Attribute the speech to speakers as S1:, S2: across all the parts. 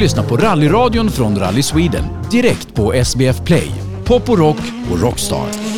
S1: Lyssna på rallyradion från Rally Sweden direkt på SBF Play, Pop och Rock och Rockstar.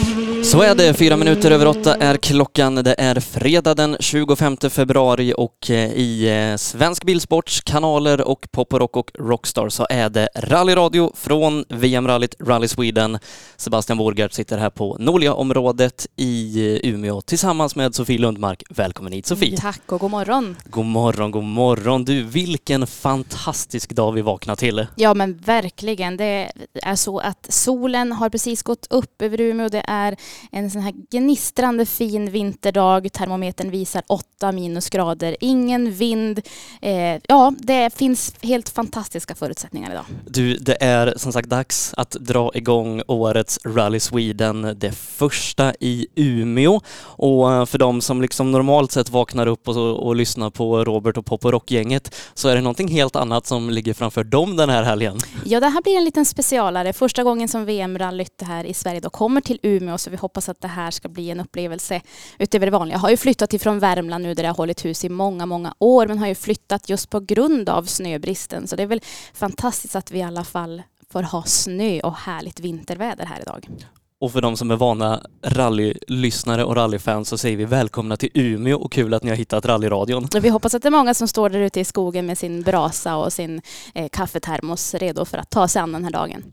S2: Så är det, fyra minuter över åtta är klockan. Det är fredag den 25 februari och eh, i eh, Svensk Bilsports kanaler och Pop och Rock och Rockstar så är det rallyradio från VM-rallyt Rally Sweden. Sebastian Borgart sitter här på Nolia-området i eh, Umeå tillsammans med Sofie Lundmark. Välkommen hit Sofie!
S3: Tack och god morgon!
S2: God morgon, god morgon! Du, vilken fantastisk dag vi vaknar till!
S3: Ja men verkligen. Det är så att solen har precis gått upp över Umeå. Det är en sån här gnistrande fin vinterdag. Termometern visar 8 minusgrader. Ingen vind. Eh, ja, det finns helt fantastiska förutsättningar idag.
S2: Du, det är som sagt dags att dra igång årets Rally Sweden, det första i Umeå. Och eh, för de som liksom normalt sett vaknar upp och, och lyssnar på Robert och Pop och Rock-gänget så är det någonting helt annat som ligger framför dem den här helgen.
S3: Ja, det här blir en liten specialare. Första gången som VM-rallyt här i Sverige då kommer till Umeå så vi hoppas att det här ska bli en upplevelse utöver det vanliga. Jag har ju flyttat ifrån Värmland nu där jag har hållit hus i många, många år men har ju flyttat just på grund av snöbristen så det är väl fantastiskt att vi i alla fall får ha snö och härligt vinterväder här idag.
S2: Och för de som är vana rallylyssnare och rallyfans så säger vi välkomna till Umeå och kul att ni har hittat rallyradion.
S3: Vi hoppas att det är många som står där ute i skogen med sin brasa och sin eh, kaffetermos redo för att ta sig an den här dagen.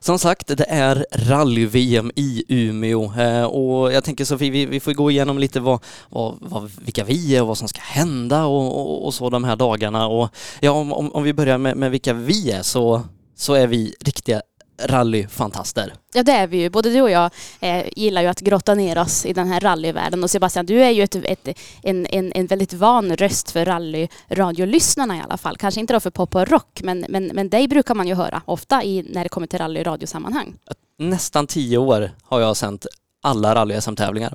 S2: Som sagt, det är rally-VM i Umeå eh, och jag tänker Sofie, vi, vi får gå igenom lite vad, vad, vad, vilka vi är och vad som ska hända och, och, och så de här dagarna. Och ja, om, om vi börjar med, med vilka vi är så, så är vi riktiga rallyfantaster.
S3: Ja det är vi ju. Både du och jag eh, gillar ju att grotta ner oss i den här rallyvärlden. Och Sebastian, du är ju ett, ett, en, en, en väldigt van röst för rallyradiolyssnarna i alla fall. Kanske inte då för pop och rock, men, men, men dig brukar man ju höra ofta i, när det kommer till rallyradiosammanhang.
S2: Nästan tio år har jag sänt alla rally-SM-tävlingar.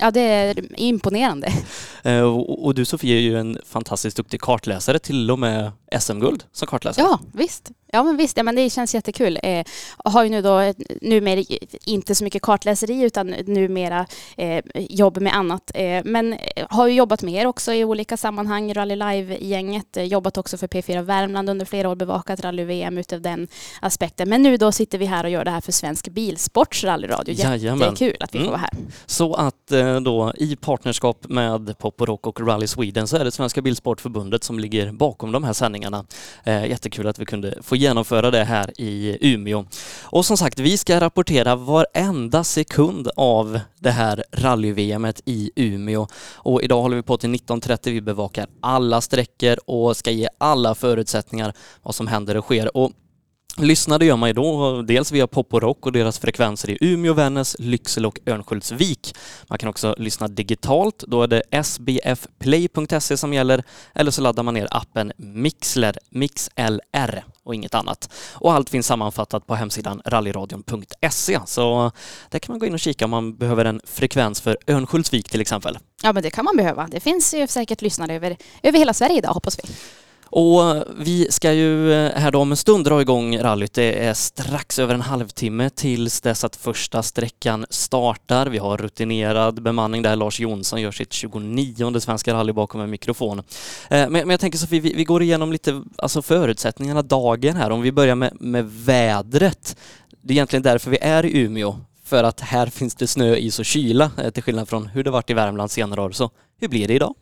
S3: Ja, det är imponerande.
S2: Eh, och du Sofie är ju en fantastiskt duktig kartläsare, till och med SM-guld som kartläsare.
S3: Ja, visst. Ja men visst, ja, men det känns jättekul. Eh, har ju nu då numera inte så mycket kartläseri utan numera eh, jobb med annat. Eh, men har ju jobbat med er också i olika sammanhang, Rally Live-gänget. Eh, jobbat också för P4 Värmland under flera år, bevakat rally-VM utav den aspekten. Men nu då sitter vi här och gör det här för Svensk Bilsports rallyradio. Jättekul att vi får vara här. Mm.
S2: Så att eh, då i partnerskap med Pop och Rock och Rally Sweden så är det Svenska Bilsportförbundet som ligger bakom de här sändningarna. Eh, jättekul att vi kunde få genomföra det här i Umeå. Och som sagt, vi ska rapportera varenda sekund av det här rally-VM i Umeå. Och idag håller vi på till 19.30. Vi bevakar alla sträckor och ska ge alla förutsättningar vad som händer och sker. Och Lyssnade gör man ju då, dels via Pop och Rock och deras frekvenser i Umeå, Vännäs, Lycksele och Örnsköldsvik. Man kan också lyssna digitalt, då är det sbfplay.se som gäller, eller så laddar man ner appen Mixler, MixLR och inget annat. Och allt finns sammanfattat på hemsidan rallyradion.se, så där kan man gå in och kika om man behöver en frekvens för Örnsköldsvik till exempel.
S3: Ja, men det kan man behöva. Det finns ju säkert lyssnare över, över hela Sverige idag, hoppas vi.
S2: Och vi ska ju eh, här då om en stund dra igång rallyt. Det är strax över en halvtimme tills dess att första sträckan startar. Vi har rutinerad bemanning där. Lars Jonsson gör sitt 29 svenska rally bakom en mikrofon. Eh, men jag tänker Sofie, vi går igenom lite alltså förutsättningarna dagen här. Om vi börjar med, med vädret. Det är egentligen därför vi är i Umeå. För att här finns det snö, is och kyla eh, till skillnad från hur det varit i Värmland senare år. Så hur blir det idag?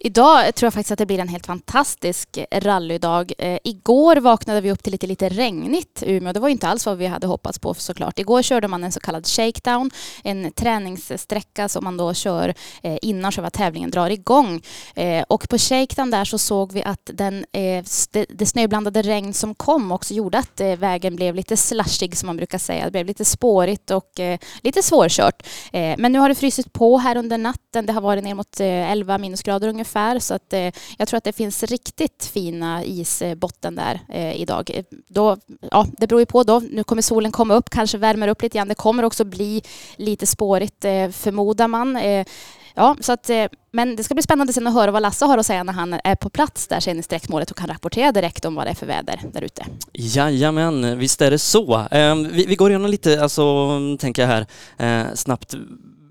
S3: Idag tror jag faktiskt att det blir en helt fantastisk rallydag. Eh, igår vaknade vi upp till lite, lite regnigt i Umeå. Det var inte alls vad vi hade hoppats på såklart. Igår körde man en så kallad shakedown, en träningssträcka som man då kör eh, innan själva tävlingen drar igång. Eh, och på shakedown där så såg vi att den, eh, det, det snöblandade regn som kom också gjorde att eh, vägen blev lite slushig som man brukar säga. Det blev lite spårigt och eh, lite svårkört. Eh, men nu har det frysit på här under natten. Det har varit ner mot eh, 11 minusgrader ungefär så att eh, jag tror att det finns riktigt fina isbotten där eh, idag. Eh, då, ja, det beror ju på då. Nu kommer solen komma upp, kanske värmer upp lite grann. Det kommer också bli lite spårigt eh, förmodar man. Eh, ja, så att, eh, men det ska bli spännande sen att höra vad Lasse har att säga när han är på plats där sen i sträckmålet och kan rapportera direkt om vad det är för väder där ute.
S2: Jajamän, visst är det så. Ehm, vi, vi går igenom lite, alltså, tänker jag här, eh, snabbt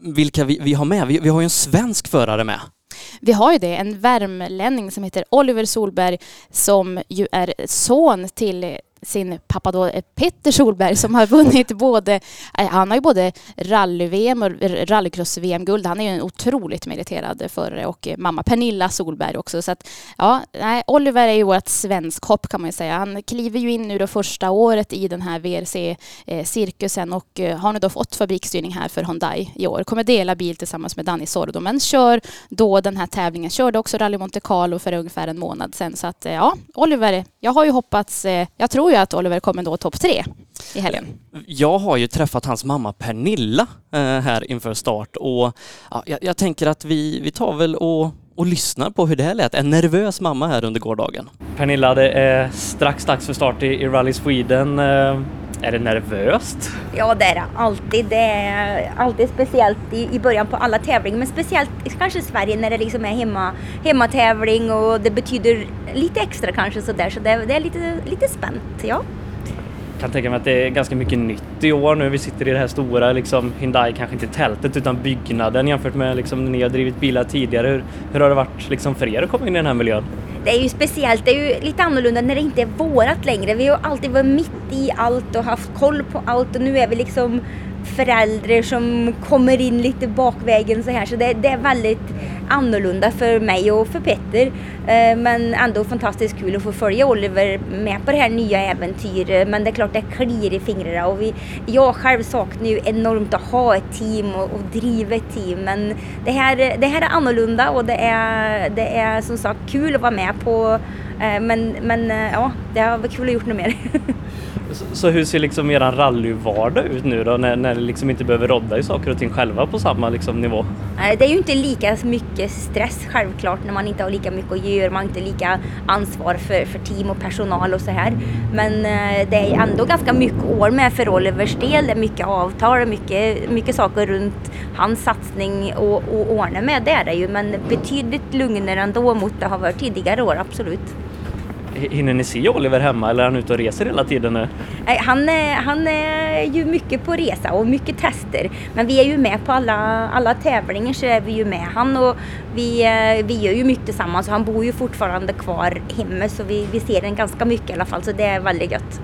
S2: vilka vi, vi har med. Vi, vi har ju en svensk förare med.
S3: Vi har ju det, en värmlänning som heter Oliver Solberg som ju är son till sin pappa då eh, Petter Solberg som har vunnit både, eh, han har ju både rally-VM och rallycross-VM-guld. Han är ju en otroligt meriterad förare och eh, mamma Pernilla Solberg också. Så att, ja, nej, Oliver är ju vårt svenskhopp kan man ju säga. Han kliver ju in nu då första året i den här VRC-cirkusen och har nu då fått fabriksstyrning här för Hyundai i år. Kommer dela bil tillsammans med Danny Sordo men kör då den här tävlingen. Körde också Rally Monte Carlo för ungefär en månad sedan. Så att ja, Oliver, jag har ju hoppats, jag tror ju att Oliver kommer nå topp tre i helgen.
S2: Jag har ju träffat hans mamma Pernilla eh, här inför start och ja, jag, jag, tänker att vi, vi tar väl och, och lyssnar på hur det här lät. En nervös mamma här under gårdagen. Pernilla, det är strax dags för start i, i Rally Sweden. Är det nervöst?
S4: Ja, det är det alltid. Det är alltid speciellt i, i början på alla tävlingar, men speciellt kanske i Sverige när det liksom är hemma, hemmatävling och det betyder lite extra kanske sådär, så det, det är lite, lite spänt, ja.
S2: Jag kan tänka mig att det är ganska mycket nytt i år nu. Vi sitter i det här stora, liksom, Hyundai, kanske inte tältet utan byggnaden jämfört med liksom, när ni har drivit bilar tidigare. Hur, hur har det varit liksom, för er att komma in i den här miljön?
S4: det är ju speciellt, det är ju lite annorlunda när det inte är vårat längre. Vi har alltid varit mitt i allt och haft koll på allt och nu är vi liksom föräldrar som kommer in lite bakvägen så här. Så det, det, är väldigt annorlunda för mig och för Petter. Eh, men ändå fantastiskt kul att få följa Oliver med på det här nya äventyret. Men det är klart det kliar i fingrarna och vi, jag själv saknar ju enormt att ha ett team och, och driva ett team. Men det här, det här är annorlunda och det är, det är som sagt kul att vara med på. Eh, men, men eh, ja, det har varit kul att gjort något mer.
S2: Så, hur ser liksom eran rallyvardag ut nu då när, när ni liksom inte behöver rodda i saker och ting själva på samma liksom nivå?
S4: Det är ju inte lika mycket stress självklart när man inte har lika mycket att göra, man har inte lika ansvar för, för team och personal och så här. Men eh, det är ändå ganska mycket år med för Olivers del, det är mycket avtal, mycket, mycket saker runt hans satsning och, och ordna med det är det ju men betydligt lugnare ändå mot det har varit tidigare år, absolut.
S2: Hinner ni se Oliver hemma eller är han ute och reser hela tiden nu?
S4: Han är, han är ju mycket på resa och mycket tester. Men vi är ju med på alla, alla tävlingar så är vi ju med han och vi, eh, vi gör ju mycket tillsammans. Han bor ju fortfarande kvar hemma så vi, vi ser den ganska mycket i alla fall så det är väldigt gött.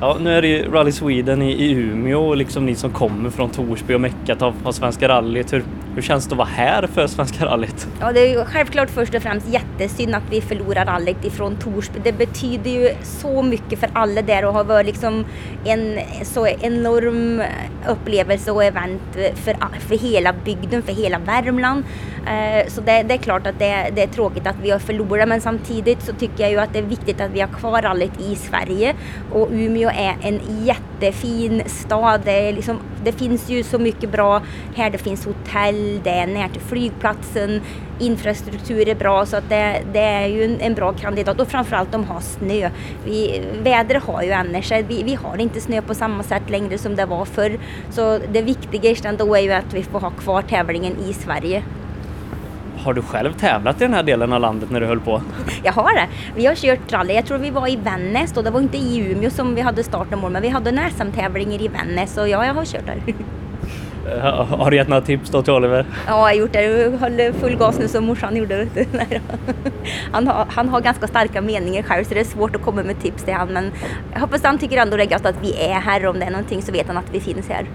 S2: Ja, nu är det ju Rally Sweden i, i Umeå och liksom ni som kommer från Torsby och meckat av, av Svenska rallyt. Hur, hur känns det att vara här för Svenska rallyt?
S4: Ja, det är ju självklart först och främst jättesynd att vi förlorar rallyt ifrån Torsby. Det betyder ju så mycket för alla där och har varit liksom en så enorm upplevelse och event för, för hela bygden, för hela Värmland. Eh, så det, det, är klart att det, det, är tråkigt att vi har förlorat men samtidigt så tycker jag ju att det är viktigt att vi har kvar rallyt i Sverige och Umeå är en jättefin stad. Det, liksom, det finns ju så mycket bra här. Det finns hotell, det är nära till flygplatsen, infrastruktur är bra så att det, det är ju en, en, bra kandidat och framförallt de har snö. Vi, vädret har ju annars, vi, vi har inte snö på samma sätt längre som det var förr. Så det viktigaste ändå är ju att vi får ha kvar tävlingen i Sverige.
S2: Har du själv tävlat i den här delen av landet när du höll på?
S4: Jag har det. Vi har kört rally. Jag tror vi var i Vännäs och det var inte i Umeå som vi hade startmål men vi hade en SM-tävlingar i Vännäs och ja, jag har kört där.
S2: Har du gett några tips då till Oliver?
S4: Ja, jag har gjort det. Jag håller full gas nu som morsan gjorde. Han har, han har ganska starka meningar själv så det är svårt att komma med tips till honom. Men jag hoppas han tycker ändå det är gött att vi är här. Om det är någonting så vet han att vi finns här.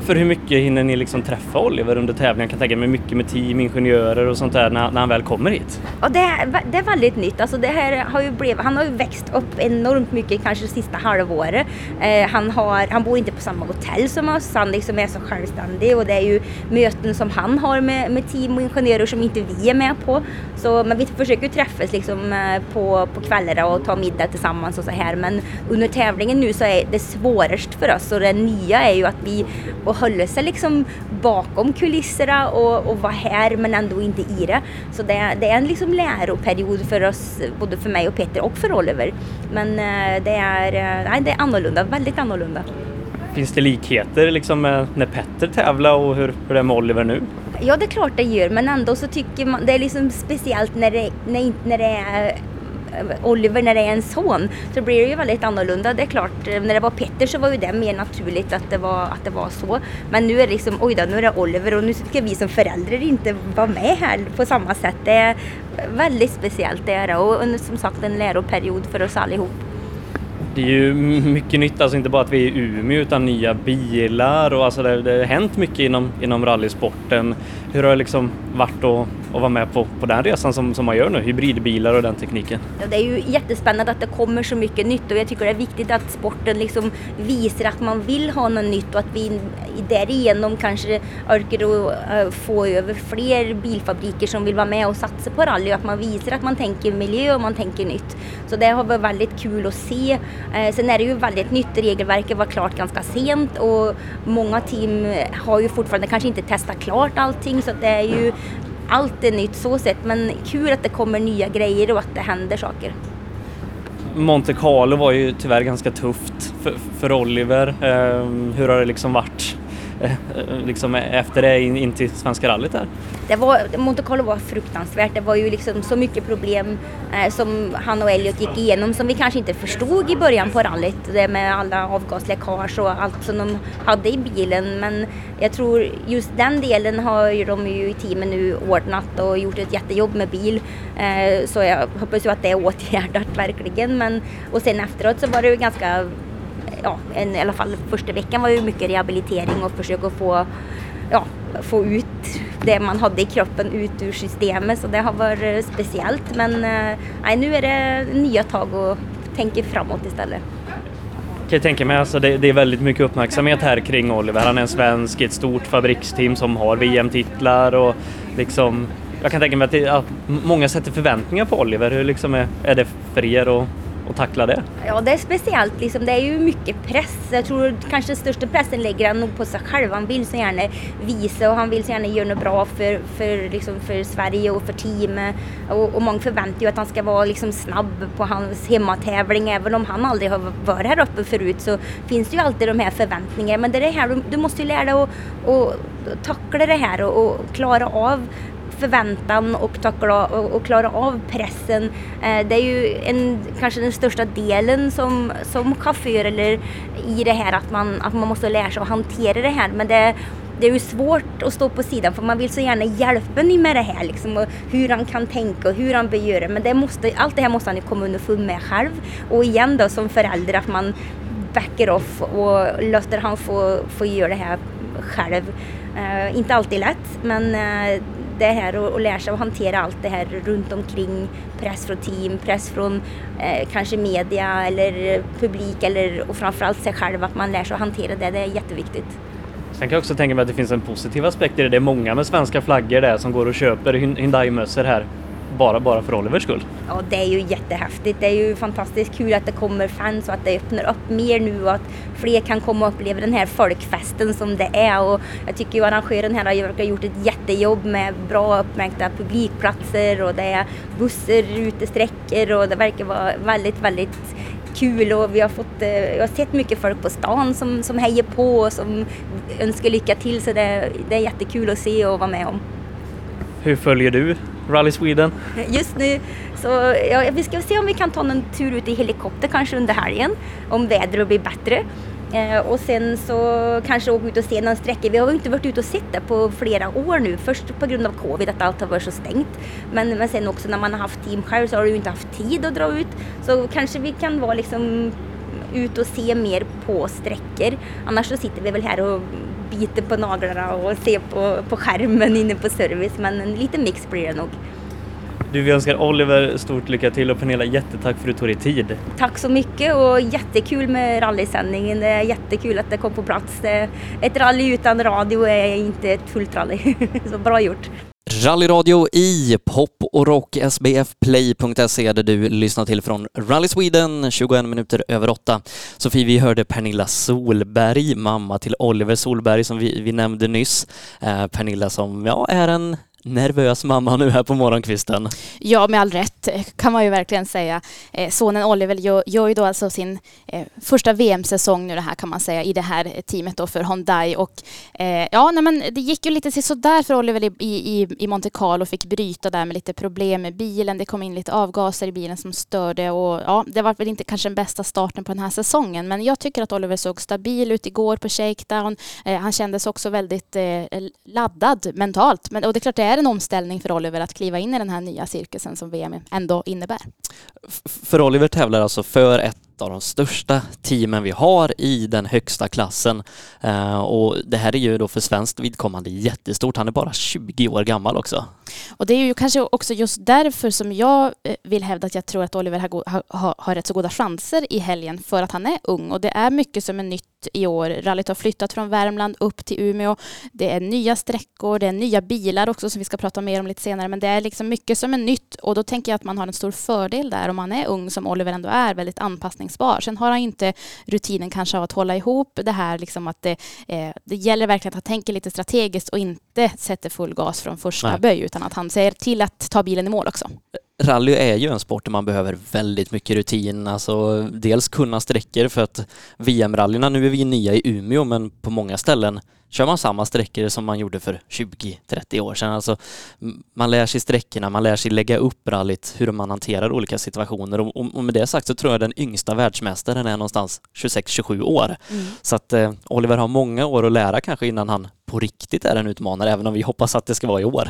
S2: För hur mycket hinner ni liksom träffa Oliver under tävlingen? Jag kan tänka mig mycket med team, ingenjörer och sånt där när, när han väl kommer hit.
S4: Ja, det, är, det är väldigt nytt. Alltså det här har ju blivit, han har ju växt upp enormt mycket kanske det sista halvåret. Eh, han, har, han bor inte på samma hotell som oss, han liksom är så självständig och det är ju möten som han har med, med team och ingenjörer som inte vi är med på. Så, men vi försöker träffas liksom eh, på, på kvällarna och ta middag tillsammans och så här. Men under tävlingen nu så är det svårast för oss och det nya är ju att vi och hålla sig liksom bakom kulisserna och, och vara här men ändå inte i det. Så det, det är en liksom läroperiod för oss, både för mig och Peter och för Oliver. Men eh, det är, eh, nej, det är annorlunda, väldigt annorlunda.
S2: Finns det likheter liksom när Petter tävlar och hur, hur det är med Oliver nu?
S4: Ja, det är klart det gör, men ändå så tycker man det är liksom speciellt när det, när, när det är Eh, Oliver när det är en son så blir det ju väldigt annorlunda. Det är klart, eh, när det var Petter så var ju det mer naturligt att det var, att det var så. Men nu är det liksom, oj då, nu är det Oliver och nu ska vi som föräldrar inte vara med här på samma sätt. Det är väldigt speciellt det är det och som sagt en läroperiod för oss allihop.
S2: Det är ju mycket nytt, alltså inte bara att vi är i Umeå utan nya bilar och alltså det, det har hänt mycket inom, inom rallysporten. Hur har det liksom varit att och vara med på, på den resan som, som man gör nu, hybridbilar och den tekniken.
S4: Ja, det är ju jättespännande att det kommer så mycket nytt och jag tycker det är viktigt att sporten liksom visar att man vill ha något nytt och att vi därigenom kanske orkar eh, få över fler bilfabriker som vill vara med och satsa på rally och att man visar att man tänker miljö och man tänker nytt. Så det har varit väldigt kul att se. Eh, sen är det ju väldigt nytt, regelverket var klart ganska sent och många team har ju fortfarande kanske inte testat klart allting så det är ju allt är nytt så sett men kul att det kommer nya grejer och att det händer saker.
S2: Monte Carlo var ju tyvärr ganska tufft för, för Oliver. Eh, hur har det liksom varit Eh, liksom eh, efter det in, in till Svenska rallyt där?
S4: Det var, Monte Carlo var fruktansvärt. Det var ju liksom så mycket problem eh, som han och Elliot gick igenom som vi kanske inte förstod i början på rallyt. Det med alla avgasläckage och allt som de hade i bilen. Men jag tror just den delen har ju de ju i teamet nu ordnat och gjort ett jättejobb med bil. Eh, så jag hoppas ju att det är åtgärdat verkligen. Men, och sen efteråt så var det ju ganska ja, en, i alla fall första veckan var ju mycket rehabilitering och försöka få, ja, få ut det man hade i kroppen ut ur systemet så det har varit speciellt men eh, nej, nu är det nya tag och tänker framåt istället.
S2: Kan jag tänka mig, alltså det, det, är väldigt mycket uppmärksamhet här kring Oliver. Han är en svensk i ett stort fabriksteam som har VM-titlar och liksom jag kan tänka mig att, det, att många sätter förväntningar på Oliver. Hur liksom är, är det för er och och tackla det?
S4: Ja, det är speciellt. Liksom, det är ju mycket press. Jag tror kanske den största pressen lägger han nog på sig själv. Han vill så gärna visa och han vill så gärna göra något bra för, för, liksom, för Sverige och för teamet. Och, och många förväntar ju att han ska vara liksom, snabb på hans hemmatävling. Även om han aldrig har varit här uppe förut så finns det ju alltid de här förväntningarna. Men det är det här, du, du måste ju lära dig att, att tackla det här och, och klara av förväntan och, tackla, och, och klara av pressen. Eh, det är ju en, kanske den största delen som, som chaufför eller i det här att man, att man måste lära sig att hantera det här. Men det, det är ju svårt att stå på sidan för man vill så gärna hjälpa ni med det här liksom, och hur han kan tänka och hur han bör göra. Men det måste, allt det här måste han ju komma underfund med själv. Och igen då som förälder att man backar off och låter han få, få göra det här själv. Uh, inte alltid lätt men uh, det här och, och lära sig att hantera allt det här runt omkring. Press från team, press från eh, kanske media eller publik eller och framförallt sig själv. Att man lär sig att hantera det, det är jätteviktigt.
S2: Sen kan jag också tänka mig att det finns en positiv aspekt i det. Det är många med svenska flaggor där som går och köper Hyundai-mössor här bara, bara för Olivers skull.
S4: Ja, det är ju jättehäftigt. Det är ju fantastiskt kul att det kommer fans och att det öppnar upp mer nu och att fler kan komma och uppleva den här folkfesten som det är. Och jag tycker ju arrangören här har gjort ett jättejobb med bra uppmärkta publikplatser och det är bussar ute sträckor och det verkar vara väldigt, väldigt kul och vi har, fått, eh, jag har sett mycket folk på stan som, som hejar på och som önskar lycka till så det, det är jättekul att se och vara med om.
S2: Hur följer du Rally Sweden?
S4: Just nu så ja, vi ska se om vi kan ta en tur ut i helikopter kanske under helgen om vädret blir bättre. Eh, och sen så kanske åka ut och se någon sträcka. Vi har ju inte varit ute och sett det på flera år nu. Först på grund av covid, att allt har varit så stängt. Men, men sen också när man har haft team själv så har du ju inte haft tid att dra ut. Så kanske vi kan vara liksom ut och se mer på sträckor. Annars så sitter vi väl här och biter på naglarna och ser på, på skärmen inne på service. Men en liten mix blir det nog.
S2: Du, vi önskar Oliver stort lycka till och Pernilla, jättetack för att du tog dig tid.
S4: Tack så mycket och jättekul med rallysändningen. Det är jättekul att det kom på plats. Ett rally utan radio är inte ett fullt rally. så bra gjort.
S2: Rallyradio i pop och rock sbfplay.se där du lyssnar till från Rally Sweden 21 minuter över 8. Sofie, vi hörde Pernilla Solberg, mamma till Oliver Solberg som vi, vi nämnde nyss. Eh, Pernilla som ja, är en nervös mamma nu här på morgonkvisten.
S3: Ja, med all rätt kan man ju verkligen säga. Eh, sonen Oliver gör, gör ju då alltså sin eh, första VM-säsong nu det här kan man säga i det här teamet då för Hyundai och eh, ja, nej, men det gick ju lite sådär för Oliver i, i, i Monte Carlo fick bryta där med lite problem med bilen. Det kom in lite avgaser i bilen som störde och ja, det var väl inte kanske den bästa starten på den här säsongen, men jag tycker att Oliver såg stabil ut igår på shakedown. Han kändes också väldigt laddad mentalt, men och det är klart det är en omställning för Oliver att kliva in i den här nya cirkusen som VM ändå innebär.
S2: För Oliver tävlar alltså för ett av de största teamen vi har i den högsta klassen. Eh, och det här är ju då för svenskt vidkommande jättestort. Han är bara 20 år gammal också.
S3: Och det är ju kanske också just därför som jag eh, vill hävda att jag tror att Oliver har, har, har rätt så goda chanser i helgen för att han är ung och det är mycket som är nytt i år. Rallyt har flyttat från Värmland upp till Umeå. Det är nya sträckor, det är nya bilar också som vi ska prata mer om lite senare. Men det är liksom mycket som är nytt och då tänker jag att man har en stor fördel där om man är ung som Oliver ändå är, väldigt anpassningsbar. Sen har han inte rutinen kanske av att hålla ihop det här liksom att det, eh, det gäller verkligen att han tänker lite strategiskt och inte sätter full gas från första Nej. böj utan att han ser till att ta bilen i mål också.
S2: Rally är ju en sport där man behöver väldigt mycket rutin, alltså dels kunna sträckor för att VM-rallyna, nu är vi nya i Umeå men på många ställen kör man samma sträckor som man gjorde för 20-30 år sedan. Alltså, man lär sig sträckorna, man lär sig lägga upp rallyt, hur man hanterar olika situationer och, och med det sagt så tror jag den yngsta världsmästaren är någonstans 26-27 år. Mm. Så att eh, Oliver har många år att lära kanske innan han på riktigt är en utmanare, även om vi hoppas att det ska vara i år.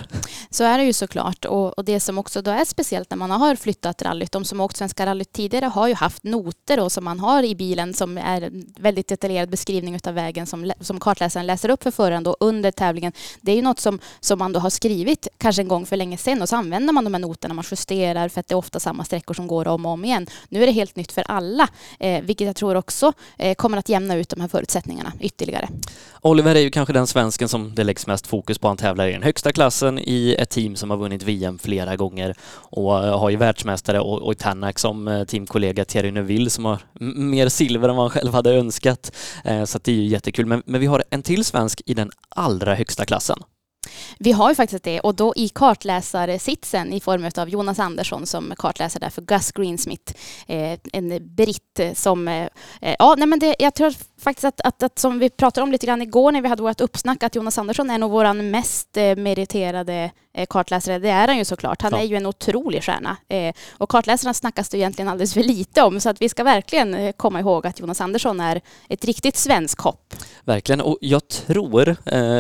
S3: Så är det ju såklart. Och, och det som också då är speciellt när man har flyttat rallyt, de som åkt Svenska rallyt tidigare har ju haft noter då, som man har i bilen som är väldigt detaljerad beskrivning av vägen som, som kartläsaren läser upp för föraren då under tävlingen. Det är ju något som, som man då har skrivit kanske en gång för länge sedan och så använder man de här noterna, man justerar för att det är ofta samma sträckor som går om och om igen. Nu är det helt nytt för alla, eh, vilket jag tror också eh, kommer att jämna ut de här förutsättningarna ytterligare.
S2: Oliver är ju kanske den svensken som det läggs mest fokus på. Han tävlar i den högsta klassen i ett team som har vunnit VM flera gånger och eh, har ju världsmästare och, och Tanak som eh, teamkollega Thierry Neuville som har mer silver än vad han själv hade önskat. Eh, så så det är ju jättekul. Men, men vi har en till svensk i den allra högsta klassen.
S3: Vi har ju faktiskt det och då i kartläsarsitsen i form av Jonas Andersson som kartläsare där för Gus Greensmith, en britt som, ja nej men det, jag tror faktiskt att, att, att, som vi pratade om lite grann igår när vi hade vårt uppsnack, att Jonas Andersson är nog vår mest eh, meriterade eh, kartläsare. Det är han ju såklart. Han ja. är ju en otrolig stjärna. Eh, och kartläsarna snackas det egentligen alldeles för lite om, så att vi ska verkligen komma ihåg att Jonas Andersson är ett riktigt svensk hopp.
S2: Verkligen, och jag tror,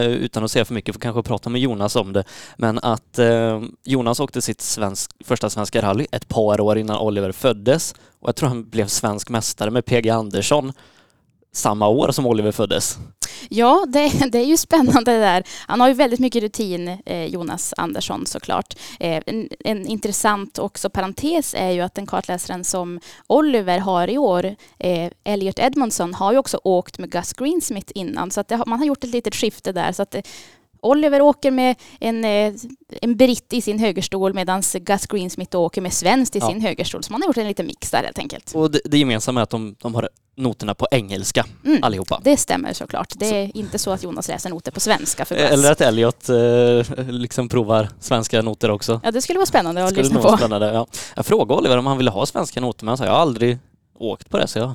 S2: utan att säga för mycket, för kanske prata med Jonas om det, men att Jonas åkte sitt svensk, första svenska rally ett par år innan Oliver föddes och jag tror han blev svensk mästare med PG Andersson samma år som Oliver föddes.
S3: Ja, det, det, är ju spännande det där. Han har ju väldigt mycket rutin, eh, Jonas Andersson såklart. Eh, en, en, intressant också parentes är ju att den kartläsaren som Oliver har i år, eh, Elliot Edmondson, har ju också åkt med Gus Greensmith innan. Så att det, man har gjort ett litet skifte där. Så att det, Oliver åker med en, eh, en britt i sin högerstol medan Gus Greensmith åker med svenskt i ja. sin högerstol. Så man har gjort en liten mix där helt enkelt.
S2: Och det, det gemensamma är att de, de har noterna på engelska mm, allihopa.
S3: Det stämmer såklart. Det är så. inte så att Jonas läser noter på svenska för
S2: Eller att Elliot eh, liksom provar svenska noter också.
S3: Ja, det skulle vara spännande att lyssna på.
S2: Spännande, ja. Jag frågade Oliver om han ville ha svenska noter, men han sa jag har aldrig åkt på det, så jag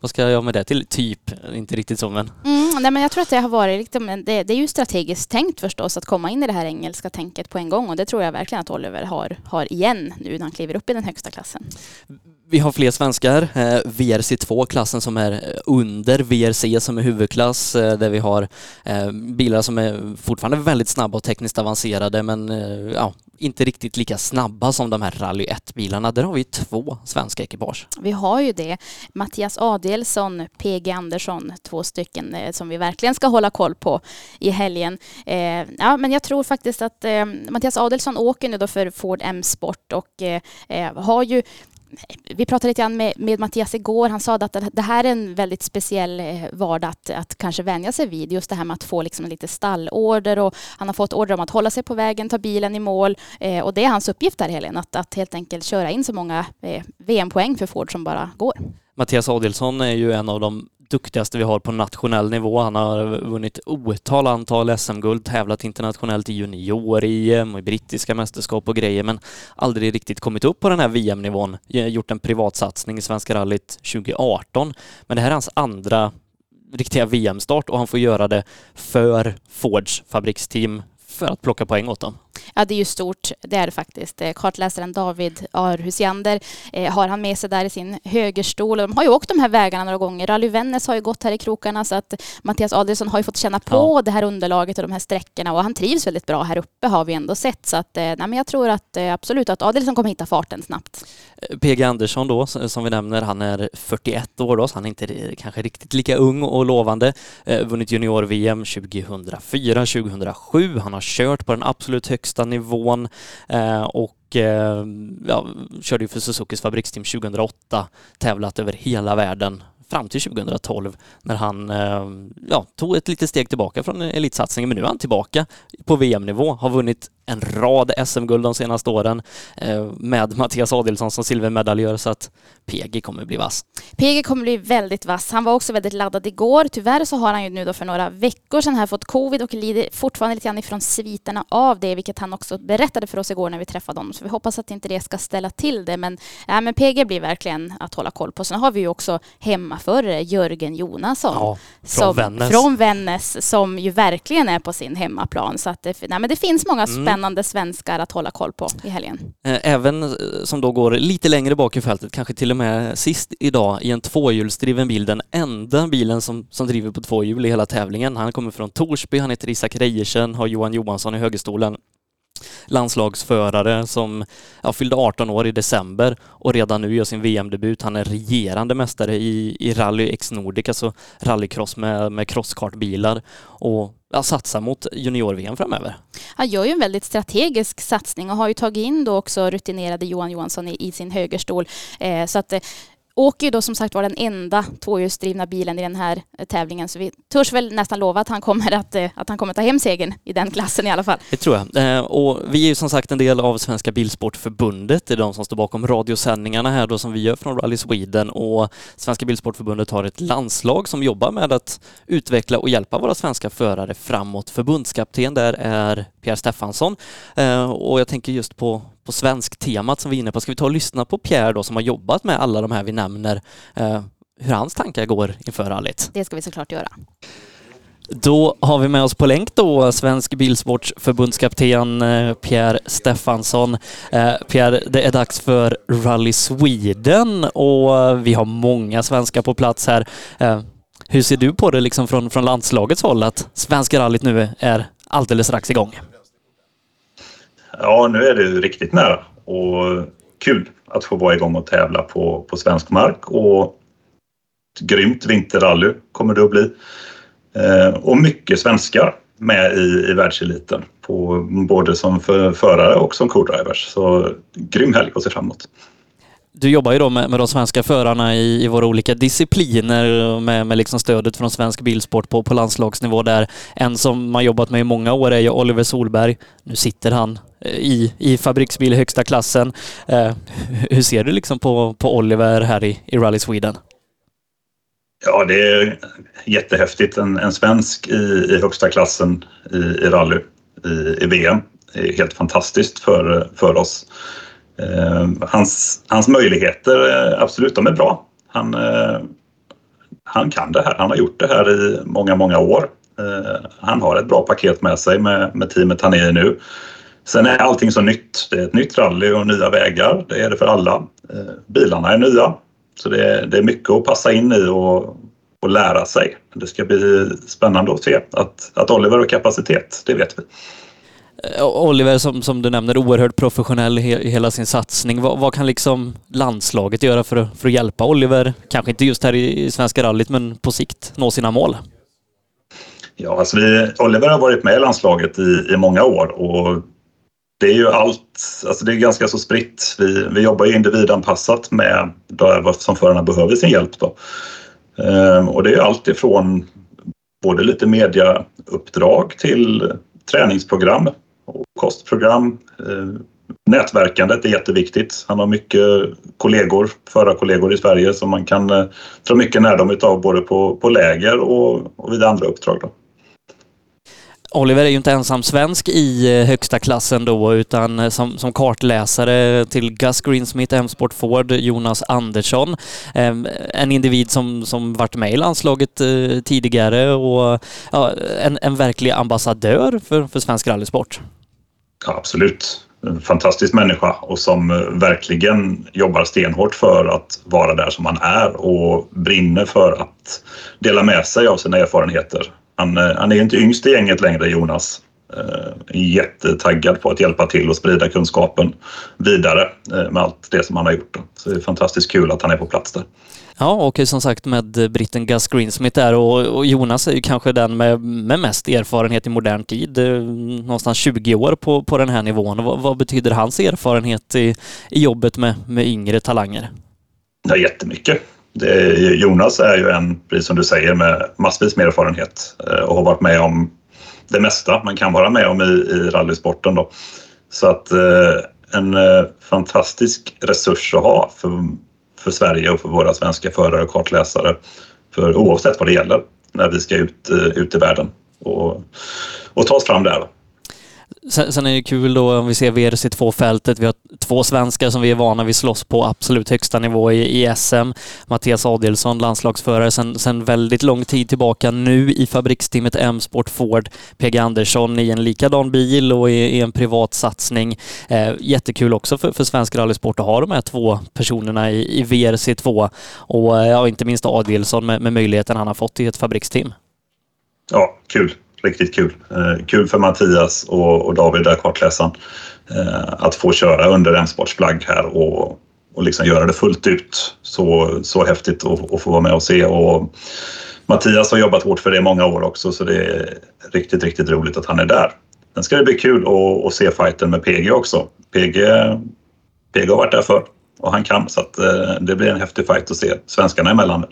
S2: vad ska jag göra med det till? Typ, inte riktigt så men.
S3: Mm, nej men jag tror att det har varit, liksom, det, det är ju strategiskt tänkt förstås att komma in i det här engelska tänket på en gång och det tror jag verkligen att Oliver har, har igen nu när han kliver upp i den högsta klassen.
S2: Vi har fler svenskar. Eh, VRC2-klassen som är under VRC som är huvudklass eh, där vi har eh, bilar som är fortfarande väldigt snabba och tekniskt avancerade men ja, inte riktigt lika snabba som de här Rally 1-bilarna. Där har vi två svenska ekipage.
S3: Vi har ju det. Mattias Adelsson, PG Andersson, två stycken eh, som vi verkligen ska hålla koll på i helgen. Eh, ja, men jag tror faktiskt att eh, Mattias Adelsson åker nu då för Ford M-sport och eh, eh, har ju vi pratade lite grann med, med Mattias igår. Han sa att det här är en väldigt speciell eh, vardag att, att kanske vänja sig vid. Just det här med att få liksom lite stallorder och han har fått order om att hålla sig på vägen, ta bilen i mål. Eh, och det är hans uppgift här Helen, att, att helt enkelt köra in så många eh, VM-poäng för Ford som bara går.
S2: Mattias Adelsson är ju en av de duktigaste vi har på nationell nivå. Han har vunnit otal antal SM-guld, tävlat internationellt i junior-EM och i brittiska mästerskap och grejer, men aldrig riktigt kommit upp på den här VM-nivån. Gjort en privatsatsning i Svenska rallyt 2018, men det här är hans andra riktiga VM-start och han får göra det för Fords fabriksteam för att plocka poäng åt dem.
S3: Ja, det är ju stort. Det är det faktiskt. Eh, kartläsaren David Arhusiander eh, har han med sig där i sin högerstol. De har ju åkt de här vägarna några gånger. Rally Vännäs har ju gått här i krokarna så att Mattias Adelsson har ju fått känna på ja. det här underlaget och de här sträckorna och han trivs väldigt bra här uppe har vi ändå sett. Så att, eh, nej, men jag tror att absolut att Adelsson kommer hitta farten snabbt.
S2: PG Andersson då, som vi nämner, han är 41 år då, så han är inte kanske riktigt lika ung och lovande. Vunnit junior-VM 2004, 2007. Han har kört på den absolut högsta nivån eh, och eh, ja, körde ju för Suzukis fabriksteam 2008, tävlat över hela världen fram till 2012 när han eh, ja, tog ett litet steg tillbaka från elitsatsningen. Men nu är han tillbaka på VM-nivå, har vunnit en rad SM-guld de senaste åren eh, med Mattias Adelsson som silvermedaljör så att PG kommer bli vass.
S3: PG kommer bli väldigt vass. Han var också väldigt laddad igår. Tyvärr så har han ju nu då för några veckor sedan här fått covid och lider fortfarande lite grann ifrån sviterna av det, vilket han också berättade för oss igår när vi träffade honom. Så vi hoppas att inte det ska ställa till det. Men, ja, men PG blir verkligen att hålla koll på. Sen har vi ju också hemma hemmaförare Jörgen Jonasson. Ja,
S2: från som, Vännäs.
S3: Från Vännäs som ju verkligen är på sin hemmaplan. Så att det, nej, men det finns många mm spännande svenskar att hålla koll på i helgen.
S2: Eh, även eh, som då går lite längre bak i fältet, kanske till och med sist idag i en tvåhjulsdriven bil, den enda bilen som, som driver på två hjul i hela tävlingen. Han kommer från Torsby, han heter Isak Reiersen, har Johan Johansson i högerstolen landslagsförare som ja, fyllde 18 år i december och redan nu gör sin VM-debut. Han är regerande mästare i, i Rally X Nordic, alltså rallycross med, med crosskartbilar och ja, satsar mot junior-VM framöver.
S3: Han gör ju en väldigt strategisk satsning och har ju tagit in då också rutinerade Johan Johansson i, i sin högerstol. Eh, så att eh, åker ju då som sagt var den enda tvåhjulsdrivna bilen i den här eh, tävlingen. Så vi törs väl nästan lova att han kommer att, eh, att han kommer ta hem segern i den klassen i alla fall.
S2: Det tror jag. Eh, och vi är ju som sagt en del av Svenska Bilsportförbundet. Det är de som står bakom radiosändningarna här då som vi gör från Rally Sweden och Svenska Bilsportförbundet har ett landslag som jobbar med att utveckla och hjälpa våra svenska förare framåt. Förbundskapten där är Pierre Steffansson och jag tänker just på på svensk temat som vi är inne på. Ska vi ta och lyssna på Pierre då som har jobbat med alla de här vi nämner, eh, hur hans tankar går inför rallyt?
S3: Det ska vi såklart göra.
S2: Då har vi med oss på länk då Svensk Bilsports eh, Pierre Stefansson. Eh, Pierre, det är dags för Rally Sweden och vi har många svenskar på plats här. Eh, hur ser du på det liksom från, från landslagets håll att Svenska rallyt nu är alldeles strax igång?
S5: Ja, nu är det riktigt nära och kul att få vara igång och tävla på, på svensk mark och ett grymt vinterrally kommer det att bli. Eh, och mycket svenskar med i, i världseliten, på, både som för, förare och som co-drivers. Så grym helg att se fram emot.
S2: Du jobbar ju då med, med de svenska förarna i, i våra olika discipliner med, med liksom stödet från svensk bilsport på, på landslagsnivå där. En som man jobbat med i många år är ju Oliver Solberg. Nu sitter han eh, i, i fabriksbil i högsta klassen. Eh, hur ser du liksom på, på Oliver här i, i Rally Sweden?
S5: Ja, det är jättehäftigt. En, en svensk i, i högsta klassen i, i rally i, i VM. Det är helt fantastiskt för, för oss. Eh, hans, hans möjligheter, eh, absolut, de är bra. Han, eh, han kan det här. Han har gjort det här i många, många år. Eh, han har ett bra paket med sig med, med teamet han är i nu. Sen är allting så nytt. Det är ett nytt rally och nya vägar. Det är det för alla. Eh, bilarna är nya. Så det är, det är mycket att passa in i och, och lära sig. Det ska bli spännande att se att, att Oliver har kapacitet, det vet vi.
S2: Eh, Oliver, som, som du nämner, oerhört professionell i hela sin satsning. Vad, vad, kan liksom landslaget göra för att, för att hjälpa Oliver, kanske inte just här i Svenska rallyt, men på sikt nå sina mål?
S5: Ja, alltså vi, Oliver har varit med i landslaget i, i många år och det är ju allt, alltså det är ganska så spritt. Vi, vi jobbar ju individanpassat med vad som förarna behöver sin hjälp då. Ehm, och det är allt ifrån både lite mediauppdrag till träningsprogram och kostprogram, eh, nätverkandet är jätteviktigt. Han har mycket kollegor, förarkollegor i Sverige som man kan eh, dra mycket närdom utav både på, på läger och, och vid andra uppdrag. Då.
S2: Oliver är ju inte ensam svensk i eh, högsta klassen då, utan som, som kartläsare till Gus Greensmith, M-Sport Ford, Jonas Andersson. Ehm, en individ som, som varit med i landslaget tidigare och ja, en, en verklig ambassadör för, för svensk rallysport.
S5: Ja, absolut. En fantastisk människa och som eh, verkligen jobbar stenhårt för att vara där som han är och brinner för att dela med sig av sina erfarenheter han, eh, han är inte yngst i gänget längre, Jonas. Eh, jättetaggad på att hjälpa till och sprida kunskapen vidare med allt det som han har gjort. Så det är fantastiskt kul att han är på plats där.
S2: Ja, och som sagt med britten Gus Greensmith där och, Jonas är ju kanske den med, med mest erfarenhet i modern tid. Eh, någonstans 20 år på, på den här nivån. Vad, vad betyder hans erfarenhet i, i jobbet med, med yngre talanger?
S5: Ja, jättemycket. Det, Jonas är ju en, precis som du säger, med massvis med erfarenhet eh, och har varit med om det mesta man kan vara med om i, i rallysporten. Då. Så att eh, en fantastisk resurs att ha för, för Sverige och för våra svenska förare och kartläsare. För oavsett vad det gäller när vi ska ut, eh, ut i världen och, och ta oss fram där.
S2: Sen, sen, är det kul då om vi ser VRC2-fältet. Vi har två svenskar som vi är vana vid slåss på absolut högsta nivå i, i SM. Mattias Adelsson, landslagsförare sen, sen väldigt lång tid tillbaka. Nu i fabriksteamet M-Sport Ford. PG Andersson i en likadan bil och i, i en privat satsning. Eh, jättekul också för, för svensk rallysport att ha de här två personerna i, i VRC2 och eh, ja, inte minst Adelsson med, med möjligheten han har fått i ett fabriksteam.
S5: Ja, kul riktigt kul. Eh, kul för Mattias och, och David, där kartläsaren, eh, att få köra under M-sportsflagg här och, och liksom göra det fullt ut. Så, så häftigt att, att få vara med och se. Och Mattias har jobbat hårt för det i många år också så det är riktigt, riktigt roligt att han är där. Sen ska det bli kul att, att se fighten med PG också. PG, PG har varit där för och han kan så att eh, det blir en häftig fight att se svenskarna emellan. Där.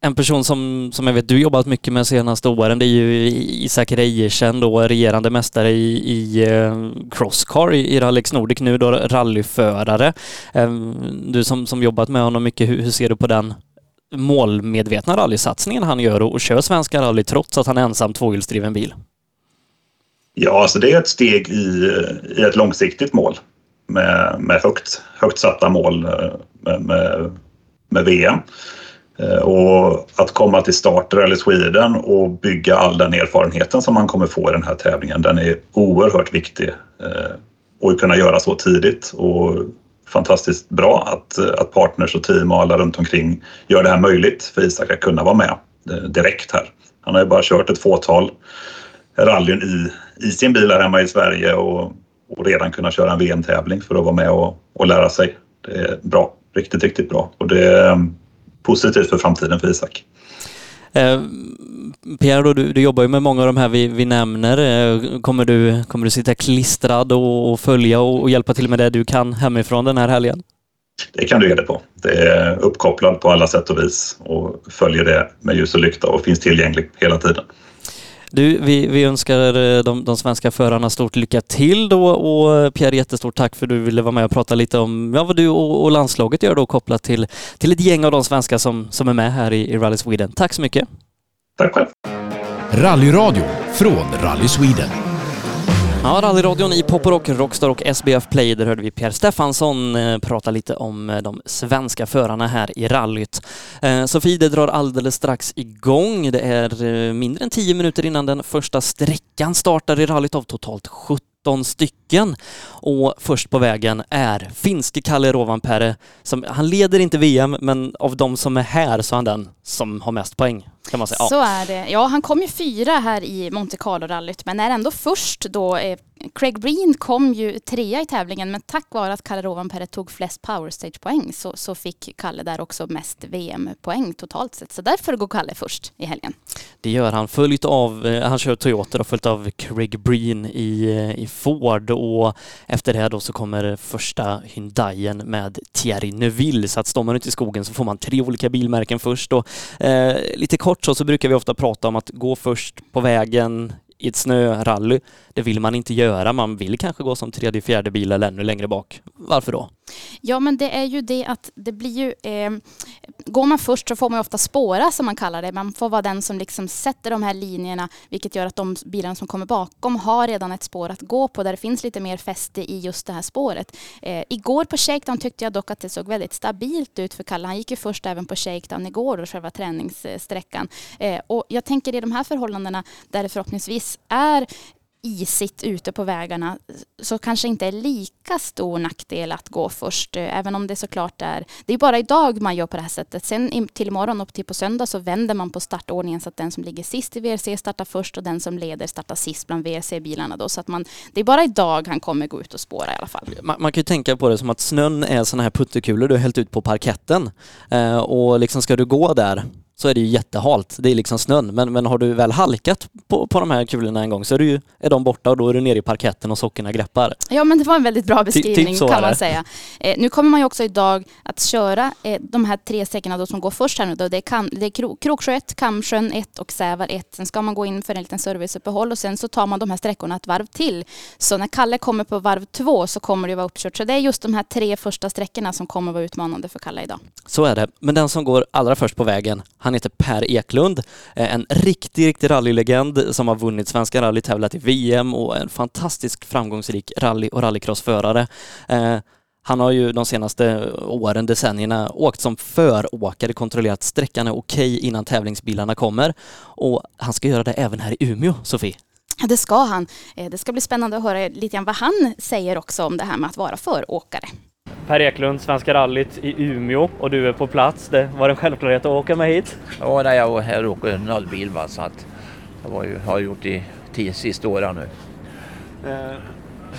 S2: En person som, som jag vet du jobbat mycket med de senaste åren det är ju Isak Reiersen då, regerande mästare i, i eh, Crosscar i, i Rallyx Nordic, nu då rallyförare. Ehm, du som, som jobbat med honom mycket, hur, hur ser du på den målmedvetna rallysatsningen han gör och, och kör svenska rally trots att han är ensam tvåhjulsdriven bil?
S5: Ja, alltså det är ett steg i, i ett långsiktigt mål med, med högt, högt satta mål eh, med, med, med VM. Eh, och att komma till start eller Sweden och bygga all den erfarenheten som man kommer få i den här tävlingen, den är oerhört viktig. Eh, och kunna göra så tidigt och fantastiskt bra att, att partners och team och alla runt omkring gör det här möjligt för Isak att kunna vara med eh, direkt här. Han har ju bara kört ett fåtal rallyn i, i sin bil här hemma i Sverige och, och redan kunna köra en VM-tävling för att vara med och, och lära sig. Det är bra, riktigt, riktigt bra. Och det, positivt för framtiden för Isak.
S2: Eh, Pierre, då, du, du, jobbar ju med många av de här vi, vi nämner. Eh, kommer, du, kommer du sitta klistrad och, och följa och, och, hjälpa till med det du kan hemifrån den här helgen?
S5: Det kan du ge det på. Det är uppkopplad på alla sätt och vis och följer det med ljus och lykta och finns tillgänglig hela tiden.
S2: Du, vi, vi önskar eh, de, de, svenska förarna stort lycka till då och eh, Pierre jättestort tack för att du ville vara med och prata lite om ja, vad du och, och landslaget gör då kopplat till, till ett gäng av de svenskar som, som är med här i, i Rally Sweden. Tack så mycket!
S5: Tack själv!
S1: Rallyradio från Rally Sweden.
S2: Ja, rallyradion i Pop Rock, Rockstar och SBF Play. Där hörde vi Pierre Stefansson eh, prata lite om eh, de svenska förarna här i rallyt. Eh, Sofie, det drar alldeles strax igång. Det är mindre än tio minuter innan den första sträckan startar i rallyt av totalt 17 stycken. Och först på vägen är finske Kalle Rovanperä. Som, han leder inte VM, men av de som är här så är han den som har mest poäng. Kan man säga.
S3: Så är det. Ja, han kom ju fyra här i Monte Carlo-rallyt, men är ändå först då eh, Craig Breen kom ju trea i tävlingen men tack vare att Kalle Rovanperä tog flest powerstage-poäng så, så fick Kalle där också mest VM-poäng totalt sett. Så därför går Kalle först i helgen.
S2: Det gör han, följt av, eh, han kör Toyota och följt av Craig Breen i, eh, i Ford och efter det då så kommer första Hyundaien med Thierry Neuville så att står man ute i skogen så får man tre olika bilmärken först och eh, lite kort så, så brukar vi ofta prata om att gå först på vägen i ett snörally, det vill man inte göra. Man vill kanske gå som tredje, fjärde bil eller ännu längre bak. Varför då?
S3: Ja, men det är ju det att det blir ju... Eh, går man först så får man ofta spåra som man kallar det. Man får vara den som liksom sätter de här linjerna, vilket gör att de bilarna som kommer bakom har redan ett spår att gå på där det finns lite mer fäste i just det här spåret. Eh, igår på shakedown tyckte jag dock att det såg väldigt stabilt ut för Kalle. Han gick ju först även på shakedown igår, då, själva träningssträckan. Eh, och jag tänker i de här förhållandena där det förhoppningsvis är isigt ute på vägarna så kanske inte är lika stor nackdel att gå först, eh, även om det såklart är... Det är bara idag man gör på det här sättet. Sen till imorgon och till på söndag så vänder man på startordningen så att den som ligger sist i VRC startar först och den som leder startar sist bland VRC-bilarna då. Så att man, det är bara idag han kommer gå ut och spåra i alla fall.
S2: Man, man kan ju tänka på det som att snön är sådana här puttekulor du har hällt ut på parketten. Eh, och liksom ska du gå där så är det ju jättehalt. Det är liksom snön. Men, men har du väl halkat på, på de här kulorna en gång så är, du ju, är de borta och då är du nere i parketten och sockorna greppar.
S3: Ja men det var en väldigt bra beskrivning typ kan man säga. Eh, nu kommer man ju också idag att köra eh, de här tre sträckorna som går först här nu då. Det är, kan, det är Kro, Kroksjö 1, Kamsjön 1 och Sävar 1. Sen ska man gå in för en liten serviceuppehåll och sen så tar man de här sträckorna ett varv till. Så när Kalle kommer på varv två så kommer det vara uppkört. Så det är just de här tre första sträckorna som kommer vara utmanande för Kalle idag.
S2: Så är det. Men den som går allra först på vägen, han heter Per Eklund. Eh, en riktig, riktig rallylegend som har vunnit Svenska rally, tävlat i VM och en fantastisk framgångsrik rally och rallycrossförare. Eh, han har ju de senaste åren, decennierna, åkt som föråkare, kontrollerat sträckan är okej innan tävlingsbilarna kommer. Och han ska göra det även här i Umeå, Sofie.
S3: Ja, det ska han. Eh, det ska bli spännande att höra lite grann vad han säger också om det här med att vara föråkare.
S2: Per Eklund, Svenska rallyt i Umeå och du är på plats. Det var en självklarhet att åka med hit?
S6: Ja, nej, jag, jag åker nollbil va, så att jag ju, har gjort det tio sista åren nu.
S2: Eh,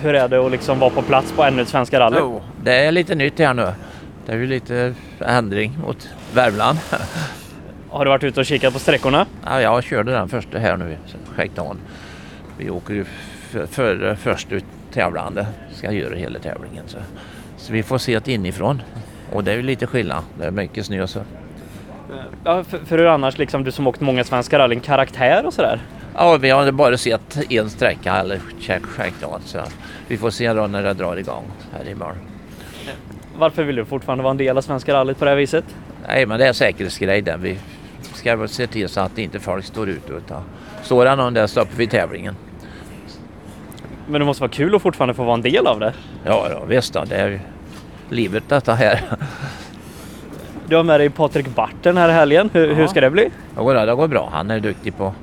S2: hur är det att liksom vara på plats på ännu ett Svenska rally? Jo,
S6: det är lite nytt här nu. Det är ju lite ändring mot Värmland.
S2: Har du varit ute och kikat på sträckorna?
S6: Ja, jag körde den första här nu, Shakedown. Vi åker ju för, för först ut tävlande, ska göra hela tävlingen. Så. Så vi får se det inifrån. Och det är ju lite skillnad. Det är mycket snö så.
S2: Ja, för, för hur annars liksom du som åkt många svenska rallyn, karaktär och sådär?
S6: Ja, vi har bara sett en sträcka eller då, så vi får se då när det drar igång här imorgon.
S2: Varför vill du fortfarande vara en del av Svenska rallyt på det här viset?
S6: Nej, men det är säkerhetsgrej där. Vi ska se till så att inte folk står ute utan står det någon där stoppar vi tävlingen.
S2: Men det måste vara kul att fortfarande få vara en del av det?
S6: Ja, ja visst. Då. Det är livet detta här.
S2: Du har med dig Patrik Barten här i helgen. Hur, ja. hur ska det bli?
S6: Ja, det går bra. Han är duktig på,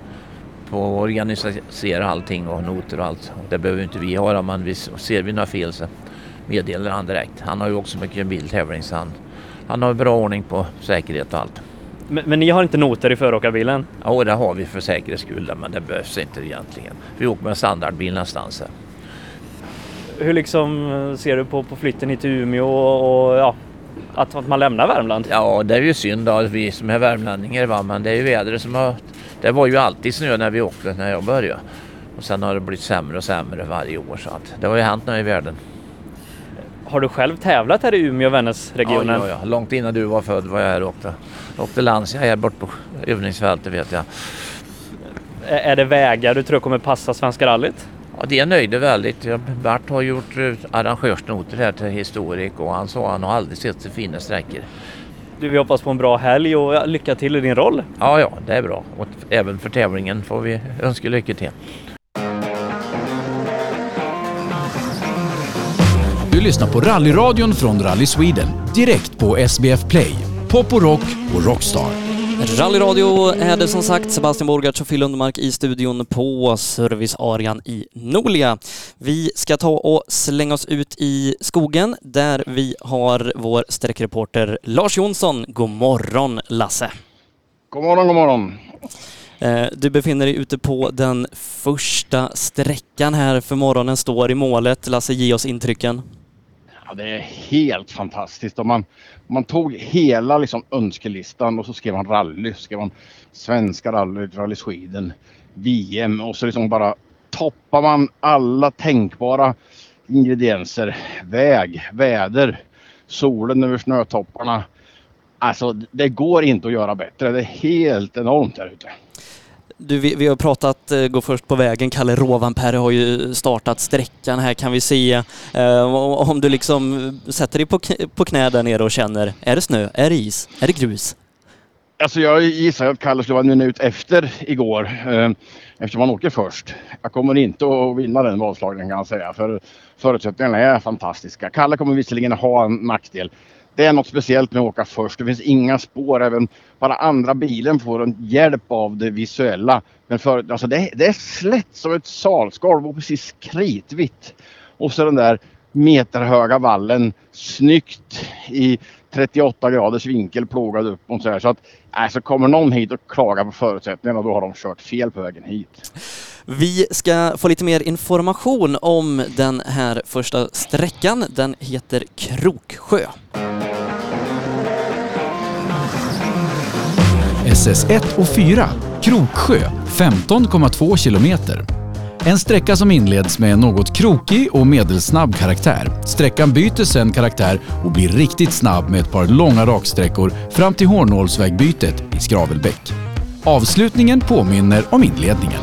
S6: på att organisera allting och noter och allt. Det behöver inte vi ha men vi, ser vi några fel så meddelar han direkt. Han har ju också mycket biltävling så han, han har bra ordning på säkerhet och allt.
S2: Men, men, ni har inte noter i föråkarbilen?
S6: Ja, det har vi för säkerhets skull, men det behövs inte egentligen. Vi åker med standardbil någonstans.
S2: Hur liksom eh, ser du på, på flytten hit till Umeå och, och ja, att, att man lämnar Värmland?
S6: Ja, det är ju synd då, vi som är värmlänningar, va? men det är ju vädret som har... Det var ju alltid snö när vi åkte, när jag började. Och sen har det blivit sämre och sämre varje år, så att det har ju hänt något i världen.
S2: Har du själv tävlat här i Umeå och Vännäsregionen?
S6: Ja, ja, ja, långt innan du var född var jag här och åkte. Jag åkte Lancia här bort på övningsfältet vet jag.
S2: Är det vägar du tror kommer passa Svenska rallyt?
S6: Ja, det är nöjda väldigt. Bert har gjort eh, arrangörsnoter här till Historik och han sa att han har aldrig sett så fina sträckor.
S2: Du, vi hoppas på en bra helg och lycka till i din roll.
S6: Ja, ja, det är bra. Och även för tävlingen får vi önska lycka till.
S1: Du lyssnar på rallyradion från Rally Sweden direkt på SBF Play, Pop och Rock och Rockstar.
S2: Rallyradio är det som sagt. Sebastian Borgart och Phil Lundmark i studion på servicearean i Nolia. Vi ska ta och slänga oss ut i skogen där vi har vår sträckreporter Lars Jonsson. God morgon Lasse!
S7: God morgon, god morgon!
S2: Eh, du befinner dig ute på den första sträckan här för morgonen, står i målet. Lasse, ge oss intrycken.
S7: Ja, det är helt fantastiskt. Om man, om man tog hela liksom, önskelistan och så skrev man rally, så skrev man Svenska rallyt, Rally Sweden, VM och så liksom bara toppar man alla tänkbara ingredienser. Väg, väder, solen över snötopparna. Alltså det går inte att göra bättre. Det är helt enormt här ute.
S2: Du, vi, vi har pratat eh, Gå först på vägen. Kalle Rovanperä har ju startat sträckan här kan vi se. Eh, om du liksom sätter dig på, på knä där nere och känner, är det snö? Är det is? Är det grus?
S8: Alltså jag gissar att Kalle skulle vara en minut efter igår eh, eftersom han åker först. Jag kommer inte att vinna den vadslagningen kan jag säga för förutsättningarna är fantastiska. Kalle kommer visserligen ha en nackdel. Det är något speciellt med att åka först. Det finns inga spår. Även bara andra bilen får en hjälp av det visuella. Men för, alltså det, det är slätt som ett salsgolv och precis kritvitt. Och så den där meterhöga vallen snyggt i 38 graders vinkel plågad upp och så här. Så att alltså kommer någon hit och klagar på förutsättningarna då har de kört fel på vägen hit.
S2: Vi ska få lite mer information om den här första sträckan. Den heter Kroksjö.
S1: SS1 och 4, Kroksjö, 15,2 kilometer. En sträcka som inleds med något krokig och medelsnabb karaktär. Sträckan byter sen karaktär och blir riktigt snabb med ett par långa raksträckor fram till Hornålsvägbytet i Skravelbäck. Avslutningen påminner om inledningen.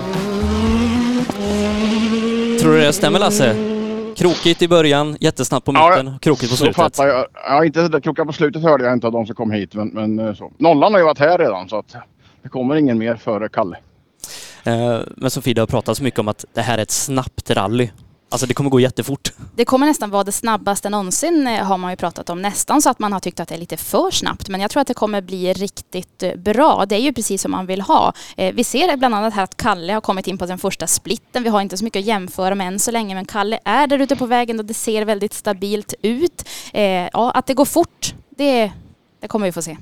S2: Tror du det stämmer Lasse? Krokigt i början, jättesnabbt på mitten, ja, krokigt på slutet.
S8: Fattar jag. Ja, inte det krokiga på slutet hörde jag inte av de som kom hit. Men, men eh, så. Nollan har ju varit här redan så att det kommer ingen mer före Kalle.
S2: Eh, men Sofie, det har pratats mycket om att det här är ett snabbt rally. Alltså det kommer gå jättefort.
S3: Det kommer nästan vara det snabbaste någonsin eh, har man ju pratat om. Nästan så att man har tyckt att det är lite för snabbt. Men jag tror att det kommer bli riktigt eh, bra. Det är ju precis som man vill ha. Vi ser bland annat här att Kalle har kommit in på den första splitten. Vi har inte så mycket att jämföra med än så länge. Men Kalle är där ute på vägen och det ser väldigt stabilt ut. Ja, att det går fort, det det kommer vi få se.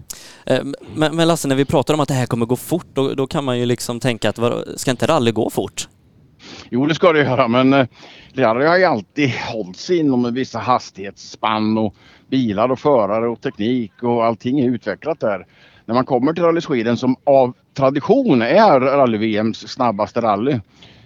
S2: Eh, men, men Lasse, när vi pratar om att det här kommer gå fort, då, då kan man ju liksom tänka att ska inte rally gå fort?
S8: Jo, det ska det göra, men eh, rally har ju alltid hållit sig inom vissa hastighetsspann och bilar och förare och teknik och allting är utvecklat där. När man kommer till Rally Sweden som av tradition är rally-VMs snabbaste rally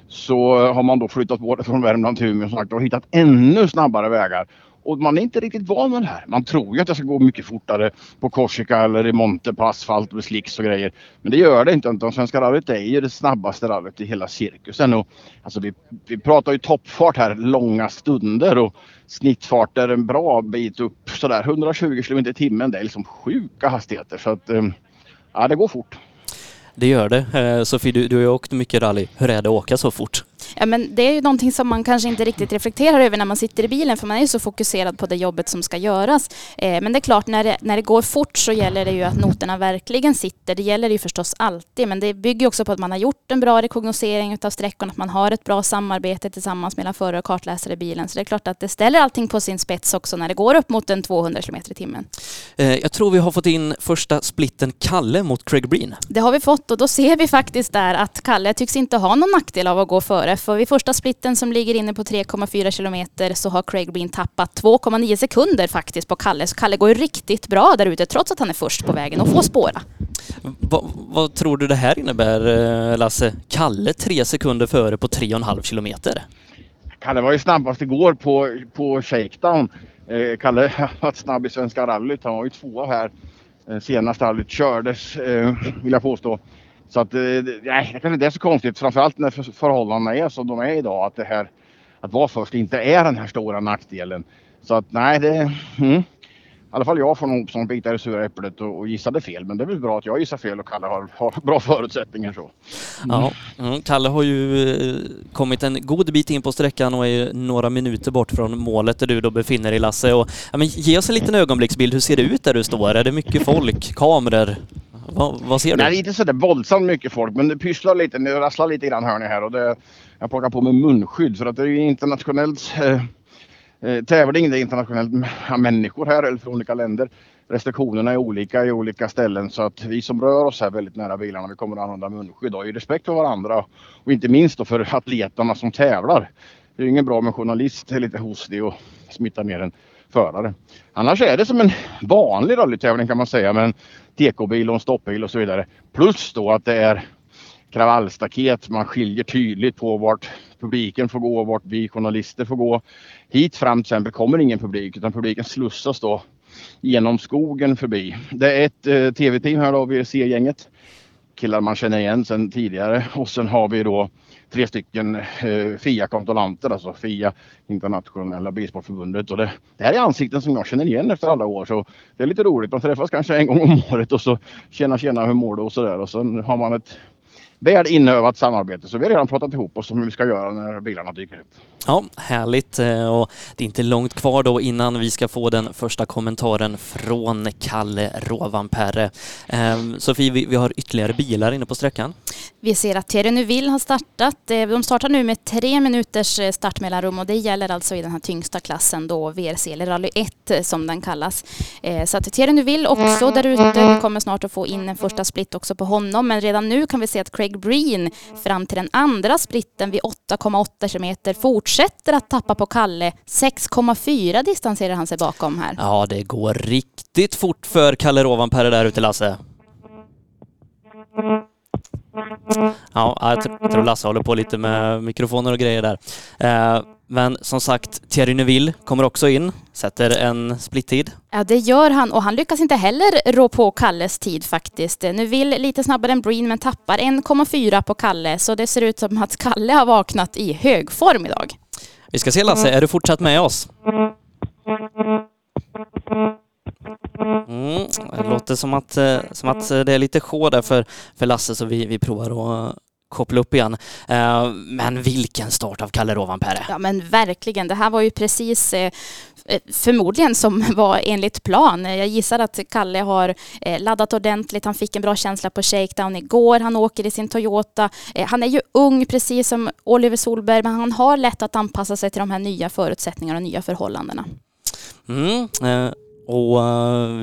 S8: så har man då flyttat både från Värmland till Umeå och hittat ännu snabbare vägar. Och man är inte riktigt van med det här. Man tror ju att det ska gå mycket fortare på Korsika eller i Monte på asfalt med slicks och grejer. Men det gör det inte. Utan Svenska rallyt är ju det snabbaste rallyt i hela cirkusen. Och, alltså vi, vi pratar ju toppfart här långa stunder och snittfart är en bra bit upp sådär 120 km i timmen. Det är liksom sjuka hastigheter. Så att eh, ja, det går fort.
S2: Det gör det. Eh, Sofie, du, du har ju åkt mycket rally. Hur är det att åka så fort?
S3: Ja, men det är ju någonting som man kanske inte riktigt reflekterar över när man sitter i bilen för man är ju så fokuserad på det jobbet som ska göras. Eh, men det är klart, när det, när det går fort så gäller det ju att noterna verkligen sitter. Det gäller ju förstås alltid, men det bygger också på att man har gjort en bra rekognosering av sträckorna, att man har ett bra samarbete tillsammans mellan förare och kartläsare i bilen. Så det är klart att det ställer allting på sin spets också när det går upp mot en 200 km i timmen.
S2: Eh, jag tror vi har fått in första splitten Kalle mot Craig Breen.
S3: Det har vi fått och då ser vi faktiskt där att Kalle tycks inte ha någon nackdel av att gå före för vid första splitten som ligger inne på 3,4 kilometer så har Craig Breen tappat 2,9 sekunder faktiskt på Kalle. Så Kalle går ju riktigt bra där ute trots att han är först på vägen och får spåra.
S2: Va, vad tror du det här innebär eh, Lasse? Kalle tre sekunder före på 3,5 kilometer.
S8: Kalle var ju snabbast igår på, på shakedown. Eh, Kalle har varit snabb i Svenska rallyt. Han var ju tvåa här. Eh, senast rallyt kördes eh, vill jag påstå. Så att, eh, nej, det kanske inte är så konstigt. Framförallt när förhållandena är som de är idag. Att det här att vara först inte är den här stora nackdelen. Så att nej, det... Mm. I alla fall jag får nog som bitar i sura äpplet och, och gissade fel. Men det är väl bra att jag gissar fel och Kalle har, har bra förutsättningar så.
S2: Mm. Ja. Kalle har ju eh, kommit en god bit in på sträckan och är några minuter bort från målet där du då befinner dig Lasse. Och, ja, men ge oss en liten ögonblicksbild. Hur ser det ut där du står? Är det mycket folk, kameror? Va, vad ser du?
S8: Nej, inte sådär våldsamt mycket folk, men det pysslar lite, det rasslar lite grann hör ni här och det, jag plockar på mig munskydd för att det är ju internationellt eh, eh, tävling. Det är internationellt människor här eller från olika länder. Restriktionerna är olika i olika ställen så att vi som rör oss här väldigt nära bilarna, vi kommer att använda munskydd och i respekt för varandra och inte minst då för atleterna som tävlar. Det är ingen bra med journalist är lite hostig och smittar ner en förare. Annars är det som en vanlig rallytävling kan man säga med en TK-bil och en stoppbil och så vidare. Plus då att det är kravallstaket. Man skiljer tydligt på vart publiken får gå och vart vi journalister får gå. Hit fram till exempel kommer ingen publik utan publiken slussas då genom skogen förbi. Det är ett eh, tv-team här då, VRC-gänget.
S7: killar man känner igen sedan tidigare och sen har vi då tre stycken eh, FIA-kontrollanter, alltså FIA Internationella Bilsportförbundet. Och det, det här är ansikten som jag känner igen efter alla år så det är lite roligt. Man träffas kanske en gång om året och så tjena tjena hur mår du och sådär och sen har man ett väl inövat samarbete. Så vi har redan pratat ihop oss om hur vi ska göra när bilarna dyker upp.
S2: Ja, härligt eh, och det är inte långt kvar då innan vi ska få den första kommentaren från Kalle Rovanperä. Ehm, Sofie, vi har ytterligare bilar inne på sträckan.
S3: Vi ser att Thierry Neuville har startat. Eh, de startar nu med tre minuters eh, startmellanrum och det gäller alltså i den här tyngsta klassen då VRC eller Rally 1 som den kallas. Så att Thierry Neuville också där ute. Vi kommer snart att få in en första split också på honom men redan nu kan vi se att Craig Breen fram till den andra splitten vid 8,8 kilometer fortsätter att tappa på Kalle. 6,4 distanserar han sig bakom här.
S2: Ja, det går riktigt fort för Kalle Rovanperä där ute, Lasse. Ja, jag tror Lasse håller på lite med mikrofoner och grejer där. Eh, men som sagt, Thierry Neuville kommer också in, sätter en splittid.
S3: Ja, det gör han och han lyckas inte heller rå på Kalles tid faktiskt. Neuville lite snabbare än Breen men tappar 1,4 på Kalle så det ser ut som att Kalle har vaknat i hög form idag.
S2: Vi ska se Lasse, är du fortsatt med oss? Mm, det låter som att, eh, som att eh, det är lite sjå där för, för Lasse så vi, vi provar att koppla upp igen. Eh, men vilken start av Kalle Rovanperä.
S3: Ja men verkligen. Det här var ju precis eh, förmodligen som var enligt plan. Jag gissar att Kalle har laddat ordentligt. Han fick en bra känsla på shakedown igår. Han åker i sin Toyota. Han är ju ung precis som Oliver Solberg men han har lätt att anpassa sig till de här nya förutsättningarna och nya förhållandena.
S2: Mm, och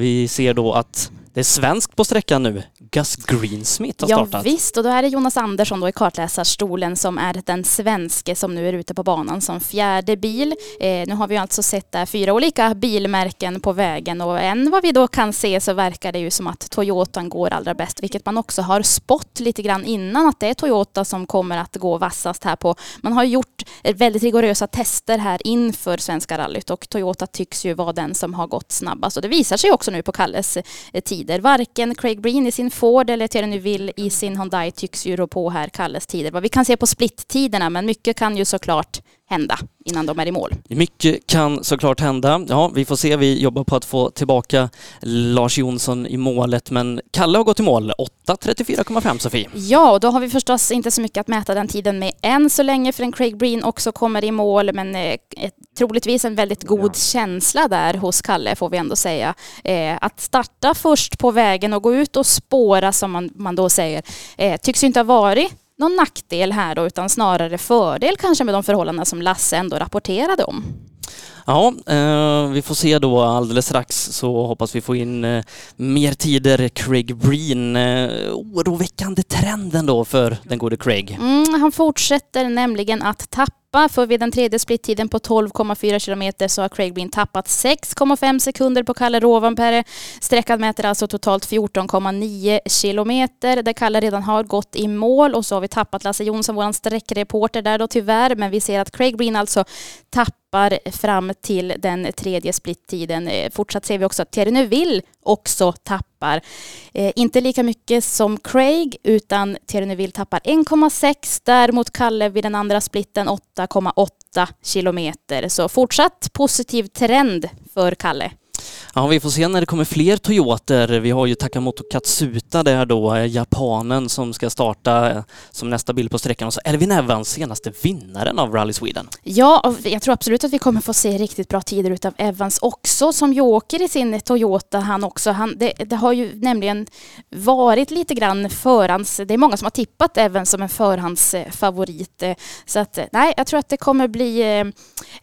S2: vi ser då att det är svenskt på sträckan nu. Gus Greensmith har startat.
S3: Ja, visst, och då är det Jonas Andersson då i kartläsarstolen som är den svenske som nu är ute på banan som fjärde bil. Eh, nu har vi alltså sett där fyra olika bilmärken på vägen och än vad vi då kan se så verkar det ju som att Toyotan går allra bäst, vilket man också har spått lite grann innan att det är Toyota som kommer att gå vassast här på. Man har gjort väldigt rigorösa tester här inför Svenska rallyt och Toyota tycks ju vara den som har gått snabbast och det visar sig också nu på Kalles eh, tider. Varken Craig Breen i sin Ford eller Thierry Neuville i sin Hyundai tycks ju rå på här Kalles tider. Vad vi kan se på splittiderna, men mycket kan ju såklart hända innan de är i mål.
S2: Mycket kan såklart hända. Ja, vi får se. Vi jobbar på att få tillbaka Lars Jonsson i målet, men Kalle har gått i mål. 8.34,5 Sofie.
S3: Ja, och då har vi förstås inte så mycket att mäta den tiden med än så länge förrän Craig Breen också kommer i mål, men eh, troligtvis en väldigt god ja. känsla där hos Kalle får vi ändå säga. Eh, att starta först på vägen och gå ut och spåra som man, man då säger eh, tycks ju inte ha varit någon nackdel här då, utan snarare fördel kanske med de förhållanden som Lasse ändå rapporterade om.
S2: Ja, eh, vi får se då alldeles strax så hoppas vi få in eh, mer tider. Craig Breen, eh, oroväckande trenden då för den gode Craig.
S3: Mm, han fortsätter nämligen att tappa tappa, för vid den tredje splittiden på 12,4 kilometer så har Craig Breen tappat 6,5 sekunder på Kalle Rovanperä. Sträckan mäter alltså totalt 14,9 kilometer där Kalle redan har gått i mål och så har vi tappat Lasse Jonsson, vår sträckreporter där då tyvärr, men vi ser att Craig Breen alltså tappar fram till den tredje splittiden. Eh, fortsatt ser vi också att Thierry Neuville också tappar. Eh, inte lika mycket som Craig utan Thierry Neuville tappar 1,6 däremot Kalle vid den andra splitten 8,8 kilometer. Så fortsatt positiv trend för Kalle.
S2: Ja, vi får se när det kommer fler Toyoter. Vi har ju Takamoto Katsuta där då, eh, japanen som ska starta eh, som nästa bild på sträckan och så Elvin Evans, senaste vinnaren av Rally Sweden.
S3: Ja, jag tror absolut att vi kommer få se riktigt bra tider utav Evans också som ju åker i sin Toyota han också. Han, det, det har ju nämligen varit lite grann förhands... Det är många som har tippat Evans som en förhandsfavorit. Så att eh, nej, jag tror att det kommer bli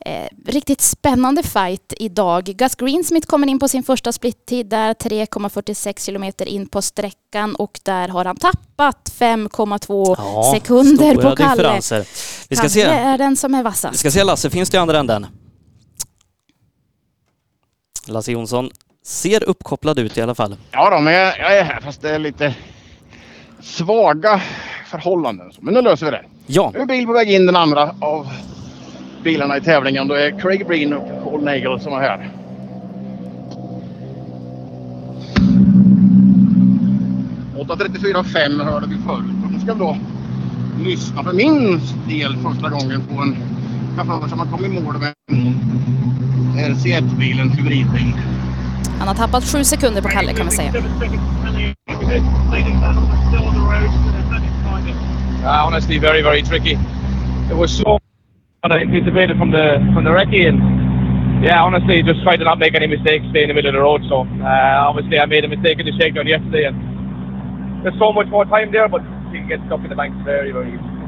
S3: eh riktigt spännande fight idag. Gus Greensmith kommer in på sin första splittid där 3,46 kilometer in på sträckan och där har han tappat 5,2 ja, sekunder på Kalle. Differenser. Vi ska Kalle se. är den som är vassast.
S2: Vi ska se Lasse, finns det i andra änden? Lasse Jonsson ser uppkopplad ut i alla fall.
S7: Ja då, men jag, jag är här fast det är lite svaga förhållanden. Men nu löser vi det.
S2: Ja.
S7: Nu är bil på väg in den andra av bilarna i tävlingen. Då är Craig Breen och Paul Nagel som är här. 8.34,5 hörde vi förut. Och nu ska vi då lyssna för min del första gången på en chaufför som har kommit i mål med en RC1-bil, en hybridbil.
S3: Han har tappat sju sekunder på Kalle kan man säga.
S9: Uh, honestly, very, very tricky. It was so anticipated from the from the recce, and yeah, honestly, just try to not make any mistakes, stay in the middle of the road. So uh, obviously, I made a mistake in the shakedown yesterday, and there's so much more time there, but you can get stuck in the banks very, very easily.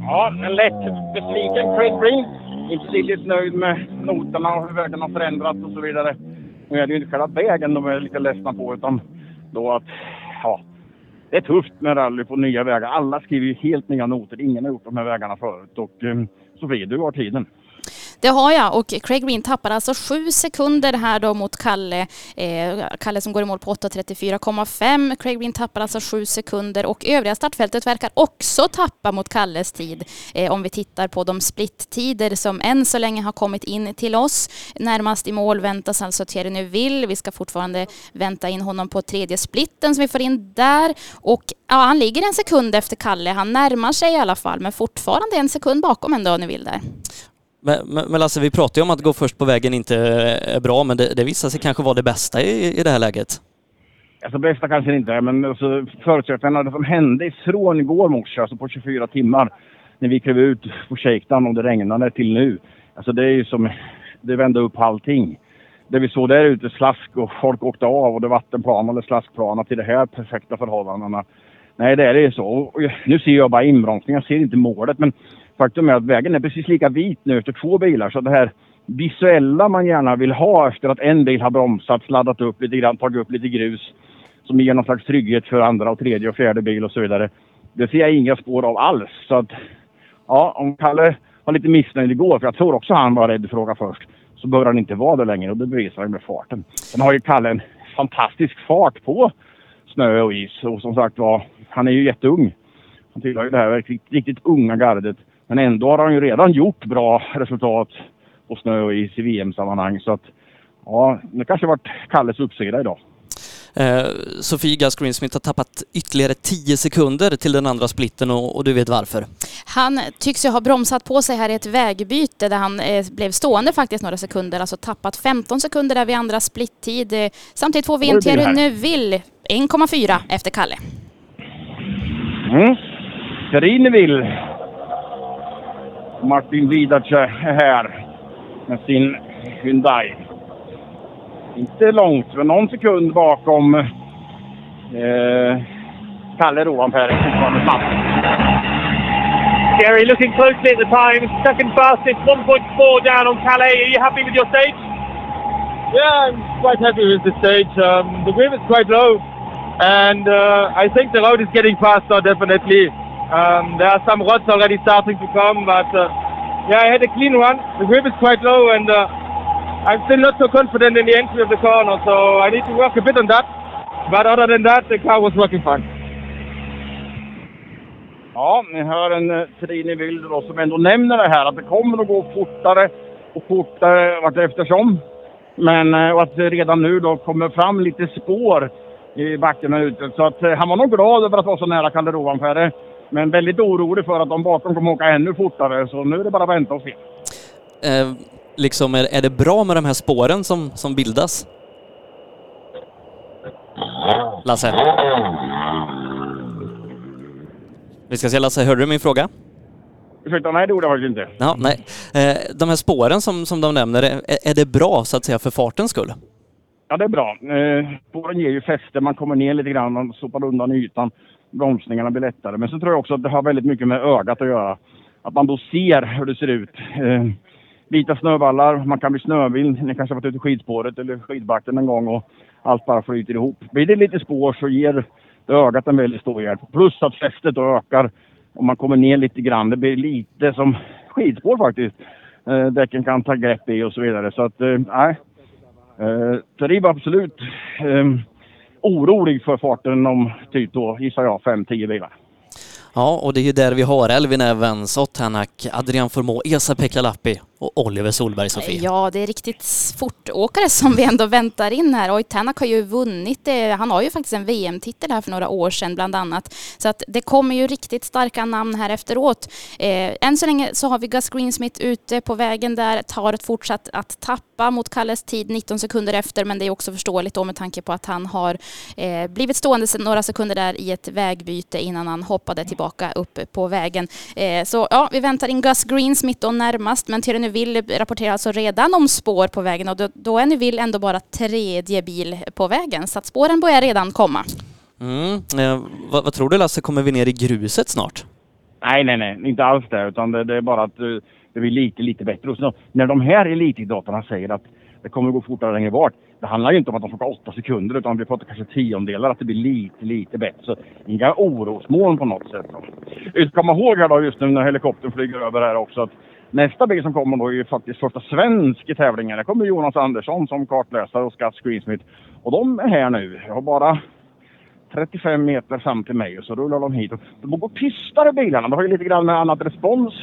S7: Ja, en lätt besviken Craig Green. Inte riktigt nöjd med noterna och hur vägen har förändrats och så vidare. Nu är det ju inte själva vägen de är lite ledsna på utan då att ja, det är tufft med rally på nya vägar. Alla skriver ju helt nya noter. Ingen har gjort de här vägarna förut. Och um, Sofie, du har tiden.
S3: Det har jag och Craig Green tappar alltså sju sekunder här då mot Kalle. Eh, Kalle som går i mål på 8.34,5. Craig Green tappar alltså sju sekunder och övriga startfältet verkar också tappa mot Kalles tid. Eh, om vi tittar på de splittider som än så länge har kommit in till oss. Närmast i mål väntas alltså Thierry Neuville. Vi ska fortfarande vänta in honom på tredje splitten som vi får in där. Och ja, han ligger en sekund efter Kalle. Han närmar sig i alla fall men fortfarande en sekund bakom ändå Neuville där.
S2: Men, men Lasse, vi pratade ju om att gå först på vägen inte är bra, men det, det visade sig kanske vara det bästa i, i det här läget.
S7: Alltså bästa kanske det inte är, men alltså, förutsättningarna, det som hände ifrån igår morse, alltså på 24 timmar, när vi klev ut på shakedown och det regnade till nu. Alltså det är ju som, det vände upp allting. Det vi såg där ute, slask och folk åkte av och det vattenplan eller till de här perfekta förhållandena. Nej, det är det så. Och nu ser jag bara inbromsning, jag ser inte målet, men faktum är att vägen är precis lika vit nu efter två bilar. Så det här visuella man gärna vill ha efter att en bil har bromsat, sladdat upp lite grann, tagit upp lite grus som ger någon slags trygghet för andra och tredje och fjärde bil och så vidare. Det ser jag inga spår av alls. Så att, ja, om Kalle var lite missnöjd igår, för jag tror också han var rädd för att åka först, så behöver han inte vara det längre och det bevisar han med farten. Sen har ju Kalle en fantastisk fart på snö och is och som sagt var, han är ju jätteung. Han tillhör ju det här riktigt, riktigt unga gardet. Men ändå har han ju redan gjort bra resultat på snö och is i VM-sammanhang. Så att ja, det kanske varit Kalles uppsida idag.
S2: Eh, Sofie Gus Greensmith har tappat ytterligare 10 sekunder till den andra splitten och, och, du vet varför.
S3: Han tycks ju ha bromsat på sig här i ett vägbyte där han eh, blev stående faktiskt några sekunder, alltså tappat 15 sekunder där vid andra splittid. Eh, samtidigt får vi en Thierry Neuville 1,4 efter Kalle.
S7: Mm. Thierry Neuville Martin Vidace är här med sin Hyundai. Inte långt, men någon sekund bakom eh, Kalle då, Ampere. Fortfarande snabb.
S9: Gary looking closely at the time. Second fastest, 1.4 down on Calais. Are you happy with your stage?
S10: Yeah, I'm quite happy with the stage. Um, the grip is quite low. And uh, I think the road is getting faster, definitely. Um, there are some rods already starting to come, but uh, yeah, I had a clean run. The grip is quite low, and uh, I'm still not so confident in the entry of the corner, so I need to work a bit on that. But other than that, the car was working fine.
S7: Ja, ni hör en eh, Trini Wilder då, som ändå nämner det här att det kommer att gå fortare och fortare vart eftersom. Men eh, och att det redan nu då kommer fram lite spår i backen här ute. Så att eh, han var nog glad över att vara så nära Kalle Rovanperä. Men väldigt orolig för att de bakom kommer åka ännu fortare. Så nu är det bara att vänta och se.
S2: Eh, liksom är, är det bra med de här spåren som, som bildas? Lasse? Vi ska se Lasse, hörde du min fråga?
S7: Ursäkta, nej det gjorde jag faktiskt inte.
S2: Ja, nej. Eh, de här spåren som, som de nämner, är, är det bra så att säga för fartens skull?
S7: Ja, det är bra. Eh, spåren ger ju fäste, man kommer ner lite grann, man sopar undan ytan bromsningarna blir lättare. Men så tror jag också att det har väldigt mycket med ögat att göra. Att man då ser hur det ser ut. Eh, vita snövallar, man kan bli snövild. Ni kanske har varit ute i skidspåret eller skidbacken en gång och allt bara flyter ihop. Blir det lite spår så ger det ögat en väldigt stor hjälp. Plus att fästet då ökar och man kommer ner lite grann. Det blir lite som skidspår faktiskt. Eh, däcken kan ta grepp i och så vidare. Så att, eh, nej. Eh, Terrib absolut. Eh, orolig för farten om typ då, gissar jag, 5-10 bilar.
S2: Ja, och det är ju där vi har Elvin Evans, Ottanak, Adrian Formå, Esa Pekka Lappi och Oliver Solberg, Sofie.
S3: Ja, det är riktigt fortåkare som vi ändå väntar in här. Oj, Tänak har ju vunnit det. Han har ju faktiskt en VM-titel här för några år sedan bland annat. Så att det kommer ju riktigt starka namn här efteråt. Eh, än så länge så har vi Gus Greensmith ute på vägen där, tar ett fortsatt att tappa mot Kalles tid 19 sekunder efter, men det är också förståeligt då med tanke på att han har eh, blivit stående några sekunder där i ett vägbyte innan han hoppade tillbaka upp på vägen. Eh, så ja, vi väntar in Gus Greensmith då närmast, men Thierry Neuville rapporterar alltså redan om spår på vägen och då, då är Neuville ändå bara tredje bil på vägen, så att spåren börjar redan komma.
S2: Mm. Eh, vad, vad, tror du Lasse, kommer vi ner i gruset snart?
S7: Nej, nej, nej, inte alls det, utan det, det är bara att uh, det blir lite, lite bättre. Och så, när de här elitidrottarna säger att det kommer gå fortare längre bort. Det handlar ju inte om att de får åtta sekunder utan vi pratar kanske tiondelar, att det blir lite, lite bättre. Så inga orosmoln på något sätt. Vi ska komma ihåg här då just nu när helikoptern flyger över här också att nästa bil som kommer då är ju faktiskt första svensk i tävlingen. Det kommer Jonas Andersson som kartläsare och Scott Greensmith. Och de är här nu. Jag har bara 35 meter fram till mig och så rullar de hit. De går tystare bilarna. De har ju lite grann med annat respons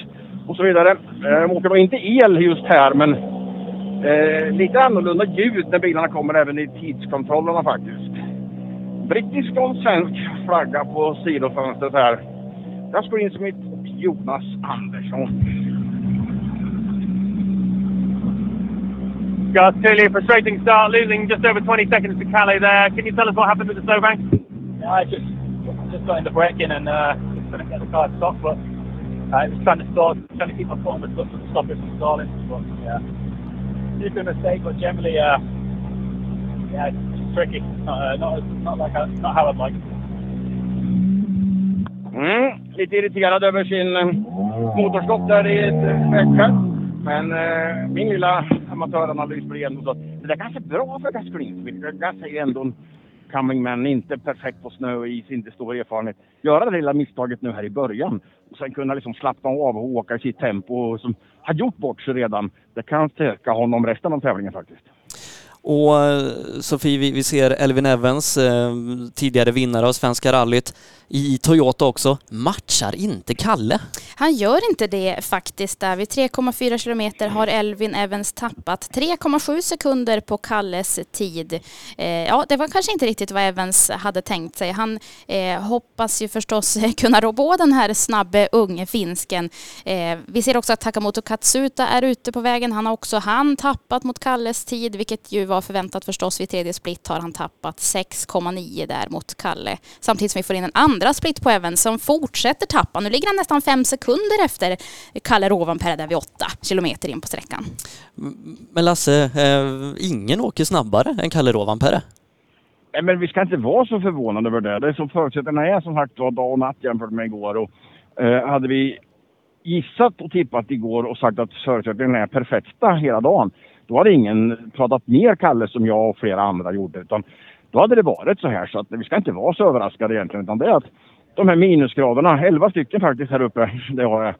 S7: och så vidare. Eh, de åker då inte el just här men Eh, lite annorlunda ljud när bilarna kommer även i tidskontrollerna faktiskt. Brittisk och svensk flagga på sidofönstret här. Jasper Insmith och Jonas Andersson.
S10: Gus, clearly a frustrating start, losing just over 20 seconds to Calais there. Can you tell us what happened with the snowbank?
S11: Yeah, I just just got into braking and uh, couldn't get the car to stop, but uh, it was trying to stall, trying to keep my foot on the clutch to stop it from stalling. But yeah, did a mistake, but generally, uh, yeah, it's tricky. Not, uh, not, not, like I, not how I'd like.
S7: Mm, lite irriterad över sin motorstopp där i ett vägfält. Men eh, min lilla amatöranalys blir ändå så det där kanske är bra för Gus Greensmith. Gus är ju ändå en coming man, inte perfekt på snö och is, inte stor erfarenhet. Göra det lilla misstaget nu här i början och sen kunna liksom slappna av och åka i sitt tempo och som har gjort bort sig redan. Det kan stärka honom resten av tävlingen faktiskt.
S2: Och eh, Sofie, vi, ser Elvin Evans, eh, tidigare vinnare av Svenska rallyt, i Toyota också, matchar inte Kalle.
S3: Han gör inte det faktiskt. Där vid 3,4 kilometer har Elvin Evans tappat 3,7 sekunder på Kalles tid. Eh, ja, det var kanske inte riktigt vad Evans hade tänkt sig. Han eh, hoppas ju förstås kunna rå på den här snabbe unge finsken. Eh, vi ser också att Takamoto Katsuta är ute på vägen. Han har också han tappat mot Kalles tid, vilket ju var förväntat förstås. Vid tredje split har han tappat 6,9 där mot Kalle. Samtidigt som vi får in en andra split på Evans som fortsätter tappa. Nu ligger han nästan fem sekunder efter Kalle Rovanperä där vid åtta kilometer in på sträckan.
S2: Men Lasse, eh, ingen åker snabbare än Kalle Rovanperä?
S7: Nej, men vi ska inte vara så förvånade över det. Det är som förutsättningarna är som sagt var dag och natt jämfört med igår. Och, eh, hade vi gissat och tippat igår och sagt att förutsättningarna är perfekta hela dagen, då hade ingen pratat ner Kalle som jag och flera andra gjorde. Utan då hade det varit så här. Så att vi ska inte vara så överraskade egentligen. Utan det är att de här minusgraderna, 11 stycken faktiskt här uppe, det har jag,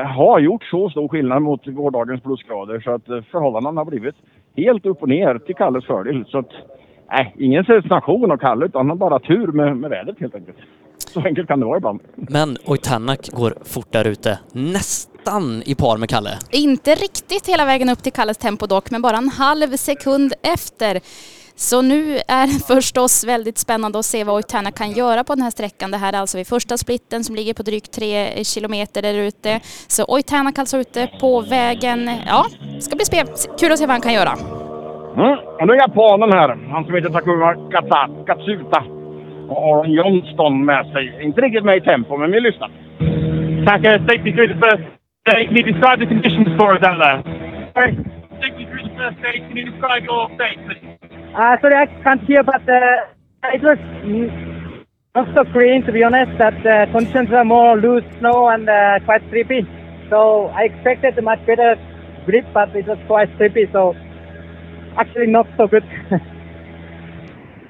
S7: eh, har gjort så stor skillnad mot gårdagens plusgrader så att eh, förhållandena har blivit helt upp och ner till Kalles fördel. Så att, nej, ingen sensation av Kalle utan han bara tur med, med vädret helt enkelt. Så enkelt kan det vara ibland.
S2: Men Oitanak går fort där ute. Nästan i par med Kalle.
S3: Inte riktigt hela vägen upp till Kalles tempo dock, men bara en halv sekund efter. Så nu är det förstås väldigt spännande att se vad Oitana kan göra på den här sträckan. Det här är alltså vid första splitten som ligger på drygt tre kilometer där ute. Så Oitanak alltså ute på vägen. Ja, det ska bli spel. kul att se vad han kan göra.
S7: Mm. Och nu är japanen här, han som heter Takuma Katsuta och Aron Johnston med sig. Inte riktigt med i tempo, men vi lyssnar.
S10: Taka, take me through the first day. Can you describe the conditions for us out there? Take me through the first day. Can you describe your day, please?
S12: Uh, sorry, I can't hear, but uh, it was not so green, to be honest. That uh, conditions were more loose snow and uh, quite slippery. So I expected a much better grip, but it was quite slippery. So actually not so good.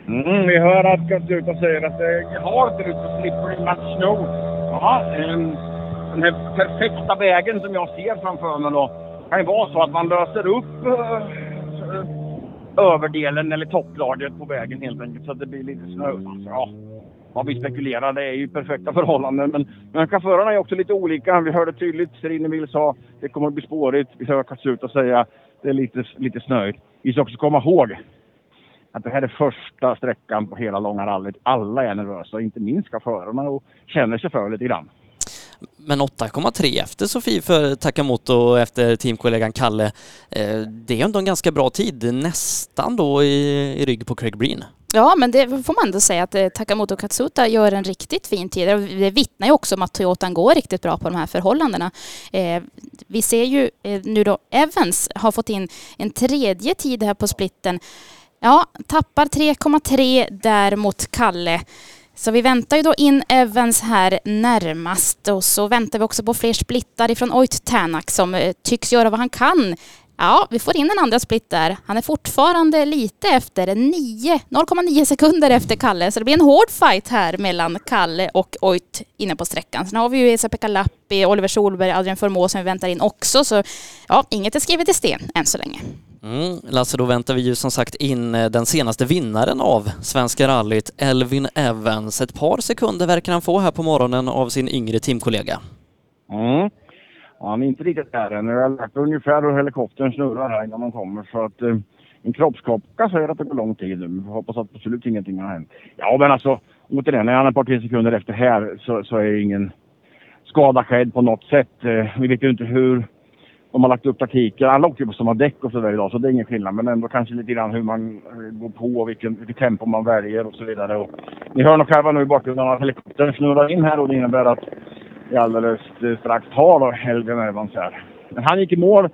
S7: mm, vi hör att Katsuta säger att det har inte ut så slippery much snow. Ja, ehm, den här perfekta vägen som jag ser framför mig då kan ju vara så att man löser upp uh, överdelen eller topplagret på vägen helt enkelt så att det blir lite snö. Alltså, ja. vad vi spekulerar. Det är ju perfekta förhållanden. Men, men chaufförerna är också lite olika. Vi hörde tydligt, Serineville sa det kommer att bli spårigt. Vi hör Katsuta säga det är lite, lite snöigt. Vi ska också komma ihåg att det här är första sträckan på hela långa rallyt. Alla är nervösa, inte minst chaufförerna och känner sig för lite grann.
S2: Men 8,3 efter Sofie för Takamoto efter teamkollegan Kalle. Eh, det är ändå en ganska bra tid, nästan då i, i rygg på Craig Breen.
S3: Ja, men det får man ändå säga att eh, Takamoto Katsuta gör en riktigt fin tid. Det vittnar ju också om att Toyotan går riktigt bra på de här förhållandena. Eh, vi ser ju eh, nu då Evans har fått in en tredje tid här på splitten. Ja, tappar 3,3 där mot Kalle. Så vi väntar ju då in Evans här närmast och så väntar vi också på fler splittar ifrån Oit Tänak som eh, tycks göra vad han kan. Ja, vi får in en andra split där. Han är fortfarande lite efter, 0,9 sekunder efter Kalle. Så det blir en hård fight här mellan Kalle och Oit inne på sträckan. Sen har vi ju Esa-Pekka Lappi, Oliver Solberg, Adrian Formå som vi väntar in också. Så ja, inget är skrivet i sten än så länge.
S2: Mm, Lasse, då väntar vi ju som sagt in eh, den senaste vinnaren av Svenska rallyt, Elvin Evans. Ett par sekunder verkar han få här på morgonen av sin yngre teamkollega.
S7: Mm. Ja, han är inte riktigt där än. Jag har lärt ungefär hur helikoptern snurrar här innan man kommer. Så att eh, en kroppskaka säger att det går lång tid. Vi hoppas att absolut ingenting har hänt. Ja, men alltså återigen, är han ett par tre sekunder efter här så, så är ingen skada skedd på något sätt. Eh, vi vet ju inte hur de har lagt upp taktiken. Alla åker ju på samma däck och så där idag så det är ingen skillnad. Men ändå kanske lite grann hur man eh, går på och vilken, vilket tempo man väljer och så vidare. Och ni hör nog själva nu i bakgrunden att helikoptern snurrar in här och det innebär att vi alldeles eh, strax tar Helgen Evans här. Men han gick i mål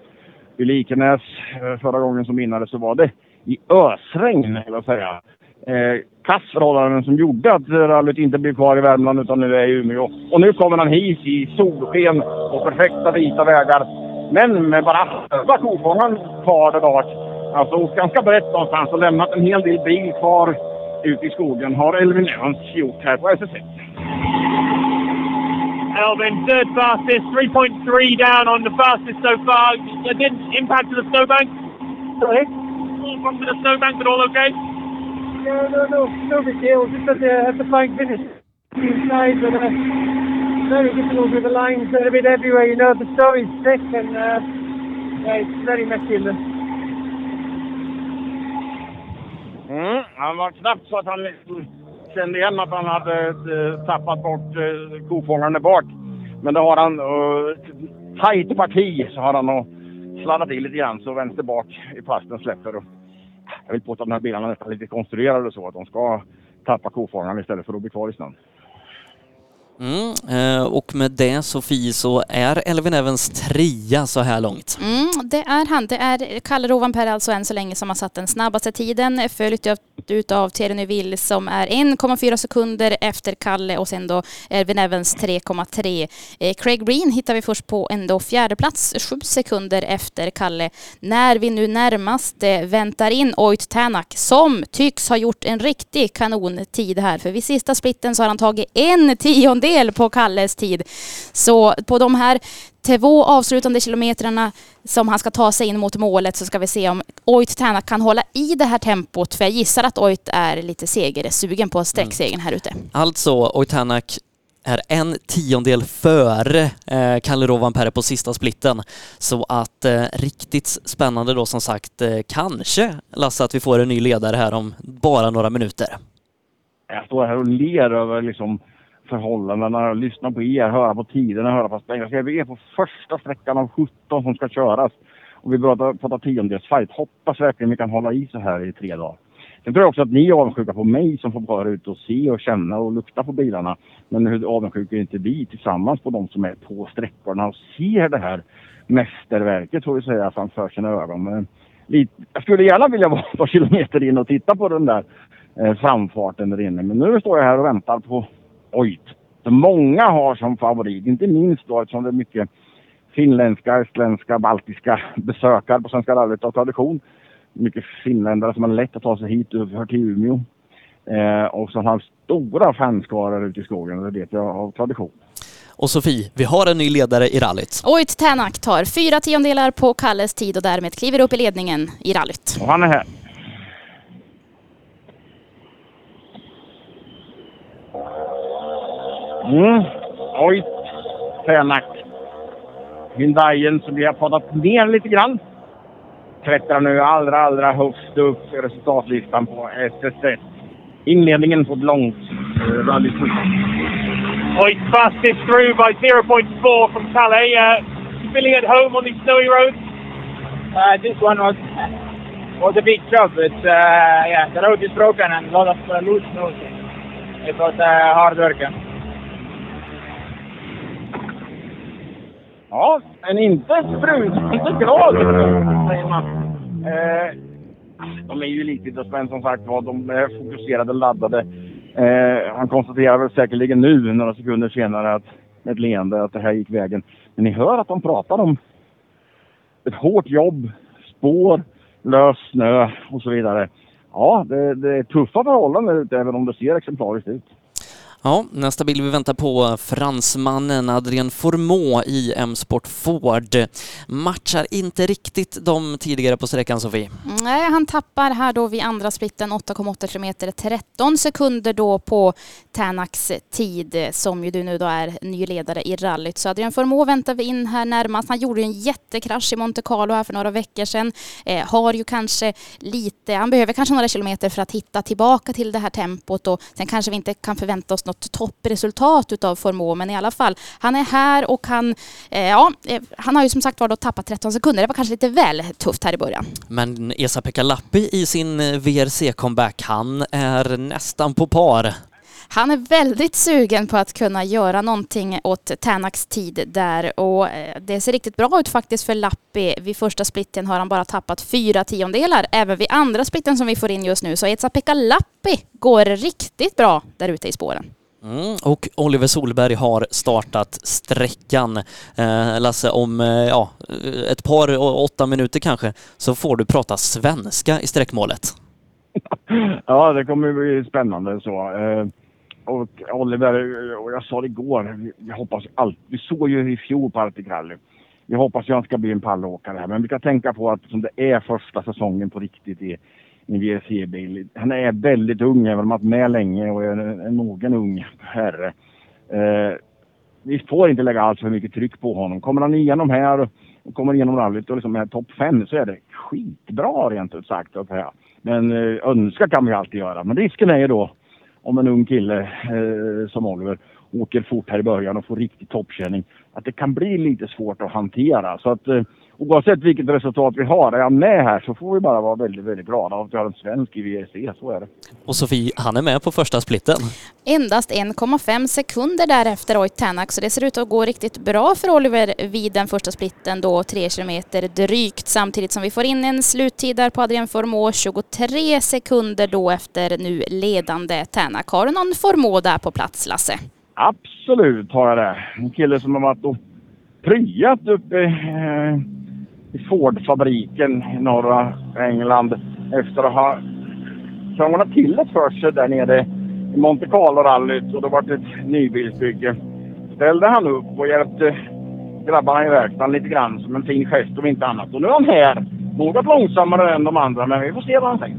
S7: i Likenäs. Eh, förra gången som vinnare så var det i ösregn, vill jag säga. Eh, kassförhållanden som gjorde att rallyt inte blev kvar i Värmland utan nu är i Umeå. Och nu kommer han hit i solsken och perfekta vita vägar. Men med bara halva kofångaren kvar där bak. Alltså åkt ganska brett någonstans och lämnat en hel del bil kvar ute i skogen har Elvin Evans gjort här på SS1.
S10: Elvin, third fastest, 3.3 down on the fastest so far. It didn't impact to the snowbank?
S12: Sorry?
S10: From to the snowbank, but all okay?
S12: No, no, no, no big deal. Just that they have the flying finish inside, but uh, very difficult with the lines. They're a bit everywhere, you know. The snow is thick and uh, yeah, it's very messy in there.
S7: Mm, han var knappt så att han kände igen att han hade eh, tappat bort eh, kofångaren där bak. Men det har han. Eh, Tajt parti så har han nog sladdat i lite grann så vänster bak i pasten släpper. Och, jag vill påstå att de här bilarna är nästan lite konstruerade så att de ska tappa kofångaren istället för att bli kvar i snön.
S2: Mm, eh, och med det Sofie så är Elvin Evans trea så här långt.
S3: Mm, det är han. Det är Kalle Rovanperä alltså än så länge som har satt den snabbaste tiden. Följt utav Thierry Neuville som är 1,4 sekunder efter Kalle och sen då Elvin Evans 3,3. Eh, Craig Breen hittar vi först på ändå fjärde plats, 7 sekunder efter Kalle. När vi nu närmast eh, väntar in Oit Tänak som tycks ha gjort en riktig kanontid här. För vid sista splitten så har han tagit en tiondel del på Kalles tid. Så på de här två avslutande kilometrarna som han ska ta sig in mot målet så ska vi se om Oit Täna kan hålla i det här tempot. För jag gissar att Oit är lite segersugen på sträcksegern här ute.
S2: Alltså, Oitanak är en tiondel före eh, Kalle Rovanperä på sista splitten. Så att eh, riktigt spännande då som sagt. Eh, kanske Lasse att vi får en ny ledare här om bara några minuter.
S7: Jag står här och ler över liksom förhållandena, lyssna på er, höra på tiderna, höra på spänningen. Vi är på första sträckan av 17 som ska köras. Och vi pratar, pratar tiondels. Hoppas verkligen vi kan hålla i så här i tre dagar. Sen tror jag också att ni är avundsjuka på mig som får vara ute och se och känna och lukta på bilarna. Men hur avundsjuka är inte vi tillsammans på de som är på sträckorna och ser det här mästerverket får vi säga framför sina ögon. Men lite, jag skulle gärna vilja vara ett par kilometer in och titta på den där eh, framfarten där inne. Men nu står jag här och väntar på Oit. Som många har som favorit, inte minst då eftersom det är mycket finländska, estländska, baltiska besökare på Svenska rallyt av tradition. Mycket finländare som har lätt att ta sig hit och hör till Umeå. Eh, och som har stora fanskaror ute i skogen, det vet jag av tradition.
S2: Och Sofie, vi har en ny ledare i rallyt.
S3: Oit Tänak tar fyra tiondelar på Kalles tid och därmed kliver upp i ledningen i rallyt.
S7: Och han är här. Mm. Oj, Tänak. Hyundaien som vi har pratat ner lite grann. Klättrar nu allra, allra högst upp i resultatlistan på SSS. Inledningen på ett långt uh, rally.
S10: Hoyt fastest through by 0.4 from Calais. Uh, feeling at home on these snowy roads?
S11: Uh, this one was was a big job. It's uh, yeah, the road is broken and a lot of uh, loose snow. It was uh, hard work.
S7: Ja, men inte glad, säger man. Eh, de är ju elitidrottsmän som sagt var. De är fokuserade laddade. Eh, han konstaterar väl säkerligen nu, några sekunder senare, att, med ett leende att det här gick vägen. Men ni hör att de pratar om ett hårt jobb, spår, lös snö och så vidare. Ja, det, det är tuffa förhållanden ute, även om det ser exemplariskt ut.
S2: Ja, nästa bild vi väntar på fransmannen Adrien Formaux i M-Sport Ford. Matchar inte riktigt de tidigare på sträckan, Sofie.
S3: Nej, han tappar här då vid andra splitten 8,8 kilometer, 13 sekunder då på Tänaks tid som ju du nu då är ny ledare i rallyt. Så Adrien Formaux väntar vi in här närmast. Han gjorde ju en jättekrasch i Monte Carlo här för några veckor sedan. Eh, har ju kanske lite, han behöver kanske några kilometer för att hitta tillbaka till det här tempot och sen kanske vi inte kan förvänta oss något toppresultat utav Formaux, men i alla fall, han är här och han, eh, ja, eh, han har ju som sagt var tappat 13 sekunder. Det var kanske lite väl tufft här i början.
S2: Men Esa-Pekka Lappi i sin VRC-comeback, han är nästan på par.
S3: Han är väldigt sugen på att kunna göra någonting åt Tänax tid där och eh, det ser riktigt bra ut faktiskt för Lappi. Vid första splitten har han bara tappat fyra tiondelar. Även vid andra splitten som vi får in just nu så Esa-Pekka Lappi går riktigt bra där ute i spåren.
S2: Mm, och Oliver Solberg har startat sträckan. Eh, Lasse, om eh, ja, ett par åtta minuter kanske så får du prata svenska i sträckmålet.
S7: Ja, det kommer bli spännande så. Eh, och Oliver, och jag sa det igår, vi- vi hoppas allt. Vi såg ju i fjol på Arctic Rally. Vi hoppas ju han ska bli en pallåkare här, men vi kan tänka på att som det är första säsongen på riktigt i en VRC-bil. Han är väldigt ung, även om han varit med länge och är en, en mogen ung herre. Eh, vi får inte lägga allt för mycket tryck på honom. Kommer han igenom här och kommer igenom rallyt och liksom är topp fem så är det skitbra rent ut sagt. Men eh, önska kan vi alltid göra. Men risken är ju då om en ung kille eh, som Oliver åker fort här i början och får riktig toppkänning att det kan bli lite svårt att hantera. Så att eh, oavsett vilket resultat vi har, är han med här så får vi bara vara väldigt, väldigt glada att vi har en svensk i VRC. Så är det.
S2: Och Sofie, han är med på första splitten.
S3: Endast 1,5 sekunder därefter Oit Tänak, så det ser ut att gå riktigt bra för Oliver vid den första splitten då, 3 kilometer drygt, samtidigt som vi får in en sluttid där på Adrien Formaux, 23 sekunder då efter nu ledande Tänak. Har du någon Formaux där på plats, Lasse?
S7: Absolut har jag det. En kille som har varit och pryat uppe eh, i Ford-fabriken i norra England efter att ha krånglat till det för sig där nere i Monte Carlo-rallyt och det var ett nybilsbygge. Ställde han upp och hjälpte grabbarna i verkstaden lite grann som en fin gest om inte annat. Och nu är han här. Något långsammare än de andra men vi får se vad han säger.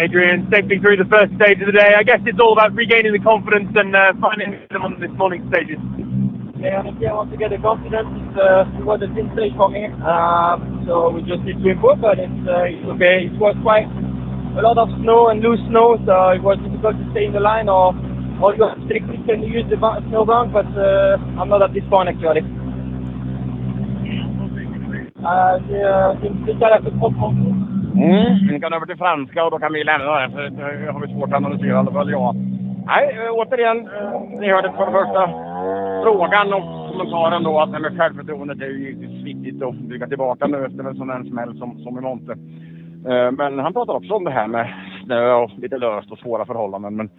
S10: Adrian, safely through the first stage of the day. I guess it's all about regaining the confidence and uh, finding them on this morning stages.
S11: Yeah, I I want to get the confidence. Uh, it was a thin stage for me, um, so we just need to improve. But it's, uh, it's okay. It was quite a lot of snow and loose snow, so it was difficult to stay in the line or or you stick and use the ba- snowbank. But uh, I'm not at this point actually. Uh, yeah, I think för toppmål.
S7: Mm. Vi kan över till franska och då kan vi lämna det för det har vi svårt att analysera i alla fall jag. Nej, eh, återigen, eh, ni hörde för första frågan och kommentaren då att det med självförtroendet är ju givetvis viktigt att bygga tillbaka nu efter en sån här smäll som, som i Monte. Eh, men han pratar också om det här med snö och lite löst och svåra förhållanden. Men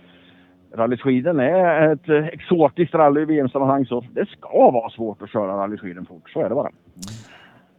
S7: Rally Sweden är ett exotiskt rally i VM-sammanhang så det ska vara svårt att köra Rally Sweden fort. Så är det bara.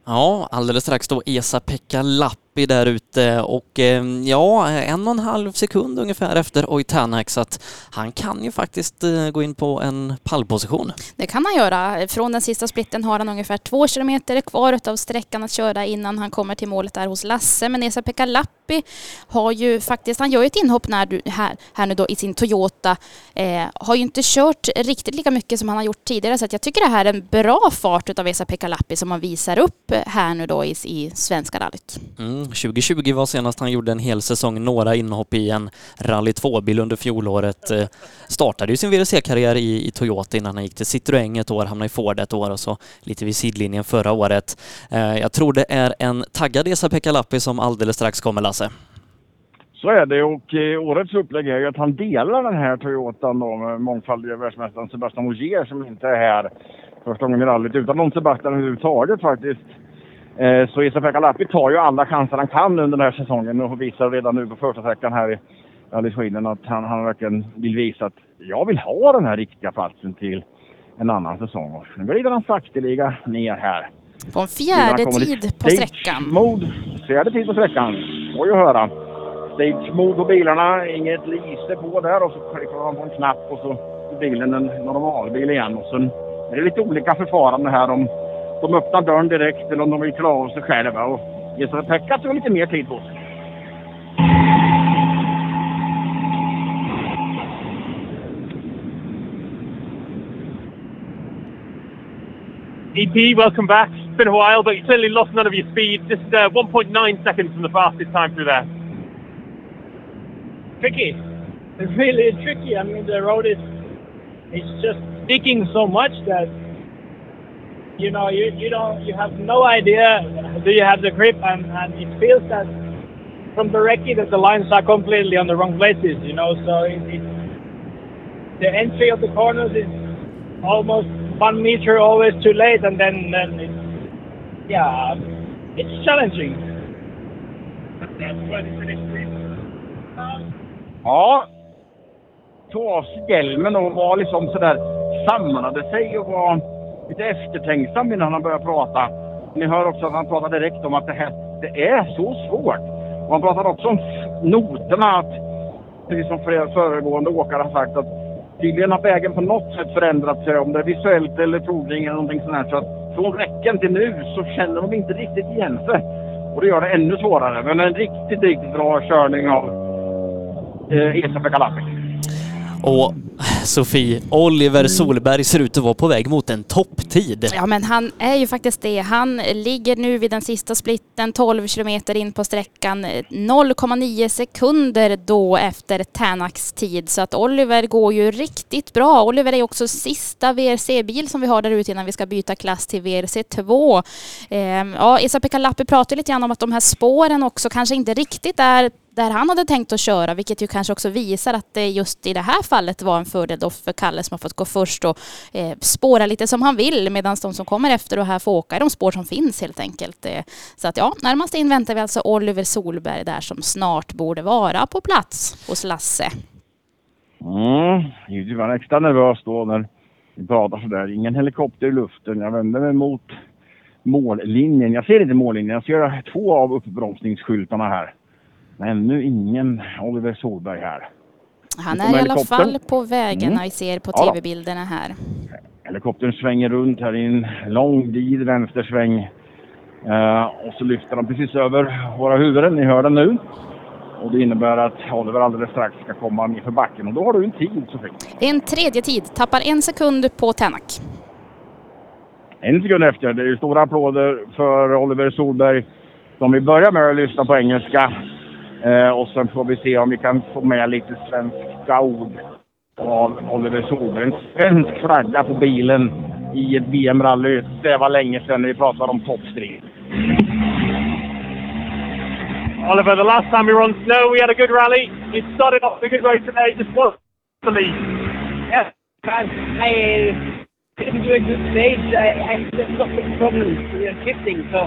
S2: Ja, alldeles strax då Esa-Pekka Lapp Lappi där ute och eh, ja, en och en halv sekund ungefär efter Oitanak så att han kan ju faktiskt eh, gå in på en pallposition.
S3: Det kan han göra. Från den sista splitten har han ungefär två kilometer kvar av sträckan att köra innan han kommer till målet där hos Lasse. Men Esa-Pekka Lappi har ju faktiskt, han gör ju ett inhopp när du, här, här nu då i sin Toyota. Eh, har ju inte kört riktigt lika mycket som han har gjort tidigare så att jag tycker det här är en bra fart utav Esa-Pekka Lappi som han visar upp här nu då i, i Svenska rallyt.
S2: Mm, 2020 var senast han gjorde en hel säsong, några inhopp i en Rally 2-bil under fjolåret. Eh, startade ju sin WRC-karriär i, i Toyota innan han gick till Citroën ett år, hamnade i Ford ett år och så lite vid sidlinjen förra året. Eh, jag tror det är en taggad Esa-Pekka Lappi som alldeles strax kommer, Lasse.
S7: Så är det och eh, årets upplägg är ju att han delar den här Toyotan då med mångfaldige världsmästaren Sebastian Ogier som inte är här första gången i rallyt utan någon Sebastian överhuvudtaget faktiskt. Eh, så Esa-Pekka Lappi tar ju alla chanser han kan under den här säsongen och visar redan nu på första sträckan här i Sweden att han, han verkligen vill visa att jag vill ha den här riktiga platsen till en annan säsong. Och nu glider han sakteliga ner här.
S3: På en fjärde tid på sträckan.
S7: Mode. Fjärde tid på sträckan. Får ju höra. Stage mode på bilarna. Inget lyse på där och så klickar han på en knapp och så bilen en normalbil igen. Och sen är det lite olika förfarande här om de öppnar dörren direkt eller om de vill klara av sig själva. Och Esa-Pekka tog lite mer tid på sig.
S10: EP, welcome back. It's been a while, but you certainly lost none of your speed. Just uh, 1.9 seconds from the fastest time through there.
S11: tricky. It's really tricky. I mean, the road is it's just digging so much that you know you, you don't you have no idea do you have the grip and, and it feels that from the recce that the lines are completely on the wrong places. You know, so it, it, the entry of the corners is almost one meter always too late, and then then it's yeah, it's challenging.
S7: Ja. Tog av sig och var liksom sådär, samlade sig och var lite eftertänksam innan han börjar prata. Ni hör också att han pratar direkt om att det här, det är så svårt. Och han pratar också om noterna, att precis som flera föregående åkare har sagt att tydligen har vägen på något sätt förändrat sig, om det är visuellt eller provning eller någonting sånt här. Så att från räcken till nu så känner de inte riktigt igen sig. Och det gör det ännu svårare. Men en riktigt, riktigt bra körning av eh, Esa-Pekka Lappi.
S2: Och Sofie, Oliver Solberg ser ut att vara på väg mot en topptid.
S3: Ja, men han är ju faktiskt det. Han ligger nu vid den sista splitten 12 kilometer in på sträckan. 0,9 sekunder då efter Tanax tid. Så att Oliver går ju riktigt bra. Oliver är ju också sista VRC-bil som vi har där ute innan vi ska byta klass till VRC 2. Eh, ja, Esa-Pekka Lappi pratar lite grann om att de här spåren också kanske inte riktigt är där han hade tänkt att köra, vilket ju kanske också visar att det just i det här fallet var en fördel då för Kalle som har fått gå först och eh, spåra lite som han vill medan de som kommer efter och här får åka i de spår som finns helt enkelt. Eh, så att ja, närmast in väntar vi alltså Oliver Solberg där som snart borde vara på plats hos Lasse.
S7: Mm, givetvis var extra nervös då när vi pratade sådär. Ingen helikopter i luften. Jag vände mig mot mållinjen. Jag ser inte mållinjen. Jag ser två av uppbromsningsskyltarna här. Men ännu ingen Oliver Solberg här.
S3: Han är i alla fall på vägen
S7: Mm.
S3: vi ser på
S7: Ja
S3: tv-bilderna här.
S7: Helikoptern svänger runt här i en lång, vid vänstersväng. Eh, och så lyfter de precis över våra huvuden. Ni hör den nu. Och det innebär att Oliver alldeles strax ska komma ner för backen. Och då har du en tid, Sofie.
S3: En tredje tid, tappar en sekund på Tänak.
S7: En sekund efter. Det är ju stora applåder för Oliver Solberg. Som vi börjar med att lyssna på engelska. Eh, och sen får vi se om vi kan få med lite svenska ord av Oliver Solberg. En svensk flagga på bilen i ett VM-rally. Det var länge sedan vi pratade om toppstrid.
S10: Oliver, the last time we were on snow, we had a good rally. It started off a good race today, just was the lead.
S12: Yeah, I, I didn't do a good stage. I, I had lots of problems with shifting, so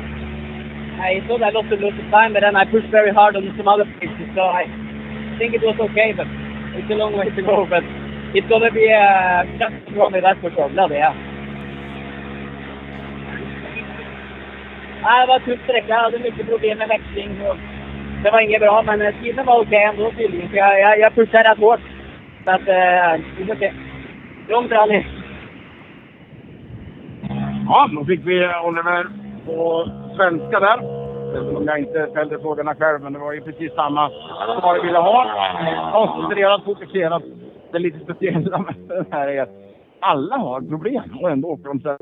S12: i thought I lost a lot of time, but then I pushed very hard on some other places, so I think it was okay, but it's a long way to go. But it's gonna be a just for me, that's for sure. Love it, yeah.
S13: Nej, det var en tuff sträcka. Jag hade mycket problem med växling. Och det var inget bra, men eh, tiden var okej okay ändå tydligen. Så jag, jag, jag pushade rätt hårt. Så att, eh, det är okej. Långt rally.
S7: Ja, då fick vi Oliver på svenska där. Även om jag inte ställde frågorna själv, men det var ju precis samma svar jag ville ha. Koncentrerat, fokuserat. Det lite speciella med här är att alla har problem och ändå åker de.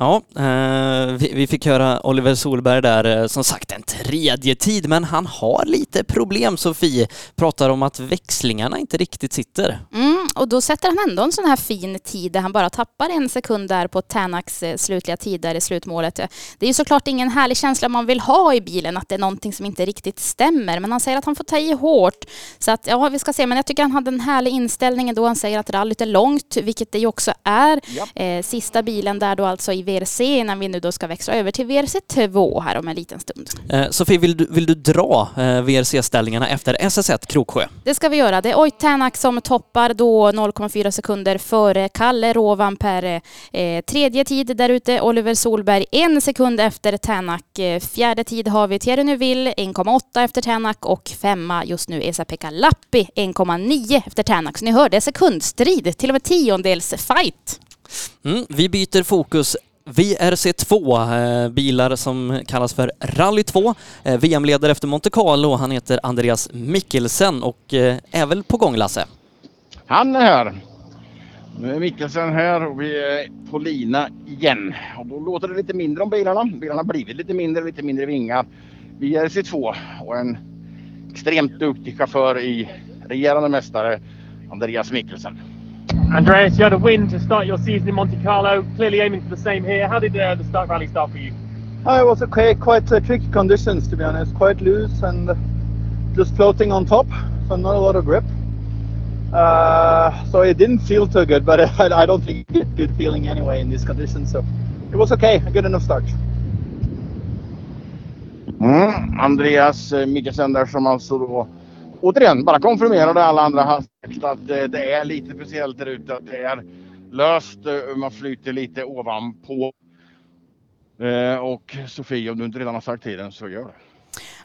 S2: Ja, eh, vi, vi fick höra Oliver Solberg där, eh, som sagt en tredje tid, men han har lite problem, Sofie. Pratar om att växlingarna inte riktigt sitter.
S3: Mm, och då sätter han ändå en sån här fin tid där han bara tappar en sekund där på Tanax eh, slutliga tid där i slutmålet. Det är ju såklart ingen härlig känsla man vill ha i bilen, att det är någonting som inte riktigt stämmer. Men han säger att han får ta i hårt. Så att, ja, vi ska se. Men jag tycker han hade en härlig inställning då han säger att rallyt är långt, vilket det ju också är. Eh, sista bilen där då alltså i VRC innan vi nu då ska växla över till VRC2 här om en liten stund.
S2: Eh, Sofie, vill du, vill du dra eh, VRC-ställningarna efter SS1 Kroksjö?
S3: Det ska vi göra. Det är Oit Tänak som toppar då 0,4 sekunder före Kalle Rovan per eh, tredje tid där ute. Oliver Solberg en sekund efter Tänak. Eh, fjärde tid har vi Thierry Neuville 1,8 efter Tänak och femma just nu Esa-Pekka Lappi 1,9 efter Tänak. Så ni hör, det är sekundstrid, till och med tiondels fight.
S2: Mm, vi byter fokus VRC2, eh, bilar som kallas för Rally 2. Eh, VM-ledare efter Monte Carlo, han heter Andreas Mikkelsen och är väl på gång Lasse?
S7: Han är här. Nu är Mikkelsen här och vi är på lina igen. Och då låter det lite mindre om bilarna. Bilarna har blivit lite mindre, lite mindre vingar. Vi är C2 och en extremt duktig chaufför i regerande mästare Andreas Mikkelsen.
S14: Andreas, you had a win to start your season in Monte Carlo, clearly aiming for the same here. How did uh, the start rally start for you?
S15: Uh, it was okay, quite uh, tricky conditions to be honest, quite loose and just floating on top, so not a lot of grip. Uh, so it didn't feel too good, but I, I don't think it's good feeling anyway in these conditions. So it was okay, a good enough start.
S7: Mm, Andreas eh, Mikkelsen där som alltså då återigen bara konfirmerade alla andra har att eh, det är lite speciellt där ute. Att det är löst, eh, man flyter lite ovanpå. Eh, och Sofie, om du inte redan har sagt tiden så gör det.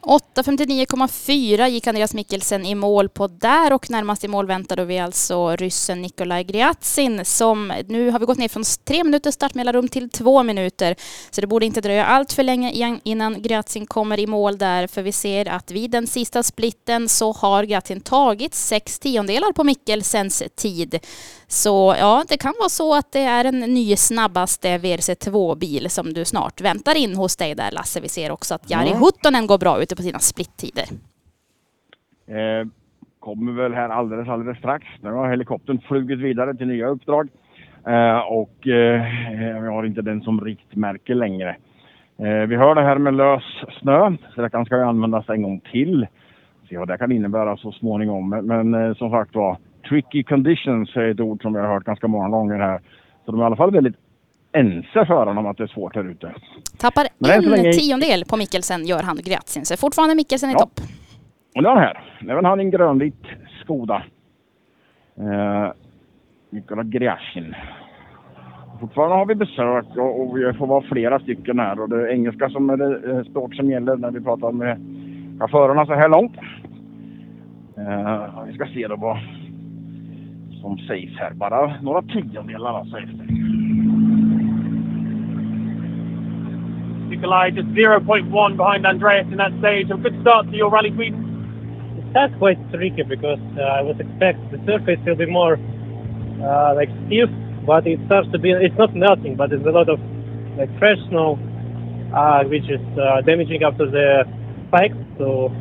S3: 8.59,4 gick Andreas Mikkelsen i mål på där och närmast i mål väntade vi alltså ryssen Nikolaj Gryatsin som nu har vi gått ner från tre minuters startmellanrum till två minuter. Så det borde inte dröja allt för länge innan Gryatsin kommer i mål där för vi ser att vid den sista splitten så har Gryatsin tagit sex tiondelar på Mikkelsens tid. Så ja, det kan vara så att det är en ny snabbaste VRC2-bil som du snart väntar in hos dig där Lasse. Vi ser också att Jari. Huttonen går bra ute på sina splittider.
S7: Eh, kommer väl här alldeles, alldeles strax. Nu har helikoptern flugit vidare till nya uppdrag. Eh, och eh, vi har inte den som riktmärke längre. Eh, vi hör det här med lös snö. Sträckan ska ju användas en gång till. Se vad det kan innebära så småningom. Men, men eh, som sagt var, tricky conditions är ett ord som vi har hört ganska många gånger här. Så de är i alla fall väldigt ense förarna om att det är svårt här ute.
S3: Tappar en
S7: länge-
S3: tiondel på Mikkelsen gör han Gryatsin. Så fortfarande Mikkelsen i
S7: Ja.
S3: topp.
S7: Och nu är han här. Även han i en grönvit Skoda. Eh, Nikola Grashin. Fortfarande har vi besök och, och vi får vara flera stycken här. Och det är engelska som är det eh, språk som gäller när vi pratar med chaufförerna så här långt. Eh, vi ska se då vad som sägs här. Bara några tiondelar alltså efter.
S14: Nikolai just 0.1 behind Andreas in that stage. A good start to your Rally Sweden.
S13: That's quite tricky because uh, I was expecting the surface will be more uh, like stiff, but it starts to be. It's not melting, but there's a lot of like fresh snow, uh, which is uh, damaging after the spikes. So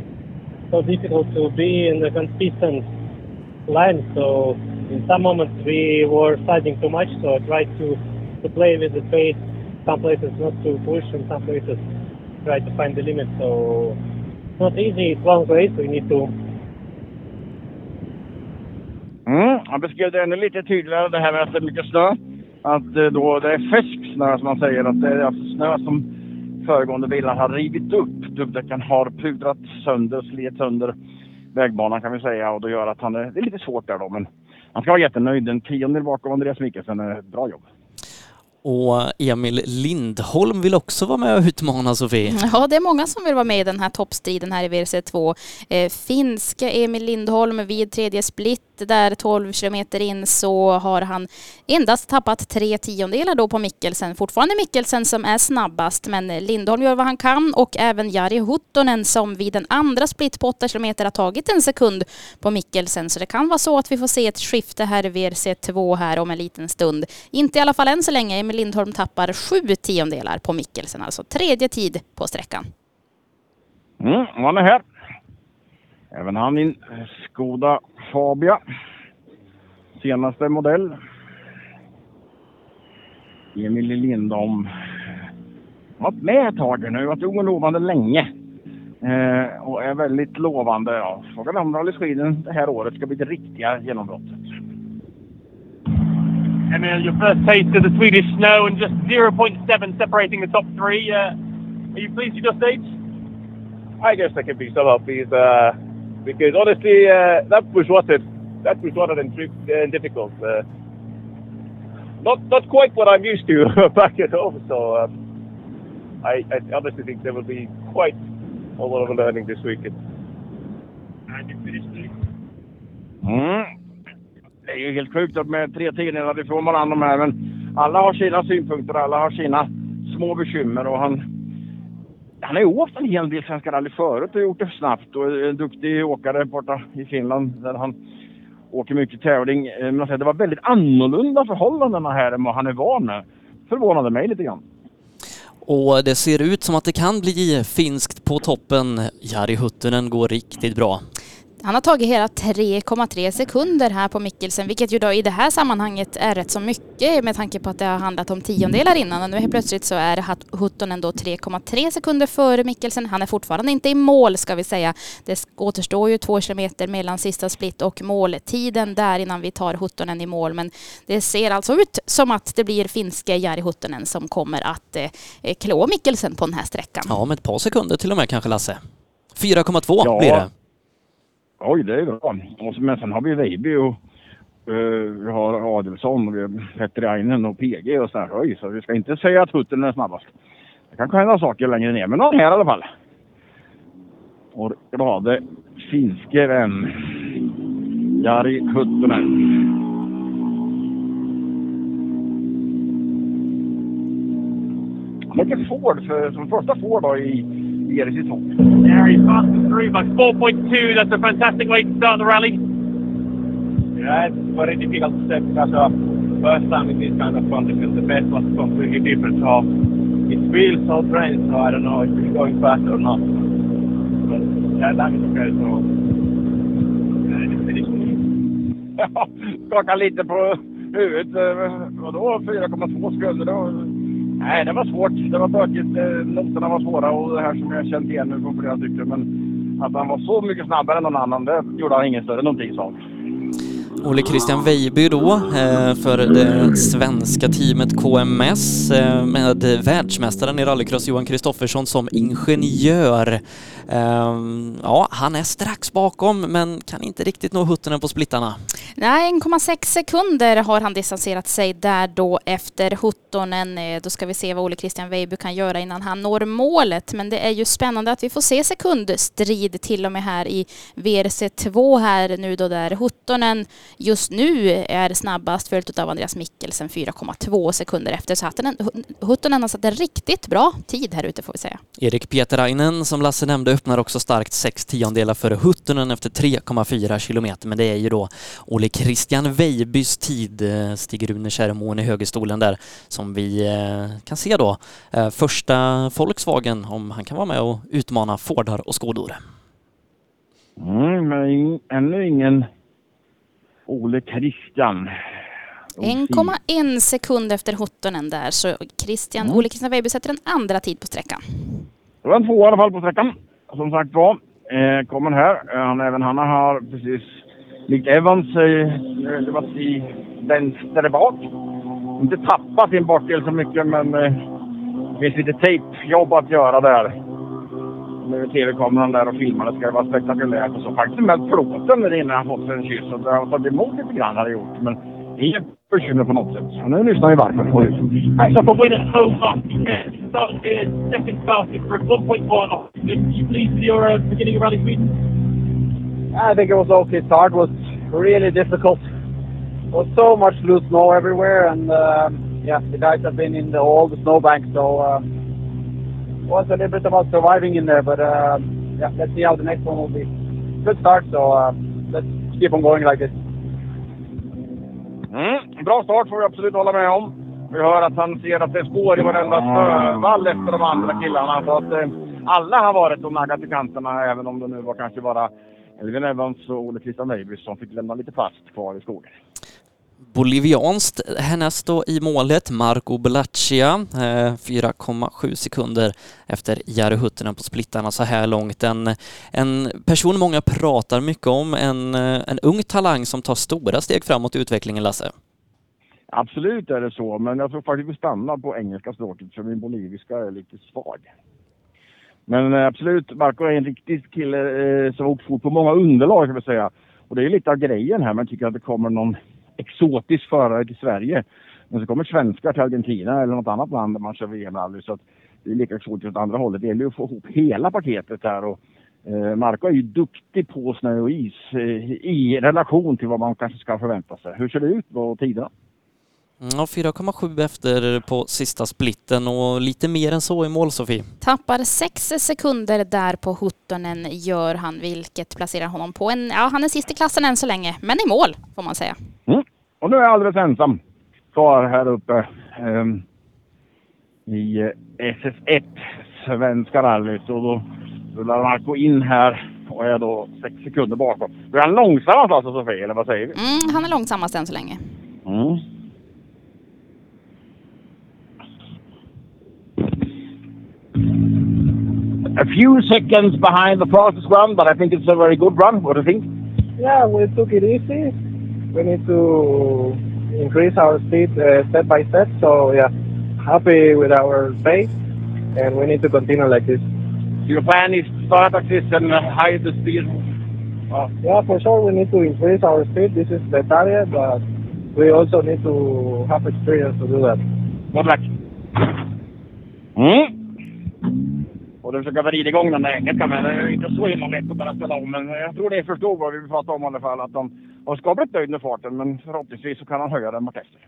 S13: so difficult to be in a consistent line. So in some moments we were sliding too much. So I tried to to play with the pace. Some places not to push, and some places try to find the limit. So it's not easy. It's long race. We need to
S7: Mm, han beskrev det ännu lite tydligare det här med att det är mycket snö. Att eh, då det är färsk snö som man säger. Att det är alltså snö som föregående bilar har rivit upp. Dubbdäcken har pudrat sönder, slet sönder vägbanan kan vi säga. Och då gör att han är, det är lite svårt där då. Men han ska vara jättenöjd. En tiondel bakom Andreas Mikkelsen är ett bra jobb.
S2: Och Emil Lindholm vill också vara med och utmana Sofie.
S3: Ja, det är många som vill vara med i den här toppstriden här i WRC2. Eh, finska Emil Lindholm vid tredje split där 12 kilometer in så har han endast tappat tre tiondelar då på Mikkelsen. Fortfarande Mikkelsen som är snabbast men Lindholm gör vad han kan och även Jari Huttonen som vid den andra split på 8 kilometer har tagit en sekund på Mikkelsen. Så det kan vara så att vi får se ett skifte här i WRC2 här om en liten stund. Inte i alla fall än så länge. Emil Lindholm tappar sju tiondelar på Mikkelsen, alltså tredje tid på sträckan.
S7: Mm, han är här. Även han i en Skoda Fabia. Senaste modell. Emil Lindholm har varit med ett tag nu, varit ung och lovande länge. Eh, och är väldigt lovande. Ja, Frågan är om Rally Sweden det här året ska bli det riktiga genombrottet.
S9: Emil, your first taste of the Swedish snow and just 0.7 separating the top three. Uh, are you pleased with your stage?
S10: I guess I can be somehow pleased uh, because honestly, uh, that was what it that was what and uh, difficult. Uh, not not quite what I'm used to back at home. So um, I, I honestly think there will be quite a lot of learning this weekend.
S7: Mm. Det är ju helt sjukt att med tre tiondelar ifrån varandra de här, men alla har sina synpunkter, alla har sina små bekymmer och han han har ju åkt en hel del Svenska rally förut och gjort det snabbt och är en duktig åkare borta i Finland där han åker mycket tävling. Eh, men alltså, det var väldigt annorlunda förhållanden här än vad han är van med. Förvånade mig lite grann.
S2: Och det ser ut som att det kan bli finskt på toppen. Jari Huttunen går riktigt bra.
S3: Han har tagit hela 3,3 sekunder här på Mikkelsen, vilket ju då i det här sammanhanget är rätt så mycket med tanke på att det har handlat om tiondelar innan. Och nu helt plötsligt så är Huttonen då 3,3 sekunder före Mikkelsen. Han är fortfarande inte i mål ska vi säga. Det återstår ju två kilometer mellan sista split och måltiden där innan vi tar Huttonen i mål. Men det ser alltså ut som att det blir finske Jari Huttonen som kommer att eh, klå Mikkelsen på den här sträckan.
S2: Ja, med ett par sekunder till och med kanske Lasse. 4,2
S7: Ja.
S2: blir det.
S7: Oj, det är bra. Och så, men sen har vi Veiby och uh, vi har Adelsson och vi har och PG och sådär. Oj, så vi ska inte säga att Hutten är snabbast. Det kan hända saker längre ner, men någon här i alla fall. Och glade finske vän Jari Huttunen. Han åker Ford för, som första Ford då i, i RC2.
S9: Yeah, he's fast and through by 4.2. That's a fantastic way to start the rally.
S10: Yeah, it's very difficult to say because uh, first time in this kind of conditions, the pace was completely different. So it feels so strange. So I don't know if it's going fast or not. But yeah, that is okay. So yeah, it's finished.
S7: Ja, skakar lite på huvudet. Eh, Vadå 4,2 sekunder? Nej, det var svårt. Det var bökigt. Eh, noterna var svåra och det här som jag känt igen nu från flera stycken. Men att han var så mycket snabbare än någon annan, det gjorde han ingen större notis av.
S2: Ole Christian Weiby då eh, för det svenska teamet KMS eh, med världsmästaren i rallycross Johan Kristoffersson som ingenjör. Ehm, ja, han är strax bakom men kan inte riktigt nå hutten på splittarna.
S3: Nej, 1,6 sekunder har han distanserat sig där då efter Huttonen. Eh, då ska vi se vad Ole Christian Weiby kan göra innan han når målet. Men det är ju spännande att vi får se sekundstrid till och med här i VRC2 här nu då där Huttonen just nu är snabbast följt av Andreas Mikkelsen 4,2 sekunder efter. Så Huttonen, Huttonen har satt en riktigt bra tid här ute får vi säga.
S2: Erik Pietarainen som Lasse nämnde öppnar också starkt sex tiondelar före Huttunen efter 3,4 kilometer. Men det är ju då Ole Christian Weibys tid, eh, Stig-Rune Kärrmoen i högerstolen där, som vi eh, kan se då. Eh, Första Volkswagen, om han kan vara med och utmana Fordar och Skodor.
S7: Mm, men ännu ingen Ole Christian.
S3: 1,1 sekund efter Huttonen där så Christian,
S7: Mm.
S3: Ole Christian Weiby sätter en andra tid på sträckan.
S7: Det var en tvåa i alla fall på sträckan. Som sagt var, eh, kommer här. Eh, Han, även han har precis, likt Evans, eh, det var i vänster bak. Inte tappat sin bakdel så mycket, men eh, det finns lite tejpjobb att göra där. Med tv-kameran där och filmar, det ska vara spektakulärt och så. Faktiskt med plåten där inne har fått en kyss det har tagit emot lite grann har det gjort. Men bekymmer på något sätt. Så nu lyssnar vi varför.
S11: So for winning over, uh, started uh, second fastest for 1.1 Did you pleased with your uh, beginning of Rally Sweden?
S12: I think it was okay. Start was really difficult. There was so much loose snow everywhere, and um, yeah, the guys have been in the, all the snowbanks, so it was a little bit about surviving in there. But um, yeah, let's see how the next one will be. Good start, so uh, let's keep on going like this.
S7: Mm, bra start får vi absolut hålla med om. Vi hör att han ser att det är spår i varenda snövall efter de andra killarna. Så att eh, alla har varit och naggat i kanterna, även om det nu var kanske bara Elvin Evans och Ole Christian Weibys som fick lämna lite fast kvar i skogen.
S2: Bolivianskt härnäst då i målet, Marco Bellaccia, 4,7 eh, sekunder efter Jari Huttinen på splittarna så här långt. En, en person många pratar mycket om, en, eh, en ung talang som tar stora steg framåt i utvecklingen, Lasse.
S7: Absolut är det så, men jag tror faktiskt vi stannar på engelska språket för min boliviska är lite svag. Men eh, absolut, Marco är en riktig kille eh, som har åkt fort på många underlag kan vi säga. Och det är lite av grejen här, man tycker att det kommer någon exotisk förare till Sverige. Men så kommer svenskar till Argentina eller något annat land där man kör VM-rally. Så att det är lika exotiskt åt andra hållet. Det gäller ju att få ihop hela paketet här. Och, eh, Marco är ju duktig på snö och is eh, i relation till vad man kanske ska förvänta sig. Hur ser det ut på tiderna?
S2: Ja, 4,7 efter på sista splitten och lite mer än så i mål, Sofie.
S3: Tappar sex sekunder där på Huttonen gör han, vilket placerar honom på en... Ja, han är sist i klassen än så länge, men i mål får man säga.
S7: Mm. Och nu är jag alldeles ensam kvar här uppe ehm, i eh, SS1, Svenska rallyt. Och då rullar Marco in här och är då sex sekunder bakom. Är han långsammast alltså Sofie, eller vad säger vi?
S3: Mm, han är långsammast än så länge.
S7: Mm. A few seconds behind the fastest run, but I think it's a very good run. What do you think?
S12: Yeah, we took it easy. We need to increase our speed uh, step by step. So yeah, happy with our pace, and we need to continue like this.
S7: Your plan is to start like this and uh, hide the speed.
S12: Uh, yeah, for sure we need to increase our speed. This is the target, but we also need to have experience to do that.
S7: Good luck. Mm. Och du försöker vrida igång den där engelska men det är inte så himla lätt att bara ställa om. Men jag tror det förstår vad vi pratar om i alla fall. Att de har skapligt nöjd med farten men förhoppningsvis så kan han höja den vartefter.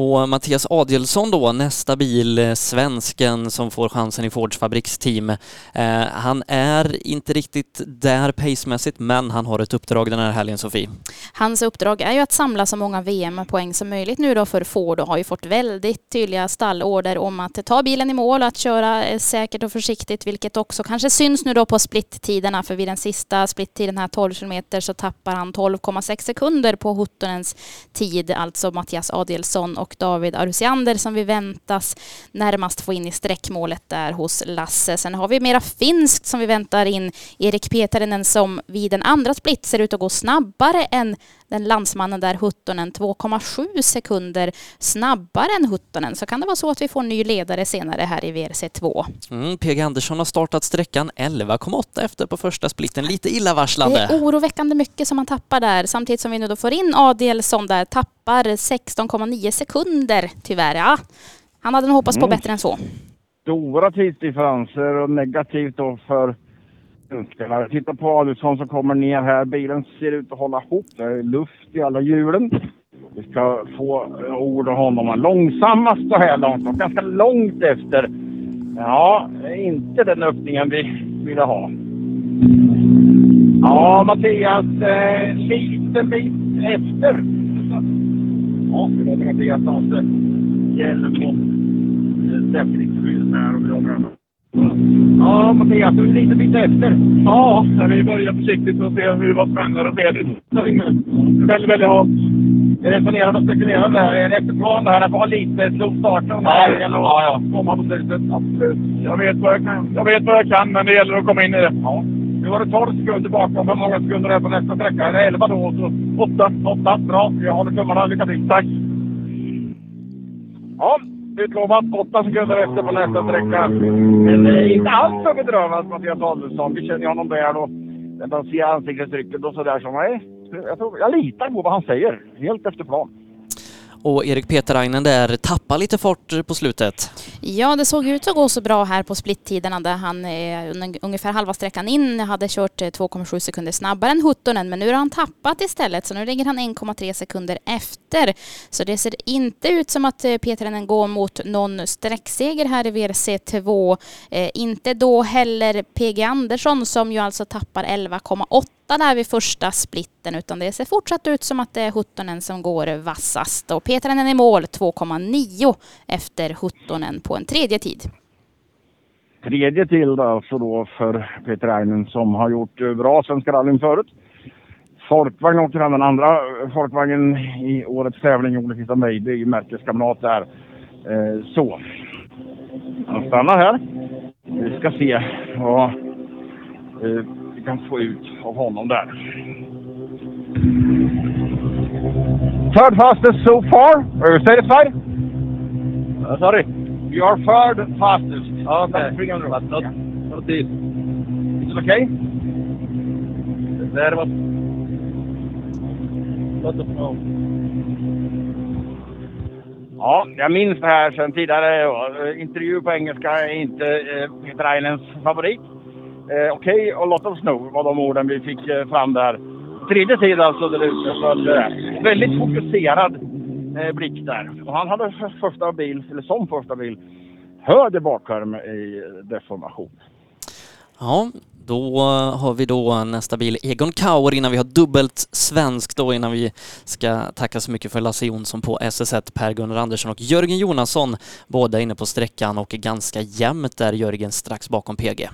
S2: Och Mattias Adielsson då, nästa bil, eh, svensken som får chansen i Fords fabriksteam. Eh, han är inte riktigt där pacemässigt, men han har ett uppdrag den här helgen, Sofie.
S3: Hans uppdrag är ju att samla så många VM-poäng som möjligt nu då för Ford och har ju fått väldigt tydliga stallorder om att ta bilen i mål och att köra eh, säkert och försiktigt, vilket också kanske syns nu då på splittiderna, för vid den sista splittiden här 12 kilometer så tappar han 12,6 sekunder på Huttonens tid, alltså Mattias Adielsson och David Arusiander som vi väntas närmast få in i sträckmålet där hos Lasse. Sen har vi mera finskt som vi väntar in Erik Petarinen som vid den andra split ser ut att gå snabbare än den landsmannen där Huttonen 2,7 sekunder snabbare än Huttonen så kan det vara så att vi får en ny ledare senare här i VRC2.
S2: Mm, PG Andersson har startat sträckan 11,8 efter på första splitten. Lite illavarslande.
S3: Det är oroväckande mycket som han tappar där samtidigt som vi nu då får in Adielsson där tappar 16,9 sekunder tyvärr. Ja, han hade nog hoppats på
S7: Mm.
S3: bättre än så.
S7: Stora tidsdifferenser och negativt då för spelare. Titta på Adelsson som kommer ner här. Bilen ser ut att hålla ihop. Det är luft i alla hjulen. Vi ska få eh, ord av honom. Långsammast så här långt och ganska långt efter. Ja, inte den öppningen vi ville ha. Ja, Mattias, eh, liten bit efter. Ja, det var Mattias Hjelm eh, och säkerhetsskydd här jobbar. Ja, Mattias, du är lite bit efter.
S11: Ja, vi börjar försiktigt och se hur vad spännande det är. Väldigt, väldigt halt.
S7: Är det imponerande och spekulerande där? Är det efterplan där? Det var lite slog starten om
S11: Ja,
S7: helgen och
S11: ja, ja.
S7: komma på slutet.
S11: Absolut. Jag vet vad jag kan. Jag vet vad jag kan, men det gäller att komma in i det.
S7: Ja. Nu var det 12 sekunder bakom. Hur många sekunder är det på nästa sträcka? Är det 11 då? Så 8. 8. Bra. Jag håller tummarna. Lycka till. Tack. Ja, utlovat 8 sekunder efter på nästa sträcka. Men det är inte alls för bedrövad Mattias Adelsson. Vi känner ju honom väl och man ser ansiktsuttrycket och sådär så nej. Jag, tror, jag litar på vad han säger, helt efter plan.
S2: Och Erik Peterainen där tappar lite fart på slutet.
S3: Ja, det såg ut att gå så bra här på splittiderna där han eh, ungefär halva sträckan in hade kört eh, 2,7 sekunder snabbare än Huttonen, men nu har han tappat istället, så nu ligger han 1,3 sekunder efter. Så det ser inte ut som att eh, Peterainen går mot någon sträckseger här i WRC2. Eh, inte då heller PG Andersson som ju alltså tappar 11,8 där vid första splitten utan det ser fortsatt ut som att det är Huttonen som går vassast och Petranen i mål 2,9 efter Huttonen på en tredje tid.
S7: Tredje till alltså då för Peter Einen som har gjort eh, bra Svenska rallyn förut. Folkvagn åker han den andra eh, Folkvagnen i årets tävling, Ole Christian Meide, märkeskamrat där. Eh, så. Han stannar här. Vi ska se vad eh, kan få ut av honom där. Third fastest so far. Are you satisfied?
S10: Uh, sorry.
S7: You are third fastest.
S10: Okay.
S7: 300.
S10: But not, not this.
S7: It's okay?
S10: There was lot of snow.
S7: Ja, jag minns det här sedan tidigare. Ja, Intervju på engelska är inte eh, Peter Einens favorit. Eh, Okej och lot of snow var de orden vi fick eh, fram där. Tredje tid alltså där ute. Så att, eh, väldigt fokuserad eh, blick där. Och han hade första bil, eller som första bil, höger bakskärm i deformation.
S2: Ja, då eh, har vi då nästa bil Egon Kauer innan vi har dubbelt svensk då innan vi ska tacka så mycket för Lasse Jonsson på SS1, Per-Gunnar Andersson och Jörgen Jonasson. Båda inne på sträckan och ganska jämnt där Jörgen strax bakom PG.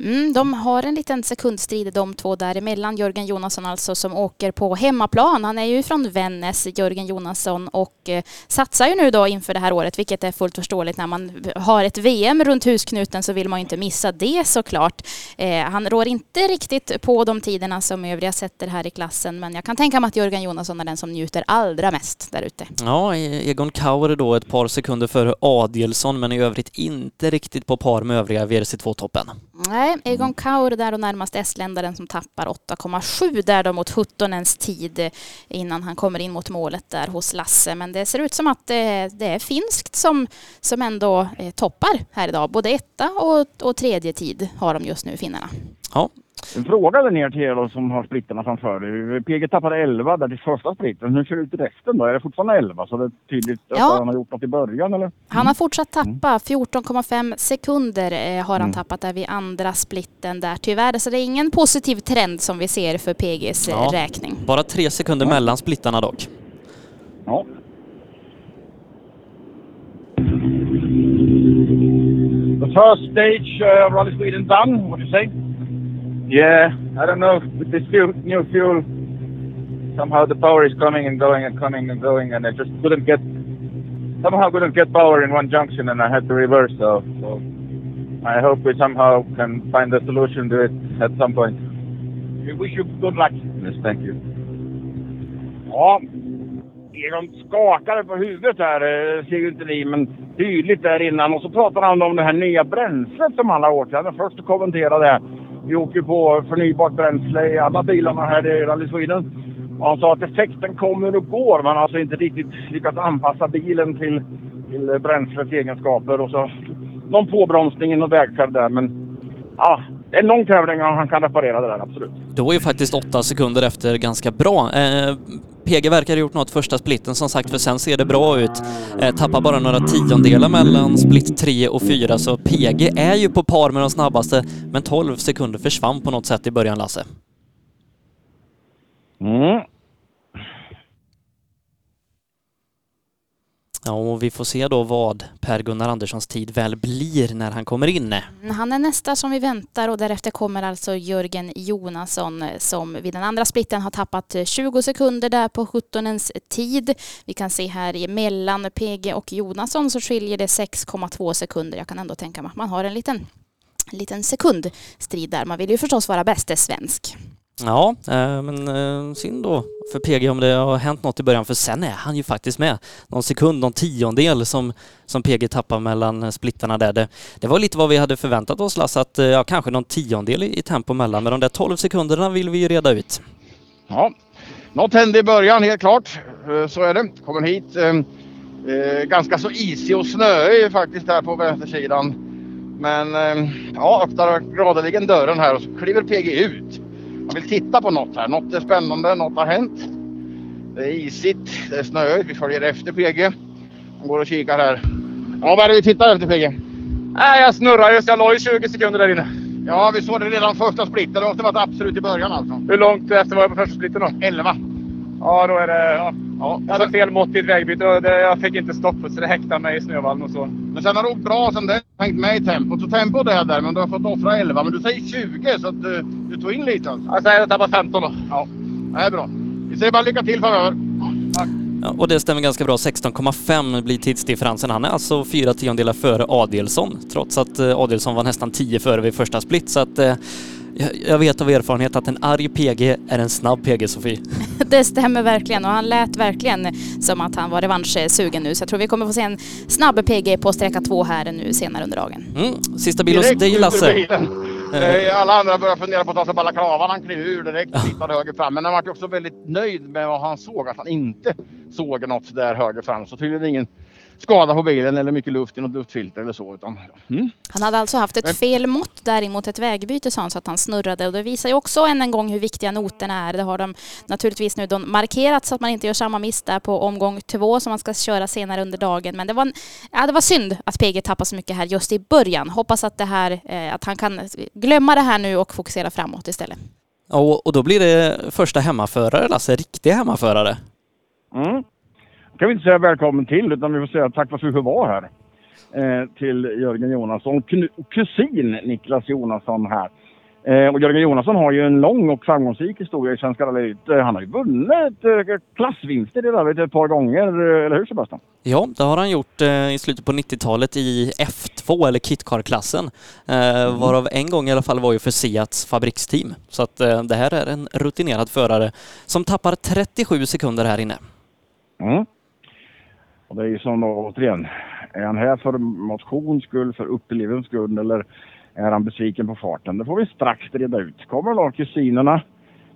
S3: Mm, de har en liten sekundstrid de två däremellan. Jörgen Jonasson alltså som åker på hemmaplan. Han är ju från Vännäs, Jörgen Jonasson, och eh, satsar ju nu då inför det här året, vilket är fullt förståeligt. När man har ett VM runt husknuten så vill man ju inte missa det såklart. Eh, han rår inte riktigt på de tiderna som övriga sätter här i klassen, men jag kan tänka mig att Jörgen Jonasson är den som njuter allra mest där ute.
S2: Ja, Egon Kauer då ett par sekunder före Adielsson, men i övrigt inte riktigt på par med övriga WRC2-toppen.
S3: Nej, Egon Kaur där och närmast estländaren som tappar 8,7 där då mot Huttonens tid innan han kommer in mot målet där hos Lasse. Men det ser ut som att det, det är finskt som, som ändå eh, toppar här idag. Både etta och, och tredje tid har de just nu, finnarna.
S2: Ja,
S7: en fråga där ner till er då, som har splittarna framför er. PG tappade 11 där till första splitten. Hur ser det ut i resten då? Är det fortfarande 11? Så det är tydligt att
S3: Ja.
S7: han har gjort något i början eller?
S3: Han har fortsatt tappa 14,5 sekunder eh, har han
S7: Mm.
S3: tappat där vid andra splitten där tyvärr. Så det är ingen positiv trend som vi ser för PGs eh,
S2: Ja.
S3: räkning.
S2: bara tre sekunder mellan splittarna dock.
S7: Ja.
S10: The first stage, uh, Rally Sweden done. What do you say?
S16: Yeah, I don't know. With this fuel, new fuel, somehow the power is coming and going and coming and going, and I just couldn't get somehow couldn't get power in one junction, and I had to reverse. So, so I hope we somehow can find a solution to it at some point.
S10: We wish you good luck.
S16: Yes, thank you.
S7: Ja, Egon skakade på huvudet här, eh, ser ju inte ni, men tydligt där innan. Och så pratade han om det här nya bränslet som han har åkt. Är först att kommentera det. Vi åker på förnybart bränsle i alla bilarna här i Rally Sweden. Och han sa att effekten kommer och går. Man har alltså inte riktigt lyckats anpassa bilen till, till bränslets egenskaper. Och så någon påbromsning och vägskärv där. Men ja, en lång tävling och han kan reparera det där, absolut.
S2: Då är ju faktiskt åtta sekunder efter ganska bra. Eh, PG verkar ha gjort något första splitten som sagt, för sen ser det bra ut. Eh, tappar bara några tiondelar mellan split 3 och 4, så PG är ju på par med de snabbaste, men 12 sekunder försvann på något sätt i början, Lasse.
S7: Mm.
S2: Ja, och vi får se då vad Per-Gunnar Anderssons tid väl blir när han kommer in.
S3: Mm, han är nästa som vi väntar och därefter kommer alltså Jörgen Jonasson eh, som vid den andra splitten har tappat eh, 20 sekunder där på 17ens tid. Vi kan se här emellan mellan PG och Jonasson så skiljer det 6,2 sekunder. Jag kan ändå tänka mig att man har en liten, liten sekundstrid där. Man vill ju förstås vara bäste svensk.
S2: Ja, eh, men eh, synd då för PG om det har hänt något i början, för sen är han ju faktiskt med. Någon sekund, någon tiondel som, som PG tappar mellan eh, splittarna där. Det, det var lite vad vi hade förväntat oss Lasse, att ja, kanske någon tiondel i, i tempo mellan, men de där 12 sekunderna vill vi ju reda ut.
S7: Ja, något hände i början helt klart. Så är det. Kommer hit. Eh, eh, ganska så isig och snöig faktiskt här på vänstersidan. Men eh, ja, öppnar gradeligen dörren här och så kliver PG ut. Man vill titta på något här. Något är spännande, något har hänt. Det är isigt, det är snöigt. Vi följer efter PG. Han går och kikar här. Ja, vad är det vi tittar efter PG?
S10: Nej, jag snurrar just. Jag la ju 20 sekunder där inne.
S7: Ja, vi såg det redan första splitten. Det måste varit absolut i början alltså.
S10: Hur långt efter var jag på första splitten då?
S7: 11.
S10: Ja, då är det... Ja. Ja, jag hade fel mått i ett vägbyte och det, jag fick inte stopp så det häktade mig i snövallen och så.
S7: Men sen har du åkt bra sen det hängt med i tempot. Så tempot är där, men du har fått offra 11. Men du säger 20 så att du, du tog in lite alltså.
S10: Jag säger att jag tappade 15 då.
S7: Ja, det är bra. Vi säger bara lycka till framöver. Tack.
S2: Ja, och det stämmer ganska bra. 16,5 blir tidsdifferensen. Han är alltså fyra tiondelar före Adelsson, trots att eh, Adelsson var nästan 10 före vid första split. Så att eh, jag- jag vet av erfarenhet att en arg PG är en snabb PG, Sofie.
S3: Det stämmer verkligen och han lät verkligen som att han var revanschsugen nu så jag tror vi kommer få se en snabb PG på sträcka två här nu senare under dagen.
S2: Mm. Sista bil hos dig Lasse.
S7: Eh, Alla andra började fundera på att ta sig balaklavan. Han klev ur direkt och tittade höger fram. Men han var också väldigt nöjd med vad han såg. Att han inte såg något där höger fram. Så tydligen ingen skada på bilen eller mycket luft i något luftfilter eller så. Utan, mm.
S3: Han hade alltså haft ett fel mått däremot ett vägbyte sa han så att han snurrade och det visar ju också än en gång hur viktiga noterna är. Det har de naturligtvis nu markerat så att man inte gör samma miss där på omgång två som man ska köra senare under dagen. Men det var, en, ja, det var synd att PG tappade så mycket här just i början. Hoppas att, det här, eh, att han kan glömma det här nu och fokusera framåt istället.
S2: Ja, och då blir det första hemmaförare Lasse, riktig hemmaförare.
S7: Mm. Kan vi inte säga välkommen till utan vi får säga tack för att vi får vara här. Eh, till Jörgen Jonasson kusin Niklas Jonasson här. Eh, och Jörgen Jonasson har ju en lång och framgångsrik historia i Svenska rallyt. Eh, han har ju vunnit eh, klassvinster i rallyt ett par gånger, eh, eller hur Sebastian?
S2: Ja, det har han gjort eh, i slutet på 90-talet i F2 eller Kitcar-klassen. Eh, varav en gång i alla fall var ju för Seats fabriksteam. Så att det här är en rutinerad förare som tappar 37 sekunder här inne.
S7: Mm. Och det är ju som då, återigen, är han här för motions skull, för upplevelsens skull eller är han besviken på farten? Det får vi strax reda ut. Kommer då kusinerna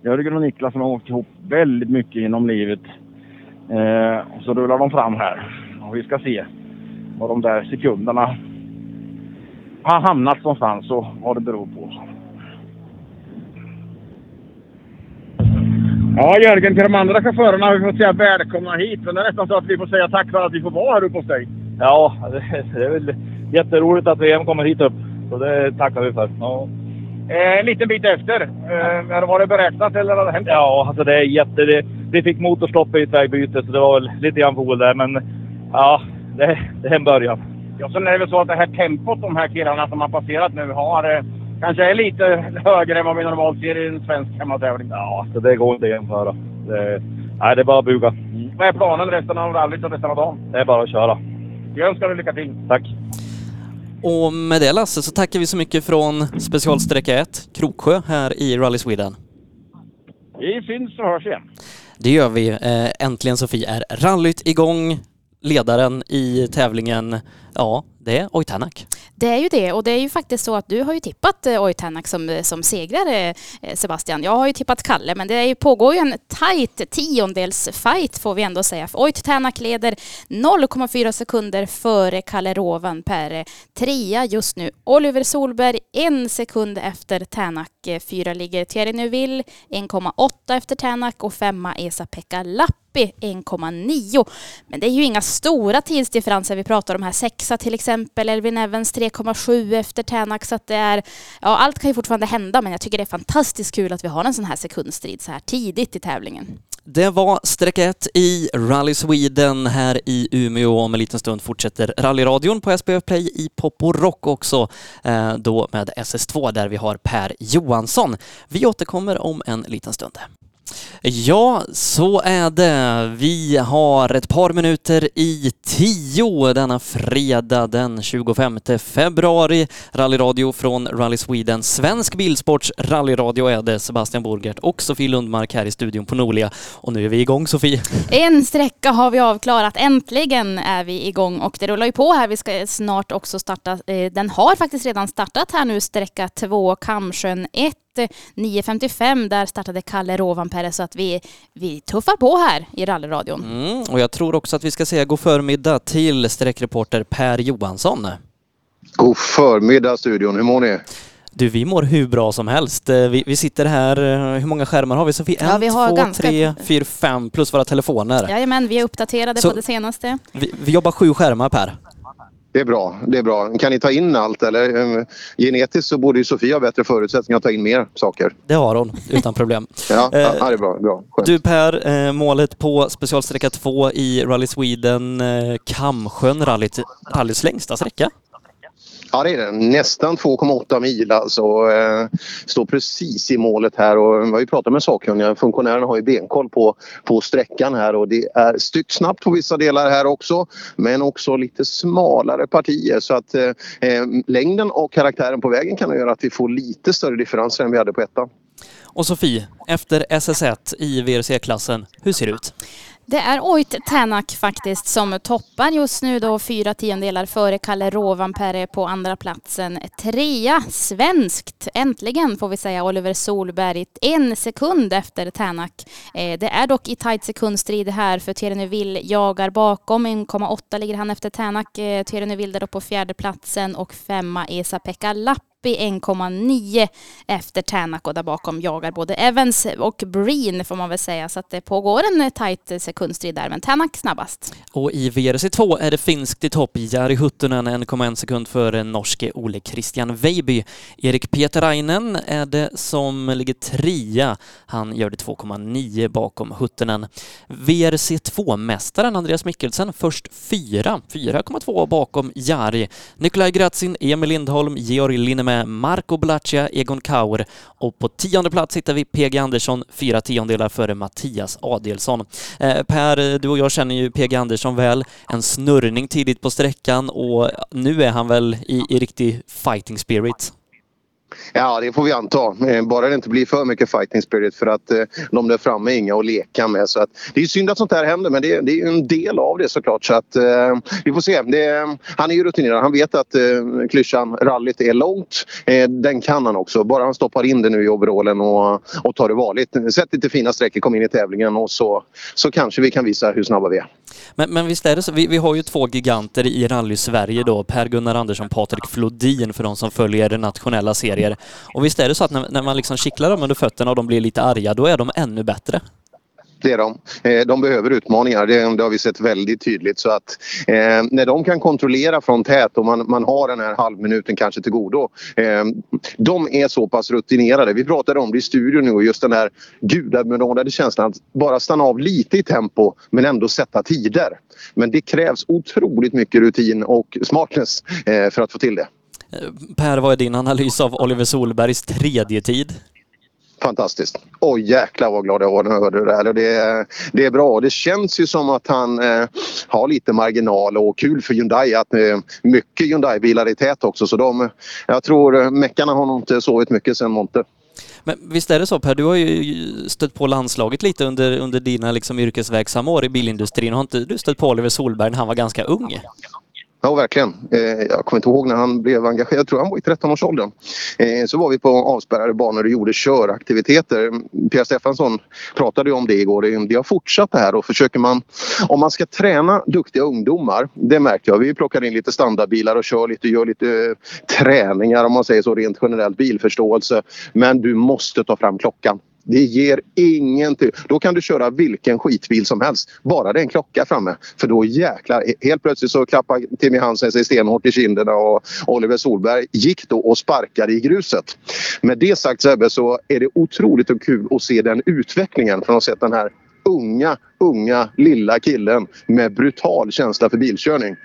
S7: Jörgen och Niklas som har åkt ihop väldigt mycket genom livet. Eh, och så rullar de fram här. Och vi ska se vad de där sekunderna har hamnat någonstans och vad det beror på. Ja, Jörgen, till de andra chaufförerna har vi fått säga välkomna hit. Men det är nästan så att vi får säga tack för att vi får vara här uppe hos dig.
S17: Ja, det, är väl jätteroligt att VM kommer hit upp. Så det tackar vi för. Ja,
S7: Eh, en liten bit efter. Eh, var det beräknat eller har det hänt?
S17: ja alltså det är jätte... Det, vi fick motorstopp i ett vägbyte så det var väl lite grann foel där. Men ja, det, det är en början.
S7: Ja, sen är det väl så att det här tempot de här killarna som har passerat nu har eh, kanske är lite högre än vad vi normalt ser i en svensk hemmatävling.
S17: Ja, så det går inte att jämföra. Det, nej, det är bara att buga.
S7: Vad är planen resten av rallyt och resten av dagen?
S17: Det är bara att köra.
S7: Jag önskar dig lycka till.
S17: Tack.
S2: Och med det Lasse så tackar vi så mycket från specialsträcka 1, Kroksjö, här i Rally Sweden.
S7: Vi syns och hörs igen.
S2: Det gör vi. Eh, Äntligen Sofie är rallyt igång. Ledaren i tävlingen, ja, det är Oitanak.
S3: Det är ju det och det är ju faktiskt så att du har ju tippat eh, Oitanak som, eh, som segrare eh, Sebastian. Jag har ju tippat Kalle men det är ju, pågår ju en tajt tiondelsfight får vi ändå säga. För Oitanak leder 0,4 sekunder före Kalle Rovanperä. Eh, trea just nu Oliver Solberg en sekund efter Tänak. Fyra ligger Thierry Neuville 1,8 efter Tänak och femma Esa-Pekka Lapp i 1,9. Men det är ju inga stora tidsdifferenser vi pratar om här. Sexa till exempel, Elvin Evans 3,7 efter Tänak. Så att det är, ja allt kan ju fortfarande hända men jag tycker det är fantastiskt kul att vi har en sån här sekundstrid så här tidigt i tävlingen.
S2: Det var sträcka 1 i Rally Sweden här i Umeå. Om en liten stund fortsätter rallyradion på SPF Play i Pop och Rock också. Eh, då med SS2 där vi har Per Johansson. Vi återkommer om en liten stund. Ja, så är det. Vi har ett par minuter i tio denna fredag den 25 februari. Rallyradio från Rally Sweden. Svensk Bilsports rallyradio är det. Sebastian Borgert och Sofie Lundmark här i studion på Nolia. Och nu är vi igång Sofie.
S3: En sträcka har vi avklarat. Äntligen är vi igång och det rullar ju på här. Vi ska snart också starta. Eh, den har faktiskt redan startat här nu, sträcka två, Kamsjön 1 9.55 där startade Kalle Rovanperä så att vi, vi tuffar på här i rallyradion.
S2: Mm, och jag tror också att vi ska säga god förmiddag till sträckreporter Per Johansson.
S18: God förmiddag studion, hur mår ni?
S2: Du, vi mår hur bra som helst. Eh, Vi, vi sitter här, eh, hur många skärmar har vi Sofie?
S3: Ja,
S2: en,
S3: vi har
S2: två,
S3: ganska-
S2: tre, fyra, fem plus våra telefoner.
S3: Jajamän, vi är uppdaterade
S2: Så-
S3: på det senaste.
S2: Vi, vi jobbar sju skärmar Per.
S18: Det är bra, det är bra. Kan ni ta in allt eller? eh, Genetiskt så borde ju Sofia ha bättre förutsättningar att ta in mer saker.
S2: Det har hon, utan problem.
S18: Ja,
S2: Eh,
S18: ja det är bra. bra. Skönt.
S2: Du Per, eh, målet på specialsträcka 2 i Rally Sweden, eh, Kamsjön rallyt, rallyts längsta sträcka.
S18: Ja, det är det. Nästan 2,8 mil alltså. Eh, står precis i målet här och vi har ju pratat med sakkunniga. Funktionärerna har ju benkoll på, på sträckan här och det är styggt snabbt på vissa delar här också. Men också lite smalare partier så att eh, eh längden och karaktären på vägen kan göra att vi får lite större differenser än vi hade på ettan.
S2: Och Sofie, efter SS1 i VRC-klassen, hur ser det ut?
S3: Det är Oit Tänak faktiskt som toppar just nu då fyra tiondelar före Kalle Rovanperä på andra platsen. Trea svenskt, äntligen får vi säga, Oliver Solberg. En sekund efter Tänak. Eh, Det är dock i tajt sekundstrid här för Thierry Neuville jagar bakom. 1,8 ligger han efter Tänak. Eh, Thierry Neuville där då på fjärde platsen och femma Esa-Pekka 1,9 efter Tänak och där bakom jagar både Evans och Breen får man väl säga. Så att det pågår en eh, tajt eh, sekundstrid där, men Tänak snabbast.
S2: Och i VRC2 är det finskt i topp. Jari Huttunen 1,1 sekund före norske Ole Christian Veiby. Erik Pietarainen är det som ligger trea. Han gör det 2,9 bakom Huttunen. VRC2-mästaren Andreas Mikkelsen först fyra. 4,2 bakom Jari. Nikolaj Gratzin, Emil Lindholm, Georg med Marco Blaccia, Egon Kaur och på tionde plats hittar vi PG Andersson, fyra tiondelar före Mattias Adelsson. Eh, per, du och jag känner ju PG Andersson väl. En snurrning tidigt på sträckan och nu är han väl i, i riktig fighting spirit.
S18: Ja, det får vi anta. Eh, bara det inte blir för mycket fighting spirit för att eh, de där framme är inga att leka med. Så att, det är synd att sånt här händer men det, det är ju en del av det såklart. Så att, eh, vi får se. Det, han är ju rutinerad. Han vet att eh, klyschan rallyt är långt. Eh, den kan han också. Bara han stoppar in det nu i overallen och, och tar det varligt. Sätt lite fina sträckor, kom in i tävlingen och så, så kanske vi kan visa hur snabba vi är.
S2: Men, men visst är det så, vi, vi har ju två giganter i rally-Sverige då, Per-Gunnar Andersson, Patrik Flodin för de som följer den nationella serien serier. Och visst är det så att när, när man liksom kittlar dem under fötterna och de blir lite arga, då är de ännu bättre.
S18: Det är de. Eh, de behöver utmaningar. Det, det har vi sett väldigt tydligt. Så att, eh, när de kan kontrollera från tät och man, man har den här halvminuten kanske till godo. Eh, de är så pass rutinerade. Vi pratade om det i studion nu och just den här gudabenådade känslan att bara stanna av lite i tempo men ändå sätta tider. Men det krävs otroligt mycket rutin och smartness eh, för att få till det.
S2: Eh, Per, vad är din analys av Oliver Solbergs tredje tid?
S18: Fantastiskt. Oj jäklar vad glad jag var när jag hörde det där. Det, är- det är bra. Det känns ju som att han eh, har lite marginal och kul för Hyundai att eh, mycket Hyundai-bilar är tät också. Så de, jag tror eh, meckarna har nog inte sovit mycket sen Monte.
S2: Men visst är det så Per, du har ju stött på landslaget lite under, under dina liksom yrkesverksamma år i bilindustrin. Har inte du stött på Oliver Solberg när han var ganska ung?
S18: Ja, Ja verkligen. Eh, jag kommer inte ihåg när han blev engagerad. Jag tror han var i 13-årsåldern. Eh, så var vi på avspärrade banor och gjorde köraktiviteter. Pia Stefansson pratade ju om det igår. Det, har fortsatt det här och försöker man... Om man ska träna duktiga ungdomar, det märkte jag. Vi plockar in lite standardbilar och kör lite, gör lite eh, träningar om man säger så rent generellt bilförståelse. Men du måste ta fram klockan. Det ger ingenting. Då kan du köra vilken skitbil som helst. Bara det är en klocka framme. För då jäklar. Helt plötsligt så klappar Timmy Hansen sig stenhårt i kinderna och Oliver Solberg gick då och sparkade i gruset. Med det sagt Sebbe så är det otroligt och kul att se den utvecklingen från att ha sett den här unga, unga lilla killen med brutal känsla för bilkörning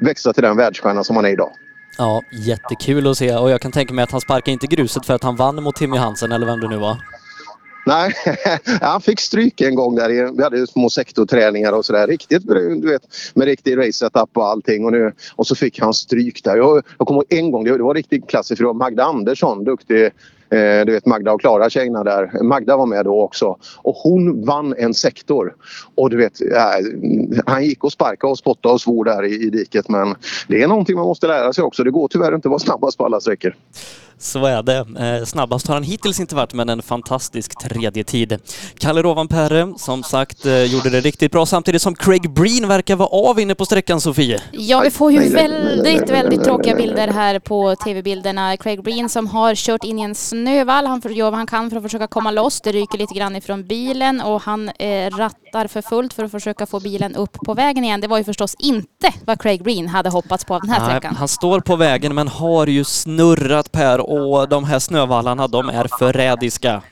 S18: växa till den världsstjärna som han är idag.
S2: Ja, jättekul att se och jag kan tänka mig att han sparkade inte gruset för att han vann mot Timmy Hansen eller vem det nu var.
S18: Nej, han fick stryk en gång där. i- Vi hade ju små sektorträningar och sådär. Riktigt, du vet, med riktig race-setup och allting. Och, nu, och så fick han stryk där. Jag, jag kommer ihåg en gång, det var riktigt klassiskt, för det var Magda Andersson, duktig Eh, du vet Magda och Klara tjejerna där. Magda var med då också. Och hon vann en sektor. Och du vet, eh, han gick och sparkade och spottade och svor där i, i diket. Men det är någonting man måste lära sig också. Det går tyvärr inte att vara snabbast på alla sträckor.
S2: Så är det. Eh, snabbast har han hittills inte varit, men en fantastisk tredje tid. Kalle Rovanperä, som sagt, eh, gjorde det riktigt bra samtidigt som Craig Breen verkar vara av inne på sträckan, Sofie.
S3: Ja, vi får ju väldigt, väldigt tråkiga bilder här på tv-bilderna. Craig Breen som har kört in i en snövall. Han göra vad han kan för att försöka komma loss. Det ryker lite grann ifrån bilen och han eh, rattar för fullt för att försöka få bilen upp på vägen igen. Det var ju förstås inte vad Craig Breen hade hoppats på av den här
S2: Nej,
S3: sträckan.
S2: han står på vägen men har ju snurrat Per och de här snövallarna de är förrädiska.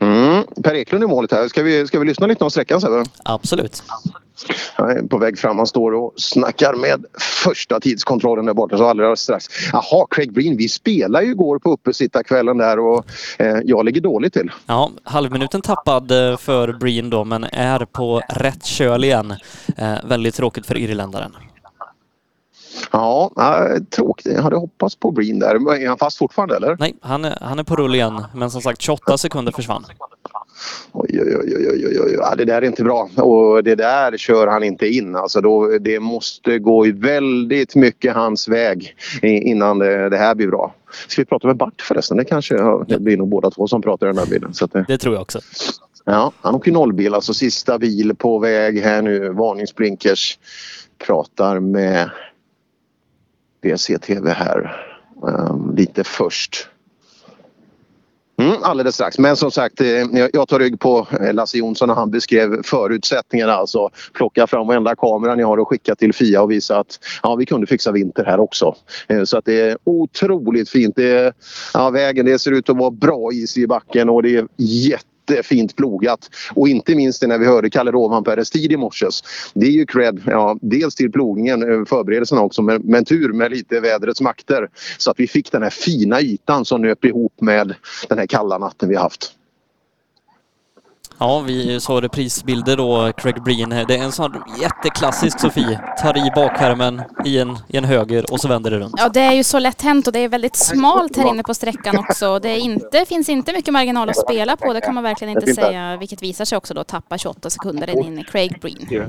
S18: Mm. Per Eklund i målet här. Ska vi, ska vi lyssna lite om sträckan Sebbe?
S2: Absolut.
S18: Han är på väg fram. Han står och snackar med första tidskontrollen där borta. Så alldeles strax. Jaha, Craig Breen. Vi spelade ju igår på uppesittarkvällen där och eh, jag ligger dåligt till.
S2: Ja, halvminuten tappad eh, för Breen då men är på rätt köl igen. Eh, väldigt tråkigt för irländaren.
S18: Ja, tråkigt. Jag hade hoppats på Breen där. Är han fast fortfarande eller?
S2: Nej, han är, han är på rull igen men som sagt 28 sekunder försvann.
S18: Oj, oj, oj, oj, oj, oj. Ja, det där är inte bra. Och det där kör han inte in. Alltså då, det måste gå väldigt mycket hans väg innan det, det här blir bra. Ska vi prata med Bart förresten? Det kanske det blir nog båda två som pratar i den här bilen. Så det...
S2: det tror jag också.
S18: Ja, han åker nollbil, alltså sista bil på väg här nu. Varningsblinkers. Pratar med BCTV här um, lite först. Mm, alldeles strax. Men som sagt, eh, jag tar rygg på eh, Lasse Jonsson när han beskrev förutsättningarna. Alltså plocka fram varenda kamera ni har och skicka till Fia och visa att ja, vi kunde fixa vinter här också. Eh, så att det är otroligt fint. Det är, ja, vägen det ser ut att vara bra is i backen och det är jätte jättefint plogat. Och inte minst när vi hörde Kalle Rovanperäs tid i morses. Det är ju cred, ja, dels till plogningen, eh, förberedelserna också, men, men tur med lite vädrets makter. Så att vi fick den här fina ytan som nöp ihop med den här kalla natten vi haft.
S2: Ja, vi såg reprisbilder då, Craig Breen. Det är en sån jätteklassisk Sofie. Tar i bakhärmen i en, i en höger och så vänder det runt.
S3: Ja, det är ju så lätt hänt och det är väldigt smalt här inne på sträckan också. Det är inte, finns inte mycket marginal att spela på, det kan man verkligen inte säga, vilket visar sig också då tappa 28 sekunder in i Craig Breen.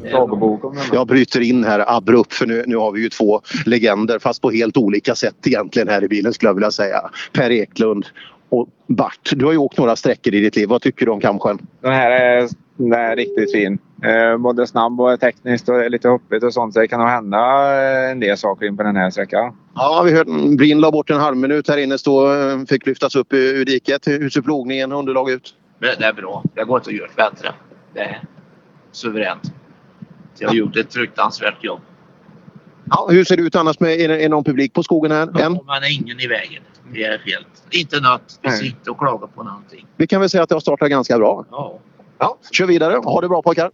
S18: Jag bryter in här abrupt för nu, nu har vi ju två legender fast på helt olika sätt egentligen här i bilen skulle jag vilja säga. Per Eklund och Bart, du har ju åkt några sträckor i ditt liv. Vad tycker du om Kamsjön?
S19: Den här är, den är riktigt fin. Eh, både snabb och tekniskt och lite hoppigt och sånt. Så det kan nog hända eh, en del saker in på den här sträckan.
S18: Ja, vi hörde Brin la bort en halv minut här inne. Stå, fick lyftas upp ur diket. Hur ser plogningen och underlag ut?
S6: Det är bra. Det går inte att göra bättre. Det är suveränt. Jag har gjort ett fruktansvärt jobb.
S18: Ja, hur ser det ut annars? Med, är, det, någon publik på skogen här?
S6: Ja,
S18: än?
S6: man är ingen i vägen. Det är helt... Inte något. Vi sitter och klagar på någonting.
S18: Vi kan väl säga att det har startat ganska bra.
S6: Ja.
S18: Ja, kör vidare. Ha det bra pojkar.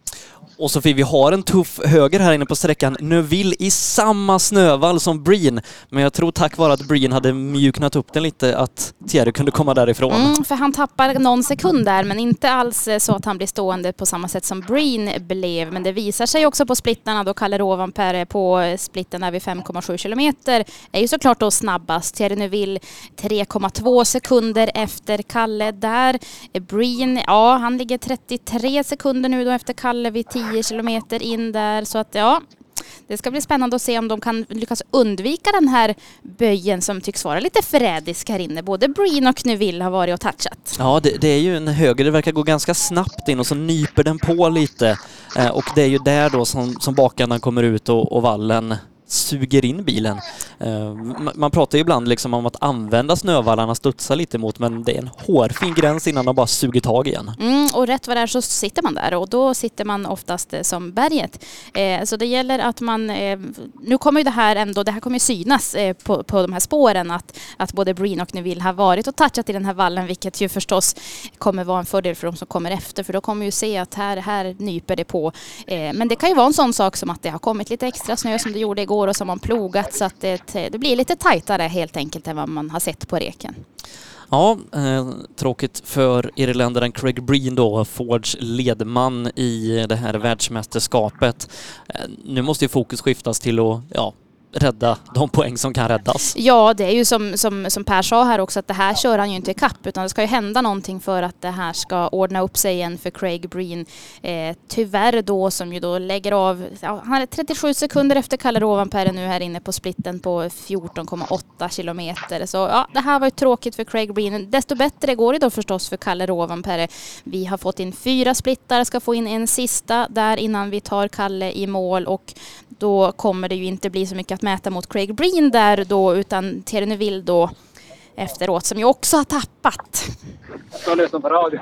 S2: Och Sofie, vi har en tuff höger här inne på sträckan. Neuville i samma snövall som Breen. Men jag tror tack vare att Breen hade mjuknat upp den lite att Thierry kunde komma därifrån.
S3: Mm, för han tappar någon sekund där, men inte alls eh, så att han blir stående på samma sätt som Breen blev. Men det visar sig också på splittarna då Kalle Rovanperä på eh, splitten där vid 5,7 kilometer är ju såklart då snabbast. Thierry Neuville 3,2 sekunder efter Kalle där. Breen, ja han ligger 33 sekunder nu då efter Kalle vid 10 kilometer in där. Så att ja, det ska bli spännande att se om de kan lyckas undvika den här böjen som tycks vara lite förrädisk här inne. Både Breen och Neuville har varit och touchat.
S2: Ja, det, det är ju en höger. Det verkar gå ganska snabbt in och så nyper den på lite. Eh, och det är ju där då som, som bakarna kommer ut och, och vallen suger in bilen. Eh, man pratar ju ibland liksom om att använda snövallarna, studsa lite mot, men det är en hårfin gräns innan de bara suger tag igen.
S3: Mm, och rätt vad det är så sitter man där och då sitter man oftast eh, som berget. Eh, så det gäller att man, nu kommer ju det här ändå, det här kommer ju synas på, på de här spåren att, att både Breen och Neville har varit och touchat i den här vallen vilket ju förstås kommer vara en fördel för de som kommer efter för då kommer ju se att här, här nyper det på. Men det kan ju vara en sån sak som att det har kommit lite extra snö som det gjorde igår och som har man plogat så att det, det blir lite tajtare helt enkelt än vad man har sett på reken.
S2: Ja, eh, tråkigt för irländaren Craig Breen då, Fords ledman i det här världsmästerskapet. Eh, nu måste ju fokus skiftas till att, ja, rädda de poäng som kan räddas.
S3: Ja, det är ju som, som, som Per sa här också att det här kör han ju inte i kapp utan det ska ju hända någonting för att det här ska ordna upp sig igen för Craig Breen. Eh, tyvärr då som ju då lägger av, ja, han är 37 sekunder efter Kalle Rovanperä nu här inne på splitten på 14,8 kilometer. Så ja, det här var ju tråkigt för Craig Breen. Desto bättre går det då förstås för Kalle Rovanperä. Vi har fått in fyra splittar, ska få in en sista där innan vi tar Kalle i mål och då kommer det ju inte bli så mycket att mäta mot Craig Breen där då utan Thierry Neuville då efteråt som ju också har tappat.
S11: Jag lyssnar på radio.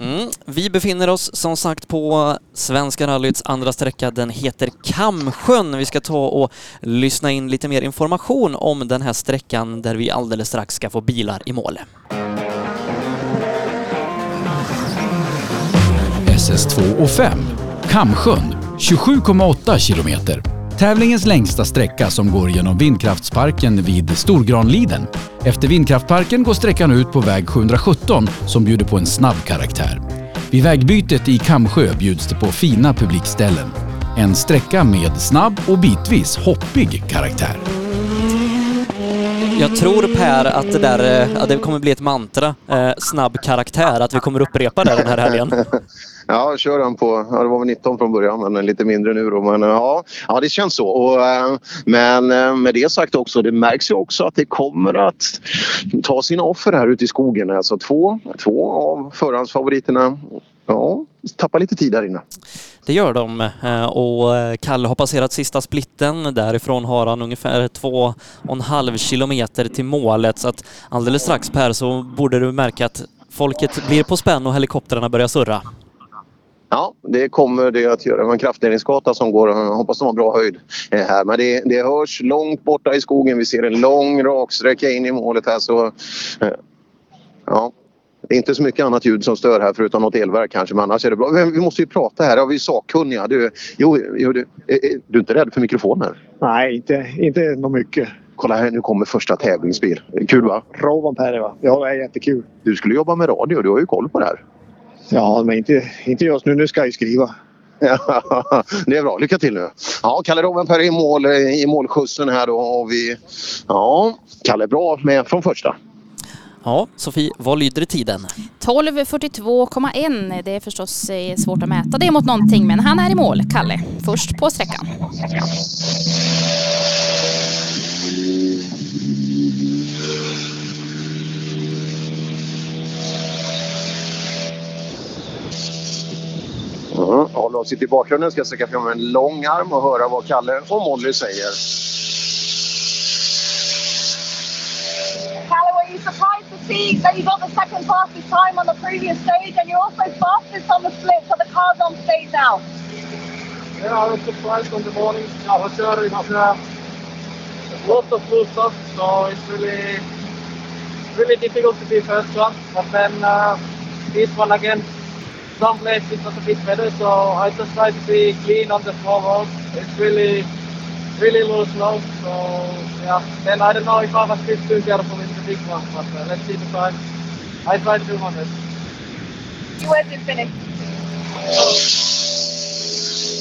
S2: Mm. Vi befinner oss som sagt på Svenska rallyts andra sträcka. Den heter Kamsjön. Vi ska ta och lyssna in lite mer information om den här sträckan där vi alldeles strax ska få bilar i mål.
S1: SS2 och 5. Kamsjön, 27,8 kilometer. Tävlingens längsta sträcka som går genom vindkraftsparken vid Storgranliden. Efter vindkraftparken går sträckan ut på väg 717 som bjuder på en snabb karaktär. Vid vägbytet i Kamsjö bjuds det på fina publikställen. En sträcka med snabb och bitvis hoppig karaktär.
S2: Jag tror Per att det där, eh, ja, det kommer bli ett mantra, eh, snabb karaktär, att vi kommer upprepa det den här helgen.
S18: Ja, kör han på, ja, det var väl 19 från början men lite mindre nu då. Men eh, ja, ja det känns så. Och, eh, men med det sagt också, det märks ju också att det kommer att ta sina offer här ute i skogen. Alltså två, två av förhandsfavoriterna ja, tappar lite tid där inne.
S2: Det gör de eh, och Kalle har passerat sista splitten. Därifrån har han ungefär två och en halv kilometer till målet så att alldeles strax Per så borde du märka att folket blir på spänn och helikoptrarna börjar surra.
S18: Ja, det kommer det att göra. Det var en kraftledningsgata som går. Hoppas de har bra höjd eh, här. Men det, det hörs långt borta i skogen. Vi ser en lång raksträcka in i målet här. Så, eh, ja, det är inte så mycket annat ljud som stör här förutom något elverk kanske. Men annars är det bra. Vi måste ju prata här. Vi sakkunniga? Du, jo, jo, du, är, du är inte rädd för mikrofoner?
S11: Nej, inte, inte något mycket.
S18: Kolla här, nu kommer första tävlingsbil. Kul va?
S11: Rovanperä va? Ja, det är jättekul.
S18: Du skulle jobba med radio. Du har ju koll på det här.
S11: Ja, men inte, inte just nu. Nu ska jag skriva.
S18: Ja, det är bra. Lycka till nu. Ja, Kalle Rovanperä i, mål, i målskjutsen här då har vi... Ja, Kalle bra med från första.
S2: Ja, Sofie, vad lyder tiden?
S3: 12.42,1. Det är förstås eh, svårt att mäta det mot någonting, men han är i mål, Kalle. Först på sträckan.
S18: Mm. Håller oss i bakgrunden. Ska sträcka fram en lång arm och höra vad Kalle och Molly säger.
S20: Kalle, were you surprised see that you got the second fastest time on the previous stage and you're also fastest on the split, so the car's on stage now?
S10: Yeah, I was surprised on the morning. I was sure it was uh, a lot of cool stuff, so it's really, really difficult to be first one. But then uh, this one again, some places it was a bit better, so I just try to be clean on the forward. It's really, really loose now, so yeah. Then I don't know if I was a too careful in the big one, but uh, let's see the time. I try to do my best.
S20: Where's it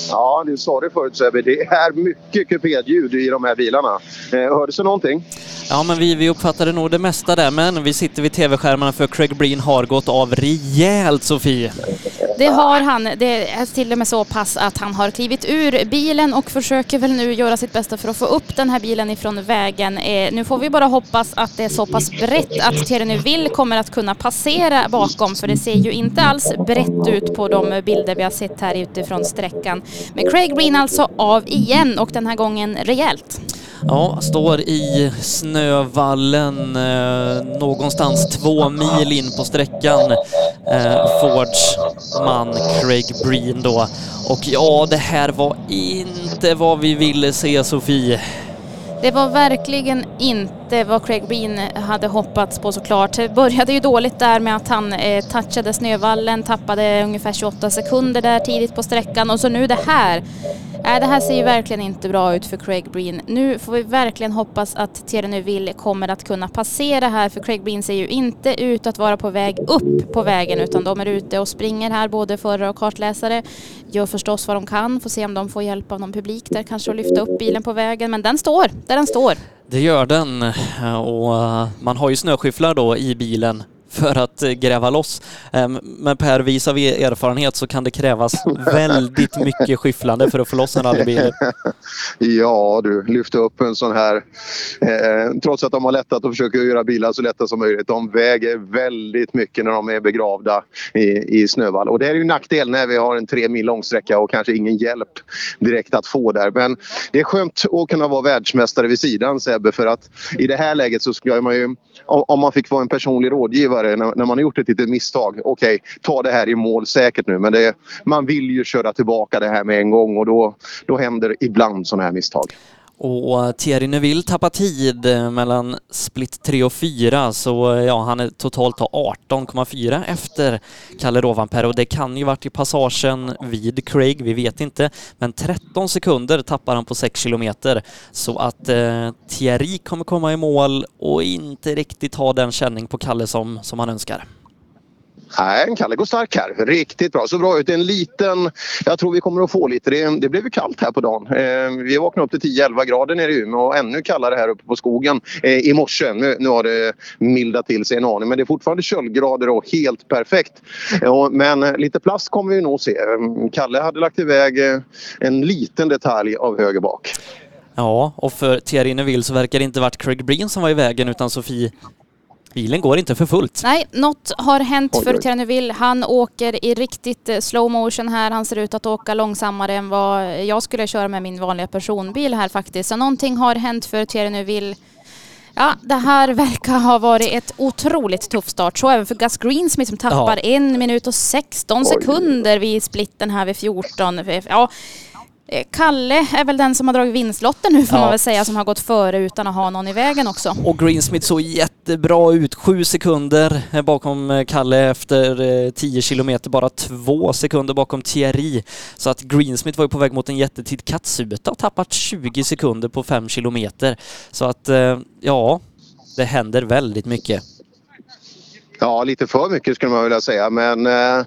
S18: Ja, du sa det förut Sebbe. Det är mycket kupéljud i de här bilarna. Eh, hördes det någonting?
S2: Ja, men vi, vi uppfattade nog det mesta där, men vi sitter vid tv-skärmarna för Craig Breen har gått av rejält, Sofie.
S3: Det har han. Det är till och med så pass att han har klivit ur bilen och försöker väl nu göra sitt bästa för att få upp den här bilen ifrån vägen. Eh, nu får vi bara hoppas att det är så pass brett att Thierry Neuville kommer att kunna passera bakom, för det ser ju inte alls brett ut på de bilder vi har sett här utifrån sträckan. Men Craig Breen alltså av igen och den här gången rejält.
S2: Ja, står i snövallen eh, någonstans två mil in på sträckan. Eh, Fords man Craig Breen då. Och ja, det här var inte vad vi ville se Sofie.
S3: Det var verkligen inte vad Craig Breen hade hoppats på såklart. Det började ju dåligt där med att han eh, touchade snövallen, tappade ungefär 28 sekunder där tidigt på sträckan och så nu det här. Nej, det här ser ju verkligen inte bra ut för Craig Breen. Nu får vi verkligen hoppas att Thierry Neuville kommer att kunna passera här för Craig Breen ser ju inte ut att vara på väg upp på vägen utan de är ute och springer här både förare och kartläsare. Gör förstås vad de kan, får se om de får hjälp av någon publik där kanske att lyfta upp bilen på vägen. Men den står där den står.
S2: Det gör den eh, och eh, man har ju snöskyfflar då i bilen för att eh, gräva loss. Ehm, men Per, vis av erfarenhet så kan det krävas väldigt mycket skyfflande för att få loss en rallybil.
S18: ja du, lyfta upp en sån här. Eh, trots att de har lättat och försöker göra bilar så lätta som möjligt. De väger väldigt mycket när de är begravda i, i snövall. Och det är ju nackdel när vi har en tre mil lång sträcka och kanske ingen hjälp direkt att få där. Men det är skönt att kunna vara världsmästare vid sidan Sebbe för att i det här läget så ska man ju, om man fick vara en personlig rådgivare när, när man har gjort ett litet misstag. Okej, okay, ta det här i mål säkert nu men det, man vill ju köra tillbaka det här med en gång och då, då händer ibland sådana här misstag.
S2: Och eh, Thierry Neuville tappar tid eh, mellan split 3 och 4 så eh, ja, han är totalt 18,4 efter Kalle Rovanperä och det kan ju varit i passagen vid Craig, vi vet inte. Men 13 sekunder tappar han på 6 kilometer så att eh, Thierry kommer komma i mål och inte riktigt ha den känning på Kalle som, som han önskar.
S18: Nej, Kalle går stark här. Riktigt bra. Så bra ut. En liten... Jag tror vi kommer att få lite. Det, det blev ju kallt här på dagen. Eh, vi vaknade upp till 10-11 grader nere i Umeå och ännu kallare här uppe på skogen eh, i morse. Nu, nu har det mildat till sig en aning men det är fortfarande köldgrader och helt perfekt. Eh, men lite plast kommer vi nog se. Eh, Kalle hade lagt iväg eh, en liten detalj av höger bak.
S2: Ja, och för Thierry Neuville så verkar det inte varit Craig Breen som var i vägen utan Sofie Bilen går inte för fullt.
S3: Nej, något har hänt oj, för Terneville. Han åker i riktigt eh, slow motion här. Han ser ut att åka långsammare än vad jag skulle köra med min vanliga personbil här faktiskt. Så någonting har hänt för Terneville. Ja, det här verkar ha varit ett otroligt tufft start. Så även för Gus Greensmith som tappar ja. en minut och 16 sekunder vid splitten här vid 14. Ja, Kalle är väl den som har dragit vinstlotten nu får ja. man väl säga, som har gått före utan att ha någon i vägen också.
S2: Och Greensmith såg jättebra ut, sju sekunder bakom eh, Kalle efter 10 eh, kilometer, bara två sekunder bakom Thierry. Så att Greensmith var ju på väg mot en jättetid. Katsuta har tappat 20 sekunder på fem kilometer. Så att, ja, det händer väldigt mycket.
S18: Ja, lite för mycket skulle man vilja säga men eh,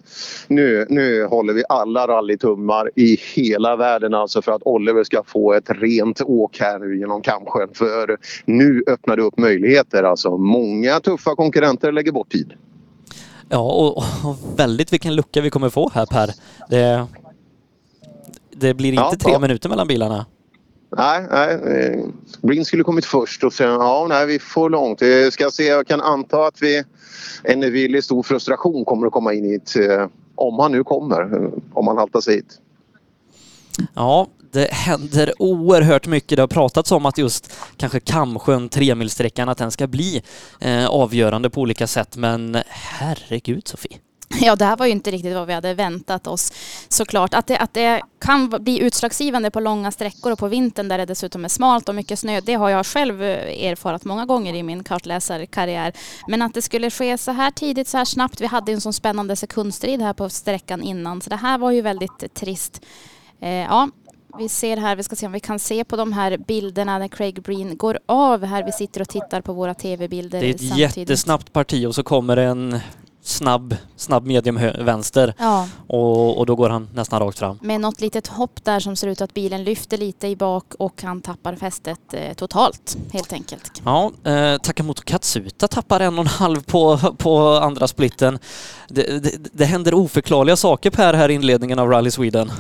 S18: nu, nu håller vi alla rallytummar i hela världen alltså för att Oliver ska få ett rent åk här nu genom Kamsjön. För nu öppnar det upp möjligheter alltså. Många tuffa konkurrenter lägger bort tid.
S2: Ja, och, och väldigt vilken lucka vi kommer få här Per. Det, det blir inte ja, tre ja. minuter mellan bilarna.
S18: Nej, nej. Breen skulle kommit först och sen, ja, nej, vi får långt. Jag ska se, jag kan anta att vi, en villig stor frustration kommer att komma in hit. Eh, om han nu kommer, eh, om han haltar sig hit.
S2: Ja, det händer oerhört mycket. Det har pratats om att just kanske Kamsjön, tremilssträckan, att den ska bli eh, avgörande på olika sätt. Men herregud Sofie.
S3: Ja, det här var ju inte riktigt vad vi hade väntat oss såklart. Att det, att det kan bli utslagsgivande på långa sträckor och på vintern där det dessutom är smalt och mycket snö, det har jag själv eh, erfarat många gånger i min kartläsarkarriär. Men att det skulle ske så här tidigt, så här snabbt, vi hade en sån spännande sekundstrid här på sträckan innan, så det här var ju väldigt trist. Eh, ja, vi ser här, vi ska se om vi kan se på de här bilderna när Craig Breen går av här. Vi sitter och tittar på våra tv-bilder
S2: Det är ett samtidigt. jättesnabbt parti och så kommer en snabb, snabb medium vänster ja. och, och då går han nästan rakt fram.
S3: Med något litet hopp där som ser ut att bilen lyfter lite i bak och han tappar fästet eh, totalt helt enkelt.
S2: Ja, eh, Takamoto Katsuta tappar en och en halv på, på andra splitten. Det, det, det händer oförklarliga saker Per här i inledningen av Rally Sweden.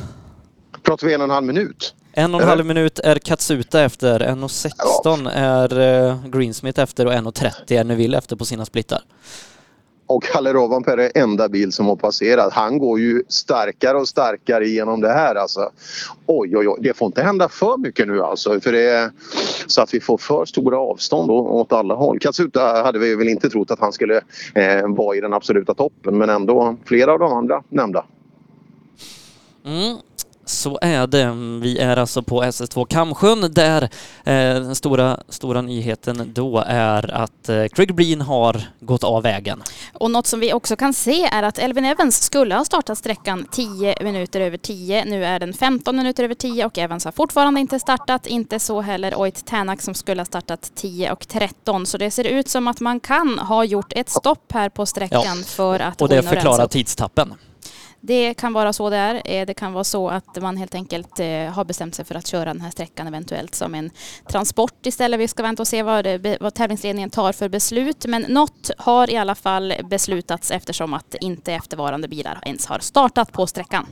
S18: Pratar vi en och en halv minut?
S2: En och en halv minut är Katsuta efter, 1.16 ja. är eh, Greensmith efter och 1.30 är Neville efter på sina splittar.
S18: Och Kalle Rovanperä är enda bil som har passerat. Han går ju starkare och starkare genom det här alltså. Oj, oj, oj. Det får inte hända för mycket nu alltså. För det är, så att vi får för stora avstånd åt alla håll. Katsuta hade vi väl inte trott att han skulle eh, vara i den absoluta toppen men ändå flera av de andra nämnda.
S2: Mm så är det. Vi är alltså på SS2 Kamsjön där eh, den stora, stora nyheten då är att eh, Craig Breen har gått av vägen.
S3: Och något som vi också kan se är att Elvin Evans skulle ha startat sträckan 10 minuter över 10. Nu är den 15 minuter över 10 och Evans har fortfarande inte startat. Inte så heller Oit Tänak som skulle ha startat 10 och 13. Så det ser ut som att man kan ha gjort ett stopp här på sträckan
S2: Ja.
S3: för att
S2: Och det förklarar tidstappen.
S3: Det kan vara så det är. Eh, det kan vara så att man helt enkelt eh, har bestämt sig för att köra den här sträckan eventuellt som en transport istället. Vi ska vänta och se vad, det, vad tävlingsledningen tar för beslut. Men något har i alla fall beslutats eftersom att inte eftervarande bilar ens har startat på sträckan.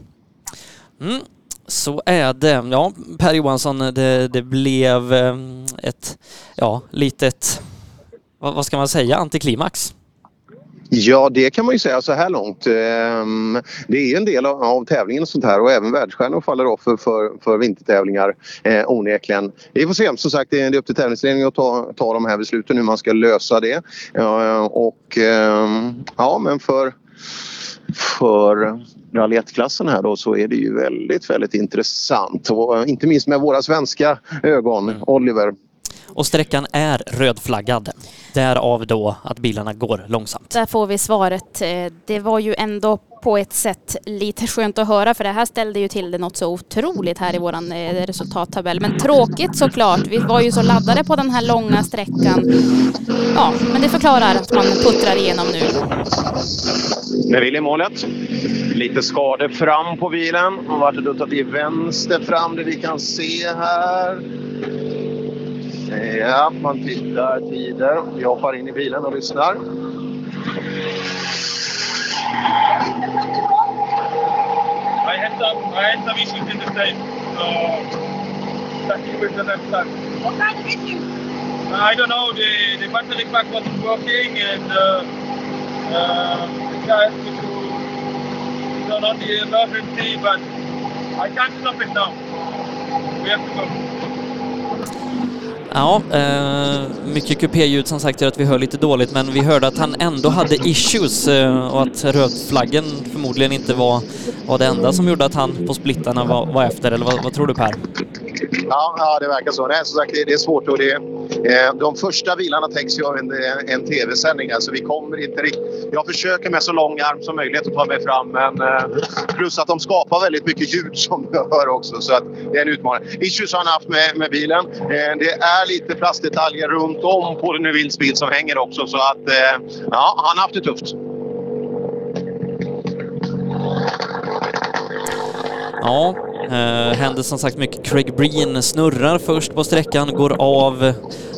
S2: Mm. Så är det. Ja, Per Johansson, det, det blev eh, ett, ja, litet, vad, vad ska man säga, antiklimax.
S18: Ja, det kan man ju säga så här långt. Ehm, Det är en del av, tävlingen och sånt här och även världsstjärnor faller offer för, för vintertävlingar eh, onekligen. Vi får se. Som sagt, det är upp till tävlingsledningen att ta, ta de här besluten hur man ska lösa det. Och ehm, ja, men för för rally 1-klassen här då så är det ju väldigt, väldigt intressant. Och inte minst med våra svenska ögon. Oliver,
S2: Och sträckan är rödflaggad. Därav då att bilarna går långsamt.
S3: Där får vi svaret. Eh, Det var ju ändå på ett sätt lite skönt att höra för det här ställde ju till det något så otroligt här i våran eh, resultattabell. Men tråkigt såklart. Vi var ju så laddade på den här långa sträckan. Ja, men det förklarar att man puttrar igenom nu.
S18: Med Willy i målet. Lite skador fram på bilen. Och vart duttat i vänster fram det vi kan se här. Ja, man tittar tider. Vi hoppar in i bilen och lyssnar.
S10: I had some I had some issues in the state, so starting with the left side.
S20: What kind of issues?
S10: I don't know. The the battery pack wasn't working, and uh, uh, the guy asked me to turn on the emergency, but I can't stop it now. We have to go.
S2: Ja, eh, mycket kupéljud som sagt gör att vi hör lite dåligt men vi hörde att han ändå hade issues eh, och att rödflaggen förmodligen inte var, var det enda som gjorde att han på splittarna var, var efter, eller vad, vad tror du Per?
S18: Ja, ja, det verkar så. Nej, som sagt, det, det är svårt. Och det, eh, de första bilarna täcks ju av en, eh, en tv-sändning. Alltså, vi kommer inte rikt... Jag försöker med så lång arm som möjligt att ta mig fram. Men, eh, plus att de skapar väldigt mycket ljud som du hör också. Så att det är en utmaning. Issues har han haft med, med bilen. Eh, det är lite plastdetaljer runt om på den Nevils bil som hänger också. Så att eh, ja, han har haft det tufft.
S2: Ja, eh, händer som sagt mycket. Craig Breen snurrar först på sträckan, går av.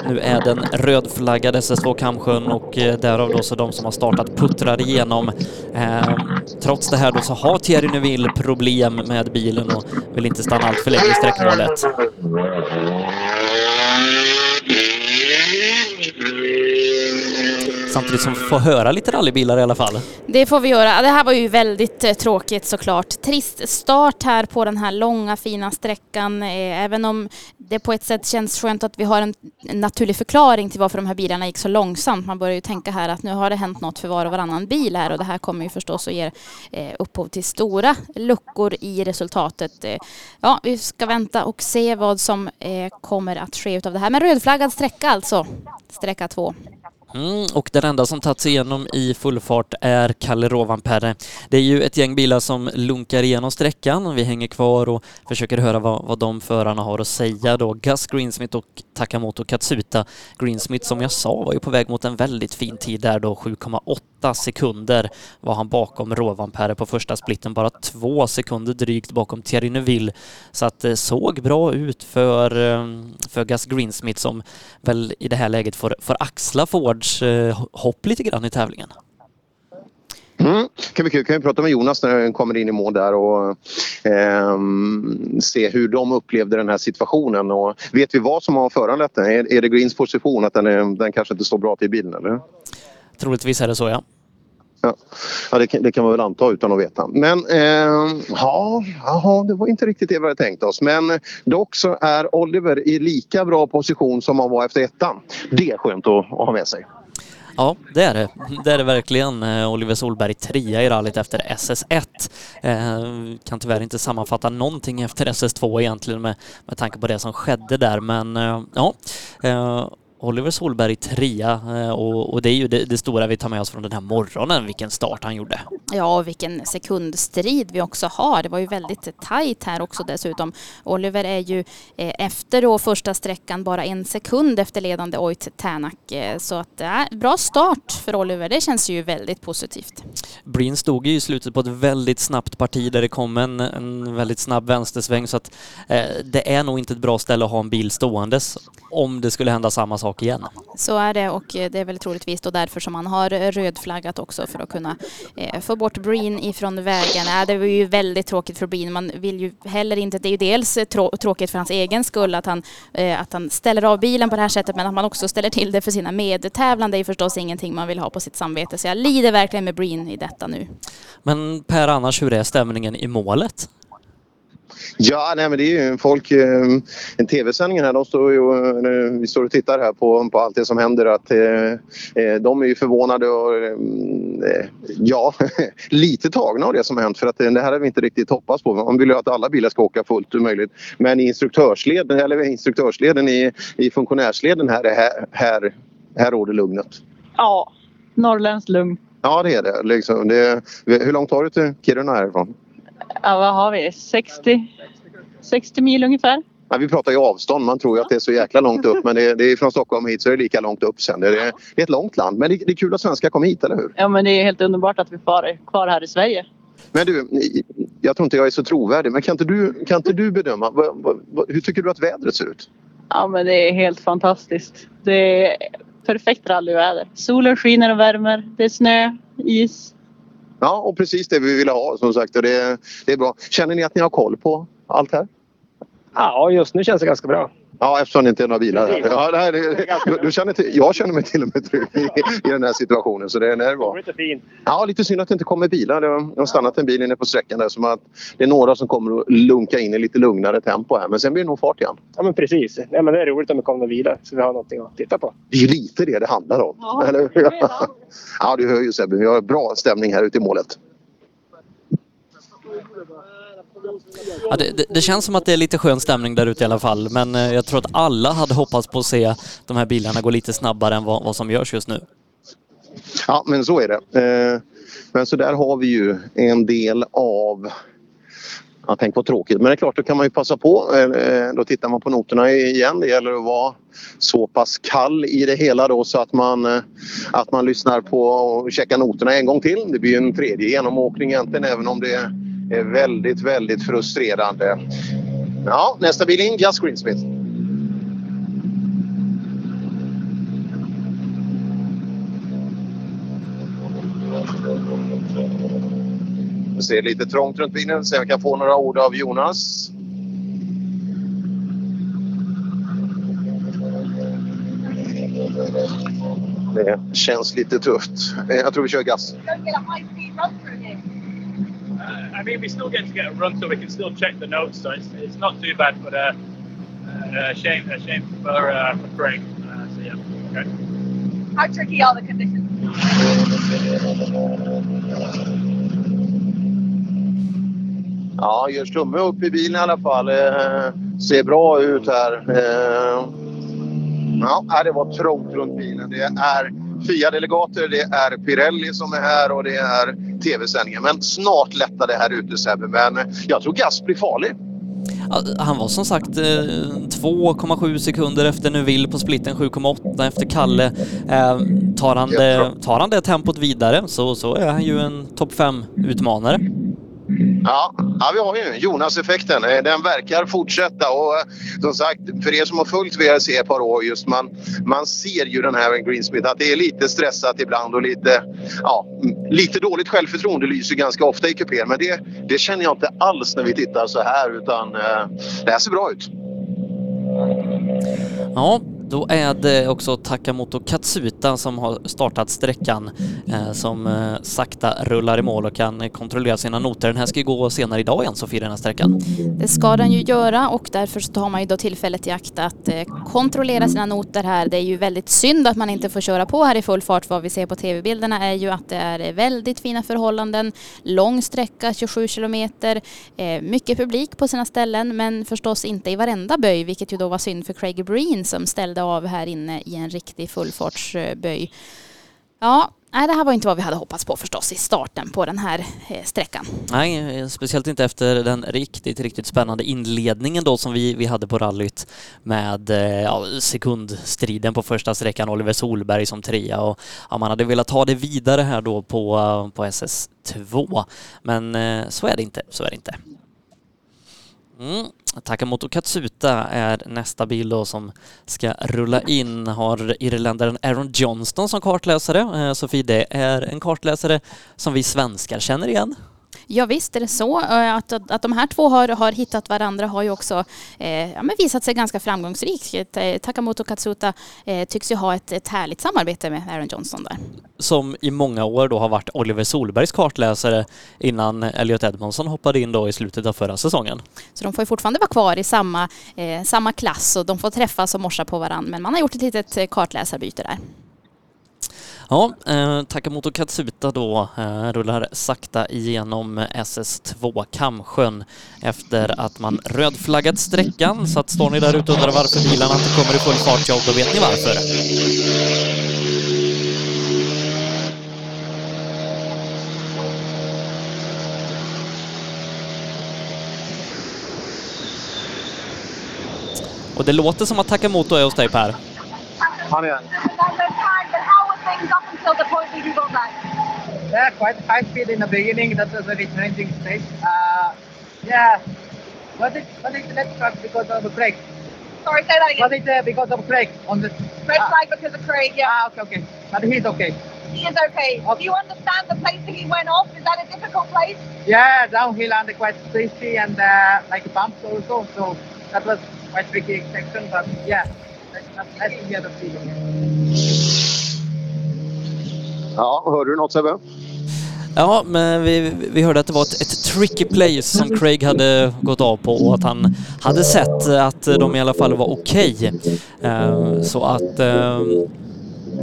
S2: Nu är den rödflaggad SS2 Kamsjön och eh, därav då så de som har startat puttrar igenom. Eh, trots det här då så har Thierry Neuville problem med bilen och vill inte stanna allt för länge i sträckmålet. Samtidigt som vi får höra lite rallybilar i alla fall.
S3: Det får vi göra. Det här var ju väldigt eh, tråkigt såklart. Trist start här på den här långa fina sträckan. Eh, även om det på ett sätt känns skönt att vi har en naturlig förklaring till varför de här bilarna gick så långsamt. Man börjar ju tänka här att nu har det hänt något för var och varannan bil här och det här kommer ju förstås att ge eh, upphov till stora luckor i resultatet. Ja, vi ska vänta och se vad som kommer att ske utav det här. Men rödflaggad sträcka alltså, sträcka två.
S2: Mm, och den enda som tagit sig igenom i full fart är Kalle Rovanperä. Det är ju ett gäng bilar som lunkar igenom sträckan. Vi hänger kvar och försöker höra vad, vad de förarna har att säga då. Gus Greensmith och Takamoto Katsuta. Greensmith som jag sa var ju på väg mot en väldigt fin tid där då, 7,8 sekunder var han bakom Rovanperä på första splitten, bara två sekunder drygt bakom Thierry Neuville. Så att det såg bra ut för, eh, för Gus Greensmith som väl i det här läget får, får axla Fords eh, hopp lite grann i tävlingen.
S18: Mm. Kan vi, kan vi prata med Jonas när han kommer in i mål där och ehm, se hur de upplevde den här situationen. Och vet vi vad som har föranlett den? Är, är det Greens position att den, är, den kanske inte står bra till i bilen? Eller?
S2: Troligtvis är det så ja.
S18: Ja, ja det, kan- det kan man väl anta utan att veta. Men eh, ja, aha, det var inte riktigt det vi hade tänkt oss. Men eh, dock så är Oliver i lika bra position som han var efter ettan. Det är skönt att, att ha med sig.
S2: Ja, det är det. Det är det verkligen. Eh, Oliver Solberg trea i rallyt efter SS1. Eh, kan tyvärr inte sammanfatta någonting efter SS2 egentligen med, med tanke på det som skedde där, men eh, ja. Eh, Oliver Solberg trea eh, och, och det är ju det, det, stora vi tar med oss från den här morgonen, vilken start han gjorde.
S3: Ja, och vilken sekundstrid vi också har. Det var ju väldigt tajt här också dessutom. Oliver är ju eh, efter då första sträckan bara en sekund efter ledande Oit Tänak. Eh, så att äh, bra start för Oliver, det känns ju väldigt positivt.
S2: Breen stod ju i slutet på ett väldigt snabbt parti där det kom en, en väldigt snabb vänstersväng så att eh, det är nog inte ett bra ställe att ha en bil ståendes om det skulle hända samma sak sak igen.
S3: Så är det och det är väl troligtvis då därför som man har rödflaggat också för att kunna eh, få bort Breen ifrån vägen. Äh, det var ju väldigt tråkigt för Breen. Man vill ju heller inte, det är ju dels trå tråkigt för hans egen skull att han, eh, att han ställer av bilen på det här sättet men att man också ställer till det för sina medtävlande är ju förstås ingenting man vill ha på sitt samvete. Så jag lider verkligen med Breen i detta nu.
S2: Men Per, annars hur är stämningen i målet?
S18: Ja, nej men det är ju folk, eh, en tv-sändning här, de står ju, vi står och tittar här på, på allt det som händer att eh, eh de är ju förvånade och eh, ja, lite tagna av det som har hänt för att det här har vi inte riktigt hoppats på. Man vill ju att alla bilar ska åka fullt möjligt. Men i instruktörsleden, eller instruktörsleden i, i funktionärsleden här, här, här, här råder lugnet.
S21: Ja, norrländskt lugn.
S18: Ja, det är det. Liksom, det. Hur långt har du till Kiruna härifrån?
S21: Ja, vad har vi? 60, 60 mil ungefär.
S18: Ja, vi pratar ju avstånd. Man tror ju att det är så jäkla långt upp men det är, det är från Stockholm hit så är det lika långt upp sen. Det är, det är ett långt land men det, det är kul att svenskar kommer hit, eller hur?
S21: Ja, men det är helt underbart att vi får kvar här i Sverige.
S18: Men du, jag tror inte jag är så trovärdig men kan inte du, kan inte du bedöma, hur tycker du att vädret ser ut?
S21: Ja, men det är helt fantastiskt. Det är perfekt rallyväder. Solen skiner och värmer. Det är snö, is,
S18: Ja, och precis det vi ville ha som sagt. Och det, det är bra. Känner ni att ni har koll på allt här?
S13: Ja, just nu känns det ganska bra.
S18: Ja, eftersom det inte är några bilar här. Ja, nej, det, du, du känner till, jag känner mig till och med trygg i, i den här situationen. Så det, det är bra.
S13: Lite fint.
S18: Ja, lite synd att det inte kommer bilar. Det har stannat en bil inne på sträckan där. Som att det är några som kommer att lunka in i lite lugnare tempo här. Men sen blir det nog fart igen.
S13: Ja, men precis. Nej, men det är roligt om det kommer bilar så vi har någonting att titta på.
S18: Det är lite det det handlar om. Ja, eller ja du hör ju Sebbe. Vi har bra stämning här ute i målet.
S2: Ja, det, det, känns som att det är lite skön stämning där ute i alla fall, men eh, jag tror att alla hade hoppats på att se de här bilarna gå lite snabbare än vad, vad som görs just nu.
S18: Ja, men så är det. Eh, men så där har vi ju en del av Ja, tänk vad tråkigt. Men det är klart, då kan man ju passa på. Eh, då tittar man på noterna igen. Det gäller att vara så pass kall i det hela då så att man, att man lyssnar på och checkar noterna en gång till. Det blir en tredje genomåkning egentligen även om det är väldigt, väldigt frustrerande. Ja, nästa bil in, Gus Greensmith. Det ser lite trångt runt bilen, så jag kan få några ord av Jonas. Det känns lite tufft. Jag tror vi kör gas.
S11: I mean, we still get to get a run, so we can still check the notes. So it's, it's not too bad, but uh, uh, shame, a shame for, uh, for Craig. Uh, so yeah, okay.
S20: How tricky are the conditions?
S18: Ja, gör tumme upp i bilen i alla fall. Eh, ser bra ut här. Eh, ja, det var trångt runt bilen. Det är FIA-delegater, det är Pirelli som är här och det är tv-sändningen. Men snart lättar det här ute Sebbe. Men jag tror Gas blir farlig.
S2: Han var som sagt 2,7 eh, sekunder efter Neuville på splitten 7,8 efter Kalle. Eh, tar han, det, tar han det tempot vidare så, så är han ju en topp 5-utmanare.
S18: Ja, ja, vi har ju Jonas-effekten. Eh, den verkar fortsätta och eh, som sagt, för er som har följt VRC ett par år just man, man ser ju den här Greensmith att det är lite stressat ibland och lite, ja, lite dåligt självförtroende lyser ganska ofta i kupén. Men det, det känner jag inte alls när vi tittar så här utan eh, det här ser bra ut.
S2: Ja, då är det också Takamoto Katsuta som har startat sträckan eh, som eh, sakta rullar i mål och kan kontrollera sina noter. Den här ska ju gå senare idag igen Sofie, den här sträckan.
S3: Det ska den ju göra och därför så tar man ju då tillfället i akt att eh, kontrollera sina noter här. Det är ju väldigt synd att man inte får köra på här i full fart. Vad vi ser på tv-bilderna är ju att det är väldigt fina förhållanden, lång sträcka, 27 kilometer, eh, mycket publik på sina ställen men förstås inte i varenda böj vilket ju då var synd för Craig Breen som ställde av här inne i en riktig fullfartsböj. Ja, nej, det här var inte vad vi hade hoppats på förstås i starten på den här eh, sträckan.
S2: Nej, eh, speciellt inte efter den riktigt, riktigt spännande inledningen då som vi, vi hade på rallyt med eh, ja, sekundstriden på första sträckan, Oliver Solberg som trea och ja, man hade velat ta det vidare här då på, på SS2. Men så är det inte, så är det inte. Mm. Takamoto Katsuta är nästa bil då som ska rulla in. Har irländaren Aaron Johnston som kartläsare. Eh, Sofie, det är en kartläsare som vi svenskar känner igen.
S3: Ja visst är det så. Att, att de här två har, har hittat varandra har ju också eh, ja, visat sig ganska framgångsrikt. Takamoto Katsuta eh, tycks ju ha ett, ett härligt samarbete med Aaron Johnson där.
S2: Som i många år då har varit Oliver Solbergs kartläsare innan Elliot Edmondson hoppade in då i slutet av förra säsongen.
S3: Så de får ju fortfarande vara kvar i samma, eh, samma klass och de får träffas och morsa på varandra men man har gjort ett litet eh, kartläsarbyte där.
S2: Ja, eh, Takamoto Katsuta då eh, rullar sakta igenom SS2 Kamsjön efter att man rödflaggat sträckan. Så att står ni där ute och undrar varför bilarna inte kommer i full fart, ja då vet ni varför. Och det låter som att Takamoto är hos dig Per.
S12: Han är
S20: things up until the point you got back?
S12: Yeah, quite high speed in the beginning. That was a very challenging stage. Uh, yeah, was it was it left track because of the brake?
S20: Sorry, say that again.
S12: Was it uh, because of brake on the
S20: red flag because of Craig? Yeah.
S12: Ah, okay, okay. But he's okay.
S20: He is okay. okay. Do you understand the place that he went off? Is that a difficult place?
S12: Yeah, downhill and quite twisty and uh, like bumps also. So that was quite tricky section. But yeah, let's hear the other feeling.
S18: Ja, hörde du något Sebbe?
S2: Ja, men vi, vi hörde att det var ett, ett tricky place som Craig hade gått av på och att han hade sett att de i alla fall var okej. Okay. Så att eh,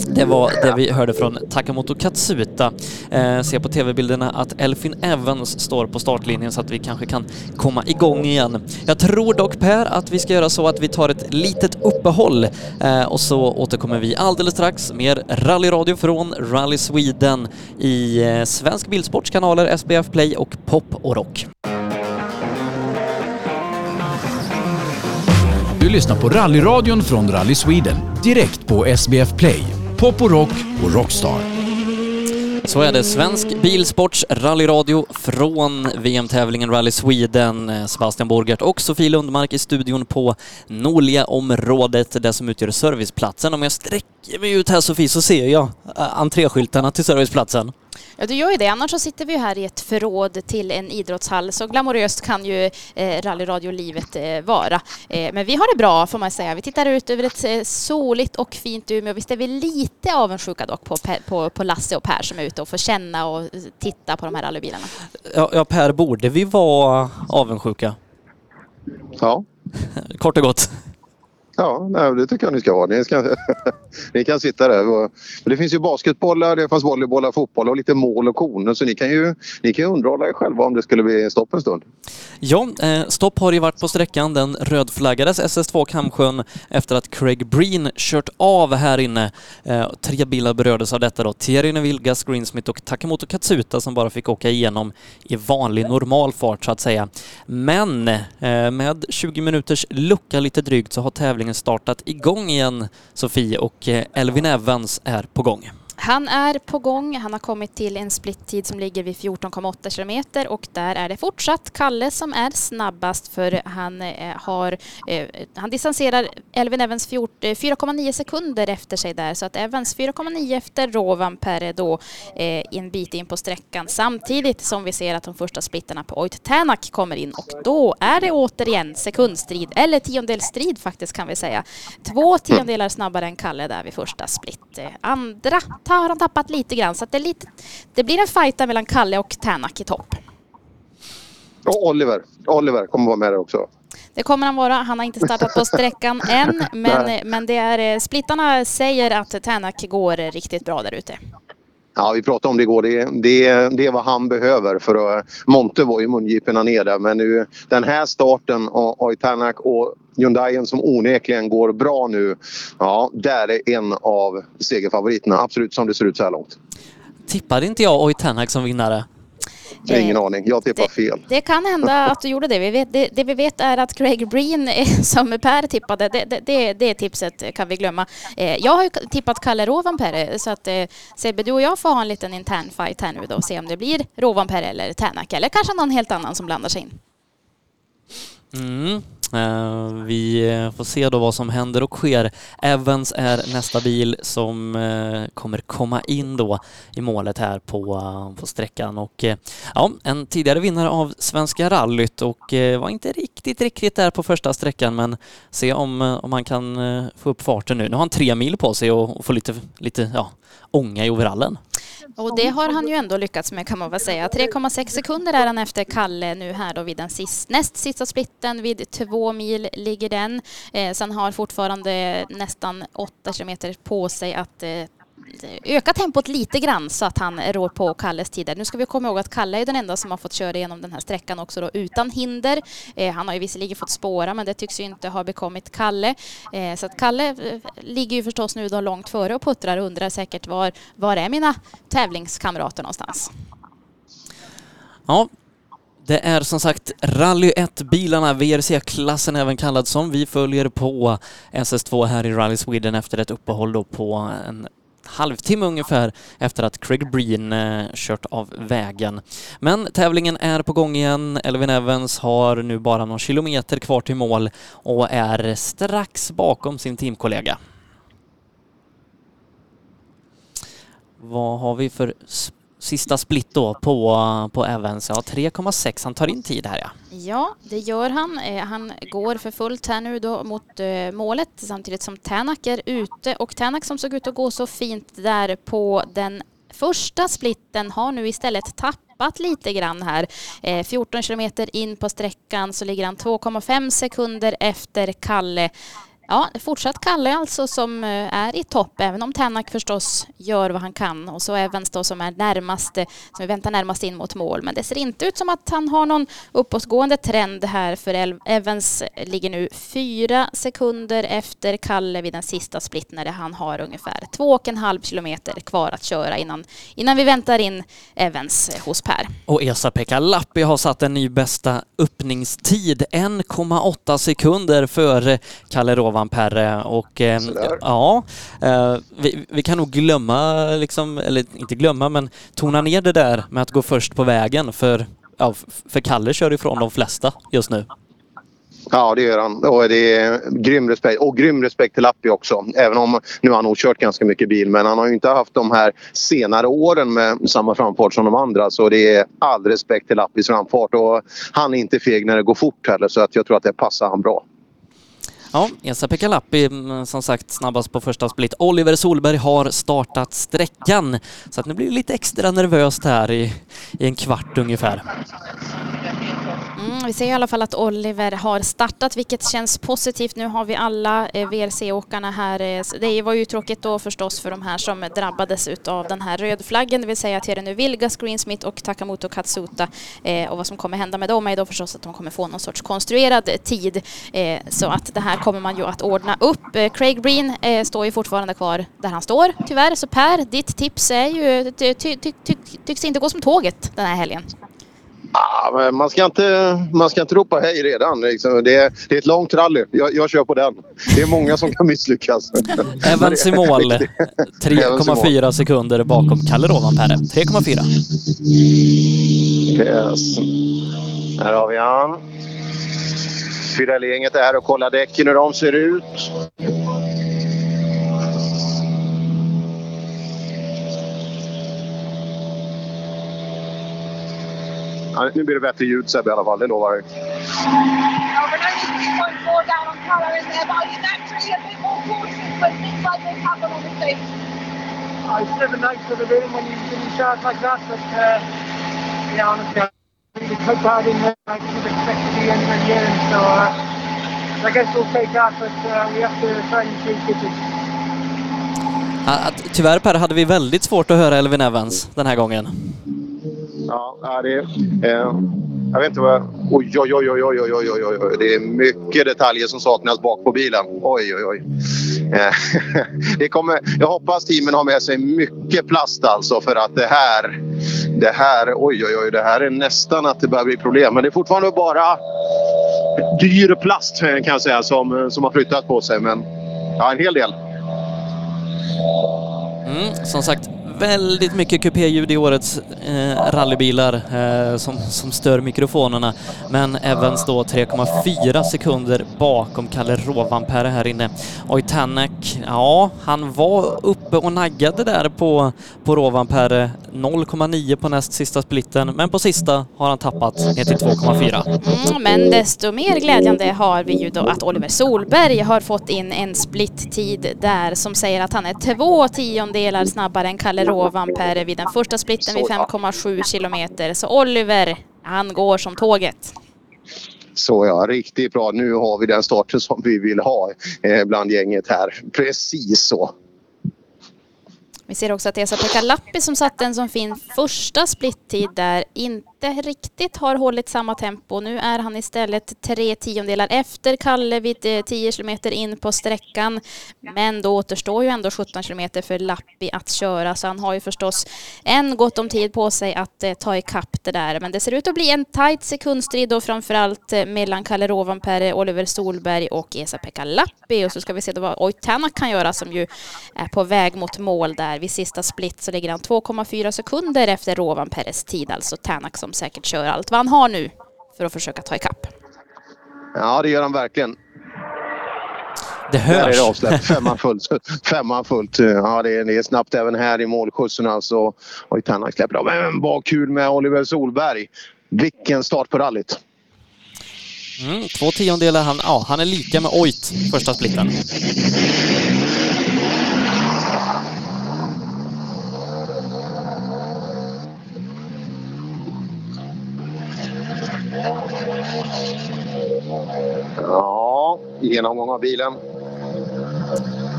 S2: det var det vi hörde från Takamoto Katsuta. Eh, se på tv-bilderna att Elfin Evans står på startlinjen så att vi kanske kan komma igång igen. Jag tror dock Per att vi ska göra så att vi tar ett litet uppehåll eh, och så återkommer vi alldeles strax. Mer rallyradio från Rally Sweden i eh, Svensk Bilsports kanaler SBF Play och Pop och Rock.
S1: Du lyssnar på rallyradion från Rally Sweden direkt på SBF Play pop och rock och rockstar.
S2: Så är det. Svensk Bilsports rallyradio från VM-tävlingen Rally Sweden. Eh, Sebastian Borgert och Sofie Lundmark i studion på Nolia-området, det som utgör serviceplatsen. Om jag sträcker mig ut här Sofie så ser jag eh, entréskyltarna till serviceplatsen.
S3: Ja, du gör ju det. Annars så sitter vi här i ett förråd till en idrottshall. Så glamoröst kan ju eh, rallyradiolivet eh, vara. Eh, men vi har det bra får man säga. Vi tittar ut över ett eh, soligt och fint Umeå. Visst är vi lite avundsjuka dock på, på, på Lasse och Per som är ute och får känna och titta på de här rallybilarna.
S2: Ja, ja Per, borde vi vara avundsjuka?
S18: Ja.
S2: Kort och gott.
S18: Ja, nej, det tycker jag ni ska vara. Ni, ska, ni kan sitta där. Men det finns ju basketbollar, det fanns volleybollar, fotboll och lite mål och koner så ni kan ju, ni kan ju underhålla er själva om det skulle bli stopp en stund.
S2: Ja, eh, stopp har ju varit på sträckan. Den rödflaggades SS2 Kamsjön efter att Craig Breen kört av här inne. Eh, tre bilar berördes av detta då. Thierry Neville, Gus Greensmith och Takamoto Katsuta som bara fick åka igenom i vanlig normal fart så att säga. Men eh, med 20 minuters lucka lite drygt så har tävlingen tävlingen startat igång igen, Sofie, och eh, Elvin Evans är på gång.
S3: Han är på gång. Han har kommit till en splittid som ligger vid 14,8 kilometer och där är det fortsatt Kalle som är snabbast för han eh, har eh, han distanserar Elvin Evans 4,9 eh, sekunder efter sig där så att Evans 4,9 efter Rovanperä då en bit in på sträckan samtidigt som vi ser att de första splittarna på Oit Tänak kommer in och då är det återigen sekundstrid eller tiondelstrid faktiskt kan vi säga. Två tiondelar snabbare än Kalle där vid första split. Andra har han tappat lite grann så det, lite, det blir en fight mellan Kalle och Tänak i topp.
S18: Och Oliver. Oliver kommer vara med där också.
S3: Det kommer han vara. Han har inte startat på sträckan än, men, men det är, splittarna säger att Tänak går riktigt bra där ute.
S18: Ja, vi pratade om det igår. Det, det, det är vad han behöver för att... Monte var ju mungiporna ner där men nu den här starten av Tänak och Hyundaien som onekligen går bra nu. Ja, där är en av segerfavoriterna. Absolut som det ser ut så här långt.
S2: Tippade inte jag Oitanak som vinnare?
S18: Jag har ingen aning. Jag tippar fel.
S3: Det kan hända att du gjorde det. Vi vet, det. det. vi vet är att Craig Breen, som Per tippade, det, det, det tipset kan vi glömma. Eh, jag har ju tippat Kalle Rovanperä så att eh, Sebbe, du och jag får ha en liten intern fight här nu då och se om det blir Rovanperä eller Tänak eller kanske någon helt annan som blandar sig in.
S2: Mm. Uh, vi eh, får se då vad som händer och sker. Evans är nästa bil som uh, kommer komma in då i målet här på, uh, på sträckan och ja, en tidigare vinnare av Svenska rallyt och var inte riktigt, riktigt där på första sträckan men se om, om han kan få upp farten nu. Nu har han tre mil på sig och, och få lite, lite ja, ånga i overallen.
S3: Och det har han ju ändå lyckats med kan man väl säga. 3,6 sekunder är han efter Kalle nu här då vid den sist, näst sista splitten. Vid två mil ligger den. Eh, sen har fortfarande nästan 8 kilometer på sig att eh, öka tempot lite grann så att han rår på Kalles tider. Nu ska vi komma ihåg att Kalle är den enda som har fått köra igenom den här sträckan också då utan hinder. Eh, han har ju visserligen fått spåra men det tycks ju inte ha bekommit Kalle. Eh, så att Kalle eh, ligger ju förstås nu då långt före och puttrar och undrar säkert var, var är mina tävlingskamrater någonstans?
S2: Ja, det är som sagt Rally 1-bilarna, VRC-klassen även kallad som vi följer på SS2 här i Rally Sweden efter ett uppehåll då på en halvtimme ungefär efter att Craig Breen eh, kört av vägen. Men tävlingen är på gång igen. Elvin Evans har nu bara någon kilometer kvar till mål och är strax bakom sin teamkollega. Vad har vi för sista split då på, på Evans. Ja, 3,6. Han tar in tid här ja.
S3: Ja, det gör han. Eh, han går för fullt här nu då mot eh, målet samtidigt som Tänak är ute och Tänak som såg ut att gå så fint där på den första splitten har nu istället tappat lite grann här. Eh, 14 kilometer in på sträckan så ligger han 2,5 sekunder efter Kalle Ja, fortsatt Kalle alltså som eh, är i topp, även om Tänak förstås gör vad han kan. Och så Evans då som är närmast, som vi väntar närmast in mot mål. Men det ser inte ut som att han har någon uppåtgående trend här för Evans ligger nu fyra sekunder efter Kalle vid den sista split när han har ungefär två och en halv kilometer kvar att köra innan, innan vi väntar in Evans eh, hos Per.
S2: Och Esa-Pekka Lappi har satt en ny bästa öppningstid, 1,8 sekunder före Kalle Rova Perre och eh, ja, eh, vi, vi, kan nog glömma, liksom, eller inte glömma, men tona ner det där med att gå först på vägen för, ja, för Kalle kör ifrån de flesta just nu.
S18: Ja, det gör han. Och det är grym respekt. Och grym respekt till Lappi också. Även om nu har han nog kört ganska mycket bil men han har ju inte haft de här senare åren med samma framfart som de andra. Så det är all respekt till Lappis framfart. Och han är inte feg när det går fort heller så att jag tror att det passar han bra.
S2: Ja, Esa-Pekka Lappi mm, som sagt snabbast på första split. Oliver Solberg har startat sträckan så att nu blir det lite extra nervöst här i, i en kvart ungefär.
S3: Mm, vi ser i alla fall att Oliver har startat, vilket känns positivt. Nu har vi alla eh, VRC-åkarna här. Eh, det var ju tråkigt då förstås för de här som drabbades av den här rödflaggen, det vill säga Terenu Vilga, Greensmith och Takamoto Katsuta. Eh, och vad som kommer hända med dem är då förstås att de kommer få någon sorts konstruerad tid. Eh, så att det här kommer man ju att ordna upp. Eh, Craig Breen eh, står ju fortfarande kvar där han står, tyvärr. Så Per, ditt tips är ju, ty, ty, ty, tycks inte gå som tåget den här helgen.
S18: Men man, ska inte, man ska inte ropa hej redan. Liksom. Det, är, det är ett långt rally. Jag, jag kör på den. Det är många som kan misslyckas.
S2: Evans i mål. 3,4 sekunder bakom Kalle Rovanperä. 3,4.
S18: Yes. Här har vi han. Pirelli-gänget är här och kollar däcken hur de ser ut. Ja, nu blir det bättre ljud Sebbe i alla fall, det lovar jag.
S20: We're only 3.4 down on colour in there, but are you naturally a bit more cautious when things like this happen on the stage?
S12: Oh, it's never nice for the room when you when you charge like that, but uh, yeah, honestly, I really took in there. I didn't expect to be anywhere near him, so uh, I guess we'll take that, but uh, we have to try and take it.
S2: Tyvärr Per hade vi väldigt svårt att höra Elvin Evans den här gången.
S18: Ja, det är, eh, jag vet inte vad... Oj, oj, oj, oj, oj, oj, oj, oj, Det är mycket detaljer som saknas bak på bilen. Oj, oj, oj. Eh, det kommer, jag hoppas teamen har med sig mycket plast alltså för att det här... Det här, oj, oj, oj, det här är nästan att det börjar bli problem. Men det är fortfarande bara dyr plast eh, kan jag säga som, eh, som har flyttat på sig. Men ja, en hel del.
S2: Mm, som sagt, väldigt mycket kupéljud i årets eh, rallybilar eh, som, som stör mikrofonerna. Men Evans då 3,4 sekunder bakom Kalle Rovanperä här inne. Oj, Tanak, ja, han var uppe och naggade där på, på Rovanperä. 0,9 på näst sista splitten, men på sista har han tappat ner till 2,4.
S3: Mm, men desto mer glädjande har vi ju då att Oliver Solberg har fått in en splittid där som säger att han är två tiondelar snabbare än Kalle Rovanperä vid den första splitten vid 5,7 kilometer. Så Oliver, han går som tåget.
S18: Så ja, riktigt bra. Nu har vi den starten som vi vill ha eh, bland gänget här. Precis så.
S3: Vi ser också att Esa-Pekka Lappi som satte en som fin första splittid där inte inte riktigt har hållit samma tempo. Nu är han istället tre tiondelar efter Kalle vid eh, 10 kilometer in på sträckan. Men då återstår ju ändå 17 kilometer för Lappi att köra så han har ju förstås en gott om tid på sig att eh, ta ikapp det där. Men det ser ut att bli en tajt sekundstrid då framförallt eh, mellan Kalle Rovanperä, Oliver Solberg och Esa-Pekka Lappi. Och så ska vi se då vad Oitana kan göra som ju är på väg mot mål där. Vid sista split så ligger han 2,4 sekunder efter Rovanperäs tid, alltså Tänak som säkert kör allt vad han har nu för att försöka ta ikapp.
S18: Ja, det gör han verkligen.
S2: Det
S18: Där är
S2: hörs.
S18: det avsläppt. Femman fullt. Femman fullt. Ja, det är, det är snabbt även här i målskjutsen alltså. Oj, Tanak släpper av. Men vad kul med Oliver Solberg. Vilken start på rallyt.
S2: Mm, två tiondelar, han, ja, han är lika med Oit första splitten.
S18: Ja, genomgång av bilen.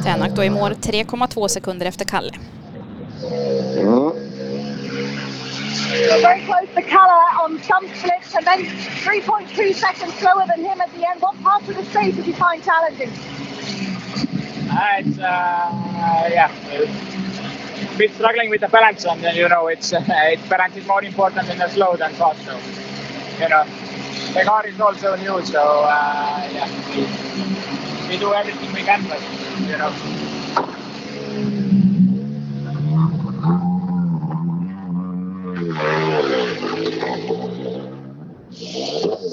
S3: Tänak då i mål 3,2 sekunder efter Kalle.
S18: Mm.
S20: You're very close to colour on some splits and then 3.2 seconds slower than him at the end. What parts of the stage did you find challenging?
S11: Uh, it's uh, yeah, a bit struggling with the balance, and uh, you know, it's uh, it's balance is more important in the slow than fast. So, you know, the car is also new, so uh, yeah, we, we do everything we can, but you know.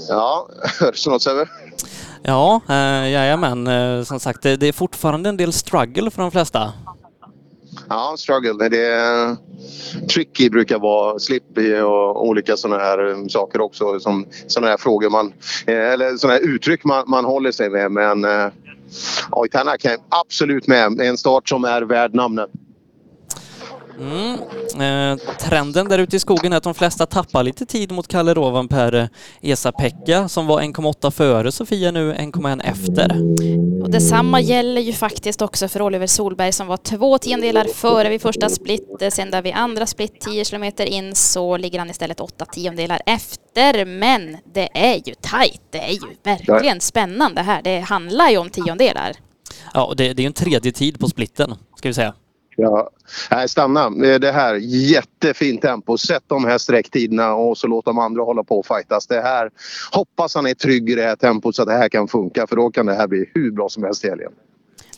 S18: Ja, hörs det något Sebbe?
S2: Ja, eh, jajamän. Eh, som sagt, det, det är fortfarande en del struggle för de flesta.
S18: Ja, struggle. Det är tricky brukar vara slippy och olika sådana här um, saker också. Som sådana här frågor man, eh, eller sådana här uttryck man, man håller sig med. Men eh, kan absolut med. En start som är värd namnet.
S2: Mm. Eh, trenden där ute i skogen är att de flesta tappar lite tid mot Kalle Rovanperä. Esa-Pekka som var 1,8 före Sofia nu 1,1 efter.
S3: Och detsamma gäller ju faktiskt också för Oliver Solberg som var två tiondelar före vid första split. Sen där vid andra split 10 kilometer in så ligger han istället åtta tiondelar efter. Men det är ju tajt. Det är ju verkligen spännande här. Det handlar ju om tiondelar.
S2: Ja, och det, det är ju en tredje tid på splitten, ska vi säga.
S18: Ja, nej, stanna. Det här, jättefint tempo. Sätt de här sträcktiderna och så låt de andra hålla på och fightas. Det här, hoppas han är trygg i det här tempot så att det här kan funka för då kan det här bli hur bra som helst i helgen.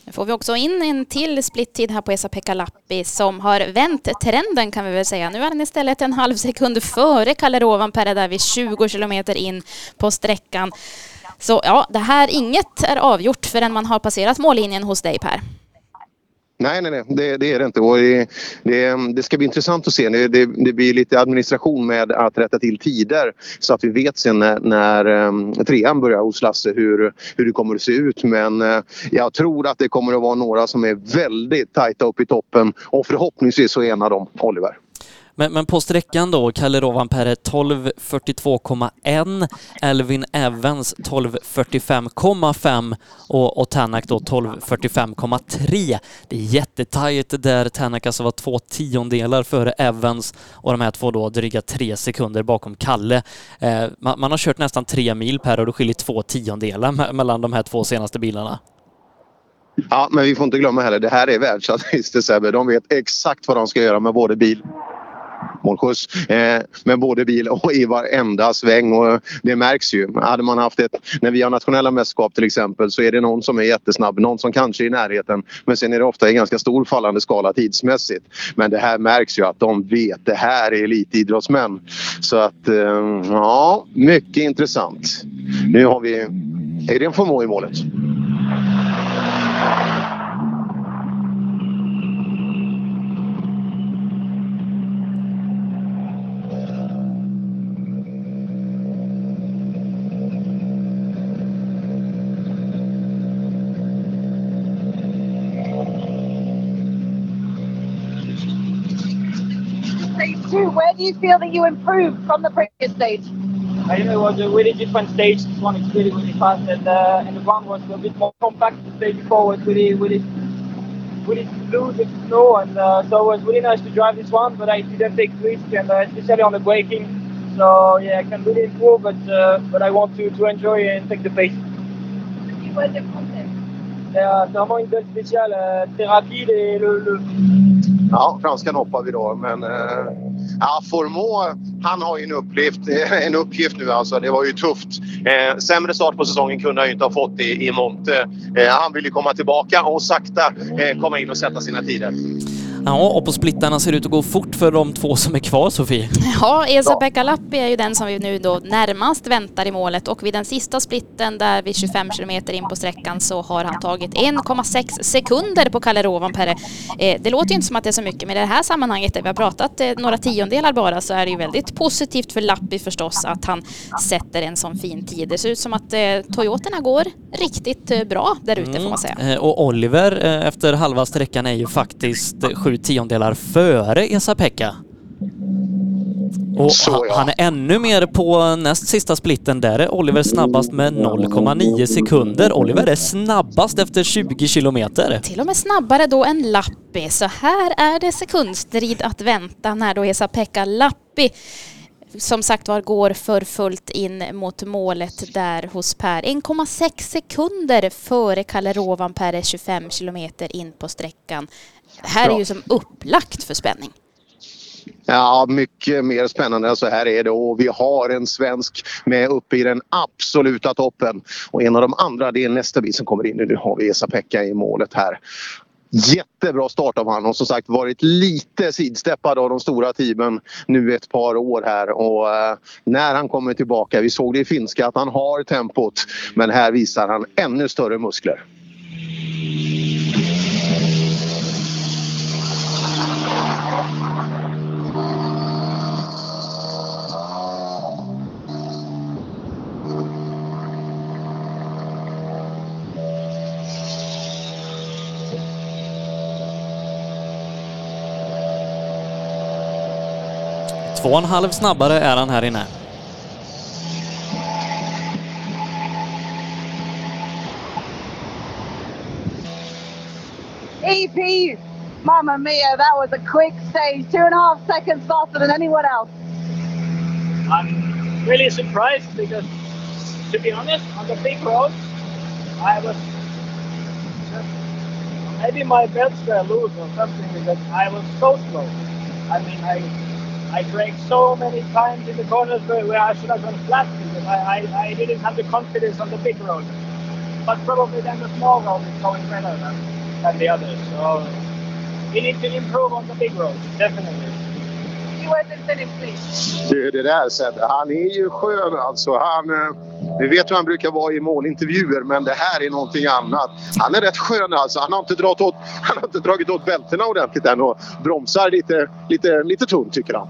S3: Nu får vi också in en till splittid här på Esa-Pekka Lappi som har vänt trenden kan vi väl säga. Nu är han istället en halv sekund före Kalle Rovanperä där vid 20 kilometer in på sträckan. Så ja, det här, inget är avgjort förrän man har passerat mållinjen hos dig Per.
S18: Nej, nej, nej, det, det är det inte. Och det, det, det, ska bli intressant att se. Det, det, blir lite administration med att rätta till tider så att vi vet sen när, när ehm, trean börjar hos Lasse hur, hur det kommer att se ut. Men eh, jag tror att det kommer att vara några som är väldigt tajta upp i toppen och förhoppningsvis så är en av dem Oliver.
S2: Men, men på sträckan då, Kalle Rovanperä 12.42,1, Elvin Evans 12.45,5 och, och Tänak då 12.45,3. Det är jättetajt där Tänak alltså var två tiondelar före Evans och de här två då dryga tre sekunder bakom Kalle. Eh, man, man, har kört nästan tre mil per och det skiljer två tiondelar mellan de här två senaste bilarna.
S18: Ja, men vi får inte glömma heller, det här är världsartister Sebbe. De vet exakt vad de ska göra med både bil målskjuts eh, med både bil och i varenda sväng. Och det märks ju. Hade man haft ett, när vi har nationella mästerskap till exempel så är det någon som är jättesnabb, någon som kanske är i närheten. Men sen är det ofta en ganska stor fallande skala tidsmässigt. Men det här märks ju att de vet. Det här är elitidrottsmän. Så att eh, ja, mycket intressant. Nu har vi Adrian Formoy i målet.
S20: Do you feel that you improved from the previous stage?
S11: I know it was a really different stage. This one is really, really fast, and, uh, and the ground was a bit more compact. The stage before was really, really, really loose with snow, and uh, so it was really nice to drive this one. But I didn't take risks, and uh, especially on the braking. So yeah, I can really improve, but uh, but I want to, to enjoy and take the pace.
S20: Tu vois de français.
S11: C'est vraiment une belle spéciale, euh, très rapide et le, le...
S18: Ja, franskan hoppar vi då, men eh, Ja, Formå, han har ju en uppgift, en uppgift nu alltså. Det var ju tufft. Eh, sämre start på säsongen kunde han ju inte ha fått i, i Monte. Eh, han vill ju komma tillbaka och sakta eh, komma in och sätta sina tider.
S2: Ja, och på splittarna ser det ut att gå fort för de två som är kvar, Sofie.
S3: Ja, Esa-Pekka Lappi är ju den som vi nu då närmast väntar i målet och vid den sista splitten där vid 25 kilometer in på sträckan så har han tagit 1,6 sekunder på Kalle Rovanperä. Eh, det låter ju inte som att det är så mycket, men i det här sammanhanget där vi har pratat eh, några tiondelar bara så är det ju väldigt positivt för Lappi förstås att han sätter en sån fin tid. Det ser ut som att eh, Toyotorna går riktigt bra där ute mm. får man säga.
S2: Och Oliver efter halva sträckan är ju faktiskt sju tiondelar före Esa-Pekka. Och
S18: Så, ja.
S2: han är ännu mer på näst sista splitten. Där är Oliver snabbast med 0,9 sekunder. Oliver är snabbast efter 20 kilometer.
S3: Till och med snabbare då än Lappi. Så här är det sekundstrid att vänta när då Esa-Pekka Lappi som sagt var går för fullt in mot målet där hos Per. 1,6 sekunder före Kalle Rovanperä 25 kilometer in på sträckan. Det här är ju som upplagt för spänning.
S18: Ja, mycket mer spännande än så här är det och vi har en svensk med uppe i den absoluta toppen. Och en av de andra det är nästa bil som kommer in. Nu har vi Esa-Pekka i målet här. Jättebra start av honom och som sagt varit lite sidsteppad av de stora teamen nu ett par år här och eh, när han kommer tillbaka, vi såg det i finska att han har tempot men här visar han ännu större muskler.
S2: Två och en halv snabbare är han här inne.
S20: EP, Mamma Mia, that was a quick stage, two and a half seconds faster than anyone else.
S11: I'm really surprised because, to be honest, on the big road, I was just maybe my belts were loose or something because I was so slow. I mean, I I braked so many times in the corners where, where I should have gone flat because I, I, I didn't have the confidence on the big road. But probably then the small road is going better than, than the others. So we need to improve on the big road, definitely.
S18: Du, det där Sebbe, han är ju skön alltså. Han, eh, vi vet hur han brukar vara i målintervjuer men det här är någonting annat. Han är rätt skön alltså. Han har inte, dragit åt, han har inte dragit åt bältena ordentligt än och bromsar lite, lite, lite tunt tycker han.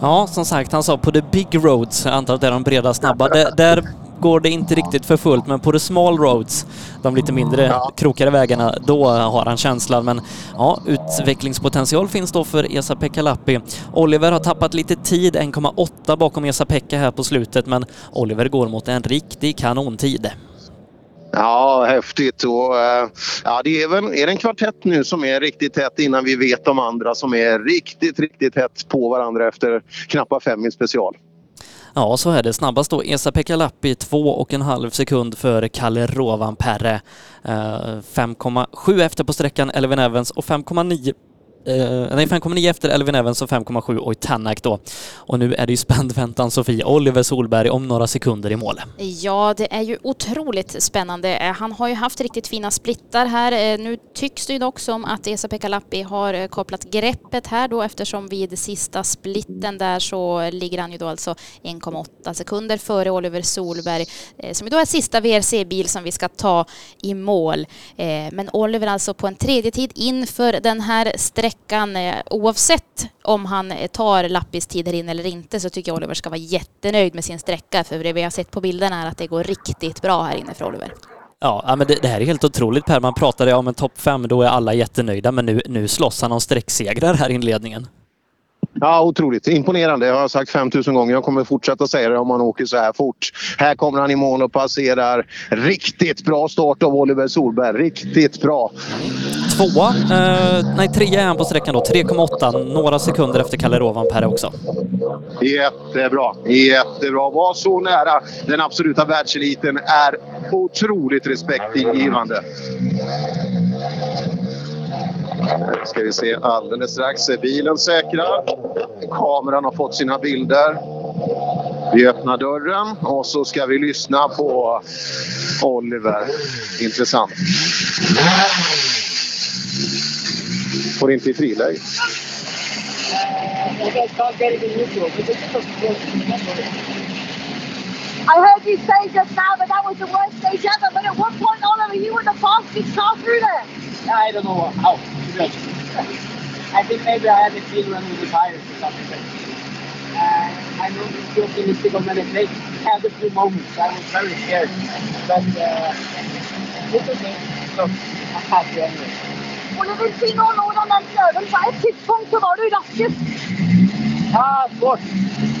S2: Ja, som sagt, han sa på the big roads, jag antar att det är de breda snabba, där, där går det inte riktigt för fullt, men på the small roads, de lite mindre krokigare vägarna, då har han känslan. Men ja, utvecklingspotential finns då för Esa-Pekka Lappi. Oliver har tappat lite tid, 1,8 bakom Esa-Pekka här på slutet, men Oliver går mot en riktig kanontid.
S18: Ja, häftigt. Och, eh, ja, det är, väl, är det en kvartett nu som är riktigt tätt innan vi vet de andra som är riktigt, riktigt tätt på varandra efter knappa fem i special.
S2: Ja, så är det. Snabbast då Esa-Pekka Lappi, två och en halv sekund före Kalle Rovanperä. 5,7 eh, efter på sträckan Elvin Evans och 5,9 Eh, nej, 5,9 efter Elvin Evans och 5,7 och Tanak då. Och nu är det ju spänd väntan Sofie. Oliver Solberg om några sekunder i mål.
S3: Ja, det är ju otroligt spännande. Eh, han har ju haft riktigt fina splittar här. Eh, nu tycks det ju dock som att Esa Pekalappi har eh, kopplat greppet här då eftersom vid sista splitten där så ligger han ju då alltså 1,8 sekunder före Oliver Solberg som ju då är sista VRC-bil som vi ska ta i mål. Men Oliver alltså på en tredje tid inför den här sträckan veckan. Eh, oavsett om han eh, tar Lappis tid här inne eller inte så tycker jag Oliver ska vara jättenöjd med sin sträcka för det vi har sett på bilderna är att det går riktigt bra här inne för Oliver.
S2: Ja, ja, men det, det här är helt otroligt Per. Man pratade om en topp fem, då är alla jättenöjda, men nu, nu slåss han om sträcksegrar här i inledningen.
S18: Ja, otroligt. Imponerande. Jag har sagt 5000 gånger. Jag kommer fortsätta säga det om han åker så här fort. Här kommer han i mål och passerar. Riktigt bra start av Oliver Solberg. Riktigt bra.
S2: Tvåa, eh, nej trea är han på sträckan då, 3,8, några sekunder efter Kalle Rovanperä också.
S18: Jättebra. Jättebra. Var så nära den absoluta världseliten är otroligt respektingivande. Ska vi se alldeles strax. Är bilen säkrad? Kameran har fått sina bilder. Vi öppnar dörren och så ska vi lyssna på Oliver. Intressant. Får inte i friläge.
S20: I heard you say just now that that was the worst stage ever, but at one point, Oliver, you were the fastest car through there.
S11: I don't know how. Honest. I think maybe I had a feel running the tires or something. Uh, I'm not too optimistic on many things. Had a few moments. I was very scared. But uh, it's okay. So I'm happy anyway.
S20: Oliver, si nå hvordan den prøven på et tidspunkt så var du raskest.
S11: Ja, svårt.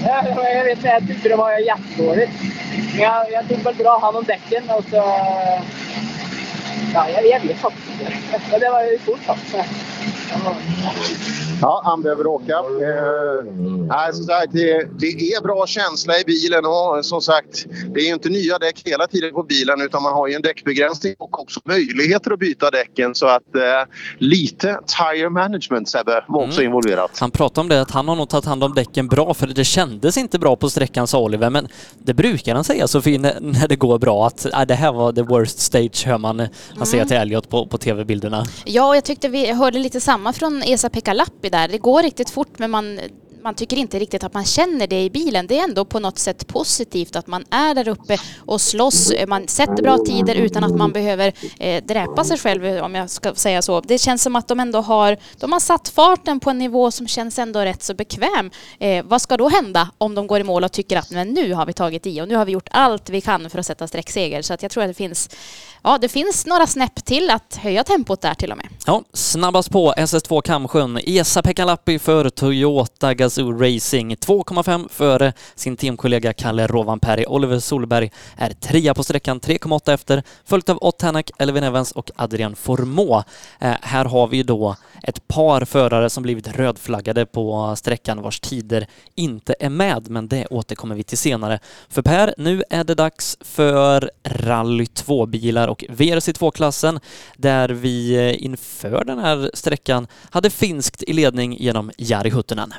S11: Jag, jag vet inte, jag tyckte det var jättedåligt. Men jag, jag tog väl bra hand om däcken och så... Ja, jag, jag vet faktiskt inte. Det var ju fort alltså.
S18: Ja, han behöver åka. Eh, nej, som sagt, det, det är bra känsla i bilen och som sagt, det är ju inte nya däck hela tiden på bilen utan man har ju en däckbegränsning och också möjligheter att byta däcken så att eh, lite tire management Sebbe var också involverat.
S2: Han pratade om det, att han har nog tagit hand om däcken bra, för det kändes inte bra på sträckan, sa Oliver, men det brukar han säga Sofie, när, när det går bra, att äh, det här var the worst stage, hör man han säger till Elliot på, på tv-bilderna.
S3: Ja, och jag tyckte vi hörde lite samma från Esa-Pekka Lappi där. Det går riktigt fort men man, man tycker inte riktigt att man känner det i bilen. Det är ändå på något sätt positivt att man är där uppe och slåss. Man sätter bra tider utan att man behöver eh, dräpa sig själv om jag ska säga så. Det känns som att de ändå har, de har satt farten på en nivå som känns ändå rätt så bekväm. Eh, vad ska då hända om de går i mål och tycker att men nu har vi tagit i och nu har vi gjort allt vi kan för att sätta sträckseger. Så att jag tror att det finns, ja det finns några snäpp till att höja tempot där till och med.
S2: Ja, snabbast på SS2 Kamsjön. Esa-Pekka Lappi för Toyota Gazoo Racing. 2,5 före sin teamkollega Kalle Rovanperä. Oliver Solberg är trea på sträckan, 3,8 efter, följt av Ott Tänak, Elvin Evans och Adrian Formå. Eh, här har vi då ett par förare som blivit rödflaggade på sträckan vars tider inte är med, men det återkommer vi till senare. För Per, nu är det dags för Rally 2-bilar och VRC2-klassen där vi eh, inför den här sträckan hade finskt i ledning genom Jari Huttunen.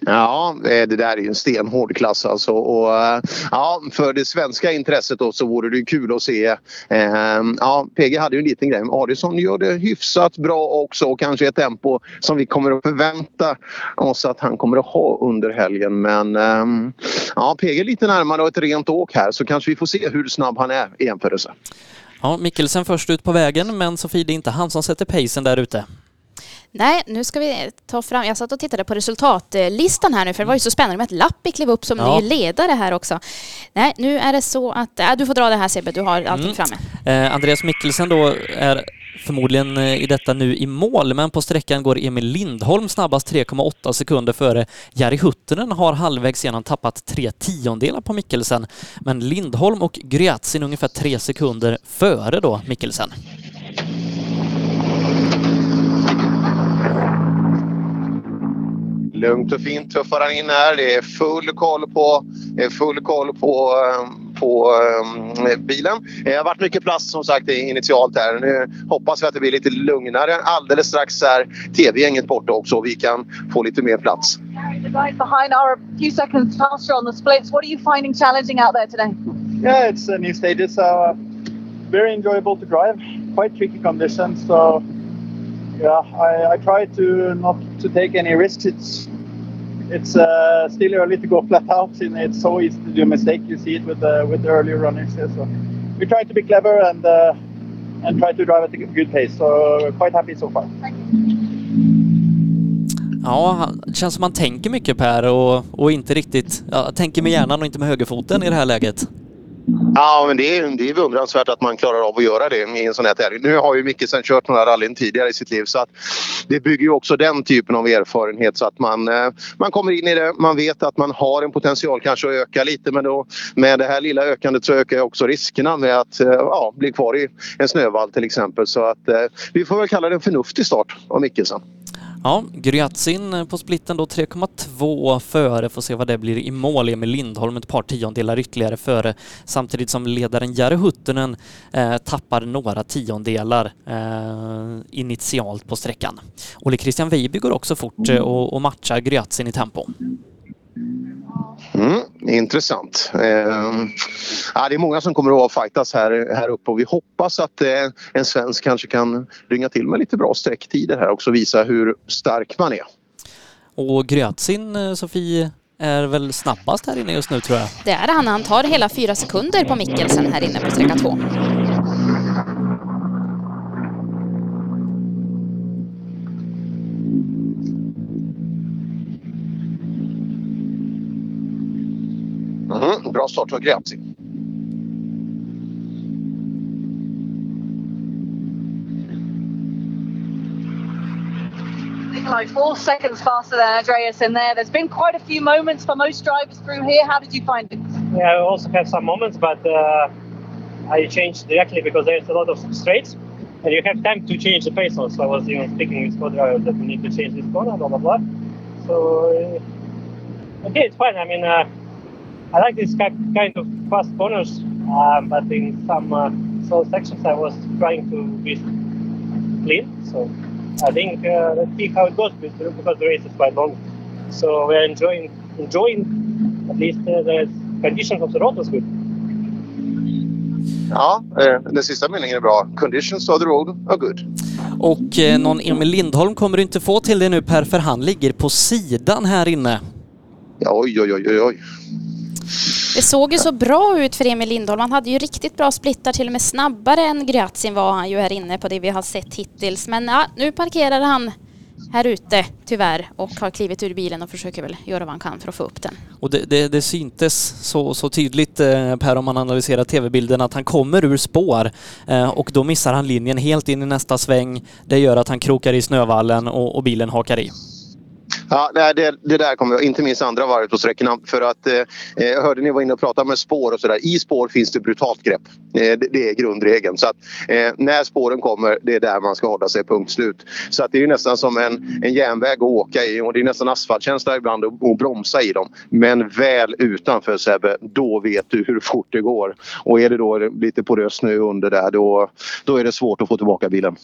S18: Ja, eh, det där är ju en stenhård klass alltså. Och, eh, ja, för det svenska intresset då så vore det ju kul att se. Ehm, ja, PG hade ju en liten grej. Adison gör det hyfsat bra också och kanske ett tempo som vi kommer att förvänta oss att han kommer att ha under helgen. Men ehm, ja, PG är lite närmare och ett rent åk här så kanske vi får se hur snabb han är i jämförelse.
S2: Ja, Mikkelsen först ut på vägen men Sofie, det är inte han som sätter pacen där ute.
S3: Nej, nu ska vi ta fram... Jag satt och tittade på resultatlistan här nu för det var ju så spännande med att Lappi klev upp som
S2: Ja.
S3: ny ledare här också. Nej, nu är det så att... Äh, du får dra det här Sebbe, du har allting
S2: Mm.
S3: framme.
S2: Eh, Andreas Mikkelsen då är förmodligen eh, i detta nu i mål, men på sträckan går Emil Lindholm snabbast 3,8 sekunder före. Jari Huttunen har halvvägs igenom tappat tre tiondelar på Mikkelsen, men Lindholm och Gryatsin ungefär tre sekunder före då Mikkelsen.
S18: Lugnt och fint tuffar han in här. Det är full koll på, full koll på, eh, på eh, bilen. Det har varit mycket plast som sagt initialt här. Nu hoppas vi att det blir lite lugnare. Alldeles strax är TV-gänget borta också och vi kan få lite mer plats.
S20: Behind are a few seconds faster on the splits. What are you finding challenging out there today?
S10: Yeah, it's uh, new stages. Uh, very enjoyable to drive. Quite tricky conditions. So yeah, I, I try to not to take any risks. It's it's uh, still early to go flat out, and it's so easy to do a mistake. You see it with the with the earlier runners. here. So we try to be clever and uh, and try to drive at a good pace. So quite happy so far.
S2: Ja, det känns som han tänker mycket Per och, och inte riktigt, ja, tänker med hjärnan och inte med högerfoten i det här läget.
S18: Ja, men det är, det är beundransvärt att man klarar av att göra det i en sån här tävling. Nu har ju Mikkelsen kört några rallyn tidigare i sitt liv så att det bygger ju också den typen av erfarenhet så att man, eh, man kommer in i det. Man vet att man har en potential kanske att öka lite men då med det här lilla ökandet så ökar ju också riskerna med att eh, ja, bli kvar i en snövall till exempel. Så att eh, vi får väl kalla det en förnuftig start av Mikkelsen.
S2: Ja, Gryatsin på splitten då 3,2 före, får se vad det blir i mål. Emil Lindholm ett par tiondelar ytterligare före, samtidigt som ledaren Jari Huttunen eh, tappar några tiondelar eh, initialt på sträckan. Olle Christian Weiby går också fort eh, och, och matchar Gryatsin i tempo.
S18: Intressant. Eh, ja, det är många som kommer att fightas här, här uppe och vi hoppas att eh, en svensk kanske kan ringa till med lite bra sträcktider här också och visa hur stark man är.
S2: Och Gryatsin, eh, Sofie, är väl snabbast här inne just nu tror jag.
S3: Det är han. Han tar hela fyra sekunder på Mikkelsen här inne på sträcka två.
S18: Bra start av Gryatsi.
S20: Nikolai, four seconds faster than Andreas in there. There's been quite a few moments for most drivers through here. How did you find it?
S13: Yeah, I also have some moments, but uh, I changed directly because there's a lot of straights, and you have time to change the pace. Also, I was even speaking with co-driver that we need to change this corner, blah blah blah. So uh, okay, it's fine. I mean, uh, I like this ki- kind of fast corners, um, but in some uh, slow sections, I was trying to be clean. So I think uh, let's see how it goes because because the race is quite long. So we're enjoying enjoying at least uh, the conditions of the road was good.
S18: Ja, eh, den sista meningen är bra. Conditions of the road are good.
S2: Och eh, någon Emil Lindholm kommer du inte få till det nu Per, för han ligger på sidan här inne.
S18: Ja, oj, oj, oj, oj.
S3: Det såg ju så bra ut för Emil Lindholm. Han hade ju riktigt bra splittar, till och med snabbare än Gryatsin var han ju här inne på det vi har sett hittills. Men ja, nu parkerar han här ute tyvärr och har klivit ur bilen och försöker väl göra vad han kan för att få upp den.
S2: Och det, det, det syntes så, så tydligt eh, Per om man analyserar tv-bilden att han kommer ur spår eh, och då missar han linjen helt in i nästa sväng. Det gör att han krokar i snövallen och, och bilen hakar i.
S18: Ja, nej, det, det där kommer jag, inte minst andra varvet på sträckorna. För att, eh, jag hörde ni var inne och pratade med spår och sådär. I spår finns det brutalt grepp. Eh, det, det, är grundregeln. Så att, eh, när spåren kommer, det är där man ska hålla sig, punkt slut. Så att det är nästan som en, en järnväg att åka i och det är nästan asfaltkänsla ibland att, att bromsa i dem. Men väl utanför Sebbe, då vet du hur fort det går. Och är det då lite porös snö under där, då, då är det svårt att få tillbaka bilen.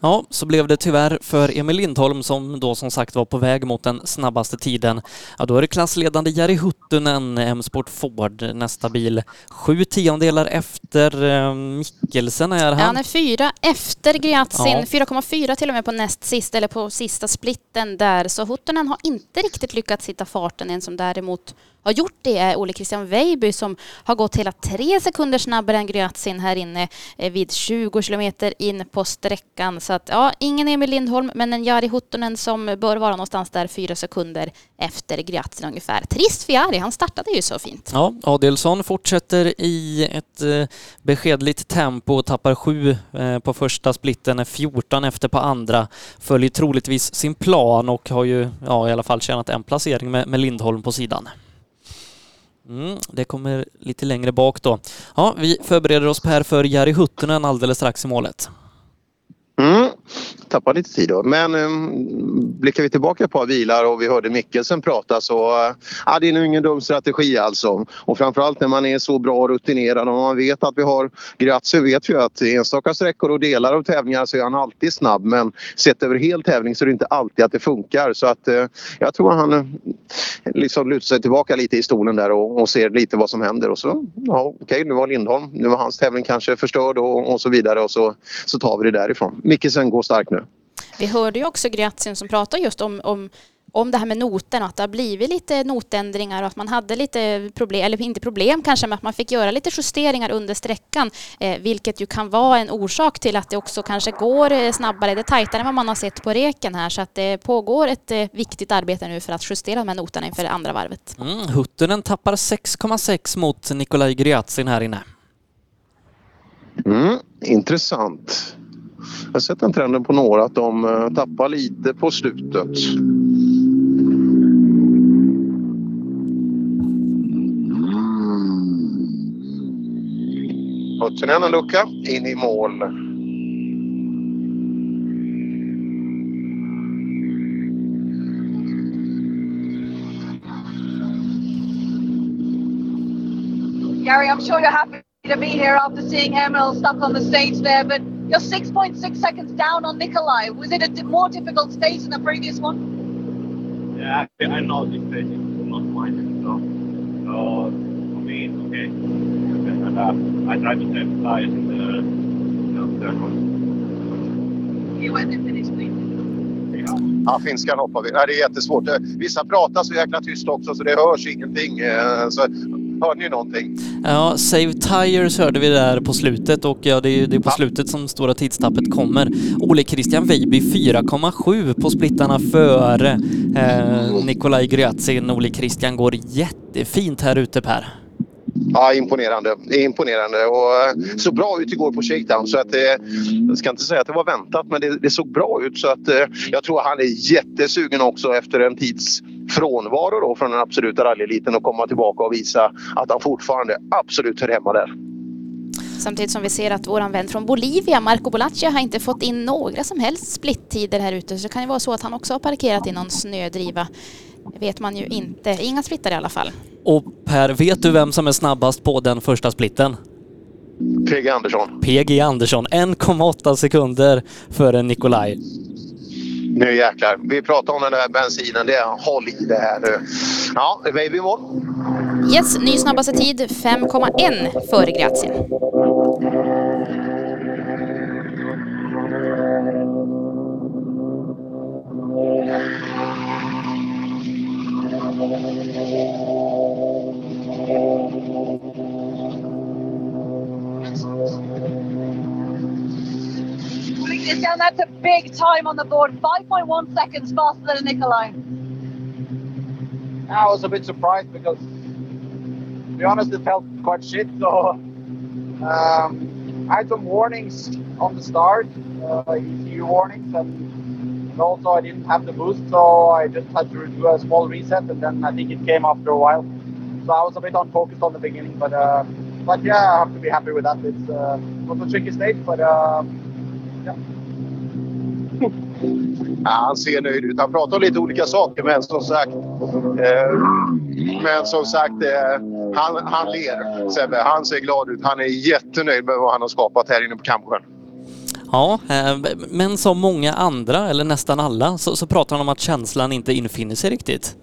S2: Ja, så blev det tyvärr för Emil Lindholm som då som sagt var på väg mot den snabbaste tiden. Ja, då är det klassledande Jari Huttunen, M-Sport Ford, nästa bil. Sju tiondelar efter eh, Mikkelsen är han.
S3: Han är fyra efter Gratsin,
S2: Ja.
S3: 4,4 till och med på näst sist, eller på sista splitten där. Så Huttunen har inte riktigt lyckats hitta farten. En som däremot har gjort det är Ole Christian Weiby som har gått hela tre sekunder snabbare än Gryatsin här inne eh, vid 20 kilometer in på sträckan. Så att ja, ingen Emil Lindholm, men en Jari Huttunen som bör vara någonstans där fyra sekunder efter Gryatsin ungefär. Trist för Jari, han startade ju så fint.
S2: Ja, Adelsson fortsätter i ett eh, beskedligt tempo och tappar sju eh, på första splitten, är 14 efter på andra. Följer troligtvis sin plan och har ju ja, i alla fall tjänat en placering med, med Lindholm på sidan. Mm, det kommer lite längre bak då. Ja, vi förbereder oss Per för Jari Huttunen alldeles strax i målet.
S18: Mm. Tappar lite tid då. Men um, blickar vi tillbaka på vilar och vi hörde Mikkelsen prata så uh, ja, det är nog ingen dum strategi alltså. Och framförallt när man är så bra och rutinerad och man vet att vi har Grazio vet ju att i enstaka sträckor och delar av tävlingar så är han alltid snabb men sett över hel tävling så är det inte alltid att det funkar så att uh, jag tror han uh, liksom lutar sig tillbaka lite i stolen där och, och ser lite vad som händer och så ja okej nu var Lindholm, nu var hans tävling kanske förstörd och, och så vidare och så, så tar vi det därifrån. Mikkelsen går starkt nu.
S3: Vi hörde ju också Gratsin som pratade just om, om, om det här med noterna, att det har blivit lite notändringar och att man hade lite problem, eller inte problem kanske, men att man fick göra lite justeringar under sträckan, eh, vilket ju kan vara en orsak till att det också kanske går eh, snabbare, det är tajtare än vad man har sett på reken här, så att det pågår ett eh, viktigt arbete nu för att justera de här noterna inför det andra varvet.
S2: Mm, Huttunen tappar 6,6 mot Nikolaj Gryatsin här inne.
S18: Mm, intressant. Jag har sett den trenden på några att de eh, tappar lite på slutet. Huttunen en lucka in i mål.
S20: Gary, I'm sure you're happy to be here after seeing Emil stuck on the stage there, but you're 6.6 seconds down on Nikolai. Was it a more difficult stage than the previous one?
S13: Yeah, I I know this stage is not mine, so, so for me it's okay. And uh, I tried to save tires in the, you know, third one.
S20: You went and finished lead.
S18: Ja, finskan hoppar vi. Nej, det är jättesvårt. Eh, Vissa pratar så jäkla tyst också så det hörs ingenting. Eh, Så hör ni någonting?
S2: Ja, Save Tires hörde vi där på slutet och ja, det är, det är på slutet som stora tidstappet kommer. Ole Christian Weiby 4,7 på splittarna före eh, Nikolaj Gryatsin. Ole Christian går jättefint här ute Per.
S18: Ja, imponerande. Imponerande och eh, såg bra ut igår på shakedown så att eh, jag ska inte säga att det var väntat men det, det såg bra ut så att eh, jag tror han är jättesugen också efter en tids frånvaro då från den absoluta rallyeliten och komma tillbaka och visa att han fortfarande absolut hör hemma där.
S3: Samtidigt som vi ser att våran vän från Bolivia, Marco Bolaccia, har inte fått in några som helst splittider här ute. Så det kan ju vara så att han också har parkerat i någon snödriva. Det vet man ju inte. Inga splittar i alla fall.
S2: Och Per, vet du vem som är snabbast på den första splitten?
S18: PG Andersson.
S2: PG Andersson, 1,8 sekunder före Nikolaj.
S18: Nu jäklar. Vi pratar om den där bensinen. Det är, håll i det här nu. Ja, baby mål.
S3: Yes, ny snabbaste tid 5,1 före Gratsin.
S20: Christian, that's a big time on the board. 5.1 seconds faster than Nikolai.
S11: I was a bit surprised because, to be honest, it felt quite shit. So um, I had some warnings on the start, uh, ECU warnings, and
S10: And also I didn't have the boost, so I just had to do a small reset, and then I think it came after a while. So I was a bit unfocused on the beginning, but uh, but yeah, I have to be happy with that. It's uh, was a tricky stage, but uh, yeah.
S18: Ja, han ser nöjd ut. Han pratar om lite olika saker, men som sagt... Eh, men som sagt, eh, han, han ler, Sebbe. Han ser glad ut. Han är jättenöjd med vad han har skapat här inne på Kamsjön.
S2: Ja, eh, men som många andra, eller nästan alla, så, så pratar han om att känslan inte infinner sig riktigt.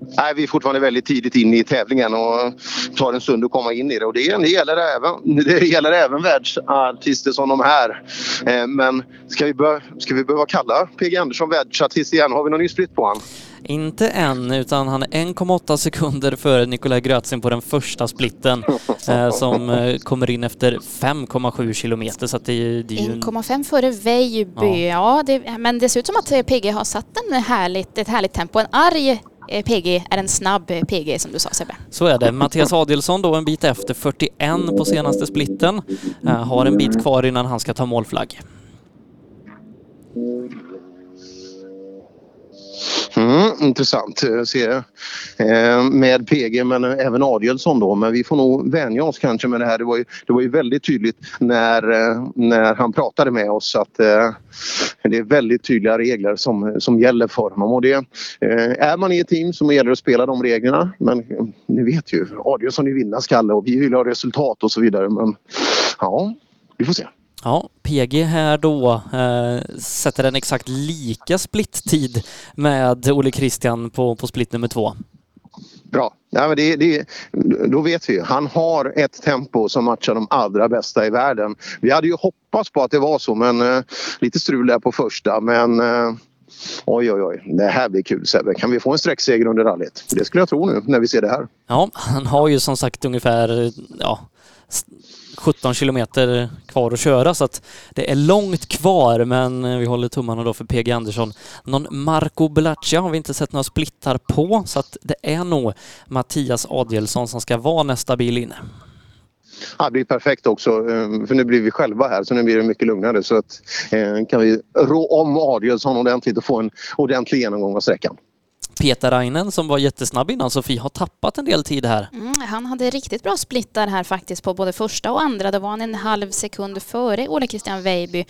S18: Nej, vi är fortfarande väldigt tidigt inne i tävlingen och tar en stund att komma in i det. Och det, det, gäller, även, det gäller även världsartister som de här. Eh, men ska vi, bör, ska vi behöva kalla PG Andersson världsartist igen? Har vi någon ny split på honom?
S2: Inte än, utan han är 1,8 sekunder före Nikolaj Grötzin på den första splitten eh, som eh, kommer in efter 5,7 kilometer. Så att det, det är ju...
S3: 1,5 före Vejby, ja, det, men det ser ut som att PG har satt en härligt, ett härligt tempo. En arg eh, Eh, PG är en snabb eh, PG som du sa Sebbe.
S2: Så är det. Mattias Adielsson då en bit efter 41 på senaste splitten. Eh, har en bit kvar innan han ska ta målflagg.
S18: Mm, intressant eh, ser jag. Eh, med PG men även Adielsson då. Men vi får nog vänja oss kanske med det här. Det var ju, det var ju väldigt tydligt när, eh, när han pratade med oss att det är väldigt tydliga regler som, som gäller för honom. Och det, är man i ett team så gäller det att spela de reglerna. Men ni vet ju, Adielsson är vinnarskalle och vi vill ha resultat och så vidare. Men ja, vi får se.
S2: Ja, PG här då eh, sätter en exakt lika splittid med Olle Christian på, på split nummer två.
S18: Bra. Ja, men det, det, då vet vi. Han har ett tempo som matchar de allra bästa i världen. Vi hade ju hoppats på att det var så men eh, lite strul där på första men eh, Oj, oj, oj. Det här blir kul Sebbe. Kan vi få en sträckseger under rallyt? Det skulle jag tro nu när vi ser det här.
S2: Ja, han har ju som sagt ungefär ja, 17 kilometer kvar att köra så att det är långt kvar men vi håller tummarna då för PG Andersson. Någon Marco Belaccia har vi inte sett några splittar på så att det är nog Mattias Adielsson som ska vara nästa bil inne.
S18: Ja, det blir perfekt också eh, för nu blir vi själva här så nu blir det mycket lugnare så att eh, kan vi rå om Adielsson ordentligt och få en ordentlig genomgång av sträckan.
S2: Peter Rainen som var jättesnabb innan Sofie har tappat en del tid här.
S3: Mm, han hade riktigt bra splittar här faktiskt på både första och andra. Då var han en halv sekund före Ole Christian Weiby.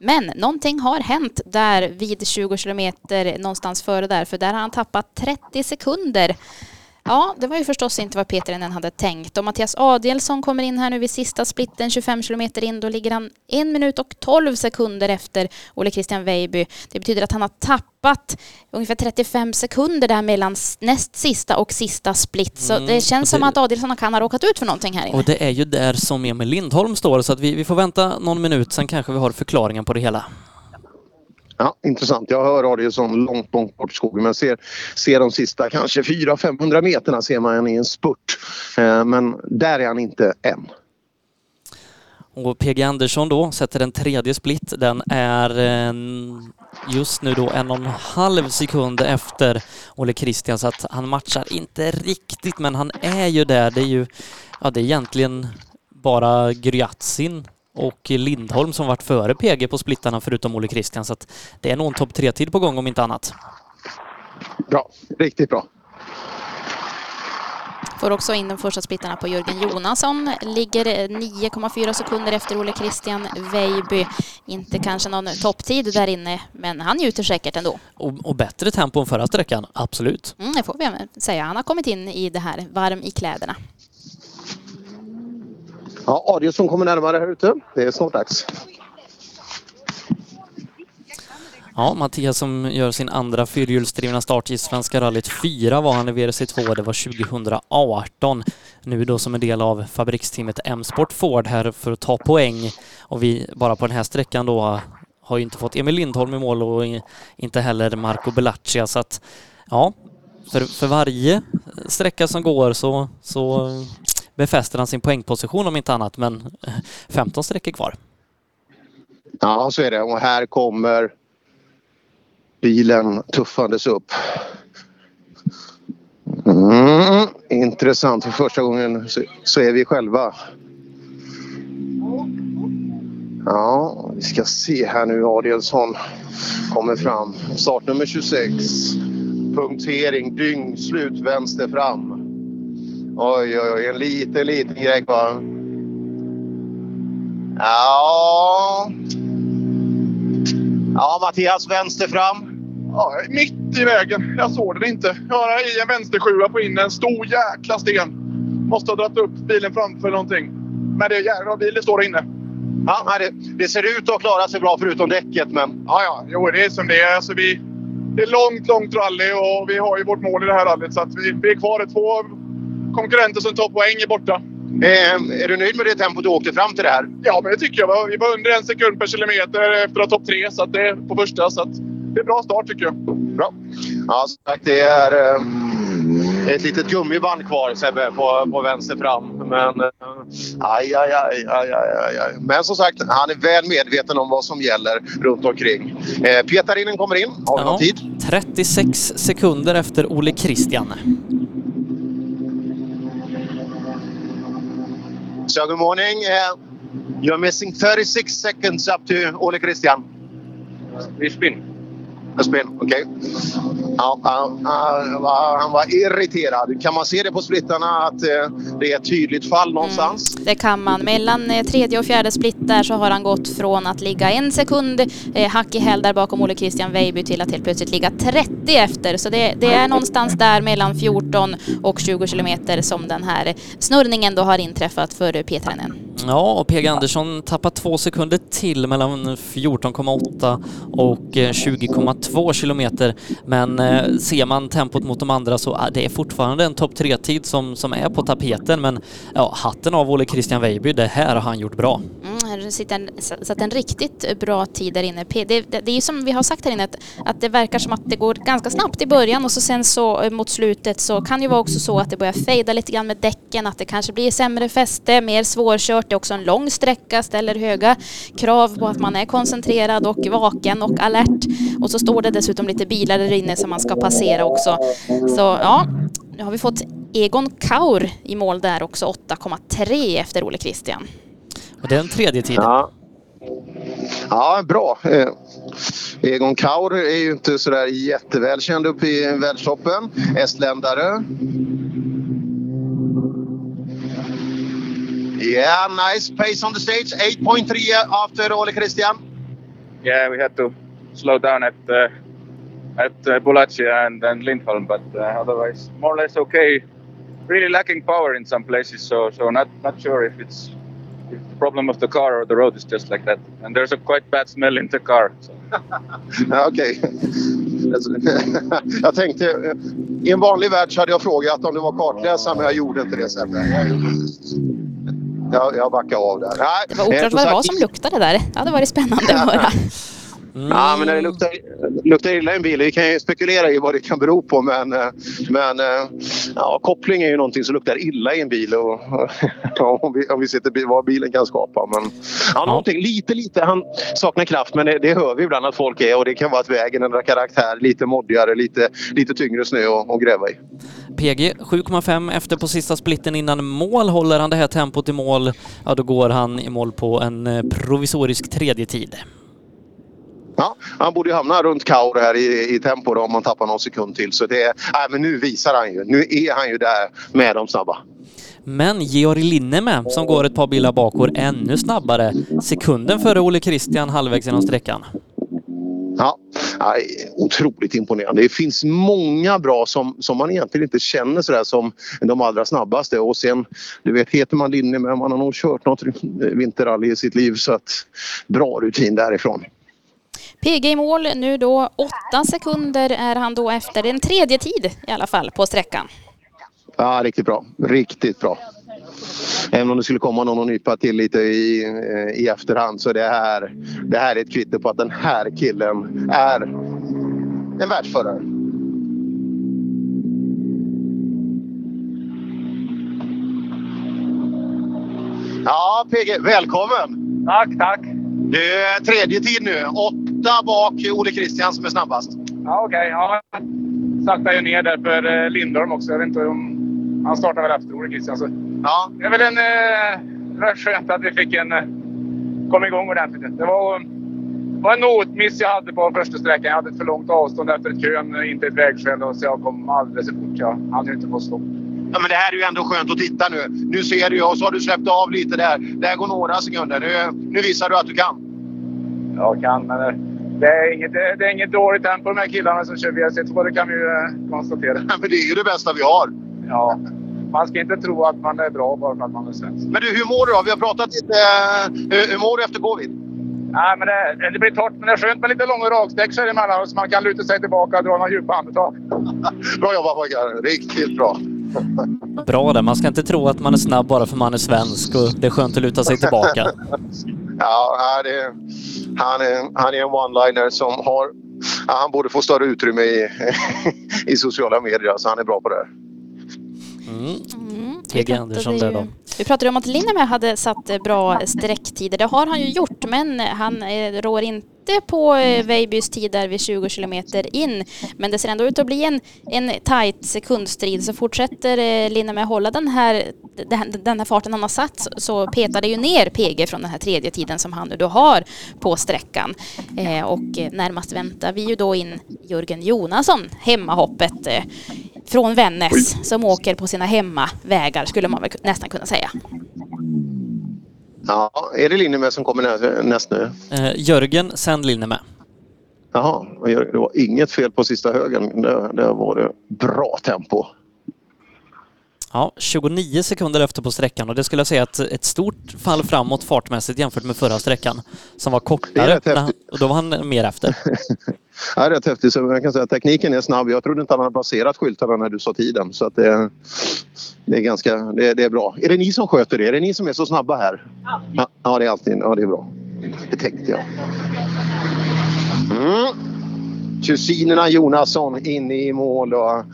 S3: Men någonting har hänt där vid 20 kilometer någonstans före där för där har han tappat 30 sekunder. Ja, det var ju förstås inte vad Peter Enen hade tänkt. Och Mattias Adielsson kommer in här nu vid sista splitten 25 kilometer in. Då ligger han en minut och 12 sekunder efter Ole Christian Weiby. Det betyder att han har tappat ungefär 35 sekunder där mellan näst sista och sista split. Så
S2: Mm,
S3: det känns
S2: det-
S3: som att Adielsson kan ha råkat ut för någonting här inne.
S2: Och det är ju där som Emil Lindholm står så att vi, vi får vänta någon minut sen kanske vi har förklaringen på det hela.
S18: Ja, intressant. Jag hör Adielsson långt, långt bort i skogen men ser, ser de sista kanske 400-500 meterna ser man i en spurt. Eh, Men där är han inte än.
S2: Och PG Andersson då sätter en tredje split. Den är eh, just nu då en och en halv sekund efter Olle Christian så att han matchar inte riktigt men han är ju där. Det är ju, ja det är egentligen bara Gryatsin och Lindholm som varit före PG på splittarna förutom Olle Christian så att det är nog en topp tre-tid på gång om inte annat.
S18: Bra, riktigt bra.
S3: Får också in de första splittarna på Jörgen Jonasson. Ligger 9,4 sekunder efter Ole Christian Weiby. Inte kanske någon topptid där inne, men han njuter säkert ändå.
S2: Och, och bättre tempo än förra sträckan, absolut.
S3: Mm, det får vi säga. Han har kommit in i det här varm i kläderna.
S18: Ja, Adielsson kommer närmare här ute. Det är snart dags.
S2: Ja, Mattias som gör sin andra fyrhjulsdrivna start i Svenska rallyt 4 var han i WRC2, det var 2018. Nu då som en del av fabriksteamet M-Sport Ford här för att ta poäng. Och vi bara på den här sträckan då har ju inte fått Emil Lindholm i mål och inte heller Marco Bellaccia så att ja, för, för varje sträcka som går så, så befäster han sin poängposition om inte annat men eh, 15 sträckor kvar.
S18: Ja, så är det. Och här kommer bilen tuffandes upp. Mm, intressant. För första gången så, så är vi själva. Ja, vi ska se här nu. Adielsson kommer fram. Startnummer 26. Punktering, dyngslut, vänster fram. Oj, oj, oj. En liten, liten grej kvar. Ja... Ja, Mattias, vänster fram.
S22: Ja, mitt i vägen. Jag såg den inte. Jag har i en vänstersjua på in en stor jäkla sten. Måste ha dragit upp bilen framför någonting. Men det är jävla bilen står inne.
S18: Ja, det, det ser ut att klara sig bra förutom däcket, men...
S22: Ja, ja. Jo, det är som det är. Alltså, vi, det är långt, långt rally och vi har ju vårt mål i det här rallyt. Så att vi, vi är kvar. Det två konkurrenter som tar poäng är borta.
S18: Eh, är du nöjd med det tempot du åkte fram till det här?
S22: Ja, men det tycker jag. Vi var under en sekund per kilometer efter att ha topp tre så att det är på första. Så att det är bra start tycker jag.
S18: Bra. Ja, som sagt, det är eh, ett litet gummiband kvar Sebbe på, på vänster fram. Men eh, aj, aj, aj, aj, aj, aj. Men som sagt, han är väl medveten om vad som gäller runt omkring. Eh, Petarinen kommer in. Har vi
S2: Ja,
S18: någon tid?
S2: 36 sekunder efter Ole Christian.
S18: So good morning. Uh, you're missing 36 seconds up to Ole Christian.
S19: Vi spin.
S18: A spin, okej. Ja, ja, han var- han var irriterad. Kan man se det på splittarna att eh, det är ett tydligt fall någonstans?
S3: Det kan man. Mellan eh, tredje och fjärde split där så har han gått från att ligga en sekund eh, hack i häl där bakom Ole Christian Weiby till att helt plötsligt ligga 30 efter. Så det, det är någonstans där mellan 14 och 20 kilometer som den här snurrningen då har inträffat för Petranen.
S2: Ja, och PG Andersson tappar två sekunder till mellan 14,8 och eh, 20,2 kilometer. Men eh, ser man tempot mot de andra så är det fortfarande en topp tre-tid som, som är på tapeten. Men ja, hatten av Ole Christian Weiby, det här har han gjort bra.
S3: Mm, en, satt en riktigt bra tid där inne. Det, det, det är ju som vi har sagt här inne att, att det verkar som att det går ganska snabbt i början och så sen så eh, mot slutet så kan det ju vara också så att det börjar fejda lite grann med däcken, att det kanske blir sämre fäste, mer svårkört. Det är också en lång sträcka, ställer höga krav på att man är koncentrerad och vaken och alert. Och så står det dessutom lite bilar där inne som man ska passera också. Så ja, nu har vi fått Egon Kaur i mål där också, 8,3 efter Ole Christian.
S2: Och det är en tredje tid.
S18: Ja. Ja, bra. Eh, Egon Kaur är ju inte sådär jättevälkänd uppe i världstoppen. Estländare. Yeah, nice pace on the stage. 8.3 after Ole Christian.
S19: Yeah, we had to slow down at uh, at uh, Bulacia and, and Lindholm, but uh, otherwise more or less okay. Really lacking power in some places, so so not not sure if it's if the problem of the car or the road is just like that. And there's a quite bad smell in the car. So.
S18: Okej. Jag tänkte, eh, i en vanlig värld så hade jag frågat om du var kartläsare men jag gjorde inte det sen. Jag, jag backar av där. Nej,
S3: Det var
S18: eh,
S3: oklart
S18: som
S3: vad det var som luktade där. Det hade varit spännande att höra.
S18: Ja, men när det luktar, luktar illa i en bil, vi kan ju spekulera i vad det kan bero på men, men ja, koppling är ju någonting som luktar illa i en bil och, och om, vi, om vi sitter vad bilen kan skapa. Men, ja, någonting lite, lite, han saknar kraft men det, det hör vi ibland att folk är och det kan vara att vägen ändrar karaktär, lite moddigare, lite, lite tyngre snö att att gräva i.
S2: PG 7,5 efter på sista splitten innan mål. Håller han det här tempot i mål, ja då går han i mål på en eh, provisorisk tredje tid.
S18: Ja, han borde ju hamna runt Kaur här i, i tempo då, om man tappar någon sekund till. Så det, nej, men nu visar han ju. Nu är han ju där med de snabba.
S2: Men Georg Linnemäe, som går ett par bilar bak, går ännu snabbare. Sekunden före Ole Christian halvvägs genom sträckan.
S18: Ja, otroligt imponerande. Det finns många bra som, som man egentligen inte känner sådär som de allra snabbaste. Och sen, du vet, heter man Linnemäe, man har nog kört något vinterrally i sitt liv så att bra rutin därifrån.
S3: PG i mål nu då. Åtta sekunder är han då efter. Det är en tredje tid i alla fall på sträckan.
S18: Ja, riktigt bra. Riktigt bra. Även om det skulle komma någon och nypa till lite i, eh, i efterhand så det här, det här är ett kvitto på att den här killen är en världsförare. Ja, PG, välkommen!
S19: Tack, tack!
S18: Det är tredje tid nu. Åtta bak Ole Christian som är snabbast.
S19: Ja, okej. Ja, saktar ju ner där för eh, Lindholm också. Jag vet inte om... Han startar väl efter Ole Christian. Så.
S18: Ja.
S19: Det är väl en... Eh, skönt att vi fick en eh, kom igång ordentligt. Det var, var en notmiss jag hade på första sträckan. Jag hade ett för långt avstånd efter ett kön, inte ett vägskäl. och Så jag kom alldeles för fort. Jag hann ju inte få stopp.
S18: Ja, men det här är ju ändå skönt att titta nu. Nu ser du och så har du släppt av lite där. Där går några sekunder. Nu, nu visar du att du kan.
S19: Jag kan, men det- är inget, det det är inget dåligt tempo de här killarna som kör VRC2. Det kan vi ju eh, konstatera.
S18: Men det är ju det bästa vi har.
S19: Ja. Man ska inte tro att man är bra bara för att man är svensk.
S18: Men du, hur mår du då? Vi har pratat lite. eh, Hur, hur mår du efter covid?
S19: Nej, men det, det blir torrt, men det är skönt med lite långa raksträck så emellanåt så man kan luta sig tillbaka och dra några djupa andetag.
S18: bra jobbat pojkar! Riktigt bra!
S2: Bra där. Man ska inte tro att man är snabb bara för man är svensk och det är skönt att luta sig tillbaka.
S18: Ja, det, han, är, han är en one-liner som har... Ja, han borde få större utrymme i, i sociala medier. Så han är bra på det. här.
S2: Mm. PG Andersson där då.
S3: Vi pratade om att Linnemäe hade satt eh, bra sträcktider. Det har han ju gjort, men han eh, rår inte på eh, Veibys tid där vid 20 kilometer in. Men det ser ändå ut att bli en, en tight sekundstrid. Så fortsätter eh, Linnemäe hålla den här, den här- farten han har satt så petar det ju ner PG från den här tredje tiden som han nu då har på sträckan. Eh, och eh, närmast väntar vi ju då in Jörgen Jonasson, hemmahoppet eh, från Vännäs som åker på sina hemmavägar skulle man väl nästan kunna säga.
S18: Ja, är det Linnemäe som kommer nä- näst nu?
S2: Eh, Jörgen, sen Linnemäe.
S18: Jaha, det var inget fel på sista högen. Där, där var det bra tempo.
S2: Ja, 29 sekunder efter på sträckan och det skulle jag säga att ett stort fall framåt fartmässigt jämfört med förra sträckan som var
S18: Det
S2: kortare och då var han mer efter.
S18: Ja, det är rätt häftigt. Så jag kan säga att tekniken är snabb. Jag trodde inte han hade passerat skyltarna när du sa tiden. Så att det, det är ganska det, det är bra. Är det ni som sköter det? Är det ni som är så snabba här? Ja, ja det är alltid ja, det är bra. Det tänkte jag. Mm. Kusinerna Jonasson inne i mål. Och,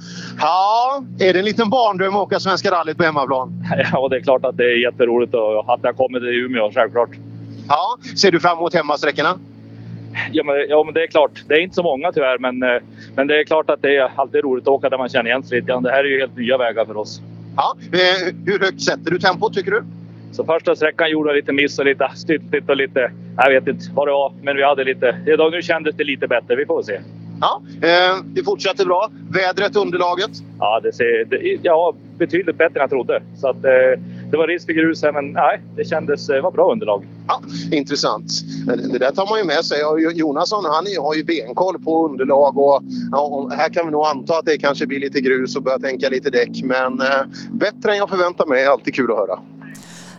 S18: ja, är det en liten barndröm att åka Svenska rallyt på hemmaplan?
S17: Ja, det är klart att det är jätteroligt och att jag kommer till Umeå, självklart.
S18: Ja, ser du fram emot hemmasträckorna?
S17: Ja men, ja, men det är klart. Det är inte så många tyvärr, men, eh, men det är klart att det är alltid roligt att åka där man känner igen sig lite. Det här är ju helt nya vägar för oss.
S18: Ja, eh, hur högt sätter du tempot tycker du?
S17: Så första sträckan gjorde jag lite miss och lite styltigt och lite... Jag vet inte vad det var, men vi hade lite... Idag nu kändes det lite bättre. Vi får se.
S18: Ja, eh, det fortsätter bra. Vädret, underlaget?
S17: Ja, det ser det, ja, betydligt bättre än jag trodde. Så att, eh, det var risk för grus här, men nej, det kändes... Det var bra underlag.
S18: Ja, intressant. Det där tar man ju med sig. Jonasson han har ju benkoll på underlag och ja, och här kan vi nog anta att det kanske blir lite grus och börja tänka lite däck. Men eh, bättre än jag förväntar mig är alltid kul att höra.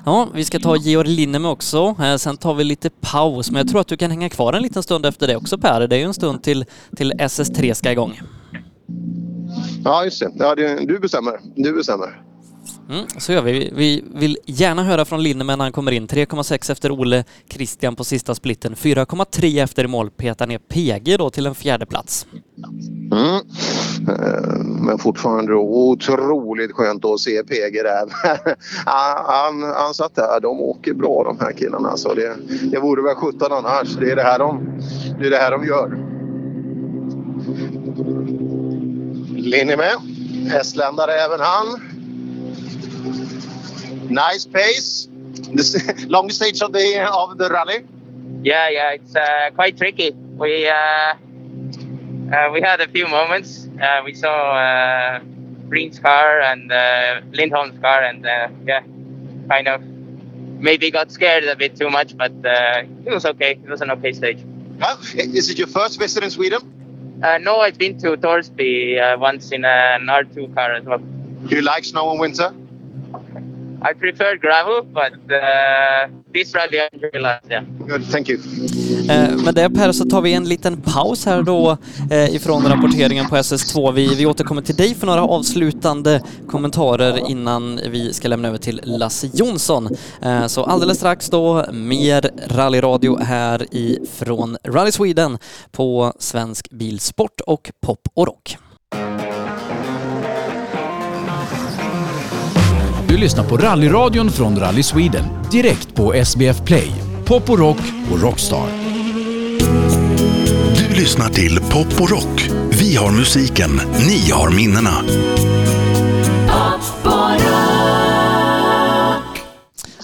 S2: Ja, vi ska ta Georg Linnemäe också. Eh, Sen tar vi lite paus, men jag tror att du kan hänga kvar en liten stund efter det också Per. Det är ju en stund till, till SS3 ska igång.
S18: Ja, just det. Ja, det du bestämmer. Du bestämmer.
S2: Mm, så gör vi. Vi vill gärna höra från Linneman när han kommer in. 3,6 efter Ole Christian på sista splitten. 4,3 efter i mål petar ner PG då till en fjärde plats.
S18: Mm. Eh, men fortfarande otroligt skönt att se PG där. Ah, han, han, satt där. De åker bra de här killarna. Så det, det vore väl 17 annars. Det är det här de, det är det här de gör. Linnemäe. Estländare även han. Nice pace. The s- longest stage of the, of the rally.
S23: Yeah, yeah, it's uh, quite tricky. We uh, uh, we had a few moments. Uh, we saw uh, Green's car and uh, Lindholm's car, and uh, yeah, kind of maybe got scared a bit too much, but uh, it was okay. It was an okay stage.
S18: Is it your first visit in Sweden?
S23: Uh, no, I've been to Torsby uh, once in an R2 car as well.
S18: Do you like snow and winter?
S23: I prefer gravel, but uh, this rally I enjoy a lot. Yeah.
S18: Good, thank you.
S2: Eh, Med det Per så tar vi en liten paus här då eh, ifrån rapporteringen på SS2. Vi, vi återkommer till dig för några avslutande kommentarer innan vi ska lämna över till Lasse Jonsson. Eh, Så alldeles strax då mer rallyradio här ifrån Rally Sweden på Svensk Bilsport och Pop och Rock.
S1: Du lyssnar på rallyradion från Rally Sweden direkt på SBF Play, Pop och Rock och Rockstar.
S24: Du lyssnar till Pop och Rock. Vi har musiken, ni har minnena.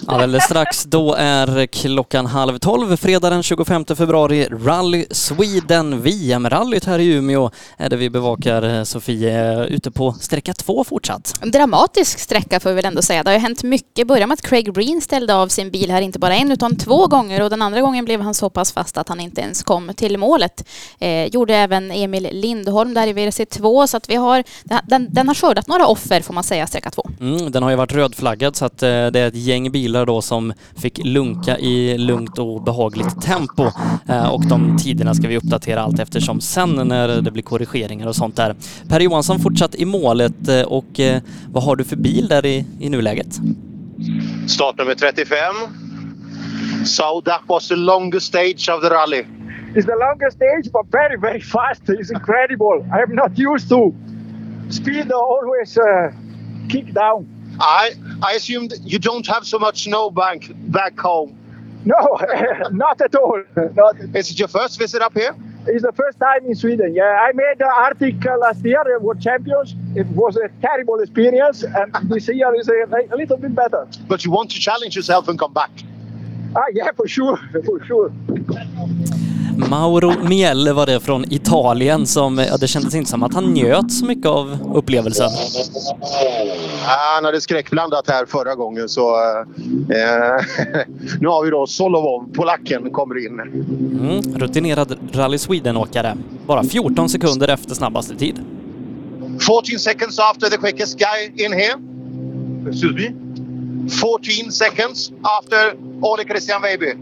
S2: Alldeles strax, då är klockan halv tolv, fredag den 25 februari, Rally Sweden, VM-rallyt här i Umeå är det vi bevakar. eh, Sofie, ute på sträcka två fortsatt.
S3: En dramatisk sträcka får vi väl ändå säga. Det har ju hänt mycket. Börja med att Craig Breen ställde av sin bil här inte bara en utan två gånger och den andra gången blev han så pass fast att han inte ens kom till målet. Eh, gjorde även Emil Lindholm där i WRC2 så att vi har, den, den har skördat några offer får man säga, sträcka två.
S2: Mm, den har ju varit rödflaggad så att eh, det är ett gäng bilar då som fick lunka i lugnt och behagligt tempo. Eh, och de tiderna ska vi uppdatera allt eftersom sen när det blir korrigeringar och sånt där. Per Johansson fortsatt i målet eh, och eh, vad har du för bil där i, i nuläget?
S18: Startnummer 35. So that was the longest stage of the rally.
S11: It's the longest stage, but very, very fast. It's incredible. I'm not used to speed always uh, kick down.
S18: I I assumed you don't have so much snowbank back home.
S11: No, not at all. Not.
S18: Is it your first visit up here?
S11: It's the first time in Sweden. Yeah, I made the Arctic uh, last year, World Champions. It was a terrible experience, and this year is a, a little bit better.
S18: But you want to challenge yourself and come back.
S11: Ah, yeah, for sure, for sure.
S2: Mauro Miele var det från Italien som, ja, det kändes inte som att han njöt så mycket av upplevelsen.
S18: Han hade skräckblandat här förra gången så eh, nu har vi då Solovov, polacken, kommer in.
S2: Mm, rutinerad Rally Sweden-åkare. Bara 14 sekunder efter snabbaste tid.
S18: 14 seconds after the quickest guy in here. Excuse me? 14 seconds after Ole Christian Weiby.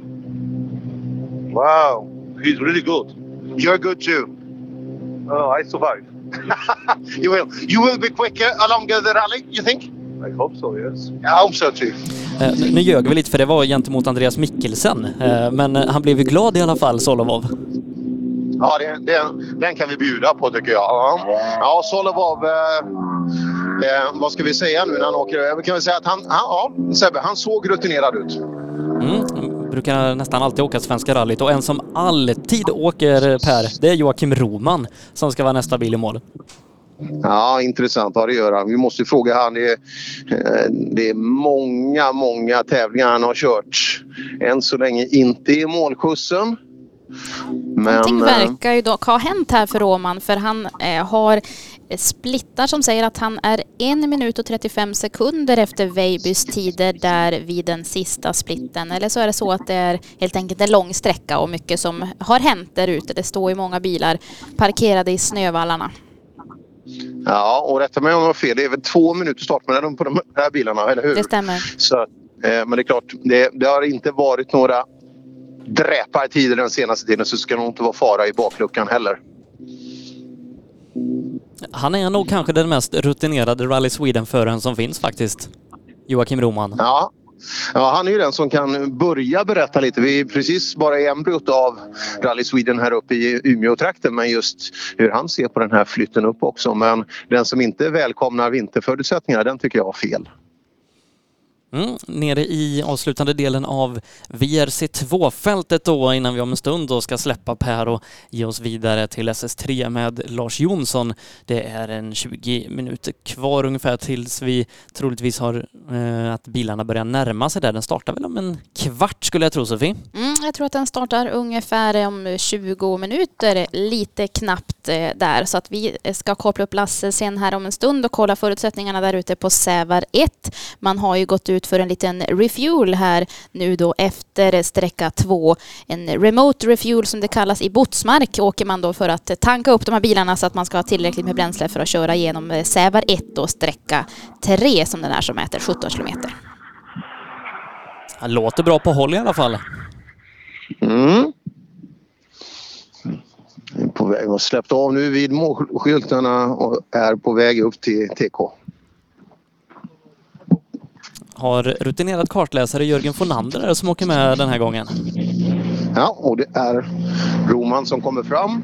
S18: Wow, he's really good. You're good too. Oh, I survived. you will. You will be quicker along the rally, you think? I hope so, yes. I hope so too.
S2: Eh, nu ljög vi lite för det var gentemot Andreas Mikkelsen. Eh, men eh, han blev ju glad i alla fall, Solovov.
S18: Ja, det, det, den kan vi bjuda på tycker jag. Ja, ja Solovov, eh, eh, vad ska vi säga nu när han åker över? Kan vi säga att han, han, ja, Sebbe, han såg rutinerad ut.
S2: Mm, brukar nästan alltid åka Svenska rallyt och en som alltid åker Per, det är Joakim Roman som ska vara nästa bil i mål.
S18: Ja, intressant har det att göra. Vi måste fråga han. Det är, eh, det är många, många tävlingar han har kört. Än så länge inte i målskjutsen.
S3: Någonting
S18: Men, eh,
S3: verkar ju dock ha hänt här för Roman för han eh, har splittar som säger att han är en minut och 35 sekunder efter Weibys tider där vid den sista splitten. Eller så är det så att det är helt enkelt en lång sträcka och mycket som har hänt där ute. Det står ju många bilar parkerade i snövallarna.
S18: ja, och rätta mig om jag har fel. Det är väl två minuter startmellanrum på de här bilarna, eller hur?
S3: Det stämmer.
S18: Så, eh, men det är klart, det, det har inte varit några dräpartider den senaste tiden så ska det nog inte vara fara i bakluckan heller.
S2: Han är nog kanske den mest rutinerade Rally Sweden-föraren som finns faktiskt. Joakim Roman.
S18: Ja. Ja, han är ju den som kan börja berätta lite. Vi är precis bara i embryot av Rally Sweden här uppe i Umeå-trakten men just hur han ser på den här flytten upp också. Men den som inte välkomnar vinterförutsättningarna den tycker jag har fel.
S2: Mm, nere i avslutande delen av VRC2-fältet då innan vi om en stund då ska släppa Per och ge oss vidare till SS3 med Lars Jonsson. Det är en 20 minuter kvar ungefär tills vi troligtvis har eh, att bilarna börjar närma sig där. Den startar väl om en kvart skulle jag tro Sofie?
S3: Mm, jag tror att den startar ungefär om 20 minuter, lite knappt eh, där. Så att vi ska koppla upp Lasse sen här om en stund och kolla förutsättningarna där ute på Sävar 1. Man har ju gått ut för en liten refuel här nu då efter sträcka 2. En remote refuel som det kallas i Botsmark åker man då för att tanka upp de här bilarna så att man ska ha tillräckligt med bränsle för att köra igenom Sävar 1 och sträcka 3 som den är som mäter 17 kilometer.
S2: Han låter bra på håll i alla fall.
S18: Mm. På väg att släppt av nu vid målskyltarna och är på väg upp till TK.
S2: Har rutinerad kartläsare Jörgen det som åker med den här gången.
S18: Ja, och det är Roman som kommer fram.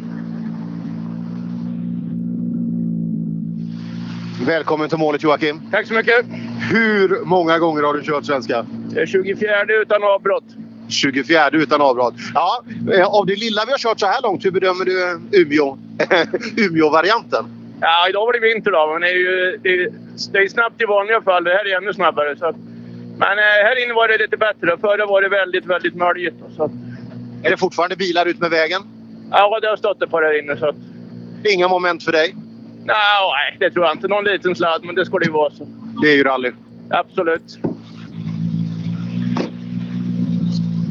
S18: Välkommen till målet Joakim.
S9: Tack så mycket.
S18: Hur många gånger har du kört svenska?
S9: Det är 24 utan avbrott.
S18: 24 utan avbrott. Ja, eh, av det lilla vi har kört så här långt, hur bedömer du Umeå, Umeå-varianten?
S9: Ja, idag var det vinter då, men det är ju det är, det är snabbt i vanliga fall. Det här är ännu snabbare. Så att Men eh, här inne var det lite bättre. Förra var det väldigt, väldigt möljigt. Så
S18: Är det fortfarande bilar ut med vägen?
S9: ja, det har stått ett par här inne. Så att,
S18: Inga moment för dig?
S9: nej, det tror jag inte. Någon liten sladd, men det ska det ju vara. Så.
S18: Det är ju rally.
S9: Absolut.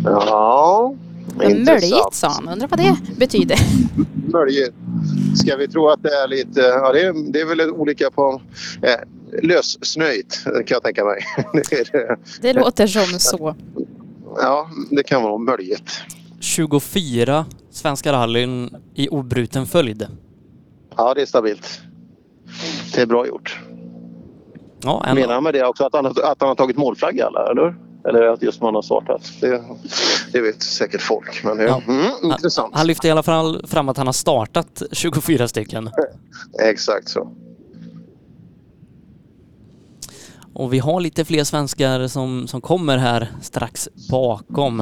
S18: Ja,
S3: Möljigt sa han. Undrar vad det betyder.
S18: Möljigt. Ska vi tro att det är lite... Ja, det är, det är väl olika på... Eh, lössnöjt kan jag tänka mig. det
S3: låter som så.
S18: Ja, det kan vara möljigt.
S2: 24 Svenska rallyn i obruten följd.
S18: Ja, det är stabilt. Det är bra gjort.
S2: Ja, en,
S18: Menar han med det också att han, har- att han har tagit målflagga eller? eller? Eller att just man har startat? Det, det vet säkert folk. Men
S2: Ja.
S18: mm, intressant.
S2: han lyfter i alla fall fram att han har startat 24 stycken.
S18: Exakt så.
S2: Och vi har lite fler svenskar som, som kommer här strax bakom.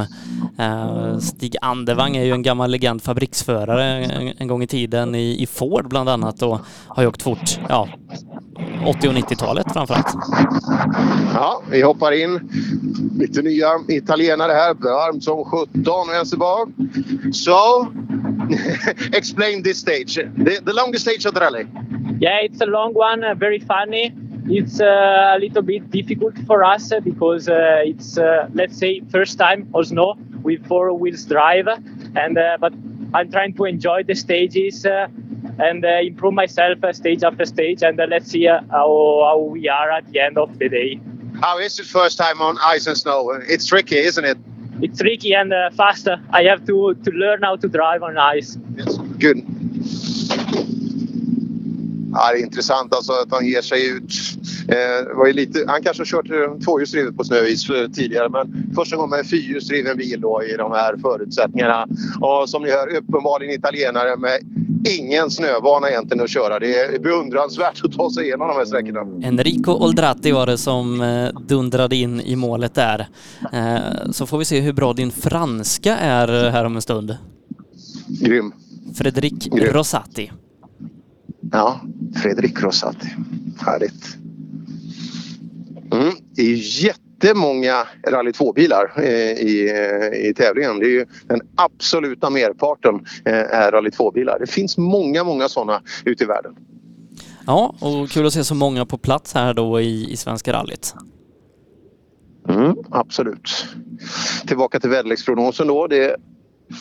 S2: Eh, Stig Andervang är ju en gammal legend fabriksförare en, en gång i tiden i, i Ford bland annat och har ju åkt fort, ja, 80 och 90-talet framförallt.
S18: Ja, vi hoppar in. Lite nya italienare här. Varmt som 17 vänster bak. So, explain this stage. The, the longest stage of the rally.
S11: Yeah, it's a long one, uh, very funny. It's uh, a little bit difficult for us uh, because uh, it's, uh, let's say, first time or snow with four wheels drive, and uh, but I'm trying to enjoy the stages uh, and uh, improve myself uh, stage after stage, and uh, let's see uh, how, how we are at the end of the day.
S18: How is it first time on ice and snow? It's tricky, isn't it?
S11: It's tricky and uh, fast. I have to, to learn how to drive on ice.
S18: Good. Ja, det är intressant alltså att han ger sig ut. Eh, var ju lite, han kanske har kört eh, tvåhjulsdrivet på snöis eh, tidigare men första gången med en fyrhjulsdriven bil då i de här förutsättningarna. Och som ni hör uppenbarligen italienare med ingen snövana egentligen att köra. Det är beundransvärt att ta sig igenom de här sträckorna.
S2: Enrico Oldrati var det som eh, dundrade in i målet där. Så får vi se hur bra din franska är här om en stund.
S18: Grym.
S2: Fredrik
S18: Grym.
S2: Rosati.
S18: Ja, Fredrik Rosati. Härligt. Mm, det är jättemånga Rally 2-bilar eh, i, eh, i tävlingen. Det är ju den absoluta merparten eh, är Rally 2-bilar. Det finns många, många sådana ute i världen.
S2: Ja, och kul att se så många på plats här då i, i Svenska rallyt.
S18: Mm, absolut. Tillbaka till väderleksprognosen då. Det,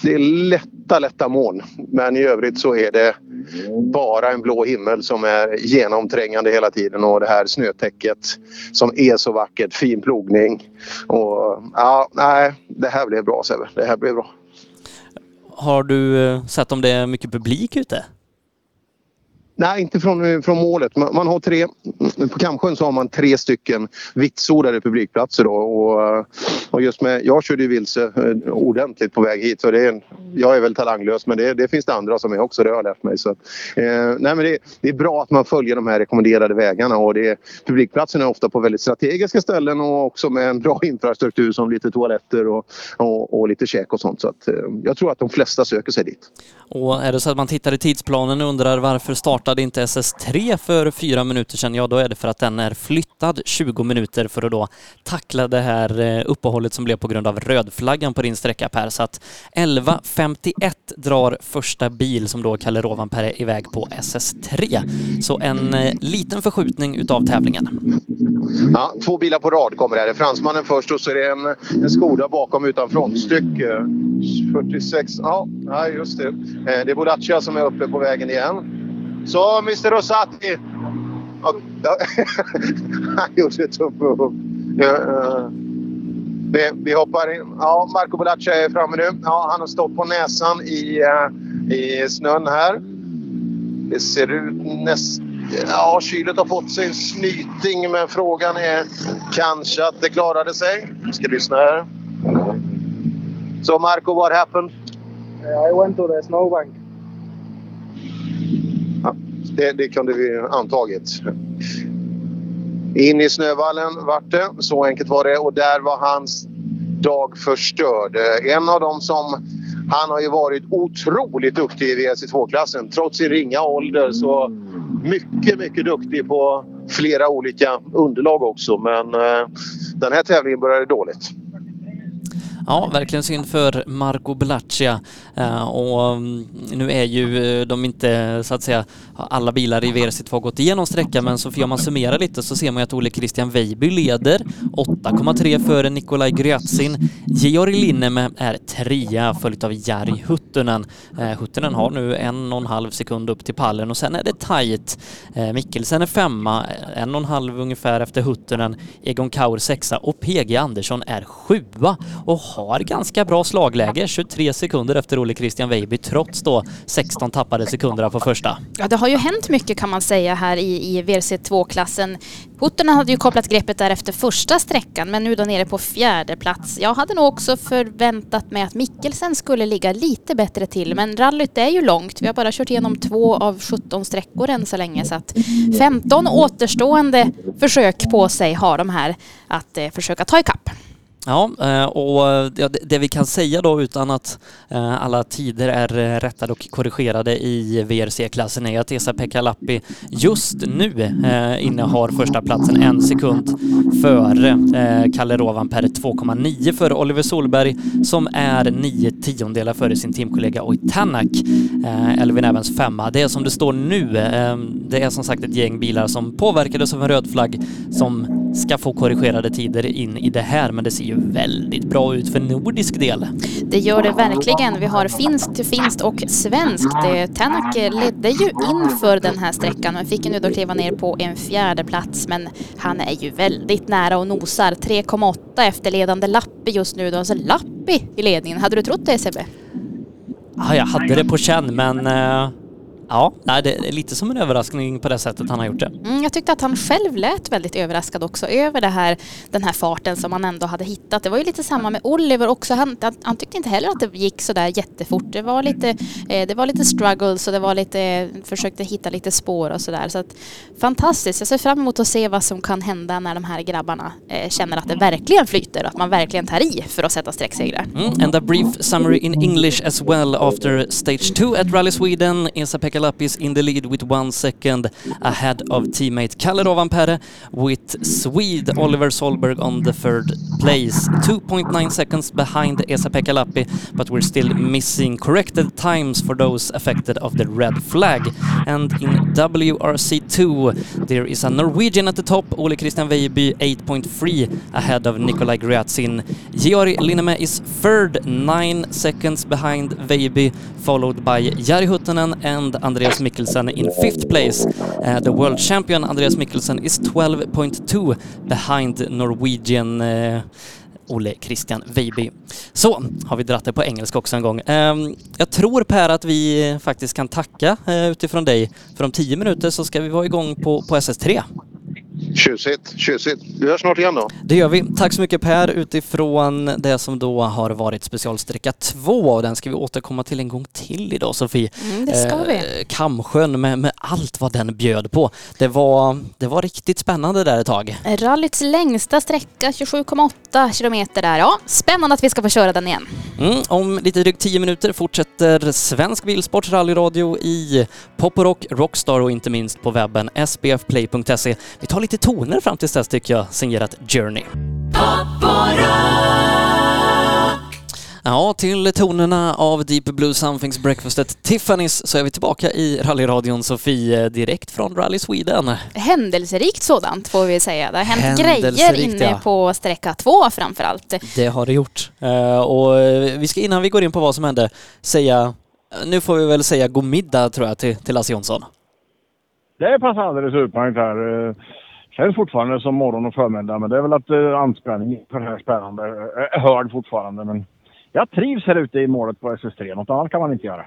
S18: det är lätta, lätta moln. Men i övrigt så är det bara en blå himmel som är genomträngande hela tiden och det här snötäcket som är så vackert. Fin plogning. Och, ja, nej, det här blev bra Sebbe. Det här blev bra.
S2: Har du eh, sett om det är mycket publik ute?
S18: Nej, inte från, eh, från målet. Man, man har tre, mm, på Kamsjön så har man tre stycken vitsordade publikplatser. Då, och, eh, och just med, jag körde ju vilse eh, ordentligt på väg hit. Så det är en, jag är väl talanglös men det, det finns det andra som är också. Det har jag lärt mig. Så, eh, nej, men det, det är bra att man följer de här rekommenderade vägarna. Och det, publikplatserna är ofta på väldigt strategiska ställen och också med en bra infrastruktur som lite toaletter och, och, och lite käk och sånt. Så att, eh, jag tror att de flesta söker sig dit.
S2: Och är det så att man tittar i tidsplanen och undrar varför startade inte SS3 för fyra minuter sedan? Ja, då är det för att den är flyttad 20 minuter för att då tackla det här eh, uppehållet som blev på grund av rödflaggan på din sträcka Per. Så att 11.51 drar första bil som då Kalle Rovanperä är iväg på SS3. Så en eh, liten förskjutning utav tävlingen.
S18: Ja, två bilar på rad kommer här. Det här. fransmannen först och så är det en, en Skoda bakom utan frontstycke. Eh, 46, ja, just det. Det är Bodaccia som är uppe på vägen igen. Så Mr Rosati. Ja. Han gjorde tumme upp. Ja, eh, Vi, vi hoppar in. Ja, Marco Bolaccia är framme nu. Ja, han har stått på näsan i, eh, i snön här. Det ser ut nästan... Ja, kylet har fått sig en snyting, men frågan är kanske att det klarade sig. Vi ska lyssna här. Så Marco, what happened?
S15: I went to the snowbank.
S18: Ja, det, det kunde vi antagit. In i snövallen vart det. Så enkelt var det. Och där var hans dag förstörd. En av dem som... Han har ju varit otroligt duktig i VRC2-klassen. Trots sin ringa ålder så mycket, mycket duktig på flera olika underlag också. Men eh, den här tävlingen började dåligt.
S2: Ja, verkligen synd för Marco Bellaccia. Eh, och mm, nu är ju eh, de inte, så att säga, alla bilar i VRC2 har gått igenom sträckan, men så om man summerar lite så ser man ju att Ole Christian Weiby leder 8,3 före Nikolaj Gryatsin. Georg Linneme är trea, följt av Jari Huttunen. Eh, Huttunen har nu en och en halv sekund upp till pallen och sen är det tajt. Mikkelsen är femma, en och en halv ungefär efter Huttunen. Egon Kaur sexa och PG Andersson är sjua och har ganska bra slagläge, 23 sekunder efter Ole Christian Weiby trots då 16 tappade sekunder på första.
S3: Ja, det har ju hänt mycket kan man säga här i, i VRC2-klassen. Huttunen hade ju kopplat greppet där efter första sträckan men nu då nere på fjärde plats. Jag hade nog också förväntat mig att Mikkelsen skulle ligga lite bättre till men rallyt är ju långt. Vi har bara kört igenom två av 17 sträckor än så länge så att 15 återstående försök på sig har de här att eh, försöka ta ikapp.
S2: Ja, eh, och eh, det vi kan säga då utan att eh, alla tider är rättade och korrigerade i VRC-klassen är att Esa-Pekka Lappi just nu innehar första platsen en sekund före Kalle Rovanperä 2,9 före Oliver Solberg som är nio tiondelar före sin teamkollega Oitanak, Elvin Evans femma. Det är som det står nu. Det är som sagt ett gäng bilar som påverkades av en röd flagg som ska få korrigerade tider in i det här, men det ser ju väldigt bra ut för nordisk del.
S3: Det gör det verkligen. Vi har finskt, finskt och svenskt. Tänak ledde ju inför den här sträckan men fick nu då kliva ner på en fjärde plats. Men han är ju väldigt nära och nosar. 3,8 efter ledande Lappi just nu. Då. Alltså Lappi i ledningen. Hade du trott det Sebbe?
S2: Ja, jag hade det på känn men Ja, det är lite som en överraskning på det sättet han har gjort det.
S3: Mm, jag tyckte att han själv lät väldigt överraskad också över det här, den här farten som han ändå hade hittat. Det var ju lite samma med Oliver också. Han, han tyckte inte heller att det gick så där jättefort. Det var lite, eh, det var lite struggles och det var lite, försökte hitta lite spår och sådär. Så att, fantastiskt. Jag ser fram emot att se vad som kan hända när de här grabbarna eh, känner att det verkligen flyter och att man verkligen tar i för att sätta strecksegrar.
S2: Mm, and a brief summary in English as well after stage two at Rally Sweden. Esa Pekka is in the lead with one second ahead of teammate Kalle Rovanperä with Swede Oliver Solberg on the third place. 2.9 seconds behind Esa Pekalappi, but we're still missing corrected times for those affected of the red flag. And in WRC2, there is a Norwegian at the top, Ole Christian Weiby 8.3 ahead of Nikolaj Gryatsin. Georg Linneme is third, 9 seconds behind Weiby, followed by Jari Huttunen and Andreas Mikkelsen in fifth place. Uh, the world champion Andreas Mikkelsen is 12.2 behind Norwegian eh, uh, Ole Christian Weiby. Så har vi dratt det på engelska också en gång. Um, jag tror Per att vi faktiskt kan tacka uh, utifrån dig. För om tio minuter så ska vi vara igång på, på SS3.
S18: Tjusigt, tjusigt. Vi hörs snart igen då.
S2: Det gör vi. Tack så mycket Per utifrån det som då har varit specialsträcka 2 och den ska vi återkomma till en gång till idag Sofie.
S3: Mm, det ska vi.
S2: Eh, Kamsjön med, med allt vad den bjöd på. Det var, det var riktigt spännande där ett tag.
S3: Rallyts längsta sträcka, 27,8 kilometer där. Ja, spännande att vi ska få köra den igen.
S2: Mm, om lite drygt 10 minuter fortsätter Svensk Bilsports rallyradio i Pop och Rock, Rockstar och inte minst på webben sbfplay.se. Vi tar lite toner fram tills dess tycker jag, signerat Journey. Ja, till tonerna av Deep Blue Somethings Breakfastet Tiffany's så är vi tillbaka i rallyradion Sofie direkt från Rally Sweden.
S3: Händelserikt sådant får vi säga. Det har hänt grejer inne ja. på sträcka två framför allt.
S2: Det har det gjort. Uh, och vi ska innan vi går in på vad som hände säga, nu får vi väl säga god middag tror jag till, till Lasse Jonsson.
S7: Det passar alldeles utmärkt här. Eh, känns fortfarande som morgon och förmiddag men det är väl att uh, anspänning för det här spännande är hörd fortfarande. Men jag trivs här ute i målet på SS3. Något annat kan man inte göra.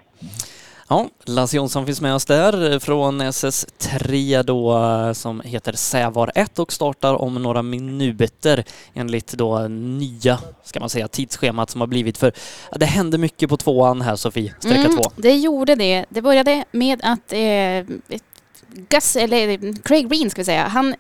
S2: Ja, Lasse Jonsson finns med oss där från SS3 då som heter Sävar 1 och startar om några minuter enligt då nya, ska man säga, tidsschemat som har blivit för det hände mycket på tvåan här Sofie, sträcka mm, två.
S3: Det gjorde det. Det började med att eh, Gus, eller eh, Craig Green ska vi säga, han,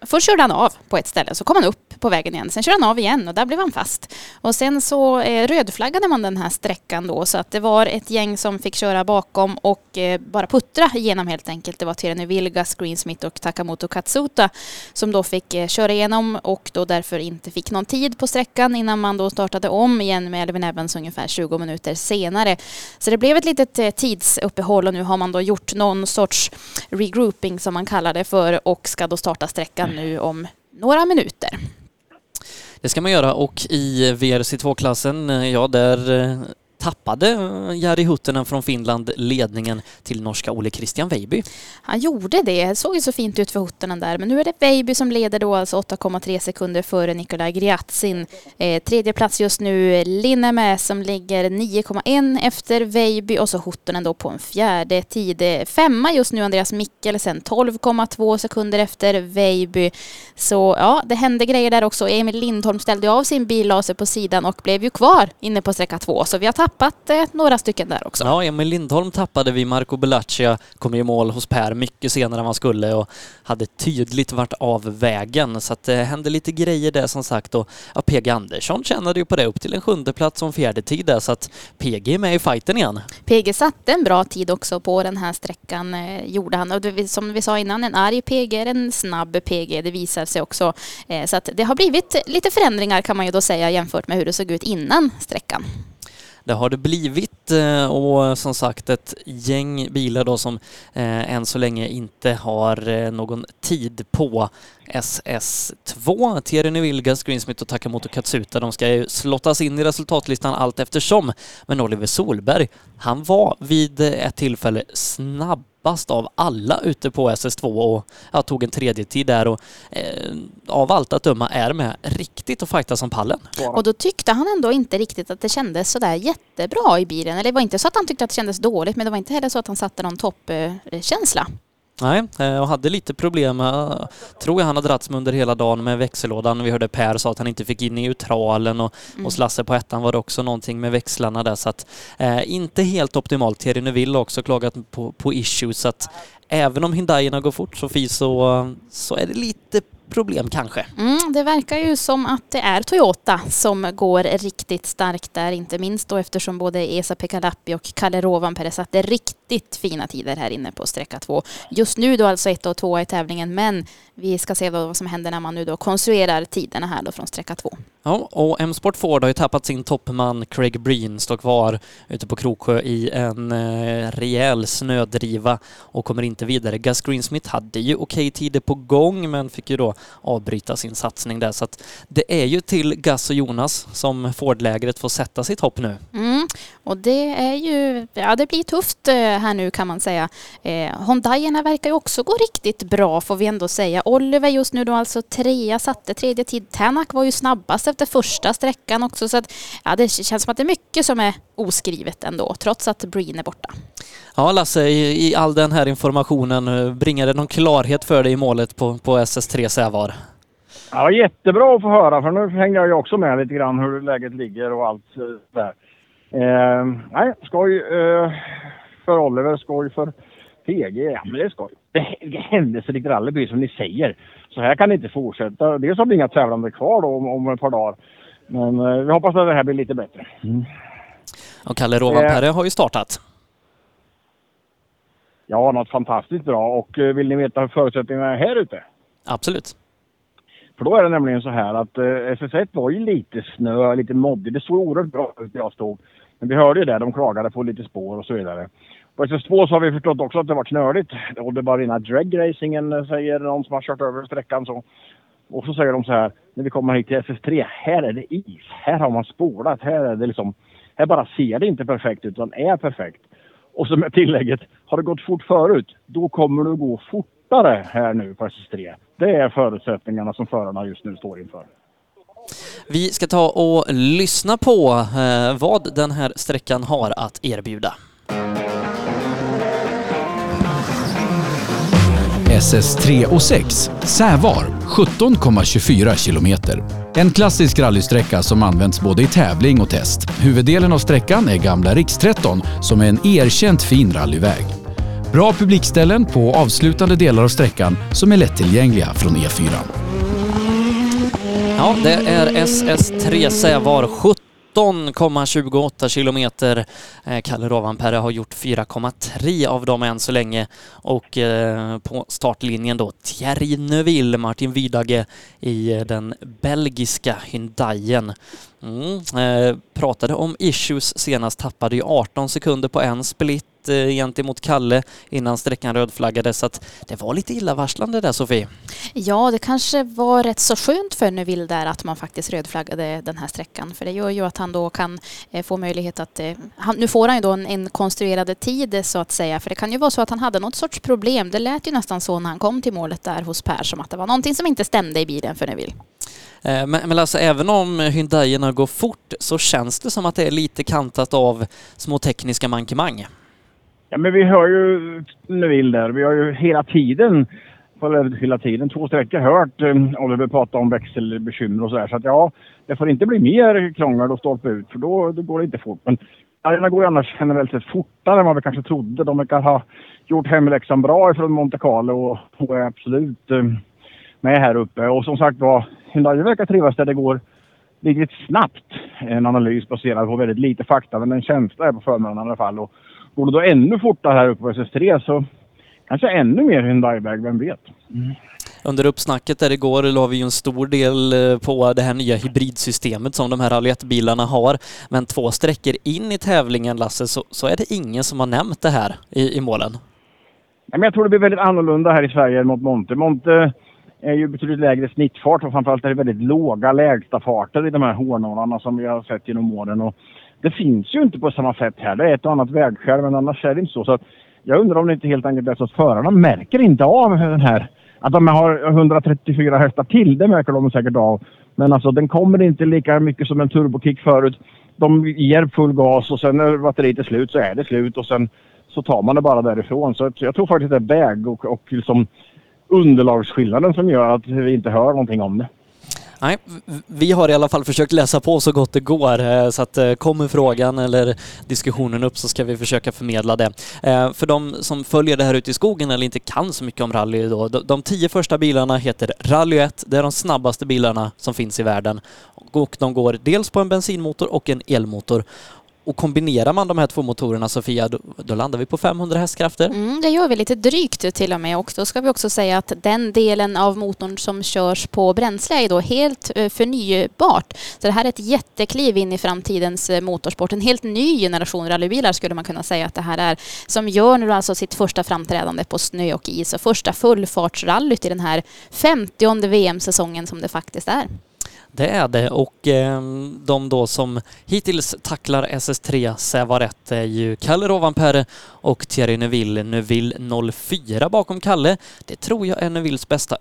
S3: först körde han av på ett ställe, så kom han upp på vägen igen. Sen körde han av igen och där blev han fast. Och sen så eh, rödflaggade man den här sträckan då så att det var ett gäng som fick köra bakom och eh, bara puttra igenom helt enkelt. Det var Tirene Vilgas, Greensmith och Takamoto Katsuta som då fick eh, köra igenom och då därför inte fick någon tid på sträckan innan man då startade om igen med Elvin Evans ungefär 20 minuter senare. Så det blev ett litet eh, tidsuppehåll och nu har man då gjort någon sorts regrouping som man kallar det för och ska då starta sträckan nu om några minuter.
S2: Det ska man göra och i VRC2-klassen, eh, ja där eh, tappade eh, Jari Huttunen från Finland ledningen till norska Ole Christian Weiby.
S3: Han gjorde det. Det såg ju så fint ut för Huttunen där. Men nu är det Weiby som leder då alltså 8,3 sekunder före Nikolaj Griatsin. Eh, tredje plats just nu Linneme som ligger 9,1 efter Weiby och så Huttunen då på en fjärde tid. Eh, femma just nu Andreas Mikkelsen 12,2 sekunder efter Weiby. Så ja, det hände grejer där också. Emil Lindholm ställde av sin bil, la sig på sidan och blev ju kvar inne på sträcka två. Så vi har tappat eh, några stycken där också.
S2: Ja, Emil Lindholm tappade vi. Marco Bellaccia kom i mål hos Per mycket senare än man skulle och hade tydligt varit av vägen. Så att det hände lite grejer där som sagt och ja, PG Andersson tjänade ju på det upp till en sjunde plats som fjärde tid där så att PG är med i fighten igen.
S3: PG satte en bra tid också på den här sträckan eh, gjorde han och det, som vi sa innan en arg PG är en snabb PG det visar sig också. Eh, så att det har blivit lite förändringar kan man ju då säga jämfört med hur det såg ut innan sträckan.
S2: Det har det blivit eh, och som sagt ett gäng bilar då som eh, än så länge inte har eh, någon tid på SS2. Thierry Vilgas, Greensmith och Takamoto Katsuta, de ska ju slottas in i resultatlistan allt eftersom. Men Oliver Solberg, han var vid ett tillfälle snabb snabbast av alla ute på SS2 och ja, tog en tredje tid där och eh, av allt att döma är med riktigt och fajtas som pallen.
S3: Och då tyckte han ändå inte riktigt att det kändes sådär jättebra i bilen. Eller det var inte så att han tyckte att det kändes dåligt men det var inte heller så att han satte någon toppkänsla.
S2: Nej, eh, och hade lite problem, tror jag han har dragits med under hela dagen med växellådan. Vi hörde Per sa att han inte fick in neutralen och, mm. hos Lasse på ettan var det också någonting med växlarna där så att eh, inte helt optimalt. Thierry Neville har också klagat på, på issues så att även om Hyundaierna går fort Sofie så, så är det lite problem kanske.
S3: Mm, det verkar ju som att det är Toyota som går riktigt starkt där, inte minst då eftersom både Esa Pekalappi och Kalle Rovanperä satte riktigt fina tider här inne på sträcka två. Just nu då alltså ett och två i tävlingen, men vi ska se vad som händer när man nu då konstruerar tiderna här då från sträcka två.
S2: Ja, och M-Sport Ford har ju tappat sin toppman Craig Breen, står kvar ute på Kroksjö i en eh, rejäl snödriva och kommer inte vidare. Gus Greensmith hade ju okej tider på gång men fick ju då avbryta sin satsning där så att det är ju till Gus och Jonas som Ford-lägret får sätta sitt hopp nu.
S3: Mm. Och det är ju, ja det blir tufft eh, här nu kan man säga. Eh, Hondaierna verkar ju också gå riktigt bra får vi ändå säga. Oliver just nu då alltså trea, satte tredje tid. Tänak var ju snabbast efter första sträckan också så att ja, det känns som att det är mycket som är oskrivet ändå trots att Breen är borta.
S2: Ja Lasse, i, i all den här informationen, eh, bringar det någon klarhet för dig i målet på, på SS3 Sävar?
S7: Ja, jättebra att få höra för nu hängde jag ju också med lite grann hur läget ligger och allt eh, där. Eh, nej, skoj eh, för Oliver, skoj för PG. Ja, men det är skoj. Det, det händelserikt rally blir som ni säger. Så här kan det inte fortsätta. Dels har vi inga tävlande kvar då om, om ett par dagar. Men eh, vi hoppas att det här blir lite bättre. Mm.
S2: Och Kalle Rovanperä eh, har ju startat.
S7: Ja, något fantastiskt bra. Och eh, vill ni veta hur förutsättningarna är här ute?
S2: Absolut.
S7: För då är det nämligen så här att eh, SS1 var ju lite snö, lite moddig. Det såg oerhört bra ut där jag stod. Men vi hörde ju det, de klagade på lite spår och så vidare. På SS2 så har vi förstått också att det var knöligt. Och det var rena dragracingen eh, säger någon som har kört över sträckan så. Och så säger de så här, när vi kommer hit till SS3, här är det is. Här har man spolat. Här är det liksom, här bara ser det inte perfekt ut utan är perfekt. Och så med tillägget, har det gått fort förut, då kommer det att gå fortare här nu på SS3. Det är förutsättningarna som förarna just nu står inför.
S2: Vi ska ta och lyssna på eh, vad den här sträckan har att erbjuda.
S1: SS3 och 6, Sävar, 17,24 kilometer. En klassisk rallysträcka som används både i tävling och test. Huvuddelen av sträckan är gamla Riks 13 som är en erkänt fin rallyväg. Bra publikställen på avslutande delar av sträckan som är lättillgängliga från E4.
S2: Ja, det är SS3 Sävar 17,28 kilometer. Eh, Kalle Rovanperä har gjort 4,3 av dem än så länge och eh, på startlinjen då Thierry Neuville, Martin Vidage i eh, den belgiska Hyundaien. Mm, pratade om issues senast, tappade ju 18 sekunder på en split eh, gentemot Kalle innan sträckan rödflaggades så att det var lite illavarslande där Sofie.
S3: Ja, det kanske var rätt så skönt för Neuville där att man faktiskt rödflaggade den här sträckan. För det gör ju att han då kan eh, få möjlighet att... Eh, han, nu får han ju då en, en konstruerad tid så att säga. För det kan ju vara så att han hade något sorts problem. Det lät ju nästan så när han kom till målet där hos Per som att det var någonting som inte stämde i bilen för Neuville.
S2: Eh, Men, men alltså även om Hyundaierna går fort så känns det som att det är lite kantat av små tekniska mankemang.
S7: Ja, men vi hör ju Neville där. Vi har ju hela tiden, hela tiden, två sträckor hört eh, Oliver prata om växelbekymmer och sådär. Så att ja, det får inte bli mer krångel och stolpe ut för då, då går det inte fort. Men Arena går ju annars generellt sett fortare än vad vi kanske trodde. De verkar ha gjort hemläxan bra ifrån Monte Carlo och, och är absolut eh, med här uppe. Och som sagt var, Hyundai verkar trivas där det går riktigt snabbt. En analys baserad på väldigt lite fakta, men en känsla är på förmiddagen i alla fall. Och går det då ännu fortare här uppe på SS3 så kanske ännu mer Hyundai-väg, vem vet?
S2: Under uppsnacket där igår la vi ju en stor del eh, på det här nya hybridsystemet som de här Rally 1-bilarna har. Men två sträckor in i tävlingen, Lasse, så, så är det ingen som har nämnt det här i, i målen.
S7: Nej, men jag tror det blir väldigt annorlunda här i Sverige mot Monte. Monte är ju betydligt lägre snittfart och framförallt är det väldigt låga lägsta farter i de här hårnålarna som vi har sett genom åren. Och det finns ju inte på samma sätt här. Det är ett och annat vägskäl men annars är det inte så. så att jag undrar om det inte helt enkelt är så att förarna märker inte av den här att de har 134 hästar till, det märker de säkert av. Men alltså den kommer inte lika mycket som en turbokick förut. De ger full gas och sen när batteriet är slut så är det slut och sen så tar man det bara därifrån. Så jag tror faktiskt det är väg och, och liksom underlagsskillnaden som gör att vi inte hör någonting om det.
S2: Nej, vi har i alla fall försökt läsa på så gott det går eh, så att eh, kommer frågan eller diskussionen upp så ska vi försöka förmedla det. Eh, för de som följer det här ute i skogen eller inte kan så mycket om rally då, de tio första bilarna heter Rally 1. Det är de snabbaste bilarna som finns i världen och de går dels på en bensinmotor och en elmotor. Och kombinerar man de här två motorerna Sofia, då, då landar vi på 500 hästkrafter.
S3: Mm, det gör vi lite drygt till och med och då ska vi också säga att den delen av motorn som körs på bränsle är då helt eh, förnybart. Så det här är ett jättekliv in i framtidens eh, motorsport. En helt ny generation rallybilar skulle man kunna säga att det här är. Som gör nu alltså sitt första framträdande på snö och is och första fullfartsrallyt i den här 50 VM-säsongen som det faktiskt är.
S2: Det är det och eh, de då som hittills tacklar SS3 Sävaret är ju Kalle Rovanperä och Thierry Neuville. Neuville 04 bakom Kalle. Det tror jag är Neuvilles bästa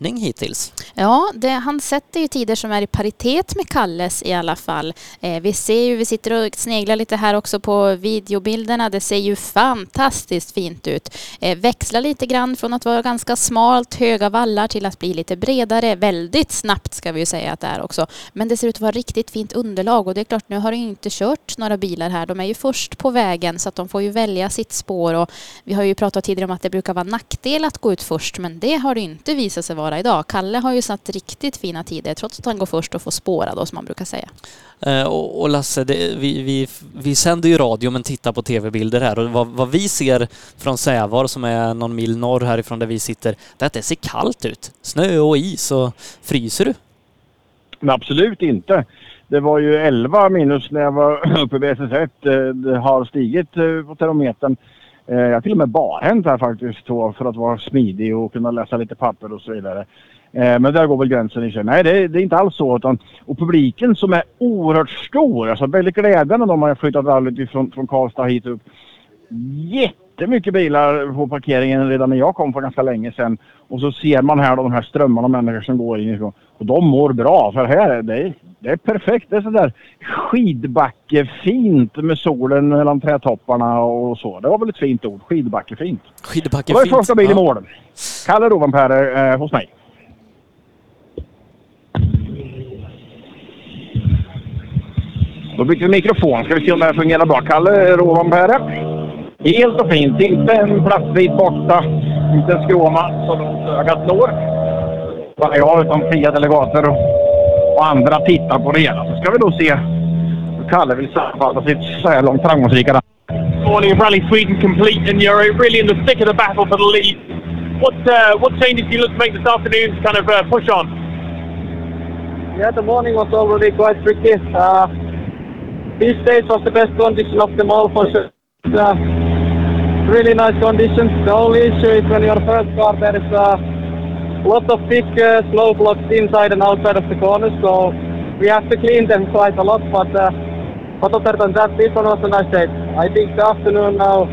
S2: öppning hittills.
S3: Ja, det, han sätter ju tider som är i paritet med Kalles i alla fall. Eh, vi ser ju, vi sitter och sneglar lite här också på videobilderna. Det ser ju fantastiskt fint ut. Eh, växlar lite grann från att vara ganska smalt, höga vallar till att bli lite bredare. Väldigt snabbt ska vi ju säga att det är också. Men det ser ut att vara riktigt fint underlag och det är klart, nu har det ju inte kört några bilar här. De är ju först på vägen så att de får ju välja sitt spår och vi har ju pratat tidigare om att det brukar vara nackdel att gå ut först men det har det inte visat sig vara idag. Kalle har ju satt riktigt fina tider trots att han går först och får spåra då som man brukar säga.
S2: Eh, och, och Lasse, det, vi, vi, vi sänder ju radio men tittar på tv-bilder här och vad, vad vi ser från Sävar som är någon mil norr härifrån där vi sitter, det är att det ser kallt ut. Snö och is och fryser du?
S7: Men absolut inte. Det var ju 11 minus när jag var uppe vid SS1. Eh, Det har stigit eh, på termometern. Eh, Jag har till och med barhänt här faktiskt då för att vara smidig och kunna läsa lite papper och så vidare. Eh, Men där går väl gränsen i sig. Nej, det är, det är inte alls så. Utan, och publiken som är oerhört stor. Alltså väldigt glädjande. De har flyttat rallyt från, från Karlstad hit upp. Jättemycket bilar på parkeringen redan när jag kom för ganska länge sedan. Och så ser man här då de här strömmarna av människor som går inifrån. Och de mår bra för här är det, det är perfekt. Det är sådär skidbackefint med solen mellan trädtopparna och så. Det var väl ett fint ord. Skidbackefint.
S2: Skidbacke
S7: Det var
S2: fint.
S7: första bil i mål. Kalle Rovanperä eh, hos mig. Då byter vi mikrofon. Ska vi se om det här fungerar bra. Kalle Rovanperä. Helt och fint. Inte en plastbit borta. Inte en skråma så långt ögat når. Bara jag utan fria delegater och, och andra tittar på det hela. Så ska vi då se hur Kalle vill sammanfatta sitt så här långt framgångsrika
S10: morning Rally Sweden complete, and you're really in the thick of the battle for the lead. What uh, what changes do you look to make this afternoon to kind of uh, push on?
S12: Yeah, the morning was already quite tricky. Uh, this stage was the best condition of them all for sure. Uh, really nice conditions. The only issue is when you're first car, there is a lot of big uh, snow blocks inside and outside of the corners, so we have to clean them quite a lot. But uh, but other than that, this one was a nice day. I think the afternoon now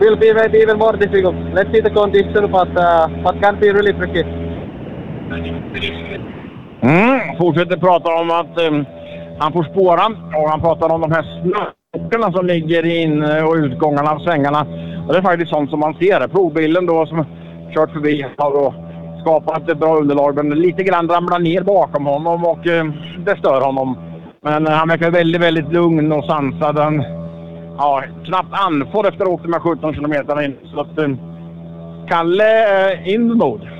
S12: will be maybe even more difficult. Let's see the condition, but uh, but can be really tricky.
S7: Mm, fortsätter prata om att um, han får spåra och han pratar om de här Klockorna som ligger in och utgångarna av svängarna. Och det är faktiskt sånt som man ser. Provbilen då som kört förbi har då skapat ett bra underlag men lite grann ramlar ner bakom honom och eh, det stör honom. Men eh, han verkar väldigt, väldigt lugn och sansad. Han, ja, knappt andfådd efter att ha åkt de här 17 kilometerna in. Så att, eh, Kalle är in the mode.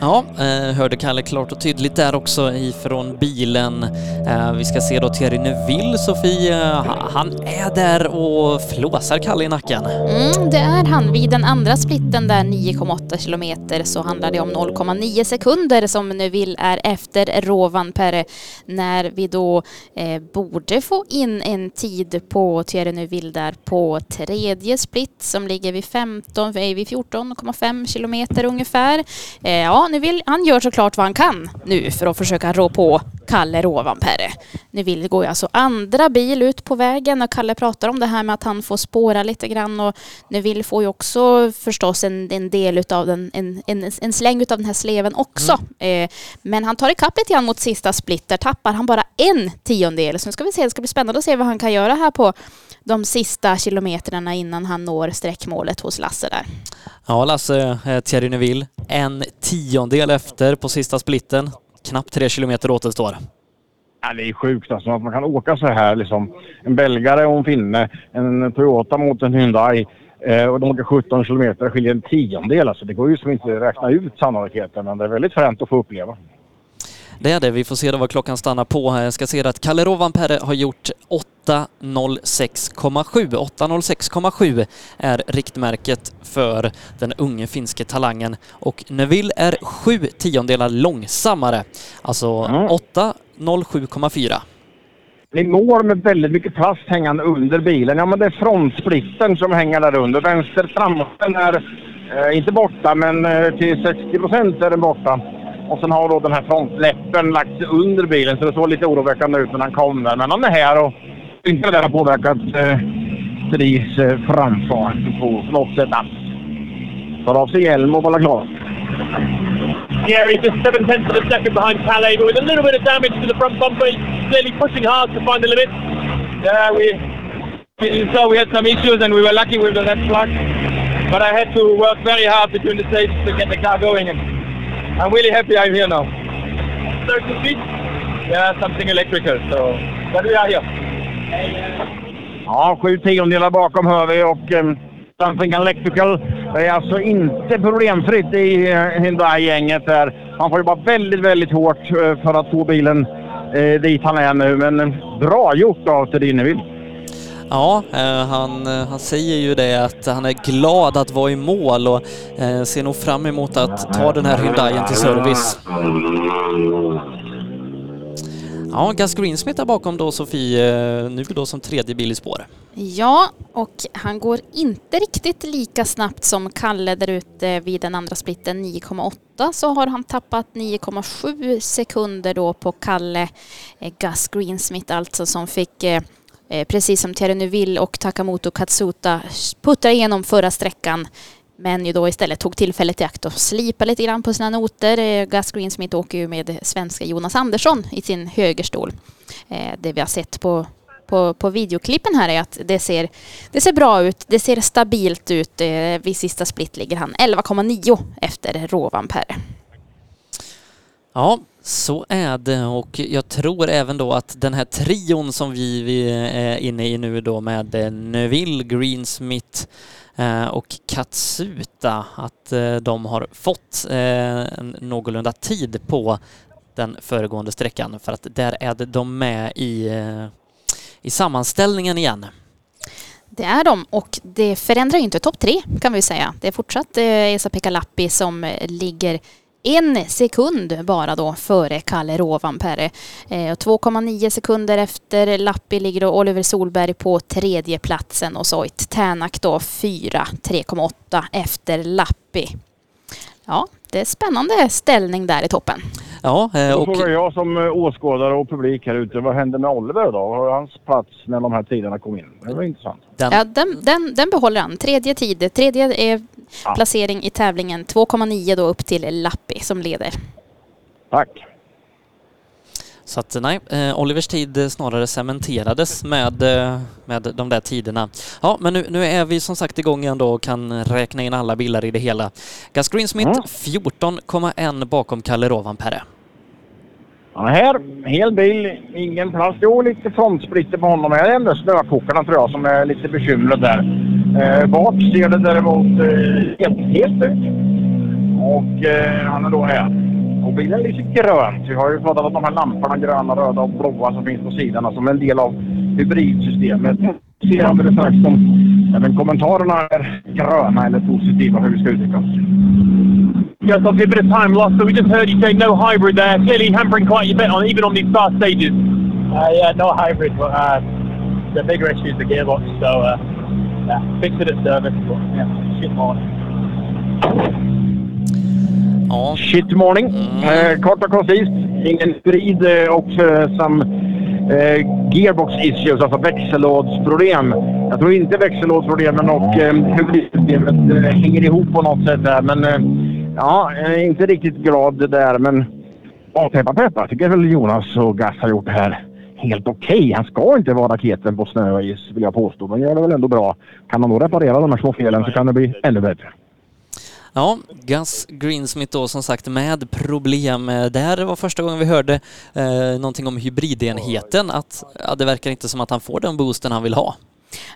S2: Ja, eh, hörde Kalle klart och tydligt där också ifrån bilen. Eh, vi ska se då Thierry Neuville, Sofie. Eh, han är där och flåsar Kalle i nacken.
S3: Mm, det är han. Vid den andra splitten där 9,8 kilometer så handlar det om 0,9 sekunder som Neuville är efter Rovanperä när vi då eh, borde få in en tid på Thierry Neuville där på tredje split som ligger vid 15, vid 14,5 kilometer ungefär. Eh, ja, Neuville, han gör såklart vad han kan nu för att försöka rå på Kalle Rovanperä. Neuville går ju alltså andra bil ut på vägen och Kalle pratar om det här med att han får spåra lite grann och Neuville får ju också förstås en, en del utav den, en, en, en släng utav den här sleven också. Eh, men han tar ikapp lite grann mot sista split, där tappar han bara en tiondel. Så nu ska vi se, det ska bli spännande att se vad han kan göra här på de sista kilometrarna innan han når sträckmålet hos Lasse där.
S2: Ja, Lasse, eh, Thierry Neuville, en tiondel efter på sista splitten. Knappt tre kilometer återstår.
S7: Ja, det är sjukt alltså att man kan åka så här liksom. En belgare och en finne, en Toyota mot en Hyundai eh, och de åker 17 kilometer, skiljer en tiondel alltså. Det går ju som inte att räkna ut sannolikheten men det är väldigt fränt att få uppleva.
S2: Det är det. Vi får se då vad klockan stannar på. Jag ska se att Kalle Rovanperä har gjort 8.06,7. 8.06,7 är riktmärket för den unge finske talangen och Neville är sju tiondelar långsammare. Alltså 8.07,4.
S7: Ni når med väldigt mycket plast hängande under bilen. Ja, men det är frontsplitten som hänger där under. Vänster frammotorn är eh, inte borta, men eh, till 60 procent är den borta. Och sen har då den här frontläppen lagts under bilen, så det såg lite oroväckande ut när han kom där. Men han är här och inte det där har påverkat eh, Therese eh, framfart på något sätt alls. Tar av sig hjälm och bara klar.
S10: Yeah, he's just seven tenths of a second behind Calais, but with a little bit of damage to the front bumper. He's clearly pushing hard to find the limit.
S25: Yeah, we, we saw we had some issues and we were lucky with the left plug. But I had to work very hard between the stages to get the car going. And I'm really happy I'm here now.
S10: 30 feet?
S25: Yeah, something electrical. So, but we are here.
S7: Ja, sju tiondelar bakom hör vi och um, Something Electrical det är alltså inte problemfritt i uh, Hyundai-gänget där. Han får jobba väldigt, väldigt hårt uh, för att få bilen uh, dit han är nu. Men bra gjort av Tedineville.
S2: Ja, eh, han, eh, han säger ju det att han är glad att vara i mål och eh, ser nog fram emot att ta den här Hyundaien till service. Ja, Gus Greensmith är bakom då Sofie, nu då som tredje bil i spår.
S3: Ja, och han går inte riktigt lika snabbt som Kalle där ute vid den andra splitten 9,8 så har han tappat 9,7 sekunder då på Kalle Gus Greensmith alltså som fick eh, precis som Thierry Neuville och Takamoto Katsuta puttra igenom förra sträckan men ju då istället tog tillfället i akt och slipa lite grann på sina noter. Eh, Gus Greensmith åker ju med svenska Jonas Andersson i sin högerstol. Eh, det vi har sett på på, på videoklippen här är att det ser, det ser bra ut, det ser stabilt ut. Eh, vid sista split ligger han 11,9 efter Rovanperä.
S2: Ja, så är det och jag tror även då att den här trion som vi, vi är inne i nu då med eh, Neville, Greensmith eh, och Katsuta, att eh, de har fått en någorlunda tid på den föregående sträckan för att där är de med i, i sammanställningen igen.
S3: Det är de och det förändrar ju inte topp tre kan vi säga. Det är fortsatt Esa-Pekka Lappi som ligger en sekund bara då före Kalle Rovanperä. 2,9 eh, sekunder efter Lappi ligger då Oliver Solberg på tredje platsen och Soit Tänak då 4, 3,8 efter Lappi. Ja, det är spännande ställning där i toppen.
S2: Ja,
S7: eh, och... Då frågar jag som eh, åskådare och publik här ute, vad hände med Oliver då? Har hans plats när de här tiderna kom in? Det var intressant.
S3: Den... Ja, den, den, den behåller han. Tredje tid. Tredje är ja. placering i tävlingen. 2,9 då upp till Lappi som leder.
S7: Tack.
S2: Så att nej, eh, Olivers tid snarare cementerades med, eh, med de där tiderna. Ja, men nu, nu är vi som sagt igång igen då och kan räkna in alla bilar i det hela. Gus Greensmith mm. 14,1 bakom Kalle Rovanperä.
S7: Ja, här, hel bil, ingen plats. Jo, lite frontsplitter på honom. Det är ändå snökokarna tror jag som är lite bekymret där. Eh, bak ser det däremot eh, helt, helt ut. Och eh, han är då här. Och bilen är lite grönt. Vi har ju pratat om de här lamporna, gröna, röda och blåa som finns på sidorna som en del av hybridsystemet. Ser alldeles strax om även kommentarerna är gröna eller positiva hur vi ska uttrycka oss.
S14: Yes, obviously a bit of time lost, but we just heard you say no hybrid there. Clearly hampering quite a bit on even on these fast stages.
S11: Uh, yeah, no hybrid, but uh, the bigger issue is the gearbox. So uh, yeah, fix it at service, but yeah, shit morning.
S7: Ja. Shit morning. Mm. Eh, kort och koncist. Ingen strid eh, och som eh, gearbox issues, alltså växellådsproblem. Jag tror inte växellådsproblemen och eh, hybridsystemet hänger ihop på något sätt där. Men ja, jag är inte riktigt glad där. Men peppa peppa tycker väl Jonas och Gas har gjort det här helt okej. Okay. Han ska inte vara raketen på snö och is vill jag påstå. Men gör det väl ändå bra. Kan han då reparera de här små felen så kan det bli ännu bättre.
S2: Ja, Gus Greensmith då som sagt med problem. Där var första gången vi hörde eh, någonting om hybridenheten, att ja, det verkar inte som att han får den boosten han vill ha.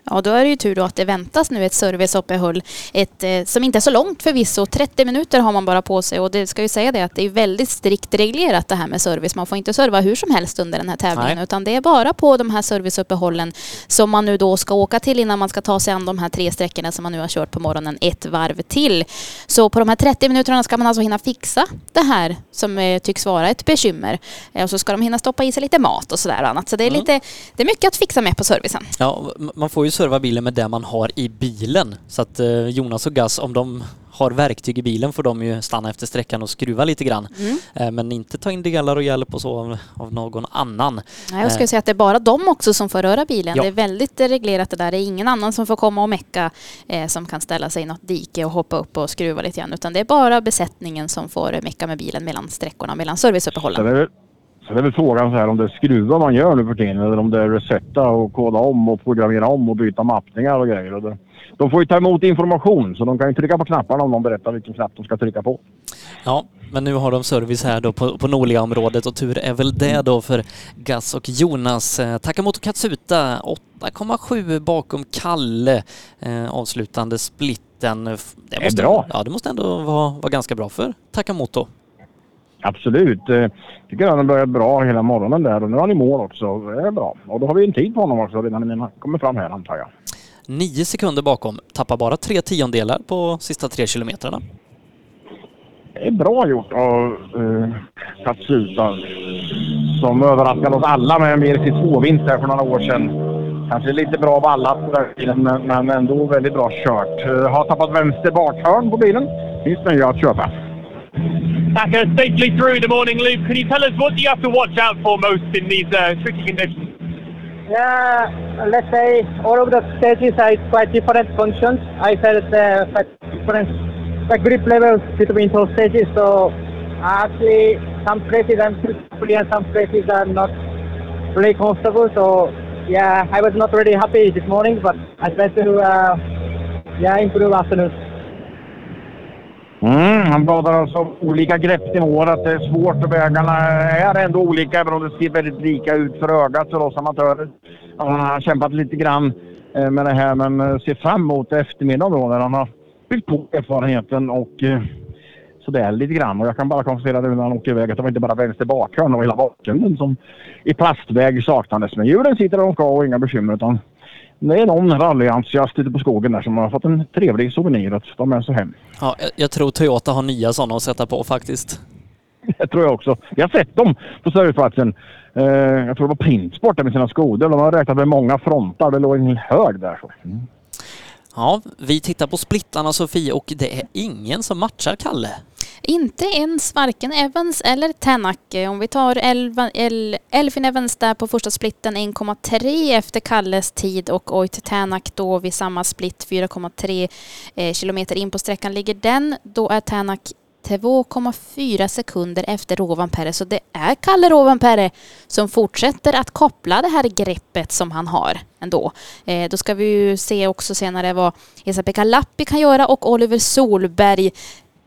S3: Ja, då är det ju tur då att det väntas nu ett serviceuppehåll ett, eh, som inte är så långt förvisso. 30 minuter har man bara på sig och det ska ju säga det att det är väldigt strikt reglerat det här med service. Man får inte serva hur som helst under den här tävlingen Nej. utan det är bara på de här serviceuppehållen som man nu då ska åka till innan man ska ta sig an de här tre sträckorna som man nu har kört på morgonen ett varv till. Så på de här 30 minuterna ska man alltså hinna fixa det här som eh, tycks vara ett bekymmer. Eh, och så ska de hinna stoppa i sig lite mat och sådär annat. Så det är, mm. lite, det är mycket att fixa med på servicen.
S2: Ja, man får ju serva bilen med det man har i bilen. Så att eh, Jonas och Gas, om de har verktyg i bilen får de ju stanna efter sträckan och skruva lite grann. Mm. Eh, men inte ta in delar och hjälp och så av, av någon annan.
S3: Nej, jag skulle säga att det är bara de också som får röra bilen. Ja. Det är väldigt reglerat det där. Det är ingen annan som får komma och mecka eh, som kan ställa sig i något dike och hoppa upp och skruva lite grann. Utan det är bara besättningen som får mecka med bilen mellan sträckorna, mellan serviceuppehållen.
S7: Det är väl frågan så här om det är skruvar man gör nu för tiden eller om det är resetta och koda om och programmera om och byta mappningar och grejer. Och det, de får ju ta emot information så de kan ju trycka på knapparna om de berättar vilken knapp de ska trycka på.
S2: Ja, men nu har de service här då på, på Nolia-området och tur är väl det då för Gas och Jonas. Eh, Takamoto Katsuta 8,7 bakom Kalle eh, avslutande splitten. Det, måste,
S7: är bra.
S2: Ja, det måste ändå vara, vara ganska bra för Takamoto.
S7: Absolut. Jag eh, tycker han har börjat bra hela morgonen där och nu är han i mål också. Det är bra. Och då har vi en tid på honom också redan när han kommer fram här antar jag.
S2: Nio sekunder bakom. Tappar bara tre tiondelar på sista tre kilometrarna.
S7: Det är bra gjort av uh, Katsuta som överraskade oss alla med en VRC2-vinst för några år sedan. Kanske lite bra ballat men, men ändå väldigt bra kört. Uh, har tappat vänster bakhörn på bilen. Finns nya att köpa.
S14: Uh, safely through the morning loop. Can you tell us what do you have to watch out for most in these uh, tricky conditions?
S12: Yeah, let's say all of the stages are quite different functions. I felt uh, quite different like grip levels between those stages. So actually, some places I'm fully and some places I'm not really comfortable. So yeah, I was not really happy this morning, but I tried to uh, yeah improve afternoon.
S7: Mm, han pratar alltså om olika greppnivåer, att det är svårt och vägarna är ändå olika även om det ser väldigt lika ut för ögat för oss amatörer. Han har kämpat lite grann eh, med det här men eh, ser fram emot eftermiddagen då när han har byggt på erfarenheten och eh, sådär lite grann. Och jag kan bara konstatera nu när han åker iväg att det var inte bara vänster bakhörn och hela bakgrunden som i plastväg saknades. Men hjulen sitter där de ska och inga bekymmer utan det är någon rallyentusiast ute på skogen där som har fått en trevlig souvenir att ta med sig hem.
S2: Ja, jag, tror Toyota har nya sådana att sätta på faktiskt.
S7: Det tror jag också. Jag har sett dem på serviceplatsen. Eh, jag tror det var Printsport där med sina skoder. De har räknat med många frontar. Det låg en hög där. Så. Mm.
S2: Ja, vi tittar på splittarna Sofie och det är ingen som matchar Kalle.
S3: Inte ens varken Evans eller Tänak. Om vi tar Elva- El- Elfin Evans där på första splitten 1,3 efter Kalles tid och Oit Tänak då vid samma split 4,3 eh, kilometer in på sträckan ligger den. Då är Tänak 2,4 sekunder efter Rovanperä. Så det är Kalle Rovanperä som fortsätter att koppla det här greppet som han har ändå. Eh, då ska vi ju se också senare vad Esa-Pekka Lappi kan göra och Oliver Solberg.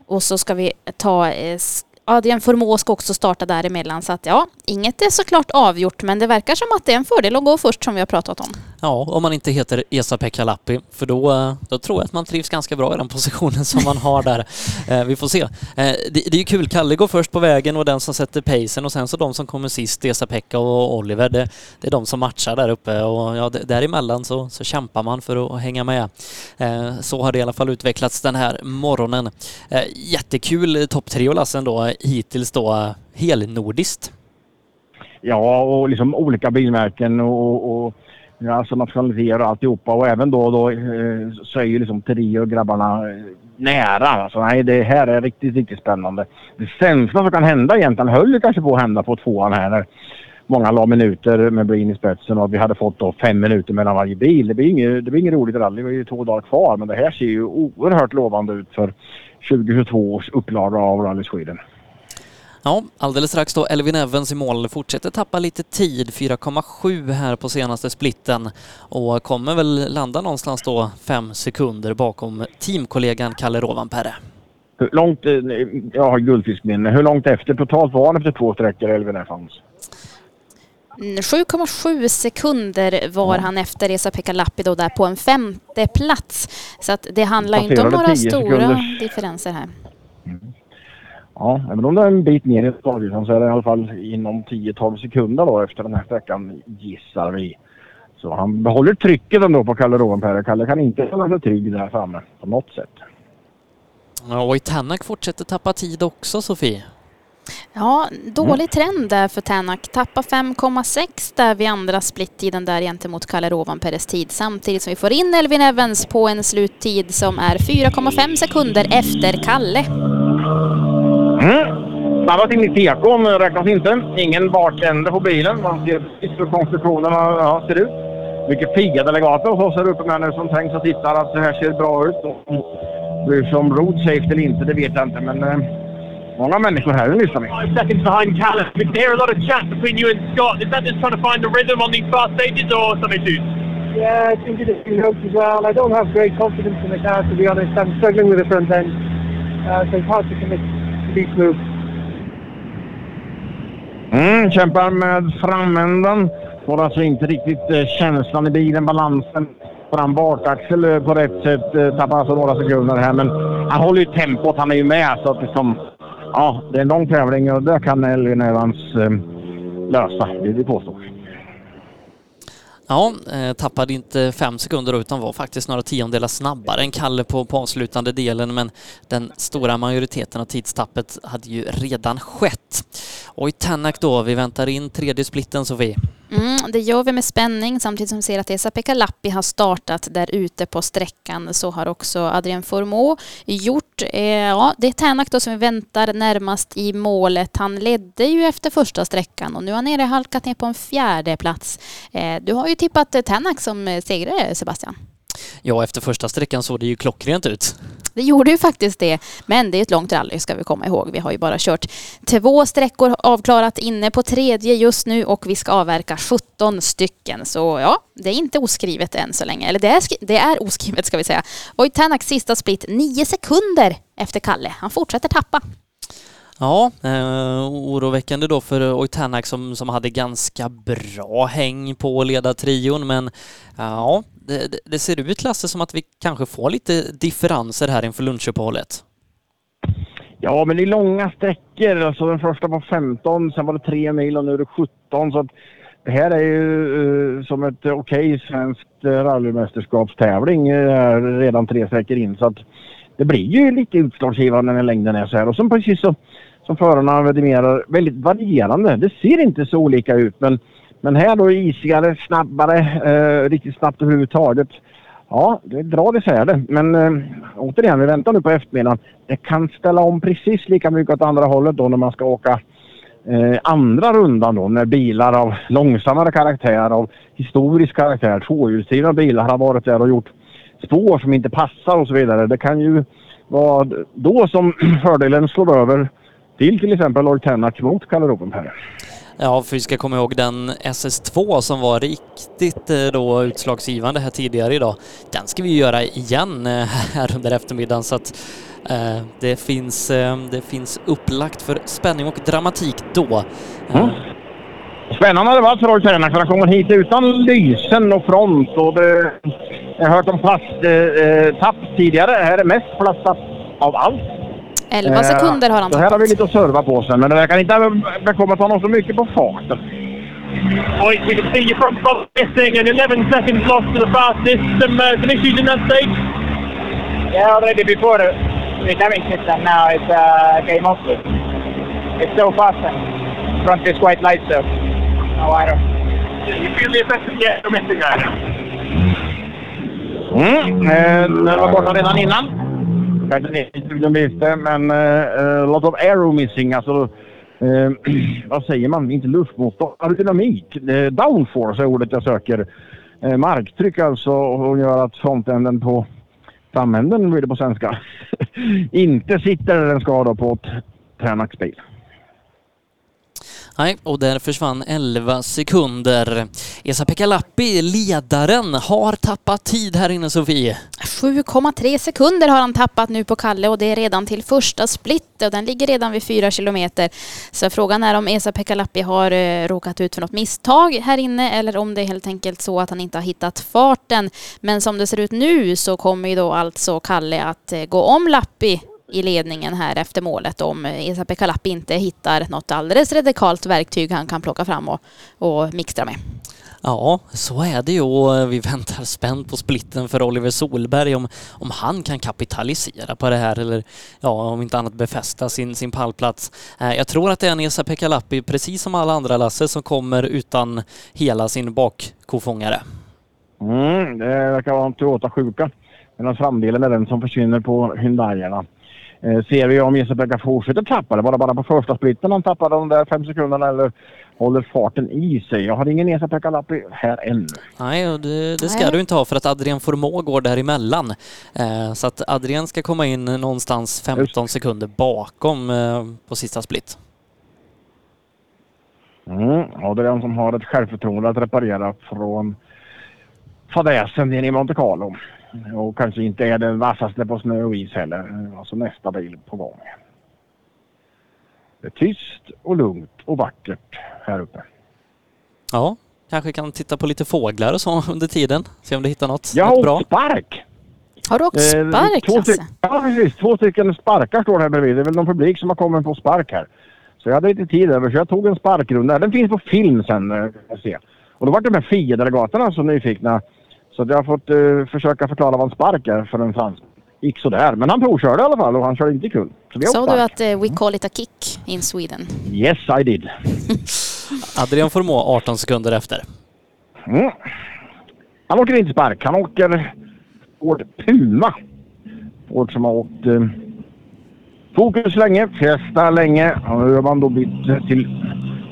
S3: Och så ska vi ta eh, Adrian Formå ska också starta däremellan. Så att ja, inget är såklart avgjort men det verkar som att det är en fördel att gå först som vi har pratat om.
S2: Ja, om man inte heter Esa-Pekka Lappi, för då, eh, då tror jag att man trivs ganska bra i den positionen som man har där. Eh, vi får se. Eh, det, det är ju kul, Kalle går först på vägen och den som sätter pacen och sen så de som kommer sist, Esa-Pekka och Oliver, det, det är de som matchar där uppe och ja, däremellan så, så kämpar man för att hänga med. Eh, så har det i alla fall utvecklats den här morgonen. Eh, jättekul topp tre lassen då, hittills då helnordiskt.
S7: Ja, och liksom olika bilmärken och, och alltså nationaliteter och alltihopa. Och även då, då eh, så är ju liksom Trio och grabbarna eh, nära. Alltså, nej, det här är riktigt, riktigt spännande. Det sämsta som kan hända egentligen höll ju kanske på att hända på tvåan här när många la minuter med Breen i spetsen och vi hade fått då fem minuter mellan varje bil. Det blir inget, det blir inget roligt rally. Det är ju två dagar kvar men det här ser ju oerhört lovande ut för 2022 års upplaga av Rally Sweden.
S2: Ja, alldeles strax då Elvin Evans i mål fortsätter tappa lite tid, 4,7 här på senaste splitten och kommer väl landa någonstans då fem sekunder bakom teamkollegan Kalle Rovanperä.
S7: Hur långt, eh, jag har guldfiskminne, hur långt efter totalt var han efter två sträckor Elvin Evans?
S3: Mm, 7,7 sekunder var han efter Esa-Pekka Lappi då där på en femte plats. Så att det handlar inte om några
S7: 10
S3: stora
S7: sekunders-
S3: differenser här.
S7: Ja, även om det är en bit ner i startlistan så är det i alla fall inom 10-12 sekunder då efter den här sträckan gissar vi. Så han behåller trycket ändå på Kalle Rovanperä. Kalle kan inte känna sig trygg där framme på något sätt.
S2: Ja, och i Tänak fortsätter tappa tid också Sofie.
S3: Ja, dålig trend där för Tänak. Tappa 5,6 där vid andra splittiden där gentemot Kalle Rovanperäs tid. Samtidigt som vi får in Elvin Evans på en sluttid som är 4,5 sekunder efter Kalle.
S7: Mm. I tekon räknas inte. Ingen bakände på bilen. Man ser precis hur konstruktionen ja, ser ut. Mycket pigga delegater hos oss här uppe med nu som tänks och tittar att det här ser bra ut. Bryr sig om road safety eller inte, det vet jag inte. Men eh, många människor här, lyssnar vi.
S14: Five seconds behind Callum. We can hear a lot of chat between you and Scott. Is that just trying to find the rhythm on these fast stages or some issues?
S12: Yeah, I think it really helps as well. I don't have great confidence in the car, to be honest. I'm struggling with the front end, uh, so it's hard to commit precis nu.
S7: Mm, kämpar med framändan. Får alltså inte riktigt eh, känslan i bilen, balansen. Fram bakaxel eh, på rätt sätt. Eh, tappar alltså några sekunder här. Men han håller ju tempot. Han är ju med. Så att liksom, ja, det är en lång tävling och det kan Elvin Evans eh, lösa. Det vill vi påstå.
S2: Ja, eh, tappade inte fem sekunder då, utan var faktiskt några tiondelar snabbare än Kalle på, på avslutande delen, men den stora majoriteten av tidstappet hade ju redan skett. Och i Tänak då, vi väntar in tredje splitten Sofie.
S3: Mm, det gör vi med spänning samtidigt som vi ser att Esa-Pekka Lappi har startat där ute på sträckan. Så har också Adrian Formå gjort. Eh, ja, det är Tänak då som vi väntar närmast i målet. Han ledde ju efter första sträckan och nu har han nere halkat ner på en fjärde plats. Eh, du har ju tippat Tänak som segrare Sebastian.
S2: Ja, efter första sträckan såg det ju klockrent ut.
S3: Det gjorde ju faktiskt det. Men det är ett långt rally ska vi komma ihåg. Vi har ju bara kört två sträckor avklarat inne på tredje just nu och vi ska avverka 17 stycken. Så ja, det är inte oskrivet än så länge. Eller det är, det är oskrivet ska vi säga. Oitanak sista split 9 sekunder efter Kalle. Han fortsätter tappa.
S2: Ja, eh, oroväckande då för Oitanak som, som hade ganska bra häng på ledartrion men ja, det, det, ser ut Lasse som att vi kanske får lite differenser här inför lunchuppehållet.
S7: Ja, men det är långa sträckor. Alltså den första var 15, sen var det 3 mil och nu är det 17. Så att det här är ju uh, som ett okej okay svenskt uh, rallymästerskapstävling uh, redan tre sträckor in. Så att det blir ju lite utslagsgivande när längden är så här. Och som precis så, som förarna vidimerar, väldigt varierande. Det ser inte så olika ut men men här då isigare, snabbare, eh, riktigt snabbt överhuvudtaget. Ja, det drar isär det. Men eh, återigen, vi väntar nu på eftermiddagen. Det kan ställa om precis lika mycket åt andra hållet då när man ska åka eh, andra rundan då. När bilar av långsammare karaktär, av historisk karaktär, tvåhjulsdrivna bilar har varit där och gjort spår som inte passar och så vidare. Det kan ju vara då som fördelen slår över till till exempel Lloyd Tennack mot Kalle Ropenberg.
S2: Ja, för vi ska komma ihåg den SS2 som var riktigt eh, då utslagsgivande här tidigare idag. Den ska vi göra igen eh, här under eftermiddagen så att eh, det, finns, eh, det finns upplagt för spänning och dramatik då.
S7: Mm. Spännande det var för Roy Ternak för han kommer hit utan lysen och front och det, jag har hört om plasttapp eh, tidigare. Här är mest plasttapp av allt.
S3: 11 sekunder har han
S7: Så här har vi lite att serva på sen, men det verkar inte ha bekommit honom så mycket på farten.
S14: Boys, we can see your front spot missing and 11 seconds lost to the fastest. Some, uh, some issues in that stage?
S26: Yeah, already before the timing system now it uh, came off. It's so fast and front is quite light, so no, I don't.
S14: You feel the effect of yeah, missing that?
S7: Mm, eh, den var borta redan innan. Kanske ni i visste, men uh, lot of aero missing. Alltså, uh, vad säger man? Inte luftmotstånd, aerodynamik. Uh, downforce är ordet jag söker. Uh, marktryck alltså och gör att frontänden på framänden blir det på svenska. inte sitter där den ska då på ett Tranax-bil.
S2: Nej, och där försvann 11 sekunder. Esa-Pekka Lappi, ledaren, har tappat tid här inne Sofie.
S3: 7,3 sekunder har han tappat nu på Kalle och det är redan till första split och den ligger redan vid 4 kilometer. Så frågan är om Esa-Pekka Lappi har eh, råkat ut för något misstag här inne eller om det är helt enkelt så att han inte har hittat farten. Men som det ser ut nu så kommer ju då alltså Kalle att eh, gå om Lappi i ledningen här efter målet om Esa-Pekka Lappi inte hittar något alldeles radikalt verktyg han kan plocka fram och, och mixtra med.
S2: Ja, så är det ju och vi väntar spänt på splitten för Oliver Solberg om, om han kan kapitalisera på det här eller ja, om inte annat befästa sin, sin pallplats. Eh, jag tror att det är en Esa-Pekka Lappi, precis som alla andra Lasse, som kommer utan hela sin bakkofångare.
S7: Mm, det verkar vara en Toyota-sjuka. Medan framdelen är den som försvinner på Hyundaierna. Eh, ser vi om Jesper fortsätter tappa det? Var det bara på första splitten han tappade de där fem sekunderna eller håller farten i sig? Jag har ingen Esa-Pekka Lappi här ännu.
S2: Nej, det, det ska Nej. du inte ha för att Adrian Formå går däremellan. Eh, så att Adrian ska komma in någonstans 15 Just. sekunder bakom eh, på sista split.
S7: Mm, Adrian som har ett självförtroende att reparera från fadäsen in i Monte Carlo. Och kanske inte är den vassaste på snö och is heller. Alltså nästa bil på gång. Det är tyst och lugnt och vackert här uppe.
S2: Ja, kanske kan titta på lite fåglar och så under tiden. Se om du hittar något,
S7: Jag
S2: något bra.
S7: har spark!
S3: Har du åkt spark
S7: eh, två Ja precis, två stycken sparkar står här bredvid. Det är väl någon publik som har kommit på spark här. Så jag hade lite tid över så jag tog en sparkrunda. Den finns på film sen. Eh, jag se. Och då var de här FIA-delegaterna så nyfikna så jag har fått uh, försöka förklara vad en spark är för en fransk. Gick sådär, men han provkörde i alla fall och han körde inte kul.
S3: Sa du att uh, we call it a kick in Sweden?
S7: Yes, I did.
S2: Adrian Formå 18 sekunder efter.
S7: Mm. Han åker inte spark, han åker Ford Puma. Ford som har åkt uh, Fokus länge, Fiesta länge. Och nu har man då bytt till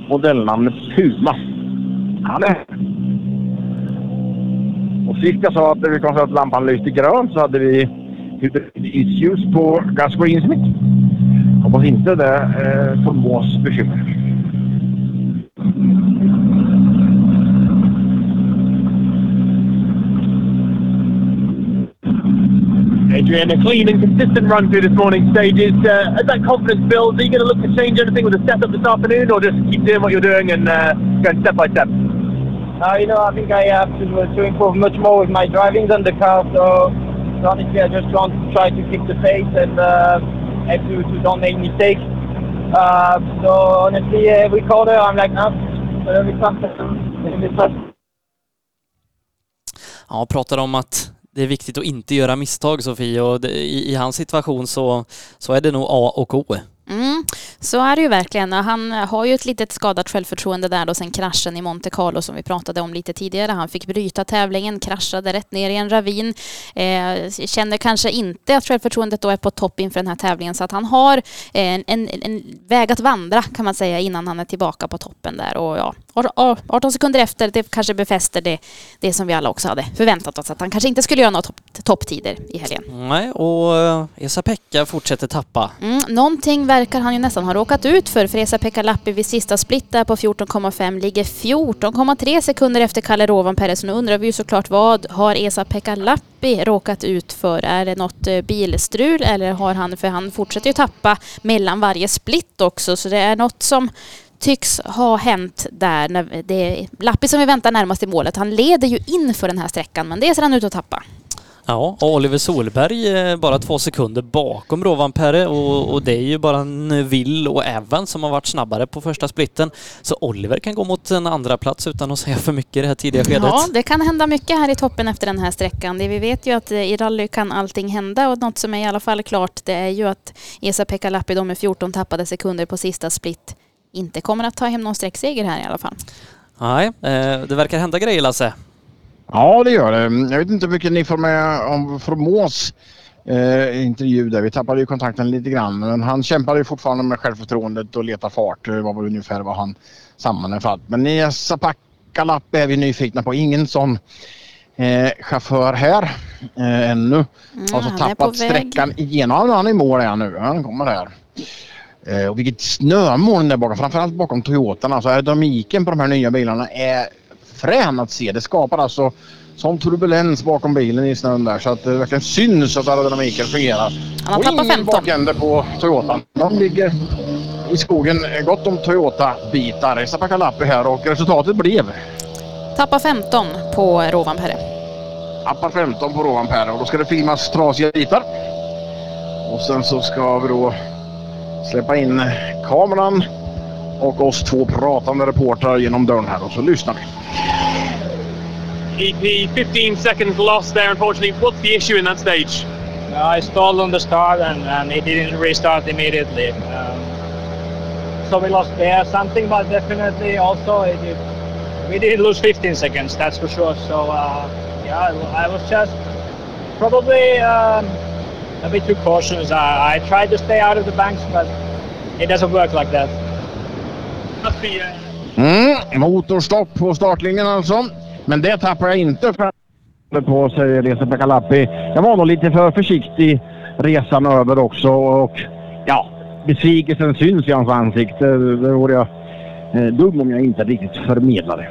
S7: modellnamnet Puma. Han är och sist jag sa att vi konstaterade att lampan lyste grönt så hade vi issues på Gus Greensmith. Hoppas inte det eh, förmås bekymmer.
S14: Adrian, a clean and consistent run through this morning's stages. Uh, as that confidence builds, are you going to look to change anything with the setup this afternoon, or just keep doing what you're doing and uh, going step by step?
S27: Uh, you know, I think I have to, to improve much more with my driving than the car. So, honestly, I just want to try to keep the pace and uh, and to, to don't make mistakes. Uh, so honestly, every corner I'm like, no, but every time.
S2: Ja, pratar om att det är viktigt att inte göra misstag Sofie och det, i, i hans situation så, så är det nog A och O.
S3: Mm, så är det ju verkligen. Han har ju ett litet skadat självförtroende där då sen kraschen i Monte Carlo som vi pratade om lite tidigare. Han fick bryta tävlingen, kraschade rätt ner i en ravin. Eh, känner kanske inte att självförtroendet då är på topp inför den här tävlingen så att han har eh, en, en, en väg att vandra kan man säga innan han är tillbaka på toppen där. Och ja, 18 sekunder efter, det kanske befäster det, det som vi alla också hade förväntat oss att han kanske inte skulle göra några topp, topptider i helgen.
S2: Nej, och eh, Esa-Pekka fortsätter tappa.
S3: Mm, någonting verkar han ju nästan ha råkat ut för. För Esa-Pekka Lappi vid sista split där på 14,5 ligger 14,3 sekunder efter Kalle Rovanperä. Så nu undrar vi ju såklart vad har Esa-Pekka Lappi råkat ut för? Är det något eh, bilstrul eller har han, för han fortsätter ju tappa mellan varje split också, så det är något som tycks ha hänt där. När det är Lappi som vi väntar närmast i målet. Han leder ju in för den här sträckan, men det ser han ut att tappa.
S2: Ja, och Oliver Solberg är bara två sekunder bakom Rovanperä och, och det är ju bara Will och Evan som har varit snabbare på första splitten. Så Oliver kan gå mot en andra plats utan att säga för mycket i det här tidiga skedet.
S3: Ja, det kan hända mycket här i toppen efter den här sträckan. Det vi vet ju att eh, i rally kan allting hända och något som är i alla fall klart det är ju att Esa-Pekka Lappi då med 14 tappade sekunder på sista split inte kommer att ta hem någon sträckseger här i alla fall.
S2: Nej, eh, det verkar hända grejer Lasse.
S7: Ja, det gör det. Jag vet inte hur mycket ni får med om Formos eh, intervju där. Vi tappade ju kontakten lite grann. Men han kämpade ju fortfarande med självförtroendet och leta fart. Det var väl ungefär vad han sammanfattat. Men i Sapakalapp är vi nyfikna på. Ingen sån eh, chaufför här eh, ännu.
S3: Mm,
S7: har så tappat sträckan igenom. Han är i mål är nu. Han kommer här. Eh, och vilket snömoln där bakom. Framförallt bakom Toyotan. Alltså aerodynamiken på de här nya bilarna är frän att se. Det skapar alltså sån turbulens bakom bilen i snön där så att det verkligen syns att aerodynamiken fungerar.
S3: Han har
S7: och
S3: tappat
S7: ingen
S3: 15.
S7: bakände på Toyotan. De ligger i skogen gott om Toyota-bitar. Sapakalappi här och resultatet blev
S3: Tappa 15 på Rovanperä.
S7: Appar 15 på Rovanperä och då ska det filmas trasiga bitar. Och sen så ska vi då släppa in kameran och oss två pratande reportrar genom dörren här och så lyssnar vi.
S14: EP, 15 seconds lost there, unfortunately. What's the issue in that stage?
S27: Uh, I stalled on the start and, and it didn't restart immediately. Um, so we lost there something, but definitely also it, it, we did lose 15 seconds, that's for sure. So uh, yeah, I, I was just probably um, a bit too cautious. I, I tried to stay out of the banks, but it doesn't work like that.
S14: Must be, uh,
S7: Mm, motorstopp på startlinjen alltså. Men det tappar jag inte för på säger Reza Pekalappi. Jag var nog lite för försiktig resan över också och ja, besvikelsen syns i hans ansikte. Det vore jag eh, dum om jag inte riktigt förmedlade.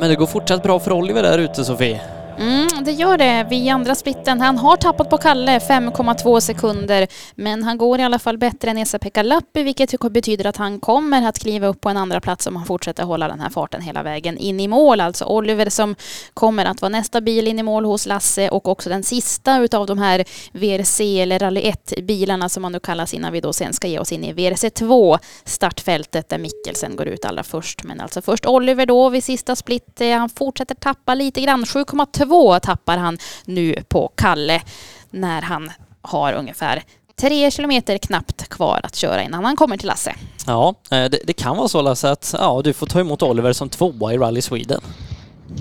S2: Men det går fortsatt bra för Oliver där ute Sofie.
S3: Mm, det gör det vid andra splitten. Han har tappat på Kalle 5,2 sekunder, men han går i alla fall bättre än Esa-Pekka Lappi, vilket betyder att han kommer att kliva upp på en andra plats om han fortsätter hålla den här farten hela vägen in i mål. Alltså Oliver som kommer att vara nästa bil in i mål hos Lasse och också den sista utav de här VRC eller Rally 1-bilarna som man nu kallas innan vi då sen ska ge oss in i VRC 2 startfältet där Mikkelsen går ut allra först. Men alltså först Oliver då vid sista split. Eh, han fortsätter tappa lite grann. 7,2 tappar han nu på Kalle när han har ungefär tre kilometer knappt kvar att köra innan han kommer till Lasse.
S2: Ja, eh, det, det kan vara så Lasse att ja, du får ta emot Oliver som tvåa i Rally Sweden.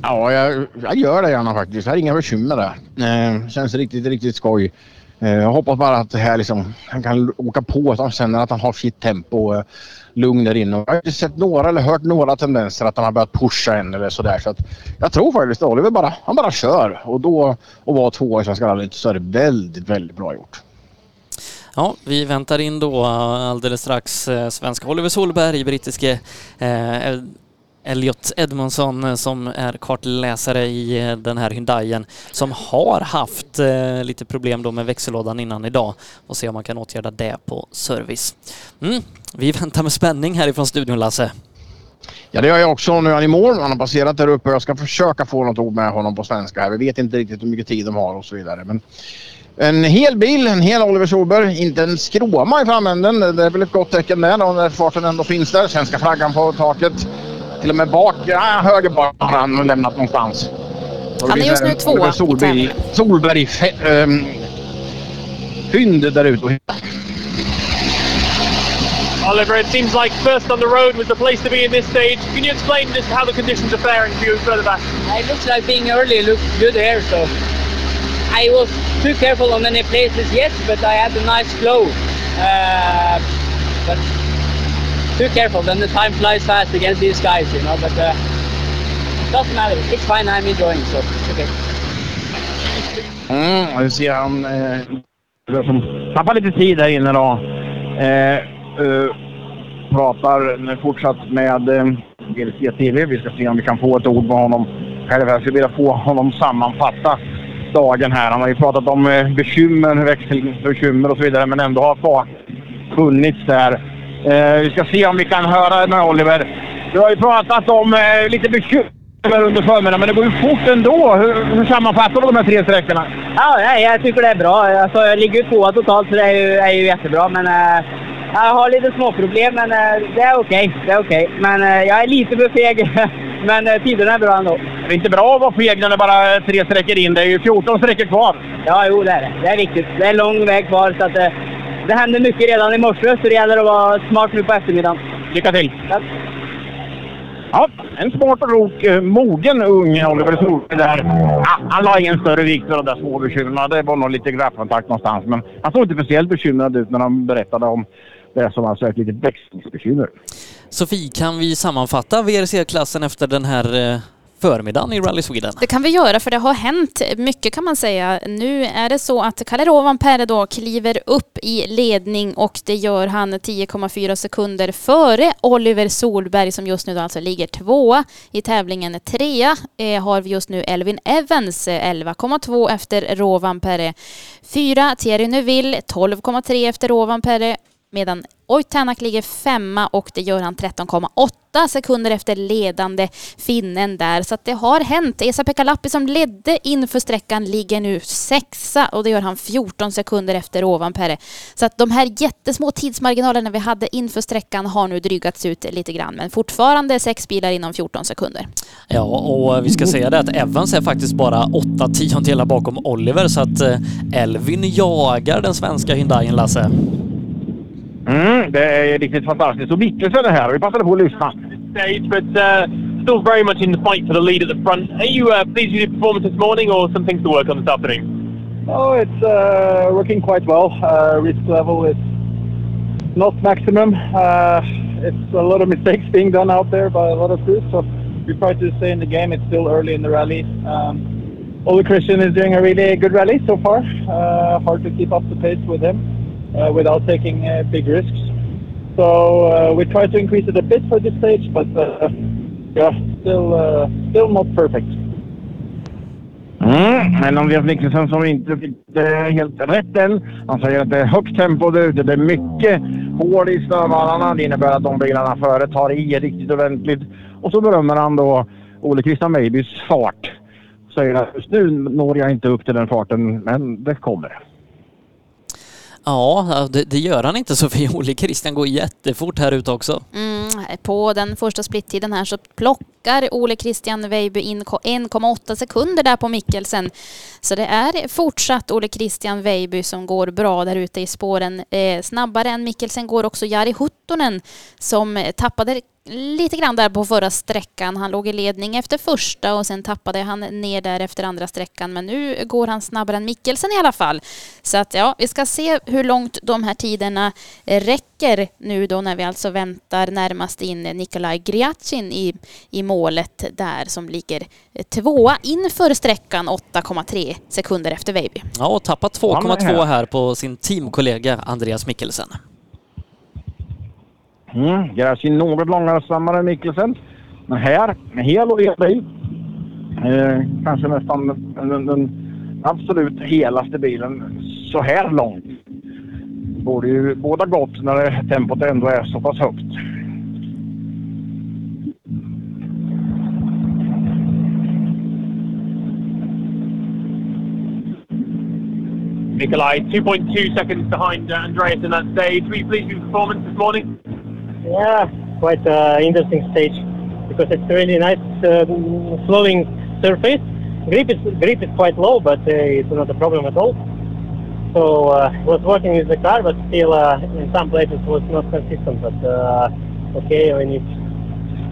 S7: Ja, jag, jag gör det gärna faktiskt. Jag har inga bekymmer där. Eh, känns riktigt, riktigt skoj. Eh, jag hoppas bara att det här liksom, han kan åka på, att han känner att han har sitt tempo och lugn där inne. Jag har inte sett några eller hört några tendenser att han har börjat pusha än eller sådär. Så att jag tror faktiskt att Oliver bara, han bara kör och då och vara tvåa i Svenska rallyt så är det väldigt, väldigt bra gjort.
S2: Ja, vi väntar in då eh, alldeles strax svenska Oliver Solberg, brittiske eh, Elliot Edmondson eh, som är kartläsare i eh, den här Hyundaien som har haft eh, lite problem då med växellådan innan idag och se om man kan åtgärda det på service. Mm, vi väntar med spänning härifrån studion Lasse.
S7: Ja det gör jag också. Nu är han i mål. Han har passerat där uppe och jag ska försöka få något ord med honom på svenska här. Vi vet inte riktigt hur mycket tid de har och så vidare. Men en hel bil, en hel Oliver Solberg. Inte en skråma i framänden. Det är väl ett gott tecken där då, när farten ändå finns där. Svenska flaggan på taket. Till och med bak, ja, höger bak har han lämnat någonstans.
S3: Han är just nu tvåa
S7: Solberg. Solberg ehm, fynd där ute.
S14: Oliver, it seems like first on the road was the place to be in this stage. Can you explain just how the conditions are faring for you further back?
S28: It looks like being early looks good here, so I was too careful on many places, yes, but I had a nice flow. Uh, but too careful, then the time flies fast against these guys, you know. But uh, doesn't matter. It's fine. I'm enjoying, so it's okay.
S7: Mm, vi ser han eh, tappar lite tid här inne då. Eh, eh, pratar fortsatt med eh, GLC TV. Vi ska se om vi kan få ett ord med honom själv Jag skulle vilja få honom sammanfatta dagen här. Han har ju pratat om eh, bekymmer, växelbekymmer och så vidare, men ändå har funnits där. Eh, vi ska se om vi kan höra med Oliver. Du har ju pratat om eh, lite bekymmer under förmiddagen, men det går ju fort ändå. Hur, hur sammanfattar du de här tre sträckorna?
S28: Ja, nej, jag tycker det är bra. Alltså, jag ligger ju tvåa totalt så det är ju, är ju jättebra. Men eh, jag har lite småproblem, men eh, det är okej. Det är okej. Men eh, jag är lite för feg. men eh, tiderna är bra ändå.
S7: Det är inte bra att vara feg när det bara är tre sträckor in. Det är ju 14 sträckor kvar.
S28: Ja, jo det är det. Det är viktigt. Det är lång väg kvar så att eh, det hände mycket redan i morse så det gäller att vara smart nu på eftermiddagen.
S7: Lycka till!
S28: Tack.
S7: Ja, en smart och rok, eh, mogen ung Oliver Solberg där. Ja, han la ingen större vikt för de där små bekymren. Det var nog lite grabbkontakt någonstans. Men han såg inte speciellt bekymrad ut när han berättade om det som alltså är ett litet växlingsbekymmer.
S2: Sofie, kan vi sammanfatta VRC-klassen efter den här eh, förmiddagen i Rally Sweden?
S3: Det kan vi göra för det har hänt mycket kan man säga. Nu är det så att Kalle Rovanperä då kliver upp i ledning och det gör han 10,4 sekunder före Oliver Solberg som just nu då alltså ligger tvåa i tävlingen. Trea eh, har vi just nu Elvin Evans eh, 11,2 efter Rovanperä. Fyra Thierry Neuville 12,3 efter Rovanperä medan Oitanak ligger femma och det gör han 13,8 sekunder efter ledande finnen där. Så att det har hänt. Esa-Pekka Lappi som ledde inför sträckan ligger nu sexa och det gör han 14 sekunder efter Ovanperä. Så att de här jättesmå tidsmarginalerna vi hade inför sträckan har nu drygats ut lite grann. Men fortfarande sex bilar inom 14 sekunder.
S2: Ja, och eh, vi ska säga det att Evans är faktiskt bara åtta tiondelar bakom Oliver så att eh, Elvin jagar den svenska Hyundaien, Lasse.
S7: Mm, det är riktigt fantastiskt. Och Mikkelsen är här. Vi passade på att lyssna.
S14: Stage, but uh, still very much in the fight for the lead at the front. Are you uh, pleased with your performance this morning or some things to work on this afternoon?
S15: Oh, it's uh, working quite well. Uh, risk level is not maximum. Uh, it's a lot of mistakes being done out there by a lot of crews, so we try to stay in the game. It's still early in the rally. Um, Ole Christian is doing a really good rally so far. Uh, hard to keep up the pace with him Uh, without taking uh, big risks. So uh, we try to increase it a bit for this stage, but uh, yeah, still uh, still not perfect.
S7: Mm, men Andreas Mikkelsen som inte fick det helt rätt än. Han säger att det är högt tempo där ute. Det är mycket hål i snövallarna. Det innebär att de bilarna före tar i riktigt ordentligt. Och så berömmer han då Ole Christian Meibys fart. Säger att just nu når jag inte upp till den farten, men det kommer.
S2: Ja, det, det gör han inte Sofie. Ole Christian går jättefort här ute också.
S3: Mm, på den första splittiden här så plockar Ole Christian Weiby in 1,8 sekunder där på Mikkelsen. Så det är fortsatt Ole Christian Weiby som går bra där ute i spåren. Eh, snabbare än Mikkelsen går också Jari Huttonen som tappade lite grann där på förra sträckan. Han låg i ledning efter första och sen tappade han ner där efter andra sträckan. Men nu går han snabbare än Mikkelsen i alla fall. Så att ja, vi ska se hur långt de här tiderna räcker nu då när vi alltså väntar närmast in Nikolaj Griacin i, i målet där som ligger tvåa inför sträckan 8,3 sekunder efter Veiby.
S2: Ja, och tappat 2,2 här på sin teamkollega Andreas Mikkelsen.
S7: Mm, Gracin något långsammare än Mikkelsen. Men här, med hel och hel bil. Eh, kanske nästan den, den absolut helaste bilen så här långt. Borde ju båda gott när det, tempot ändå är så pass högt.
S14: Nikolai, 2.2 seconds behind uh, Andreas in that stage. Were you pleased with your performance this morning?
S13: Yeah, quite uh, interesting stage because it's really nice uh, flowing surface. Grip is grip is quite low, but uh, it's not a problem at all. So uh, was working with the car, but still uh, in some places was not consistent. But uh, okay, we need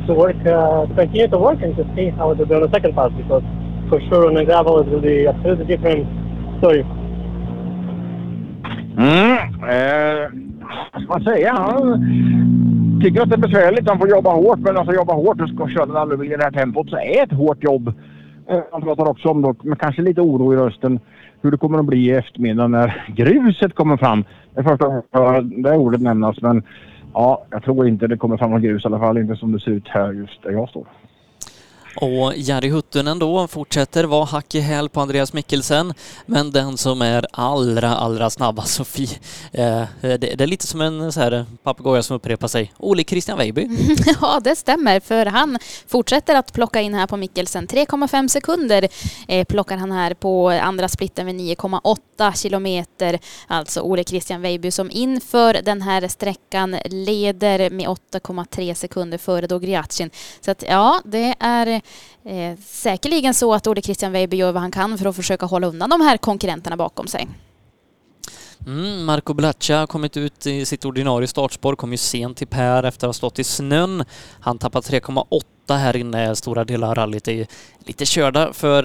S13: to work, uh, continue to work and to see how it will be on the second pass because for sure on the gravel it will be absolutely different story.
S7: Mm, ska man säga? Han tycker att det är besvärligt. Han får jobba hårt. Men alltså jobba hårt och ska köra den rallybil i det här tempot så är ett hårt jobb. Eh, han pratar också om, dock, med kanske lite oro i rösten, hur det kommer att bli i eftermiddag när gruset kommer fram. Det är första gången jag hör det ordet nämnas. Men ja, jag tror inte det kommer fram något grus i alla fall. Inte som det ser ut här just där jag står.
S2: Och Jari Huttunen då fortsätter vara hack i häl på Andreas Mikkelsen. Men den som är allra, allra snabbast, Sofie, eh, det, det är lite som en så papegoja som upprepar sig. Ole Christian Weiby.
S3: Ja, det stämmer, för han fortsätter att plocka in här på Mikkelsen. 3,5 sekunder eh, plockar han här på andra splitten vid 9,8 8 kilometer. Alltså Ole Christian Weiby som inför den här sträckan leder med 8,3 sekunder före då Griacin. Så att ja, det är eh, säkerligen så att Ole Christian Weiby gör vad han kan för att försöka hålla undan de här konkurrenterna bakom sig.
S2: Mm, Marco Blaccia har kommit ut i sitt ordinarie startspår, kom ju sent till Per efter att ha stått i snön. Han tappar 3,8 här inne stora delar av rallyt är lite körda för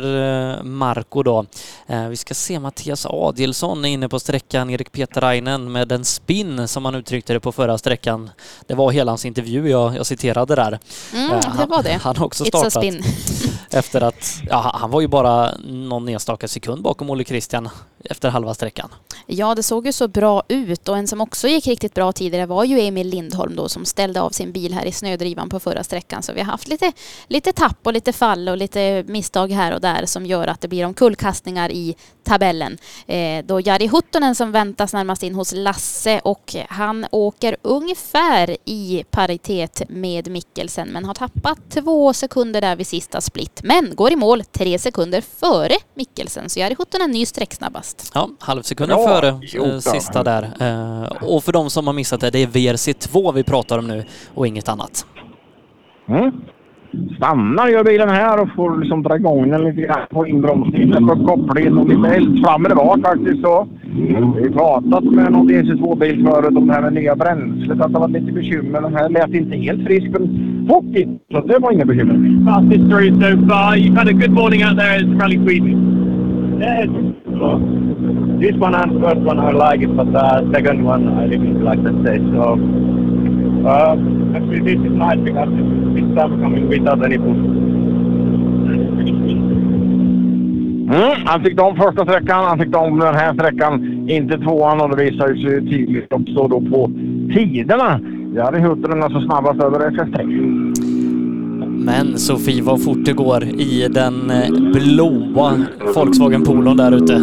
S2: eh, Marco då. Eh, vi ska se Mattias Adilsson är inne på sträckan, Erik Peterainen med en spin som han uttryckte det på förra sträckan. Det var hela hans intervju jag, jag citerade där.
S3: Mm,
S2: Eh,
S3: det var det.
S2: Han, har också
S3: It's a
S2: startat
S3: spin.
S2: efter att, ja han var ju bara någon enstaka sekund bakom Olle Christian efter halva sträckan.
S3: Ja, det såg ju så bra ut och en som också gick riktigt bra tidigare var ju Emil Lindholm då som ställde av sin bil här i snödrivan på förra sträckan. Så vi har haft lite, lite tapp och lite fall och lite misstag här och där som gör att det blir omkullkastningar i tabellen. Eh, då Jari Huttunen som väntas närmast in hos Lasse och han åker ungefär i paritet med Mikkelsen men har tappat två sekunder där vid sista split. Men går i mål tre sekunder före Mikkelsen så Jari Huttunen ny sträcksnabbast.
S2: Ja, halvsekunden
S3: Bra
S2: före
S3: gjort,
S2: eh,
S3: ja.
S2: sista där. Eh, och för de som har missat det, det är VRC2 vi pratar om nu och inget annat.
S7: Mm. Stannar gör bilen här och får liksom dra igång den lite grann på inbromsningen på kopplingen och lite eld fram eller bak faktiskt. Så. Vi har pratat med någon DC2-bil förut om det här med nya bränslet, att det var lite bekymmer. Den här lät inte helt frisk men fort in, så det var inga bekymmer.
S14: Fast history so far. You've had a good morning out there at Rally Sweden.
S13: Yeah, well, this one and first one I like it, but the second one I didn't like that stage. So uh, actually this is nice because it's, it's coming without any push.
S7: Mm, han fick de första sträckan, han fick de den här sträckan, inte tvåan och det visar sig tydligt också då på tiderna. Jari Huttunen alltså snabbast över SS6.
S2: Men Sofie, vad fort det går i den eh, blåa Volkswagen Polon där ute.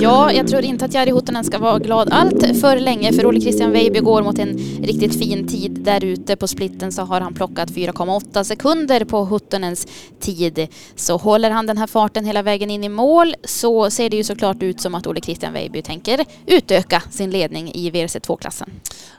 S3: Ja, jag tror inte att Jari Huttunen ska vara glad allt för länge för Ole Christian Weiby går mot en riktigt fin tid där ute på splitten så har han plockat 4,8 sekunder på Huttunens tid. Så håller han den här farten hela vägen in i mål så ser det ju såklart ut som att Ole Christian Weiby tänker utöka sin ledning i VRC2-klassen.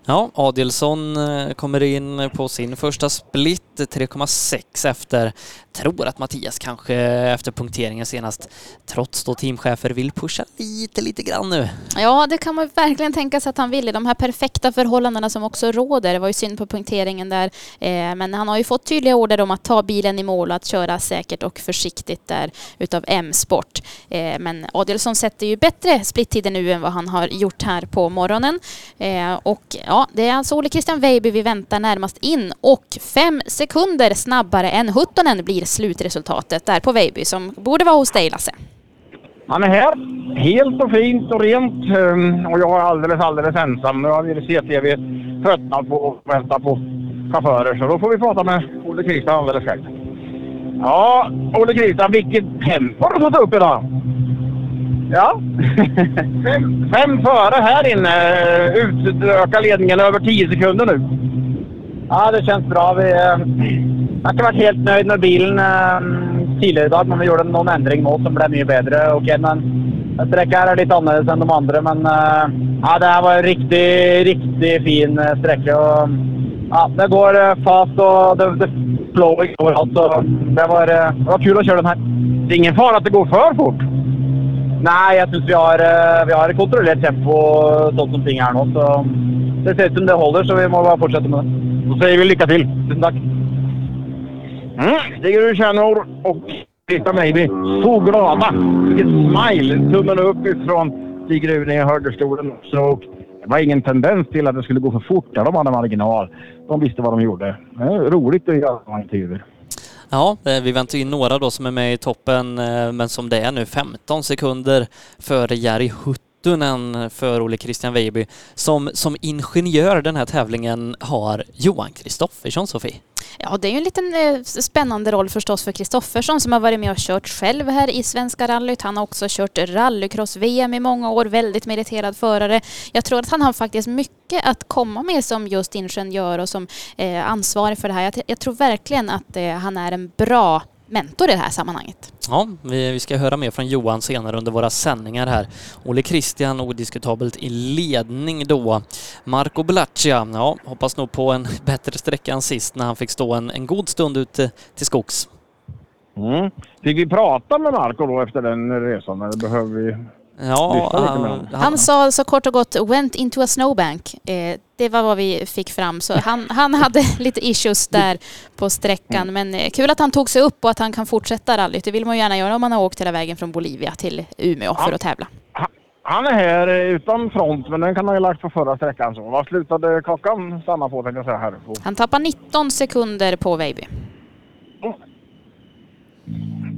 S2: Ja, Adelsson eh, kommer in på sin första split, 3,6 sex efter. Tror att Mattias kanske efter punkteringen senast, trots då teamchefer, vill pusha lite, lite grann nu.
S3: Ja, det kan man verkligen tänka sig att han vill i de här perfekta förhållandena som också råder. Det var ju synd på punkteringen där, eh, men han har ju fått tydliga order om att ta bilen i mål och att köra säkert och försiktigt där utav M-sport. Eh, men Adielsson sätter ju bättre splitttider nu än vad han har gjort här på morgonen. Eh, och ja, det är alltså Ole Christian Weiby vi väntar närmast in och fem sekunder snabbare än Huttonen blir slutresultatet där på Vejby som borde vara hos dig Lasse.
S7: Han är här, helt och fint och rent. Ehm, och jag är alldeles, alldeles ensam. Nu har vi CTV tröttnat på att vänta på chaufförer. Så då får vi prata med Olle-Kristian alldeles själv. Ja, Olle-Kristian, vilket tempo du har tagit upp idag! Ja. fem, fem före här inne. Utöka ledningen över 10 sekunder nu.
S29: Ja, det känns bra. Vi ehm, eh, har ikke vært helt nöjd med bilen eh, tidligere i dag, men vi gjorde någon ändring nu som blev mycket bättre. Och den sträckan här är lite annorlunda än de andra, men eh, ja, det här var en riktigt, riktigt fin eh, sträcka. Och, ja, det går eh, fast och det, det flowing överallt. Så det var, det var kul att köra den här.
S7: Det är ingen fara att det går för fort?
S29: Nej, jag syns vi har, vi har kontrollerat tempo sånt som ting är nu. Så det ser ut som det håller, så vi må bara fortsätta med det.
S7: Då säger vi lycka till.
S29: Tusen tack.
S7: Mm. Stig Tjärnor och Christian Meiby. Så glada! Vilket smile! Tummen upp ifrån Stig Rune i högerstolen också. Och det var ingen tendens till att det skulle gå för fort där de hade marginal. De visste vad de gjorde. Det är roligt att göra intervjuer.
S2: Ja, eh, vi väntar in några då som är med i toppen, eh, men som det är nu 15 sekunder före Jari Huttunen för Ole Christian Weiby. Som, som ingenjör den här tävlingen har Johan Kristoffersson, Sofie.
S3: Ja, det är ju en liten eh, spännande roll förstås för Kristoffersson som har varit med och kört själv här i Svenska rallyt. Han har också kört rallycross-VM i många år, väldigt meriterad förare. Jag tror att han har faktiskt mycket att komma med som just ingenjör och som eh, ansvarig för det här. Jag, jag tror verkligen att eh, han är en bra mentor i det här sammanhanget.
S2: Ja, vi, vi ska höra mer från Johan senare under våra sändningar här. Ole Christian odiskutabelt i ledning då. Marco Bellaccia, ja, hoppas nog på en bättre sträcka än sist när han fick stå en, en god stund ute till skogs.
S7: Mm. Fick vi prata med Marco då efter den resan eller behöver vi
S2: Ja, han?
S3: Han sa så kort och gott “went into a snowbank”. Eh, det var vad vi fick fram. Så han, han hade lite issues där på sträckan. Men eh, kul att han tog sig upp och att han kan fortsätta rallyt. Det vill man gärna göra om man har åkt hela vägen från Bolivia till Umeå för att tävla.
S7: Han är här eh, utan front, men den kan han ju lagt på förra sträckan. Så. Vad slutade klockan stanna på tänkte jag säga här? På.
S3: Han tappar 19 sekunder på Weiby.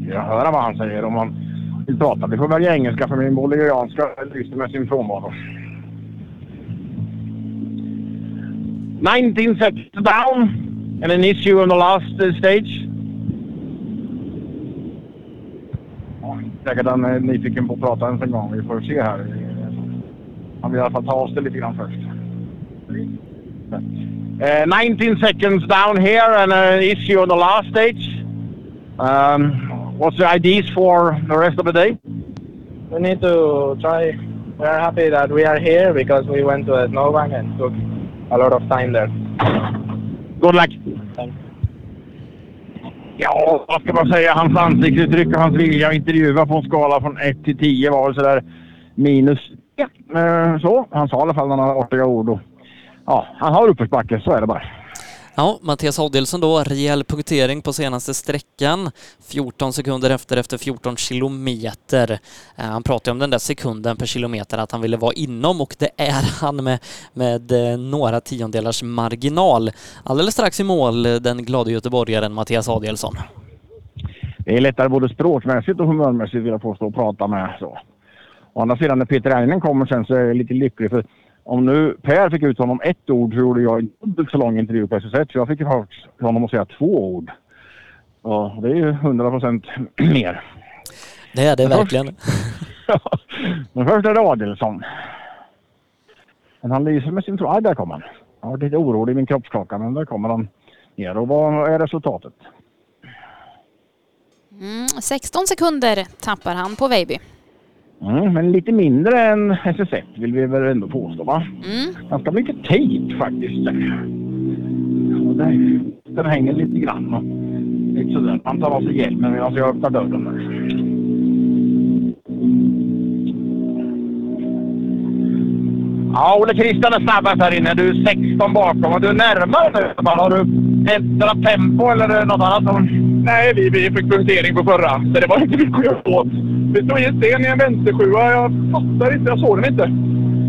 S7: Jag hör vad han säger om han vill prata. Vi får välja engelska för min bolivianska lyser med sin frånvaro. 19 seconds down and an issue on the last uh, stage. Ja, Säkert han är nyfiken på att prata ens en gång. Vi får se här. Han vill i alla fall ta oss det lite grann först. Eh, uh, 19 seconds down here and an issue on the last stage. Um, what's the ideas for the rest of the day?
S29: We need to try. We are happy that we are here because we went to a snowbank and took a lot of time there.
S7: Good luck!
S29: Thanks.
S7: Ja, vad ska man säga? Hans ansiktsuttryck och hans vilja att intervjua på en skala från 1 till 10 var väl sådär minus 1. Eh, Så. Han sa i alla fall några artiga ord. Och, ja, han har uppförsbacke, så är det bara.
S2: Ja, Mattias Adielsson då, rejäl punktering på senaste sträckan. 14 sekunder efter, efter 14 kilometer. Eh, han pratade om den där sekunden per kilometer att han ville vara inom och det är han med, med eh, några tiondelars marginal. Alldeles strax i mål, eh, den glada göteborgaren Mattias Adielsson.
S7: Det är lättare både språkmässigt och humörmässigt vill jag påstå att prata med. Så. Å andra sidan när Peter Einen kommer sen så är jag lite lycklig för om nu Per fick ut honom ett ord så gjorde jag dubbelt så lång intervju på SS1 så jag fick honom att säga två ord. Ja, det är ju 100 procent mer.
S2: Det är det
S7: Men först-
S2: verkligen.
S7: Men först är det Adelsson. Men han lyser med sin fråga. Där kommer han. Jag var lite orolig i min kroppsklocka men där kommer han ner. Och vad är resultatet?
S3: Mm, 16 sekunder tappar han på Weiby.
S7: Mm, men lite mindre än SS1 vill vi väl ändå påstå va?
S3: Mm.
S7: Ganska mycket tejp faktiskt. Och där, den hänger lite grann. Lite sådär. Han tar av sig hjälmen medan jag öppnar dörren. Där. Ja, Olle Christian är snabbast här inne. Du är 16 bakom och du är närmare nu. Har du ändrat tempo eller något annat?
S19: Nej, vi, vi fick punktering på förra, så det var inte mycket att göra åt. Vi stod i en sten i en vänstersjua. Jag fattar inte, jag såg den inte.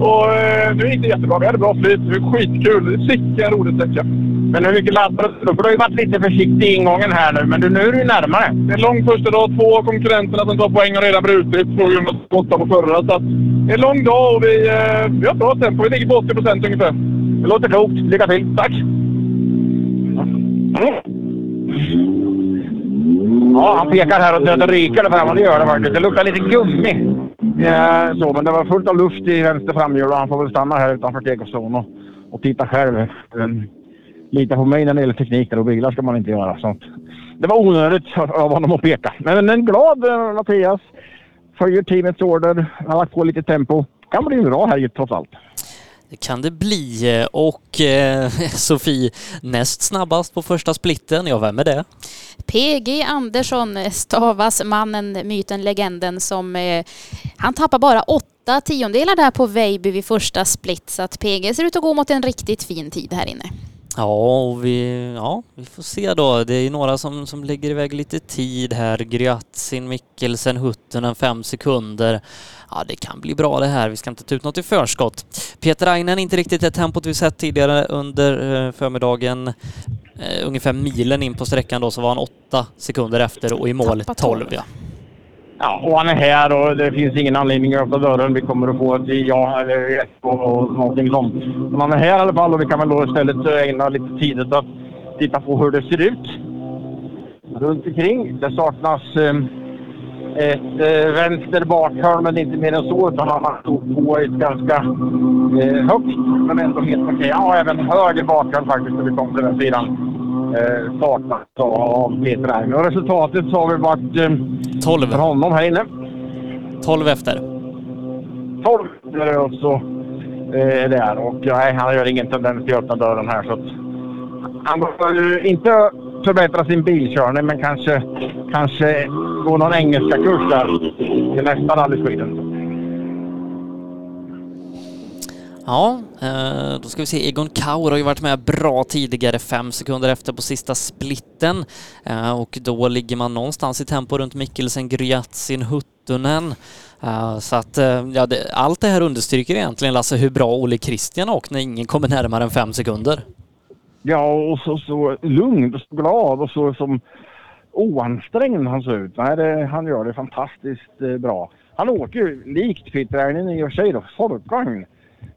S19: Och eh, nu gick det jättebra. Vi hade bra flyt. Det var skitkul. Sicken rolig sträcka.
S7: Men hur mycket laddar du? För du har ju varit lite försiktig i ingången här nu, men du, nu är du ju närmare.
S19: Det är en lång första dag. Två av konkurrenterna som tar poäng har redan brutit på grund av åtta på förra. Så att, det är en lång dag och vi, eh, vi har bra tempo. Vi ligger på 80 procent ungefär.
S7: Det låter klokt. Lycka till. Tack! Ja, han pekar här och det ryker där framme. Det gör det faktiskt. Det luktar lite gummi. Eh, så, men det var fullt av luft i vänster framhjul och han får väl stanna här utanför tekozon och, och titta själv. Um, lita på mig när det gäller teknik och bilar ska man inte göra. sånt. det var onödigt av honom att peka. Men en glad eh, Mattias. Följer teamets order. Har lagt på lite tempo. Kan bli bra här trots allt.
S2: Det kan det bli eh, och eh, Sofie näst snabbast på första splitten. Ja, vem är det?
S3: PG Andersson eh, stavas mannen, myten, legenden som eh, han tappar bara åtta tiondelar där på Vejby vid första split så att PG ser ut att gå mot en riktigt fin tid här inne.
S2: Ja, och vi, ja, vi får se då. Det är några som, som lägger iväg lite tid här. Gryatsin, Mikkelsen, Huttunen fem sekunder. Ja, det kan bli bra det här. Vi ska inte ta ut något i förskott. Peter Ainen inte riktigt det tempot vi sett tidigare under eh, förmiddagen. Uh, ungefär milen in på sträckan då så var han åtta sekunder efter och i mål 12 ja.
S7: Ja, och han är här och det finns ingen anledning att öppna dörren. Vi kommer att få ett ja eller ett och någonting sånt. Men han är här i alla fall och vi kan väl då istället eh, ägna lite tid åt att titta på hur det ser ut. Runt omkring. Det saknas eh, ett eh, vänster bakhörn, men inte mer än så. Utan han stod på ett ganska eh, högt, men ändå helt okej. Okay. Ja, även höger bakhörn faktiskt när vi kom till den sidan eh, saknas av Peter Erm. Och resultatet så har vi varit eh,
S2: 12
S7: för honom här inne.
S2: 12 efter.
S7: 12 är det också eh, där. Och nej, han gör ingen tendens till att öppna dörren här. Så att, han behöver inte förbättra sin bilkörning men kanske, kanske gå någon engelska kurs där till nästa Rally Sweden.
S2: Ja, eh, då ska vi se. Egon Kaur har ju varit med bra tidigare, fem sekunder efter på sista splitten. Eh, och då ligger man någonstans i tempo runt Mikkelsen, Gryatsin, Huttunen. Eh, så att ja, det, allt det här understryker egentligen Lasse hur bra Olle Christian åkt när ingen kommer närmare än fem sekunder.
S7: Ja, och så, så lugn och så glad och så som oansträngd han ser ut. Nej, det, han gör det fantastiskt bra. Han åker ju likt Peter Ernin i och för sig då, folkvagn.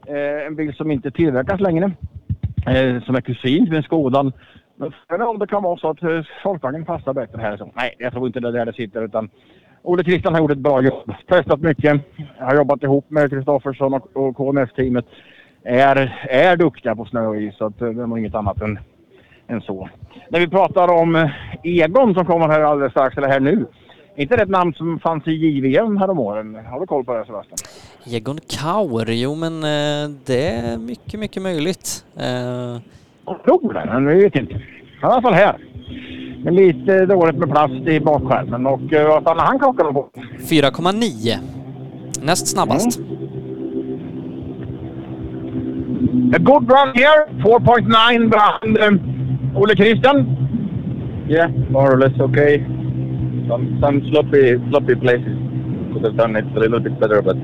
S7: Eh, en bil som inte tillverkas längre. Eh, som är kusin med Skodan. Men om det kan vara så att folkvagnen Volkswagen passar bättre här. Så, nej, jag tror inte det är där det sitter utan Olle Christian har gjort ett bra jobb. Testat mycket. Har jobbat ihop med Kristoffersson och, och KMF-teamet. Är, är duktiga på snö och is så att, eh, det är nog inget annat än, än så. När vi pratar om eh, Egon som kommer här alldeles strax, eller här nu. Är inte det ett namn som fanns i JVM häromåren? Har du koll på det Sebastian?
S2: Egon Kaur, jo men eh, det är mycket, mycket möjligt. Eh...
S7: Jag tror det, men vi vet inte. I alla fall här. Men lite dåligt med plast i bakskärmen och eh, vad stannade han klockan på?
S2: 4,9. Näst snabbast. Mm.
S7: A good run here, 4.9 behind um, Olle Christian.
S30: Yeah, more or less okay. Some some sloppy sloppy places. Could have done it a little bit better, but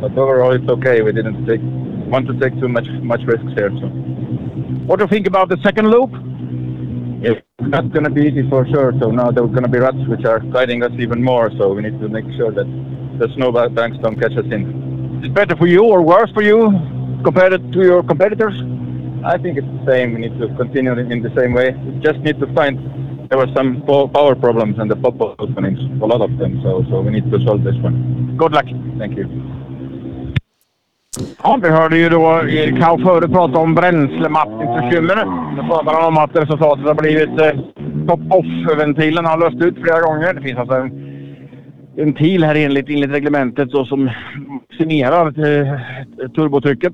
S30: but overall it's okay. We didn't take want to take too much much risks here. So.
S7: What do you think about the second loop?
S30: It's not going to be easy for sure. So now there are going to be ruts which are guiding us even more. So we need to make sure that the snow banks don't catch us in.
S7: Is it better for you or worse for you compared to your competitors?
S30: I think it's the same. We need to continue in the same way. We just need to find there were some power problems in the pop openings, a lot of them. So, so we need to solve this one.
S7: Good luck.
S30: Thank you.
S7: Ja, vi hörde ju då Hau förut prata om bränslemattningsbekymmer. Nu pratar han om att resultatet har blivit eh, top-off-ventilen har löst ut flera gånger. Det finns alltså en ventil här enligt, enligt reglementet så, som maximerar eh, turbotrycket.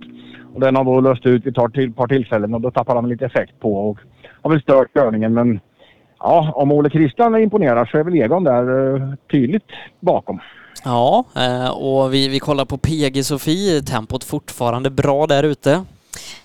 S7: Och den har då löst ut vid ett par tillfällen och då tappar han lite effekt på och har väl stört körningen. Men Ja, om Ole Christian imponerar så är väl Egon där eh, tydligt bakom.
S2: Ja, eh, och vi, vi kollar på PG Sofie. Tempot fortfarande bra där ute.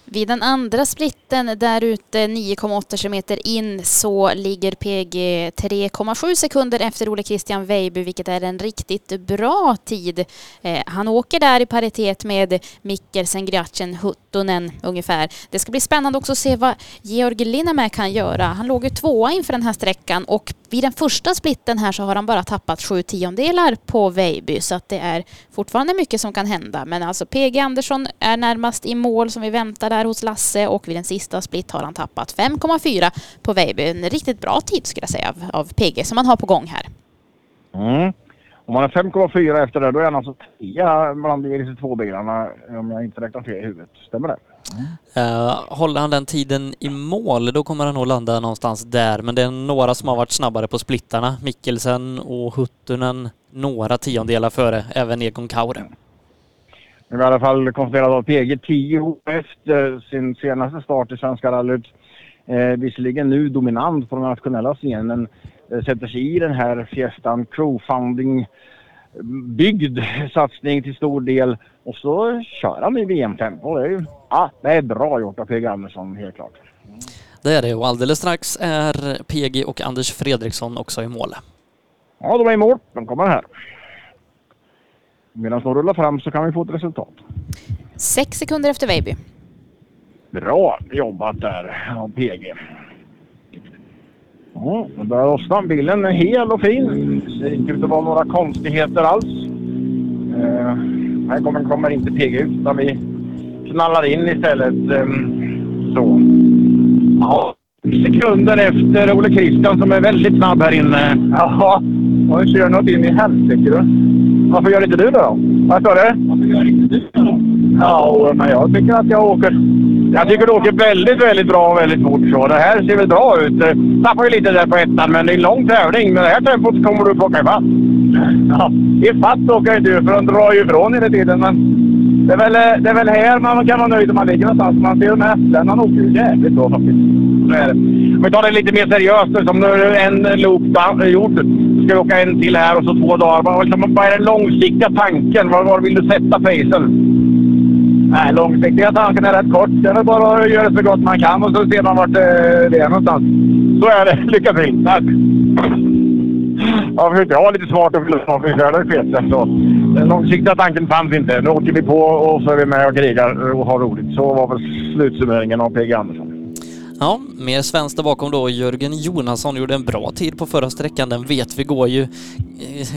S3: Vid den andra splitten där ute 9,8 kilometer in så ligger PG 3,7 sekunder efter Ole Christian Weiby vilket är en riktigt bra tid. Eh, han åker där i paritet med Mikkelsen, Gratchen, Huttunen ungefär. Det ska bli spännande också att se vad Georg Linnemäe kan göra. Han låg ju tvåa inför den här sträckan och vid den första splitten här så har han bara tappat sju tiondelar på Weiby så att det är fortfarande mycket som kan hända. Men alltså PG Andersson är närmast i mål som vi väntar där hos Lasse och vid den sista split har han tappat 5,4 på Weiby. En riktigt bra tid skulle jag säga av, av PG som han har på gång här.
S7: Mm. Om man är 5,4 efter det, då är han alltså trea bland de 2 bilarna om jag inte räknar fel i huvudet. Stämmer det?
S2: Uh, håller han den tiden i mål, då kommer han nog landa någonstans där. Men det är några som har varit snabbare på splittarna. Mikkelsen och Huttunen några tiondelar före, även Egon Kaure.
S7: Vi har i alla fall konstaterat att PG 10 efter sin senaste start i Svenska rallyt. Eh, visserligen nu dominant på den nationella scenen. Eh, sätter sig i den här Fiestan crowfunding byggd satsning till stor del. Och så kör han i VM-tempo. Det, är ju, ja, det är bra gjort av PG Andersson helt klart.
S2: Det är det och alldeles strax är PG och Anders Fredriksson också i mål.
S7: Ja, de är i mål. De kommer här. Medan de rullar fram så kan vi få ett resultat.
S3: Sex sekunder efter Weiby.
S7: Bra jobbat där av PG. Ja, då börjar lossna. Bilen är hel och fin. Det ser inte ut att vara några konstigheter alls. Uh, här kommer, kommer inte PG ut utan vi knallar in istället. Um, så. Ja, sekunder efter Olle Christian som är väldigt snabb här inne.
S30: Jaha, han kör något in i helsike du.
S7: Varför gör inte du det då?
S30: Vad sa du?
S7: Varför gör inte du det då?
S30: Ja, men jag tycker att jag åker...
S7: Jag tycker du åker väldigt, väldigt bra och väldigt fort. Så det här ser väl bra ut. Tappar ju lite där på ettan, men det är en lång tävling. Med det här tempot kommer du plocka ifatt.
S30: Ja, ifatt åker inte ur, för de drar ju ifrån hela tiden. Men det är, väl, det är väl här man kan vara nöjd om man ligger någonstans. Man ser de här äpplen. Han åker ju jävligt bra faktiskt.
S7: Så är det. Om vi tar det lite mer seriöst. Som nu är en loop gjort. Så ska vi åka en till här och så två dagar. Vad, liksom, vad är den långsiktiga tanken? Var, var vill du sätta pacen?
S30: Nej, långsiktiga tanken är rätt kort. Det är väl bara att göra så gott man kan och så ser man vart eh, det är någonstans.
S7: Så är det. Lycka till! Tack! Ja, försökte har lite svårt att fylla det fetsen. Så den långsiktiga tanken fanns inte. Nu åker vi på och så är vi med och krigar och har roligt. Så var väl slutsummeringen av PG Andersson.
S2: Ja, mer svenskt där bakom då. Jörgen Jonasson gjorde en bra tid på förra sträckan. Den vet vi går ju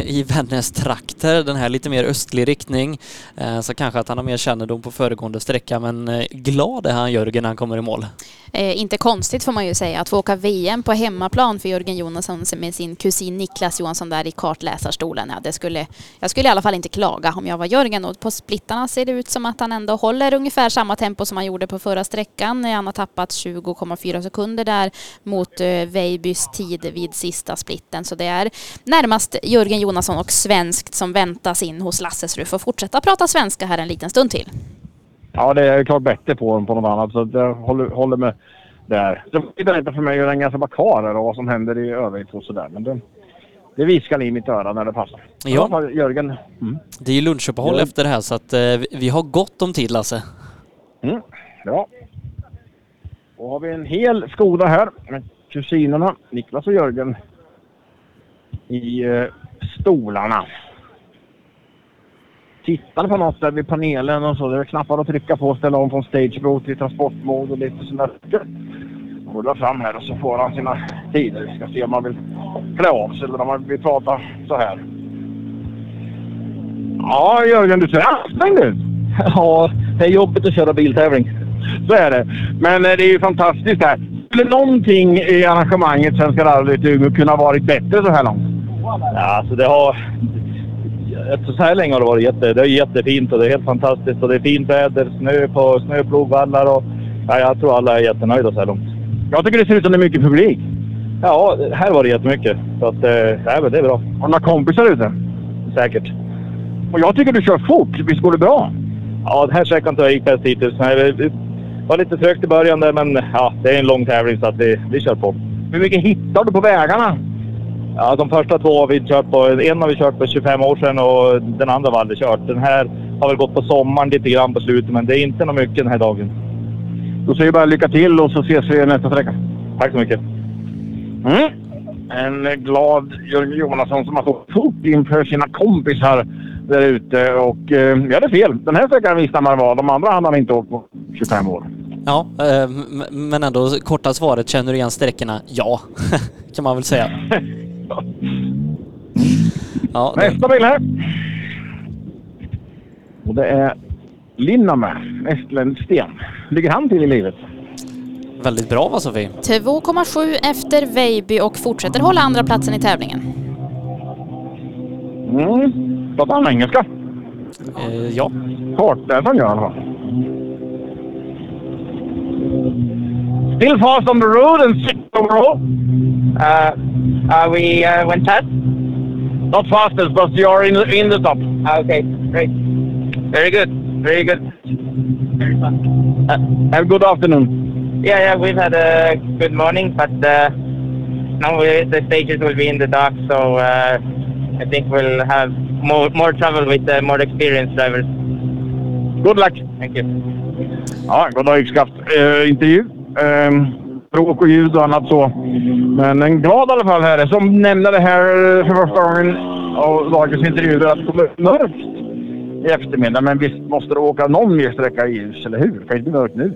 S2: i Vännäs trakter, den här lite mer östlig riktning. Eh, så kanske att han har mer kännedom på föregående sträcka, men eh, glad är han Jörgen när han kommer i mål.
S3: Eh, inte konstigt får man ju säga att få åka VM på hemmaplan för Jörgen Jonasson med sin kusin Niklas Johansson där i kartläsarstolen. Ja, det skulle, jag skulle i alla fall inte klaga om jag var Jörgen och på splittarna ser det ut som att han ändå håller ungefär samma tempo som han gjorde på förra sträckan. Eh, han har tappat 20,4 sekunder där mot eh, Weibys tid vid sista splitten så det är närmast Jörgen Jonasson och svenskt som väntas in hos Lasse så du får fortsätta prata svenska här en liten stund till.
S7: Ja, det är klart bättre på än på något annat. Så jag håller, håller med där. Det är inte för mig hur länge jag ska vara kvar och vad som händer i övrigt och sådär. Men det, det viskar i mitt öra när det passar.
S2: Ja.
S7: ja Jörgen.
S2: Mm. Det är ju lunchuppehåll ja. efter det här så att eh, vi har gott om tid Lasse.
S7: Mm. Bra. Då har vi en hel Skoda här med kusinerna Niklas och Jörgen i eh, stolarna tittade på något där vid panelen och så. Det är knappar att trycka på och ställa om från Stage Pro till transportmode och lite sådär. Rullar fram här och så får han sina tider. Vi ska se om man vill klä av sig eller om man vill prata så här. Ja, Jörgen, du ser ansträngd ut.
S30: Ja, det är jobbigt att köra biltävling.
S7: Så är det. Men eh, det är ju fantastiskt här. Skulle någonting i arrangemanget Svenska rallyt i Umeå kunna varit bättre så här långt?
S30: Ja, alltså det har efter så här länge har det varit jätte, det är jättefint och det är helt fantastiskt och det är fint väder, snö på snöplogvallar och ja, jag tror alla är jättenöjda så här långt.
S7: Jag tycker det ser ut som det är mycket publik.
S30: Ja, här var det jättemycket. Så att, eh, ja, det är bra.
S7: Har du några kompisar ute?
S30: Säkert.
S7: Och jag tycker du kör fort. Visst går det bra?
S30: Ja, den här sträckan tror jag gick bäst hittills. Nej, det var lite trögt i början där, men ja, det är en lång tävling så att vi, vi kör på.
S7: Hur mycket hittar du på vägarna?
S30: Ja, de första två har vi kört på. En har vi kört på 25 år sedan och den andra har vi aldrig kört. Den här har väl gått på sommaren lite grann på slutet, men det är inte något mycket den här dagen.
S7: Då säger vi bara lycka till och så ses vi nästa sträcka.
S30: Tack så mycket.
S7: Mm. En glad Jörgen Jonasson som har stått fort inför sina kompisar där ute. Och eh, jag hade fel. Den här sträckan visste det var. De andra hade han inte åkt på 25 år.
S2: Ja, eh, men ändå korta svaret, känner du igen sträckorna? Ja, kan man väl säga. Ja, det,
S7: Nästa bil här. Och det är Linnamäe, Estländssten. Ligger han till i livet?
S2: väldigt bra va Sofie?
S3: 2,7 efter Veiby och fortsätter hålla andra platsen i tävlingen.
S7: Mm. Pratar han engelska?
S2: Eh, ja.
S7: Kartläsaren gör han fall. Still fast on the road and six overall?
S23: Uh, uh, we uh, went fast.
S7: Not fastest, but you are in the, in the top.
S23: Ah, Okay, great. Very good. Very good.
S7: Uh, have a good afternoon.
S23: Yeah, yeah, we've had a good morning, but uh, now we, the stages will be in the dark, so uh, I think we'll have more more trouble with the more experienced drivers.
S7: Good luck.
S23: Thank you.
S7: Ja, god dag yxskaft. Uh, intervju. Ehm, bråk och ljud och annat så. Men en glad i alla fall här som nämnde det här för första gången av dagens intervju att det kommer mörkt i eftermiddag. Men visst måste du åka någon mer sträcka i ljus, eller hur? Det kan inte bli mörkt nu.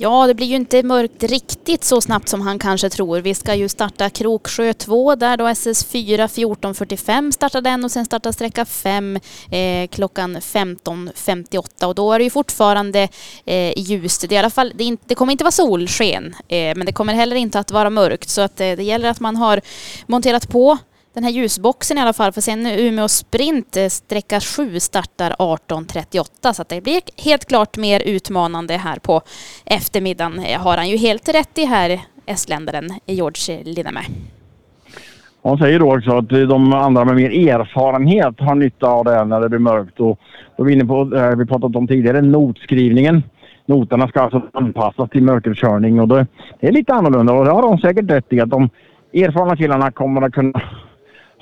S3: Ja, det blir ju inte mörkt riktigt så snabbt som han kanske tror. Vi ska ju starta Kroksjö 2 där då SS4 14.45 startar den och sen startar sträcka 5 eh, klockan 15.58 och då är det ju fortfarande eh, ljust. Det, är i alla fall, det, är inte, det kommer inte vara solsken eh, men det kommer heller inte att vara mörkt så att eh, det gäller att man har monterat på den här ljusboxen i alla fall för sen Umeå Sprint eh, sträcka 7 startar 18.38 så att det blir helt klart mer utmanande här på eftermiddagen. Eh, har han ju helt rätt i här estländaren George Linnemä.
S7: Han säger då också att de andra med mer erfarenhet har nytta av det här när det blir mörkt. Och då är vi inne på det vi pratat om tidigare, notskrivningen. Noterna ska alltså anpassas till mörkerkörning och det är lite annorlunda och det har de säkert rätt i att de erfarna killarna kommer att kunna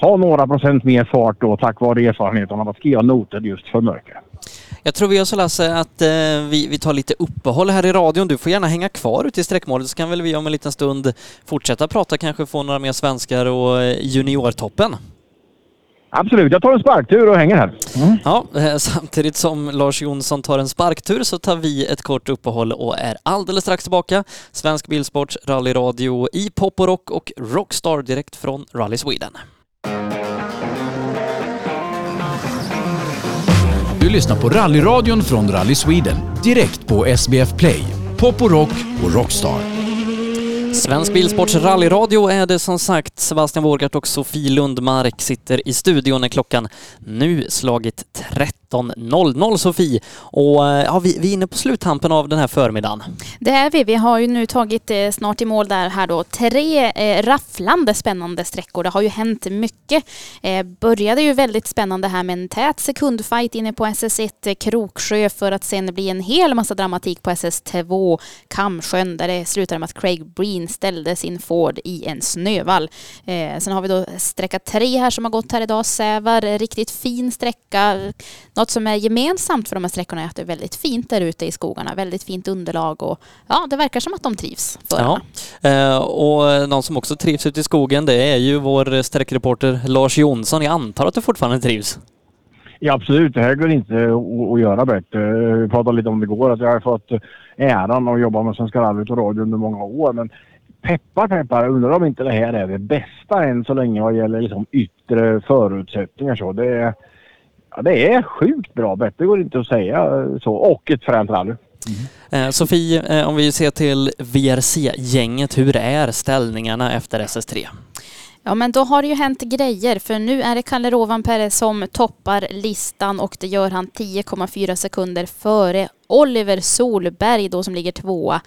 S7: ha några procent mer fart då tack vare erfarenheten av att skriva noter just för mörker.
S2: Jag tror vi gör så Lasse att eh, vi, vi tar lite uppehåll här i radion. Du får gärna hänga kvar ute i sträckmålet så kan väl vi om en liten stund fortsätta prata, kanske få några mer svenskar och eh, juniortoppen.
S7: Absolut, jag tar en sparktur och hänger här.
S2: Ja, eh, samtidigt som Lars Jonsson tar en sparktur så tar vi ett kort uppehåll och är alldeles strax tillbaka. Svensk Bilsports rallyradio i pop och rock och Rockstar direkt från Rally Sweden.
S1: Du lyssnar på rallyradion från Rally Sweden direkt på SBF Play, Pop och Rock och Rockstar.
S2: Svensk Bilsports rallyradio är det som sagt. Sebastian Wårgart och Sofie Lundmark sitter i studion när klockan nu slagit 30. 13.00 Sofie. Och eh, ja, vi, vi är inne på sluttampen av den här förmiddagen.
S3: Det är vi. Vi har ju nu tagit eh, snart i mål där här då tre eh, rafflande spännande sträckor. Det har ju hänt mycket. Eh, började ju väldigt spännande här med en tät sekundfight inne på SS1 eh, Kroksjö för att sen bli en hel massa dramatik på SS2 Kamsjön där det slutade med att Craig Breen ställde sin Ford i en snövall. Eh, sen har vi då sträcka tre här som har gått här idag, Sävar. Eh, riktigt fin sträcka. Något som är gemensamt för de här sträckorna är att det är väldigt fint där ute i skogarna. Väldigt fint underlag och ja, det verkar som att de trivs.
S2: Ja. Eh, och någon som också trivs ute i skogen det är ju vår sträckreporter Lars Jonsson. Jag antar att du fortfarande trivs?
S7: Ja, absolut. Det här går inte att, att göra bättre. Vi pratade lite om det igår att jag har fått äran att jobba med Svenska rallyt och radio under många år. Men peppar peppar, undrar om inte det här är det bästa än så länge vad gäller liksom yttre förutsättningar. Så det, är, ja, det är sjukt bra. Bättre går inte att säga så. Och ett fränt rally. Mm.
S2: Eh, Sofie, eh, om vi ser till VRC-gänget, hur är ställningarna efter SS3?
S3: Ja, men då har det ju hänt grejer för nu är det Kalle Rovanperä som toppar listan och det gör han 10,4 sekunder före Oliver Solberg då som ligger tvåa.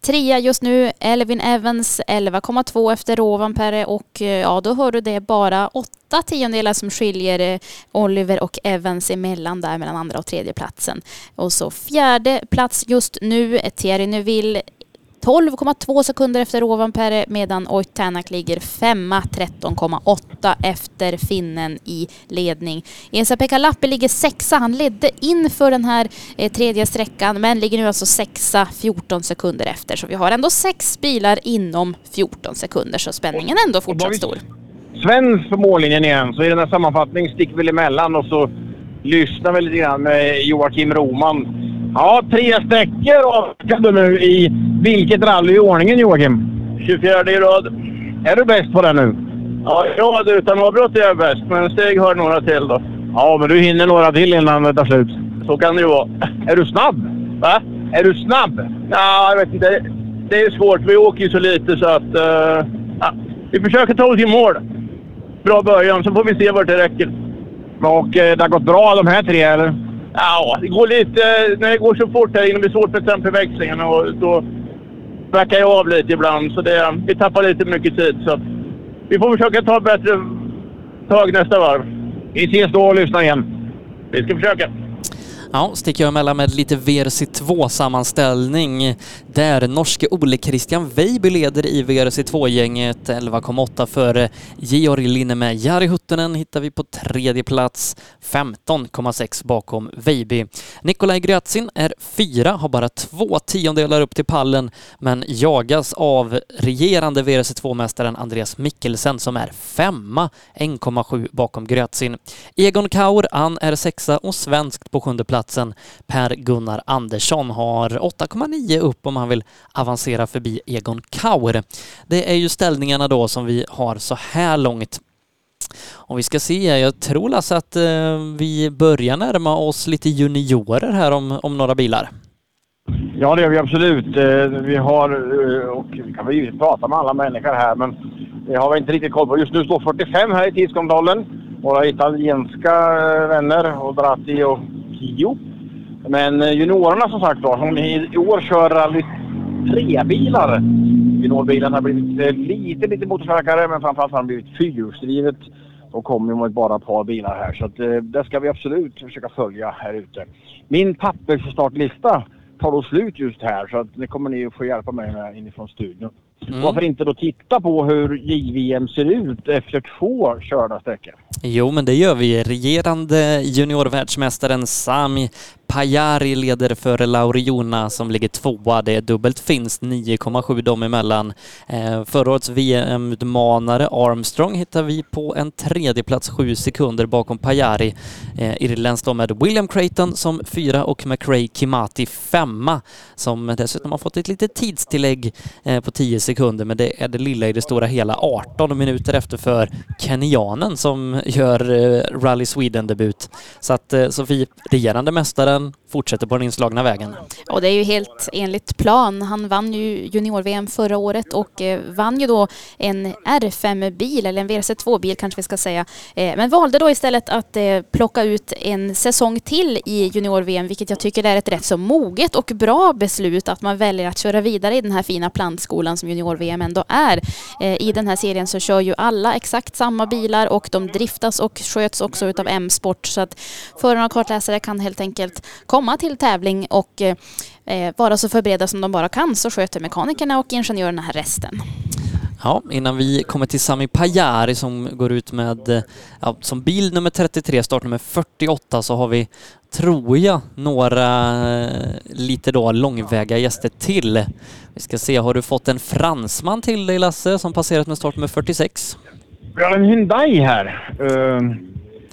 S3: Trea just nu, Elvin Evans 11,2 efter Rovanperä och eh, ja, då hör du det är bara åtta tiondelar som skiljer eh, Oliver och Evans emellan där mellan andra och tredje platsen. Och så fjärde plats just nu, Thierry Neuville 12,2 sekunder efter Rovanperä medan Oit Tänak ligger femma 13,8 efter finnen i ledning. Esa-Pekka Lappi ligger sexa. Han ledde inför den här eh, tredje sträckan men ligger nu alltså sexa 14 sekunder efter. Så vi har ändå sex bilar inom 14 sekunder så spänningen är ändå fortsatt stor.
S7: Sven på mållinjen igen, så i den här sammanfattningen sticker vi emellan och så lyssnar vi lite grann med Joakim Roman. Ja, tre sträckor avverkade nu i vilket rally i ordningen Joakim? 24 i rad. Är du bäst på det nu?
S30: Ja, i rad utan avbrott är jag bäst, men steg har några till då.
S7: Ja, men du hinner några till innan det tar slut.
S30: Så kan det ju vara.
S7: Är du snabb?
S30: Va?
S7: Är du snabb?
S30: Ja, jag vet inte. Det är svårt. Vi åker ju så lite så att... Uh, ja, vi försöker ta oss i mål. Bra början, så får vi se vart det räcker.
S7: Och eh, det har gått bra de här tre, eller?
S30: Ja, det går lite... När det går så fort här inne blir det svårt med tempoväxlingen och då backar jag av lite ibland. Så det, vi tappar lite mycket tid. Så vi får försöka ta bättre tag nästa varv.
S7: Vi ses då och lyssnar igen.
S30: Vi ska försöka.
S2: Ja, sticker jag emellan med lite VRC2-sammanställning där norske Ole Christian Weiby leder i VRC2-gänget 11,8 före Georg Linneme. Jari Huttunen hittar vi på tredje plats, 15,6 bakom Weiby. Nikolaj Gryatsin är fyra, har bara två tiondelar upp till pallen, men jagas av regerande VRC2-mästaren Andreas Mikkelsen som är femma, 1,7 bakom Gryatsin. Egon Kaur, han är sexa och svenskt på sjunde plats platsen. Per Gunnar Andersson har 8,9 upp om han vill avancera förbi Egon Kaur. Det är ju ställningarna då som vi har så här långt. Om vi ska se, jag tror Lasse att eh, vi börjar närma oss lite juniorer här om, om några bilar.
S7: Ja, det gör vi absolut. Eh, vi har, eh, och vi kan väl givetvis prata med alla människor här, men det har vi inte riktigt koll på. Just nu står 45 här i tidskontrollen. Våra italienska vänner, och Dratti och Kio. Men eh, juniorerna som sagt var, som i år kör rally 3-bilar. Juniorbilarna har blivit eh, lite, lite motorstarkare, men framförallt har de blivit fyrhjulsdrivet. De kommer ju med bara ett par bilar här, så att, eh, det ska vi absolut försöka följa här ute. Min pappersstartlista tar då slut just här, så att det kommer ni att få hjälpa mig med inifrån studion.
S2: Mm.
S7: Varför inte då titta på hur JVM ser ut efter två körda sträckor?
S2: Jo, men det gör vi. Regerande juniorvärldsmästaren Sami Pajari leder före Lauriona som ligger tvåa. Det är dubbelt finskt, 9,7 dem emellan. Eh, förra årets VM-utmanare Armstrong hittar vi på en tredje plats, sju sekunder bakom Pajari. Eh, Irländskt då med William Creighton som fyra och McRae Kimati femma som dessutom har fått ett litet tidstillägg eh, på 10 sekunder men det är det lilla i det stora hela 18 minuter efter för kenyanen som gör eh, Rally Sweden-debut. Så att eh, Sofie, regerande mästaren, fortsätter på den inslagna vägen.
S3: Och det är ju helt enligt plan. Han vann ju junior-VM förra året och eh, vann ju då en R5-bil, eller en WRC2-bil kanske vi ska säga. Eh, men valde då istället att eh, plocka ut en säsong till i junior-VM, vilket jag tycker är ett rätt så moget och bra beslut att man väljer att köra vidare i den här fina plantskolan som junior-VM ändå är. I den här serien så kör ju alla exakt samma bilar och de driftas och sköts också utav M-sport så att förarna och kartläsare kan helt enkelt komma till tävling och eh, vara så förberedda som de bara kan så sköter mekanikerna och ingenjörerna här resten.
S2: Ja, innan vi kommer till Sami Pajari som går ut med, eh, ja, som bil nummer 33, startnummer 48, så har vi, tror jag, några eh, lite då långväga gäster till. Vi ska se, har du fått en fransman till dig Lasse som passerat med startnummer 46?
S7: Vi har en Hyundai här. Uh,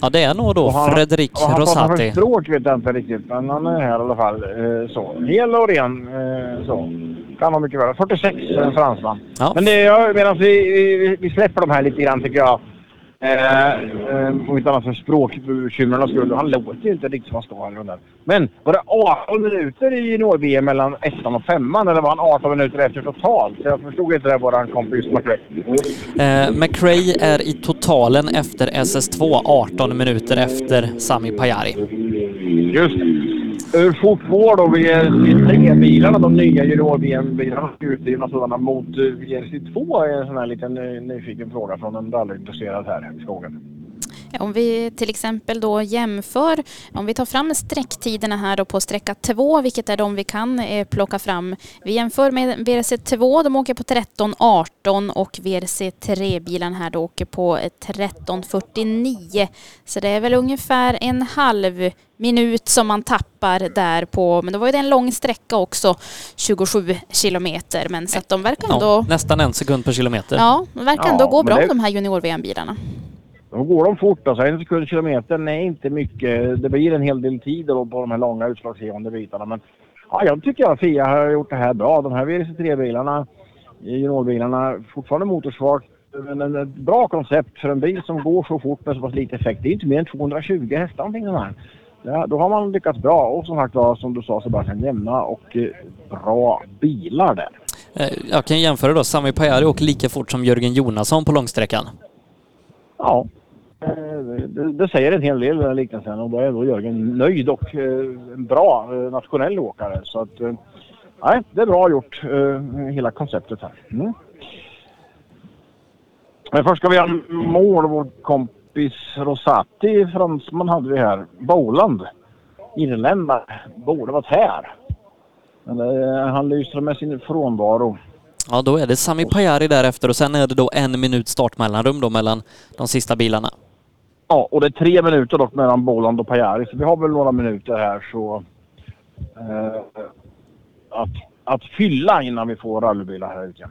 S2: Ja, det är nog då Fredrik
S7: vad han pratar för
S2: Rosati.
S7: språk vet jag inte riktigt, men han är här i alla fall. Uh, så. Hel och ren. Uh, så. Kan vara mycket väl. 46, en fransman.
S2: Ja.
S7: Men det medan vi, vi, vi släpper de här lite grann tycker jag. Eh, eh, om inte annat för språkbekymren skull. Han låter ju inte riktigt som han står här. Men var det 18 minuter i junior-VM mellan ettan och femman eller var han 18 minuter efter totalt? Så jag förstod inte det, våran kompis McRae.
S2: Eh, McRae är i totalen efter SS2 18 minuter efter Sami Pajari.
S7: Just det. Hur fort går då VRC3-bilarna, de nya junior-VM-bilarna, utdrivna sådana mot eh, VRC2? är en sån här liten eh, nyfiken fråga från en rallyintresserad här i skogen.
S3: Om vi till exempel då jämför, om vi tar fram sträcktiderna här då på sträcka 2, vilket är de vi kan eh, plocka fram. Vi jämför med VRC2, de åker på 13.18 och VRC3-bilen här då åker på 13.49. Så det är väl ungefär en halv minut som man tappar där på, men då var ju det en lång sträcka också, 27 kilometer. Men så att de verkar ändå,
S2: Ja, nästan en sekund per kilometer.
S3: ja, de verkar ändå
S7: Ja,
S3: gå bra
S7: det-
S3: de här junior-VM-bilarna.
S7: Då går de fort. Alltså en sekund kilometern är inte mycket. Det blir en hel del tid då på de här långa utslagsgivande bitarna. Men ja, jag tycker att Fia har gjort det här bra. De här VRC3-bilarna, juniorbilarna, fortfarande motorsvagt. Men en- ett bra koncept för en bil som går så fort med så pass lite effekt. Det är inte mer än 220 hästar någonting den här. Ja, då har man lyckats bra. Och som sagt var, som du sa Sebastian, jämna och eh, bra bilar där.
S2: Eh, jag kan jämföra då, Sami Pajari åker lika fort som Jörgen Jonasson på långsträckan.
S7: Ja, det, det säger en hel del den här liknelsen och då är då Jörgen nöjd och eh, en bra eh, nationell åkare. Så att, nej, det är bra gjort, hela konceptet här. Mm. Men först ska vi ha mål, vår kompis Rosati, fransman hade vi här. Boland, irländare, borde varit här. Men eh, han lyser med sin frånvaro.
S2: Ja, då är det Sami Pajari därefter och sen är det då en minut startmellanrum då mellan de sista bilarna.
S7: Ja, och det är tre minuter dock mellan Boland och Pajari, så vi har väl några minuter här så... Eh, att, att fylla innan vi får rallybilar här ute.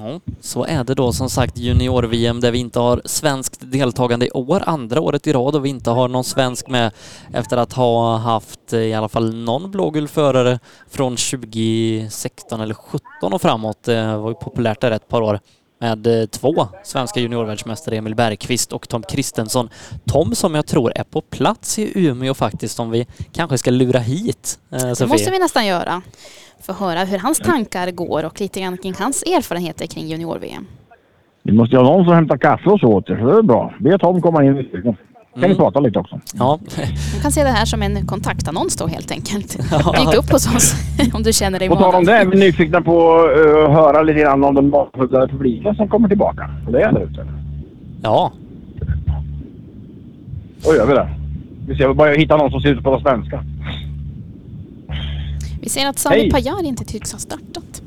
S2: Ja, så är det då som sagt junior-VM där vi inte har svenskt deltagande i år, andra året i rad och vi inte har någon svensk med efter att ha haft eh, i alla fall någon blågul förare från 2016 eller 17 och framåt. Det var ju populärt där ett par år med eh, två svenska juniorvärldsmästare, Emil Bergqvist och Tom Kristensson. Tom som jag tror är på plats i Umeå faktiskt om vi kanske ska lura hit eh,
S3: Det måste vi nästan göra. För att höra hur hans tankar går och lite grann kring hans erfarenheter kring junior-VM.
S7: Vi måste ha någon som hämtar kaffe och så åt er, så det är bra. Be Tom komma in. Kan
S2: Mm.
S7: vi prata lite också.
S2: Ja,
S3: Man kan se det här som en kontaktannons då helt enkelt. Dyk upp hos oss om du känner dig
S7: På tal om
S3: manad.
S7: det är vi nyfikna på eh, att höra lite grann om den bakfulla publiken som kommer tillbaka. Det är där ute.
S2: Ja.
S7: Då gör vi det. Vi ser bara hitta någon som ser ut att prata svenska.
S3: Vi ser att Sami
S7: Hej.
S3: Pajari inte tycks ha startat.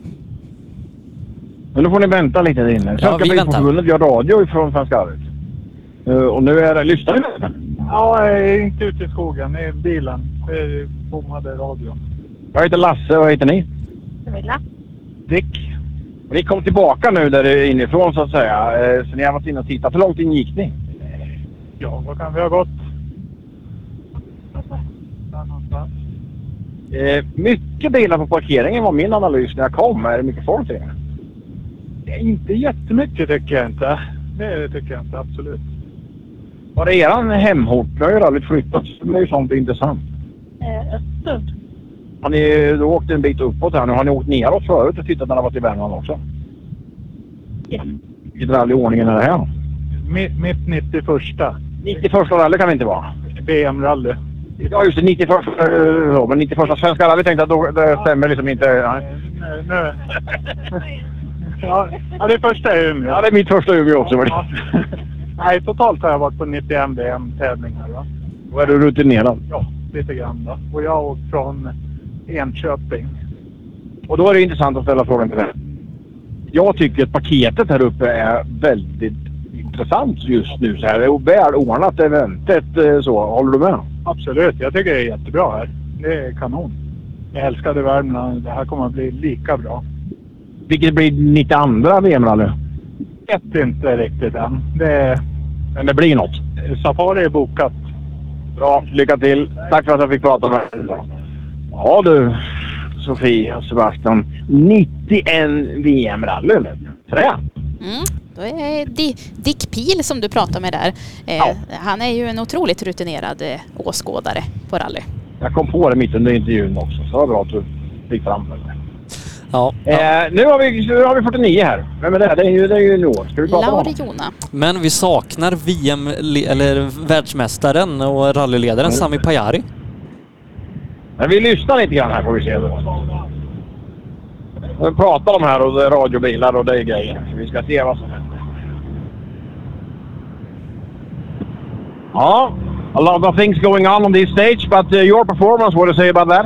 S7: Men nu får ni vänta lite där inne. Svenska
S3: vi väntar.
S7: Bilsportförbundet gör radio från Svenska Arvet. Eh, och nu är det... Lyssnar ni?
S31: Ja, jag är inte ute i skogen, i bilen. Det är bommade radion.
S7: Jag heter Lasse. Vad heter ni?
S31: Camilla.
S7: Dick. Och ni kom tillbaka nu där inifrån så att säga. Eh, Så ni har varit inne och tittat. Hur långt in gick ni?
S31: Ja, vad kan vi ha gått? Där någonstans.
S7: Eh, mycket bilar på parkeringen var min analys när jag kom. Är det mycket folk det?
S31: Det är inte jättemycket tycker jag inte. Det tycker jag inte, absolut.
S7: Var det eran hemort? Nu har ju rallyt flyttat. Det är ju sånt intressant.
S31: Eh, Östersund.
S7: Har ni då åkt en bit uppåt här nu? Har ni åkt neråt förut och tittat när det har varit i Värmland också?
S31: Ja.
S7: Vilket rally i ordningen är det här?
S31: Mitt, mitt 91.
S7: 91 rally kan det inte vara.
S31: VM-rally.
S7: Ja just det, 91 eh, ja, men 91 svenska rally tänkte jag då, det stämmer liksom inte. Nej.
S31: Nu, nu. ja, ja, det första är Umeå.
S7: Ja, det är mitt första Umeå också.
S31: Ja. Nej, totalt har jag varit på 91 VM-tävlingar. Va?
S7: Då är du rutinerad.
S31: Ja, lite grann då. Och jag har åkt från Enköping.
S7: Och då är det intressant att ställa frågan till dig. Jag tycker att paketet här uppe är väldigt intressant just nu. Så här. Det är väl ordnat eventet eh, så. Håller du med?
S31: Absolut, jag tycker det är jättebra här. Det är kanon. Jag älskade Värmland. Det här kommer att bli lika bra.
S7: Vilket blir 92 VM-rally?
S31: Vet inte riktigt än. Det,
S7: Men det blir något.
S31: Safari är bokat.
S7: Bra, lycka till. Tack för att jag fick prata med dig. Ja du, Sofie och Sebastian. 91 VM-rally. Trä.
S3: Mm. Då är Di- Dick Pil som du pratar med där. Eh, Han är ju en otroligt rutinerad eh, åskådare på rally.
S7: Jag kom på det mitt under intervjun också, så det var bra att du fick fram det.
S2: Ja.
S7: Eh, nu, har vi, nu har vi 49 här. Vem är det? Det är ju, det är ju Noah. Ska vi prata om
S3: Lauri
S7: honom?
S3: Jona.
S2: Men vi saknar VM, le- eller världsmästaren och rallyledaren Sami Pajari.
S7: Men vi lyssnar lite grann här får vi se. Då. Vi pratar om här och det är radiobilar och det är grejer. Vi ska se vad som händer. Ja, a lot of things going on on this stage, but uh, your performance, what do you say about that?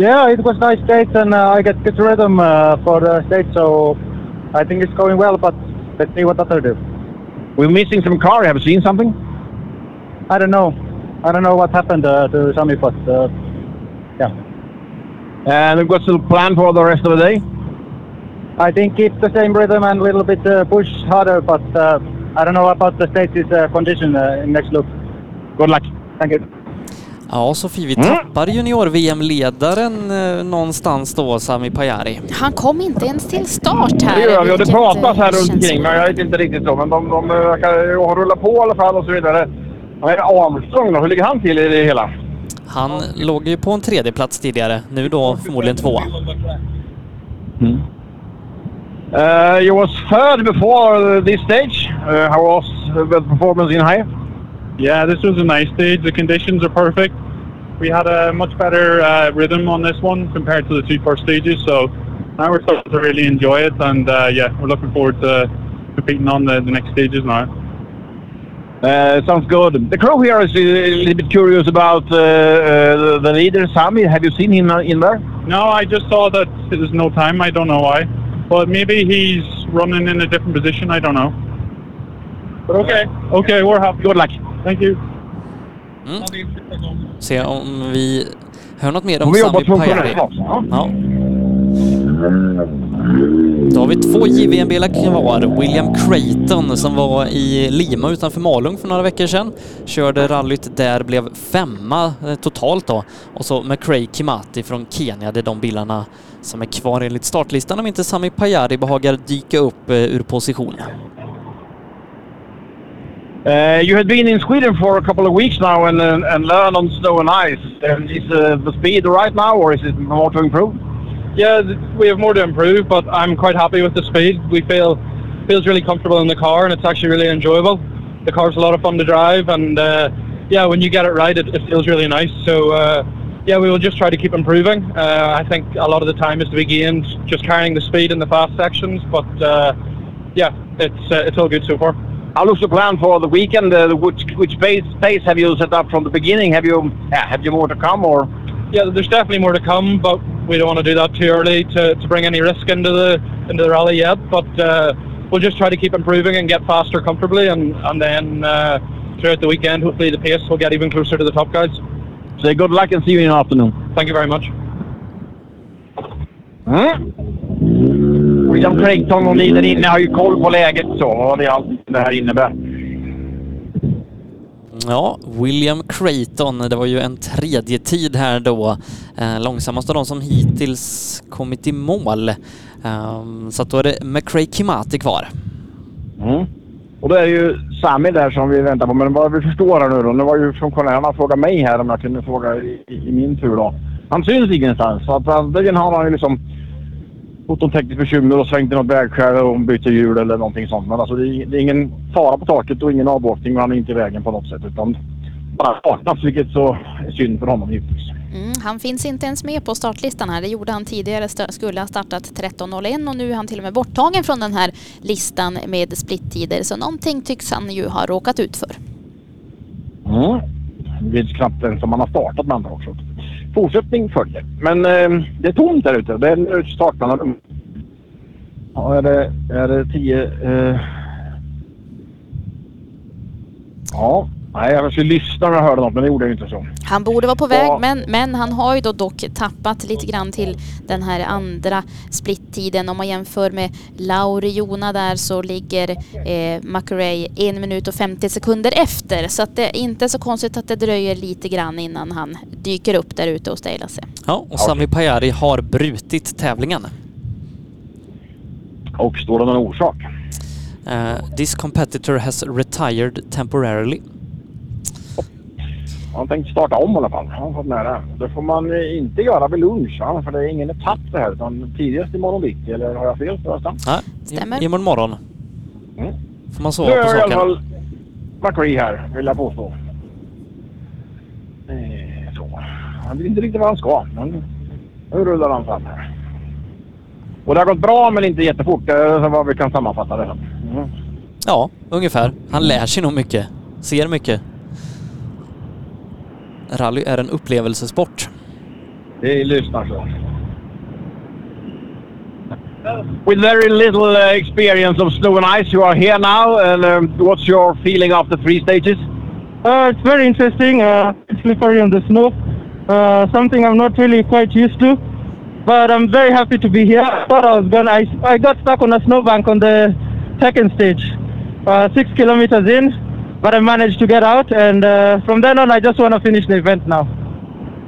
S12: Yeah, it was nice stage and uh, I get good rhythm uh, for the stage, so I think it's going well. But let's see what others do.
S7: We're missing some car. Have you seen something?
S12: I don't know. I don't know what happened uh, to Sami, but uh, yeah.
S7: And what's the plan for the rest of the day?
S12: I think keep the same rhythm and a little bit uh, push harder, but uh, I don't know about the stage's uh, condition uh, in next loop.
S7: Good luck.
S12: Thank you.
S2: Ja, Sofie, vi
S3: Mm.
S2: tappar junior-VM-ledaren eh, någonstans då, Sami Pajari.
S3: Han kom inte ens till start här.
S7: Det gör vi och det
S3: vilket,
S7: pratas här
S3: eh,
S7: runt
S3: känns-
S7: omkring men jag vet inte riktigt så. Men de, de verkar ha rullat på i alla fall och så vidare. Men Armstrong då, hur ligger han till i det hela?
S2: Han låg ju på en tredje plats tidigare, nu då förmodligen tvåa.
S7: Uh, you was third before this stage. Uh, how was the performance in high?
S32: Yeah, this was a nice stage. The conditions are perfect. We had a much better uh, rhythm on this one compared to the two first stages, so now we're starting to really enjoy it, and uh, yeah, we're looking forward to competing on the, the next stages now.
S7: Uh, sounds good. The crew here is a little bit curious about uh, uh, the leader, Sami. Have you seen him in there?
S32: No, I just saw that there's no time. I don't know why, but maybe he's running in a different position. I don't know. But okay, okay, we're happy.
S7: Good luck.
S32: Thank you.
S2: Mm. Se om vi hör något mer om Sami Pajari.
S7: Ja.
S2: Då har vi två JVM-bilar kvar. William Creighton som var i Lima utanför Malung för några veckor sedan. Körde rallyt där, blev femma eh, totalt då. Och så McRae Kimati från Kenya, det är de bilarna som är kvar enligt startlistan om inte Sami Pajari behagar dyka upp eh, ur position.
S7: Uh, you had been in Sweden for a couple of weeks now and, uh, and learned on snow and ice. Um, is uh, the speed right now or is it more to improve?
S32: Yeah, we have more to improve, but I'm quite happy with the speed. We feel feels really comfortable in the car, and it's actually really enjoyable. The car's a lot of fun to drive, and uh, yeah, when you get it right, it, it feels really nice. So uh, yeah, we will just try to keep improving. Uh, I think a lot of the time is to be gained just carrying the speed in the fast sections, but uh, yeah, it's uh, it's all good so far.
S7: How looks the plan for the weekend? Uh, which which pace, pace have you set up from the beginning? Have you yeah, have you more to come or?
S32: Yeah, there's definitely more to come, but we don't want to do that too early to, to bring any risk into the into the rally yet. But uh, we'll just try to keep improving and get faster comfortably, and and then uh, throughout the weekend, hopefully the pace will get even closer to the top guys.
S7: Say good luck and see you in the afternoon.
S32: Thank you very much.
S7: Mm. William Creighton och ni där inne har ju koll på läget så vad det allt det här innebär.
S2: Ja, William Creighton, det var ju en tredje tid här då. Eh, långsammast av de som hittills kommit i mål. Ehm, så att då är det McRae Kimati kvar.
S7: Mm. Och då är det ju Sami där som vi väntar på. Men vad vi förstår här nu då. Nu var ju funktionären och frågade mig här om jag kunde fråga i, i min tur då. Han syns ingenstans. Så att antingen har han ju liksom fått någon tekniskt bekymmer och svängt i något vägskäl och byter hjul eller någonting sånt. Men alltså det är, det är ingen fara på taket och ingen avåkning och han är inte i vägen på något sätt. Utan bara saknas vilket så är synd för honom givetvis.
S3: Mm, han finns inte ens med på startlistan här. Det gjorde han tidigare. Skulle ha startat 13.01 och nu är han till och med borttagen från den här listan med splittider. Så någonting tycks han ju ha råkat ut för.
S7: Mm. Det är knappt den som man har startat med andra också. Fortsättning följer. Men eh, det är tomt där ute. Det är rum. Ja, är det, är det tio... Eh... Ja, nej jag skulle lyssna när jag hörde något men det gjorde jag ju inte så.
S3: Han borde vara på väg
S7: Ja.
S3: men, men han har ju då dock tappat lite grann till den här andra splittiden. Om man jämför med Lauri Jona där så ligger eh, McRae en minut och 50 sekunder efter. Så att det är inte så konstigt att det dröjer lite grann innan han dyker upp där ute hos dig Lasse.
S2: Ja, och Sami Pajari har brutit tävlingen.
S7: Och står det någon orsak?
S2: Uh, this competitor has retired temporarily.
S7: Han tänkte starta om i alla fall. Han har fått nära. Det får man eh, inte göra vid lunch va? för det är ingen etapp det här utan tidigast imorgon bitti. Eller har jag fel förresten?
S2: Nej,
S3: Stämmer.
S2: i- imorgon morgon.
S7: Mm.
S2: Får man
S7: Nu
S2: sova
S7: är
S2: på
S7: i alla
S2: saken.
S7: fall McRae här vill jag påstå. Eh, så. Han vet inte riktigt vad han ska men nu rullar han fram här. Och det har gått bra men inte jättefort. Det är vad vi kan sammanfatta det som. Mm.
S2: Ja, ungefär. Han lär sig nog mycket. Ser mycket. Rally är en upplevelsesport.
S7: Vi lyssnar så. With very little uh, experience of snow and ice, you are here now. And um, what's your feeling after three stages?
S33: Uh, it's very interesting. Uh, it's slippery on the snow. Uh, something I'm not really quite used to. But I'm very happy to be here. I thought I was gonna. I, I got stuck on a snowbank on the second stage, uh, six kilometers in, but I managed to get out. And uh, from then on, I just want to finish the event now.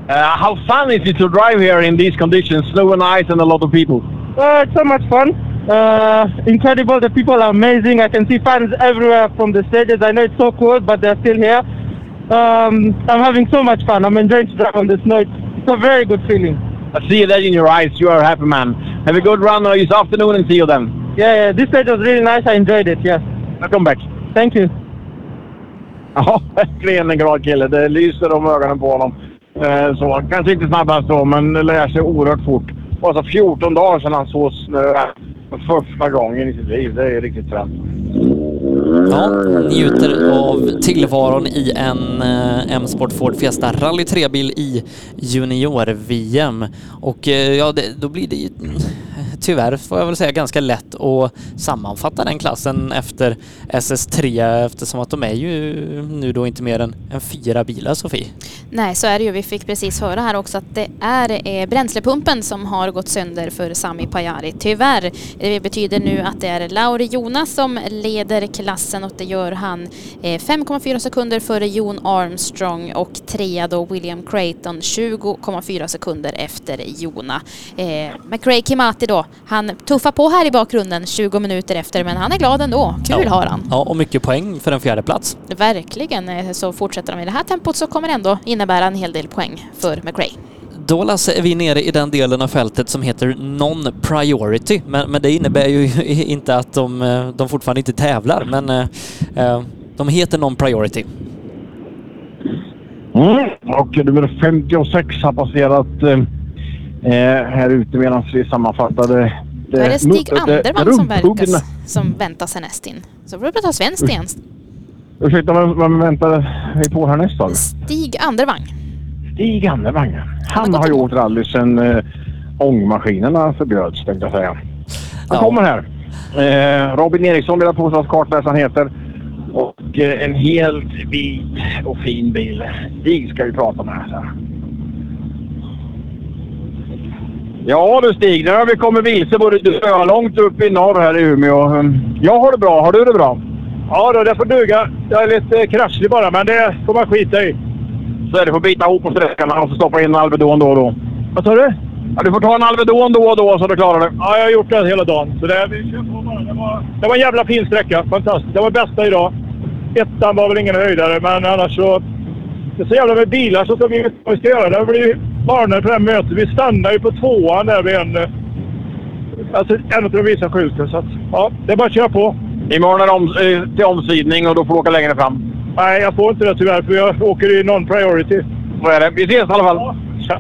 S7: Uh, how fun is it to drive here in these conditions, snow and ice, and a lot of people?
S33: Uh, it's so much fun. Uh, incredible. The people are amazing. I can see fans everywhere from the stages. I know it's so cold, but they're still here. Um, I'm having so much fun. I'm enjoying to drive on the snow. It's, it's a very good feeling.
S7: I see that in your eyes. You are a happy man. Have a good run this afternoon and see you then.
S33: Yeah, yeah. This stage was really nice. I enjoyed it. Yes.
S7: Welcome back.
S33: Thank you.
S7: Ja, verkligen en glad kille. Det lyser om ögonen på honom. Eh, så, kanske inte snabbast då, men lär sig oerhört fort. Och alltså 14 dagar sedan han såg snö eh, för första gången i sitt liv. Det är riktigt fränt.
S2: Ja, njuter av tillvaron i en eh, M-Sport Ford Fiesta Rally 3-bil i junior-VM. Och eh, ja, det, då blir det ju tyvärr får jag väl säga ganska lätt att sammanfatta den klassen efter SS3 eftersom att de är ju nu då inte mer än, än fyra bilar, Sofie.
S3: Nej, så är det ju. Vi fick precis höra här också att det är eh, bränslepumpen som har gått sönder för Sami Pajari. Tyvärr. Det betyder nu att det är Lauri Jonas som leder klassen och det gör han eh, 5,4 sekunder före Jon Armstrong och trea då William Creighton 20,4 sekunder efter Jona. Eh, McRae Kimati då, han tuffar på här i bakgrunden 20 minuter efter men han är glad ändå. Kul
S2: ja.
S3: har han.
S2: Ja, och mycket poäng för en fjärde plats.
S3: Verkligen. Eh, Så fortsätter de i det här tempot så kommer det ändå innebära en hel del poäng för McRae.
S2: Då Lasse är vi nere i den delen av fältet som heter non-priority. Men, men det innebär ju inte att de, eh, de fortfarande inte tävlar, men eh, de heter non-priority.
S7: Mm. Och nummer 56 har passerat eh, här ute medan vi sammanfattade.
S3: Då är det Stig Andervang som, verkas, som väntar sig näst in. Så får du ta svenskt igen.
S7: Ursäkta, vem, vem väntar vi på härnäst då?
S3: Stig Andervang.
S7: Stig Andervang. Han har gjort rally sedan eh, ångmaskinerna förbjöds, tänkte jag säga. Han kommer här. Eh, Robin Eriksson vill jag påstå att kartläsaren heter. Och eh, en helt vit och fin bil. Stig ska vi prata med. Så. här. Ja du Stig, nu har vi kommit vilse både långt upp i norr här i Umeå. Jag har det bra. Har du det bra?
S22: Ja, då, det får duga. Jag är lite eh, kraschlig bara, men det får man skita i.
S7: Så är det. får bita ihop på sträckan och så stoppa in en Alvedon då och då.
S22: Vad sa du?
S7: Ja, du får ta en Alvedon då och då så du klarar det.
S22: Ja, jag har gjort det hela dagen. Så det, vi kör på bara. Det, var, det var en jävla fin sträcka. Fantastiskt. Det var bästa idag. Ettan var väl ingen höjdare, men annars så... Det är så jävla med bilar så ska vi vad vi ska göra. Det blir varnade på det här mötet. Vi stannar ju på tvåan där vid en... eh, Alltså en av de visa skylten. Så att, ja, det är bara att köra på.
S7: Imorgon är det om, eh, till omsidning och då får du åka längre fram.
S22: Nej, jag får inte det tyvärr för jag åker i non-priority.
S7: Så är det. Vi ses i alla fall.
S22: Ja.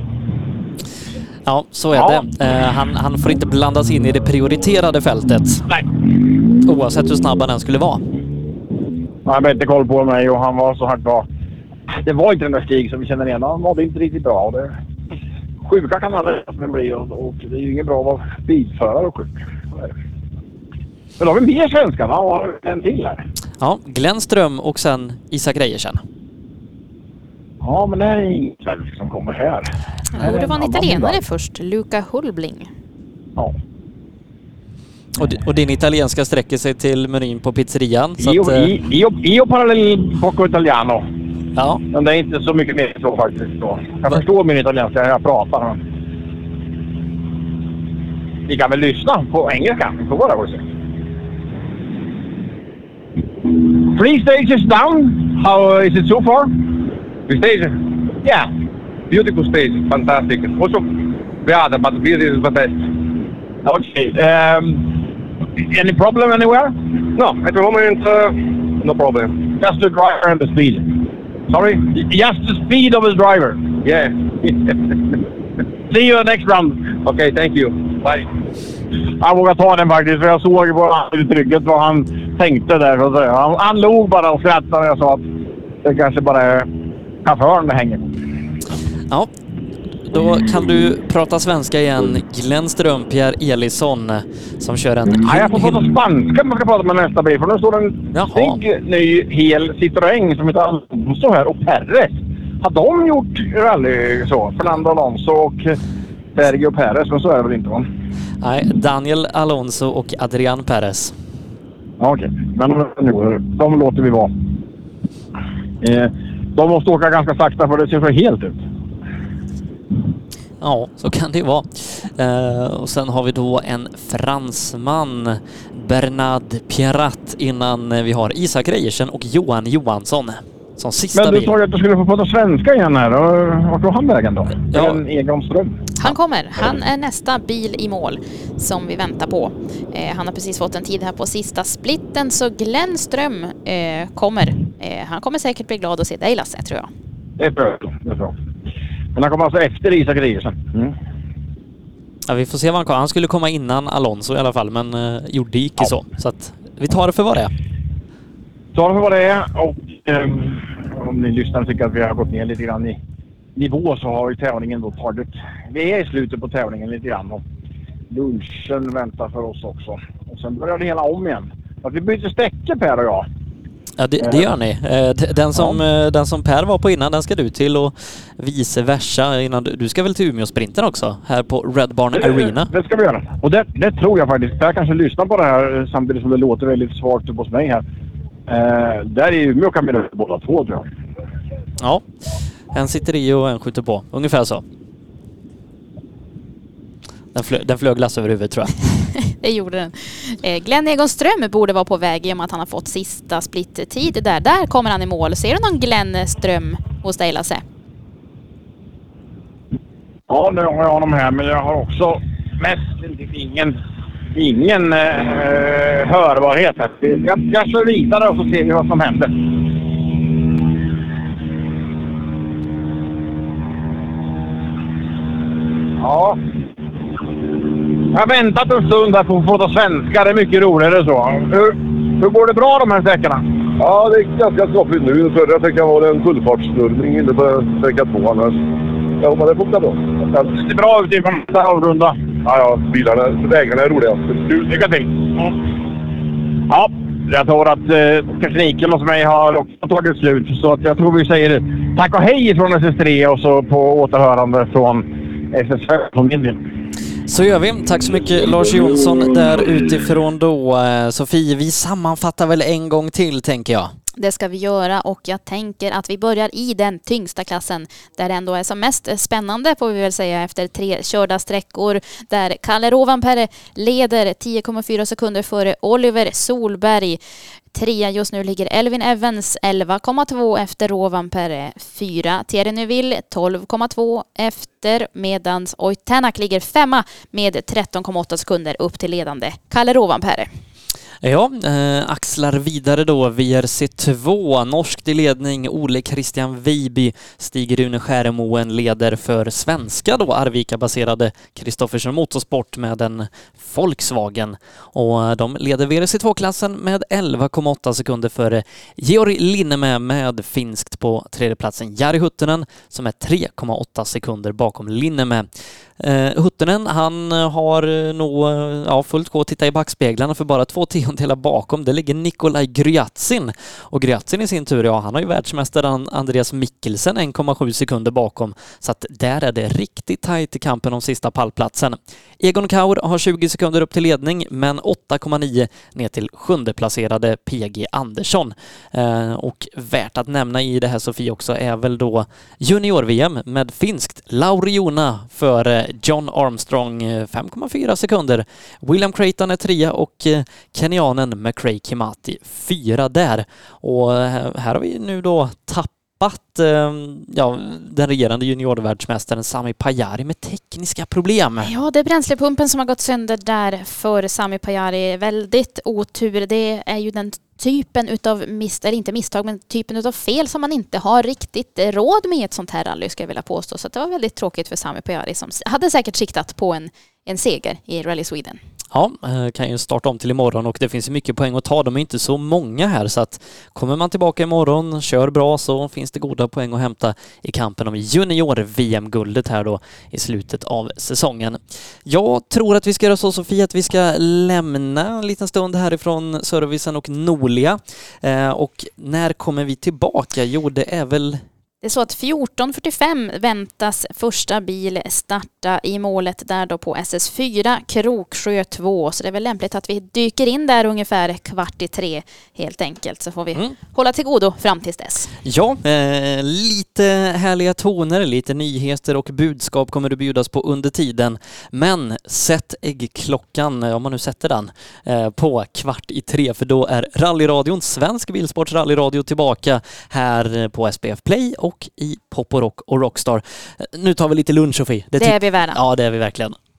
S2: Ja, så är
S7: Ja.
S2: det. Eh, han, han får inte blandas in i det prioriterade fältet.
S7: Nej.
S2: Oavsett hur snabb han än skulle vara.
S7: Han hade inte koll på mig och han var så här bra. Det var inte den där Stig som vi känner igen. Han mådde inte riktigt bra. Det... Sjuka kan alla men bli och, och det är ju inget bra att vara bilförare och sjuk. Men då har vi mer svenskar va? Och en till här.
S2: Ja, Glenn Ström och sen Isak Reiersen.
S7: Ja, men det är ingen svensk som kommer här.
S3: Jo, det var en
S7: annan
S3: italienare först. Luca Hulbling.
S7: Ja.
S2: Och, och din italienska sträcker sig till menyn på pizzerian. Så
S7: Io,
S2: att, eh,
S7: io, io, io parallel poco italiano.
S2: Ja.
S7: Men det är inte så mycket mer så faktiskt. Så. Jag förstår min italienska när jag pratar. Vi kan väl lyssna på engelska. Vi får bara se. Three stages down. How is it so far?
S34: The stage?
S7: Yeah.
S34: Beautiful stage, fantastic. Also, beata, but this is the best.
S7: Okay. Um, any problem anywhere?
S34: No, at the moment, uh, no problem.
S7: Just the driver and the speed. Sorry? Just the speed of the driver.
S34: Yeah.
S7: See you next round.
S34: Okay, thank you. Bye.
S7: Jag vågar ta den faktiskt, för jag såg på ansiktsuttrycket vad han tänkte där. Han, han log bara och skrattade när jag sa att det kanske bara är chauffören det hänger på.
S2: Ja, då kan du prata svenska igen. Glenn Strömpierre Elisson som kör en...
S7: Nej, jag får prata spanska om jag ska prata med nästa bil. För nu står det en snygg ny hel Citroën som heter Alonso här och Perres. Har de gjort rally så? Fernando Alonso och Sergio Perez, men så är det väl inte va?
S2: Nej, Daniel Alonso och Adrian Perez.
S7: Ja, Okej, men nu, de låter vi vara. Eh, de måste åka ganska sakta för det ser för helt ut.
S2: Ja, så kan det ju vara. Eh, och sen har vi då en fransman, Bernard Pierrat, innan vi har Isak Reiersen och Johan Johansson som sista
S7: Men du sa ju att du skulle få prata svenska igen här. Vart går han vägen då? Ja. En Egon Ström?
S3: Han kommer. Han är nästa bil i mål som vi väntar på. Eh, han har precis fått en tid här på sista splitten så Glenn Ström eh, kommer. Eh, han kommer säkert bli glad att se dig Lasse, tror jag.
S7: Det är bra. Det är bra. Men han kommer alltså efter Isak Reiersen? Mm.
S2: Ja, vi får se vad han kommer. Han skulle komma innan Alonso i alla fall, men eh, gjorde icke så. Så att vi tar det för vad det är.
S7: Ta det för vad det är och ehm, om ni lyssnar och tycker att vi har gått ner lite grann i nivå så har ju tävlingen då tagit... Vi är i slutet på tävlingen lite grann och lunchen väntar för oss också. Och sen börjar det hela om igen. Att vi byter stäcke Per och jag.
S2: Ja, det, det gör ni. Eh, Den som, eh, den som Per var på innan, den ska du till och vice versa. Innan du, du ska väl till Umeå-sprinten också? Här på Red Barn Arena?
S7: Det ska vi göra. Och det, det tror jag faktiskt. Per kanske lyssnar på det här eh, samtidigt som det låter väldigt svagt upp hos mig här. Eh, där i Umeå kan vi båda två tror jag.
S2: Ja. En sitter i och en skjuter på. Ungefär så. Den, flö, den flög Lasse över huvudet tror jag.
S3: Det gjorde den. Eh, Glenn Egon Ström borde vara på väg i och med att han har fått sista splittid där. Där kommer han i mål. Ser du någon Glenn Ström hos dig Lasse?
S7: Ja, nu har jag honom här men jag har också mest ingen, ingen eh, hörbarhet här. Jag, jag kör vidare och så ser vi vad som händer. Ja. Jag har väntat en stund här på att få prata svenska. Det är mycket roligare så. Hur, hur går det bra de här sträckorna?
S34: Ja, det är ganska skapligt nu. Förra sträckan var det en fullfartssnurrning inne på sträcka två annars. Ja, men det funkar bra.
S7: Det ser bra ut inför nästa avrunda.
S34: Ja, ja, bilarna, vägarna är roliga.
S7: Lycka till! Ja, jag tror att eh, tekniken hos mig har också tagit slut. Så att jag tror vi säger tack och hej från SS3 och så på återhörande från SS5 från min del.
S2: Så gör vi. Tack så mycket Lars Jonsson där utifrån då. Eh, Sofie, vi sammanfattar väl en gång till tänker jag.
S3: Det ska vi göra och jag tänker att vi börjar i den tyngsta klassen där det ändå är som mest spännande får vi väl säga efter tre körda sträckor där Kalle Rovanperä leder 10,4 sekunder före Oliver Solberg. Trea just nu ligger Elvin Evans 11,2 efter Rovanperä. 4 Thierry Neuville 12,2 efter medans Oitenak ligger femma med 13,8 sekunder upp till ledande Kalle Rovanperä.
S2: Ja, eh, axlar vidare då VRC2. Norskt i ledning, Ole Christian Weiby. Stig-Rune Skäremoen leder för svenska då Arvika-baserade Kristoffersen Motorsport med en Volkswagen. Och eh, de leder VRC2-klassen med 11,8 sekunder före Georg Linneme med finskt på tredjeplatsen Jari Huttunen som är 3,8 sekunder bakom Linneme. Eh, Huttunen, han har nog eh, ja, fullt gå att titta i backspeglarna för bara två tiondelar bakom. Det ligger Nikolaj Gryatsin. Och Gryatsin i sin tur, ja, han har ju världsmästaren Andreas Mikkelsen 1,7 sekunder bakom. Så att där är det riktigt tajt i kampen om sista pallplatsen. Egon Kaur har 20 sekunder upp till ledning, men 8,9 ner till sjunde placerade PG Andersson. Eh, och värt att nämna i det här Sofie också är väl då junior-VM med finskt Lauri Jona för eh, John Armstrong eh, 5,4 sekunder. William Creighton är trea och Kenny kenyanen McRae Kimati fyra där. Och eh, här har vi nu då tappat eh, ja, den regerande juniorvärldsmästaren Sami Pajari med tekniska problem.
S3: Ja, det är bränslepumpen som har gått sönder där för Sami Pajari. Väldigt otur. Det är ju den typen utav misstag, eller inte misstag, men typen utav fel som man inte har riktigt råd med i ett sånt här rally, ska jag vilja påstå. Så det var väldigt tråkigt för Sami Pajari som hade säkert siktat på en, en seger i Rally Sweden.
S2: Ja, eh, kan ju starta om till imorgon och det finns ju mycket poäng att ta. De är inte så många här så att kommer man tillbaka imorgon, kör bra så finns det goda poäng att hämta i kampen om junior-VM-guldet här då i slutet av säsongen. Jag tror att vi ska göra så Sofie att vi ska lämna en liten stund härifrån servicen och Nolia. Eh, och när kommer vi tillbaka? Jo, det är väl
S3: Det är så att 14.45 väntas första bil starta i målet där då på SS4, Kroksjö 2. Så det är väl lämpligt att vi dyker in där ungefär kvart i tre helt enkelt. Så får vi hålla till godo fram tills dess.
S2: Ja, eh, lite härliga toner, lite nyheter och budskap kommer det bjudas på under tiden. Men sätt äggklockan, om man nu sätter den, eh, på kvart i tre för då är rallyradion, Svensk Bilsports rallyradio tillbaka här på SPF Play och i Pop och Rock och Rockstar. Eh, Nu tar vi lite lunch Sofie.
S3: Det
S2: ty-
S3: är vi värda.
S2: Ja, det är vi verkligen.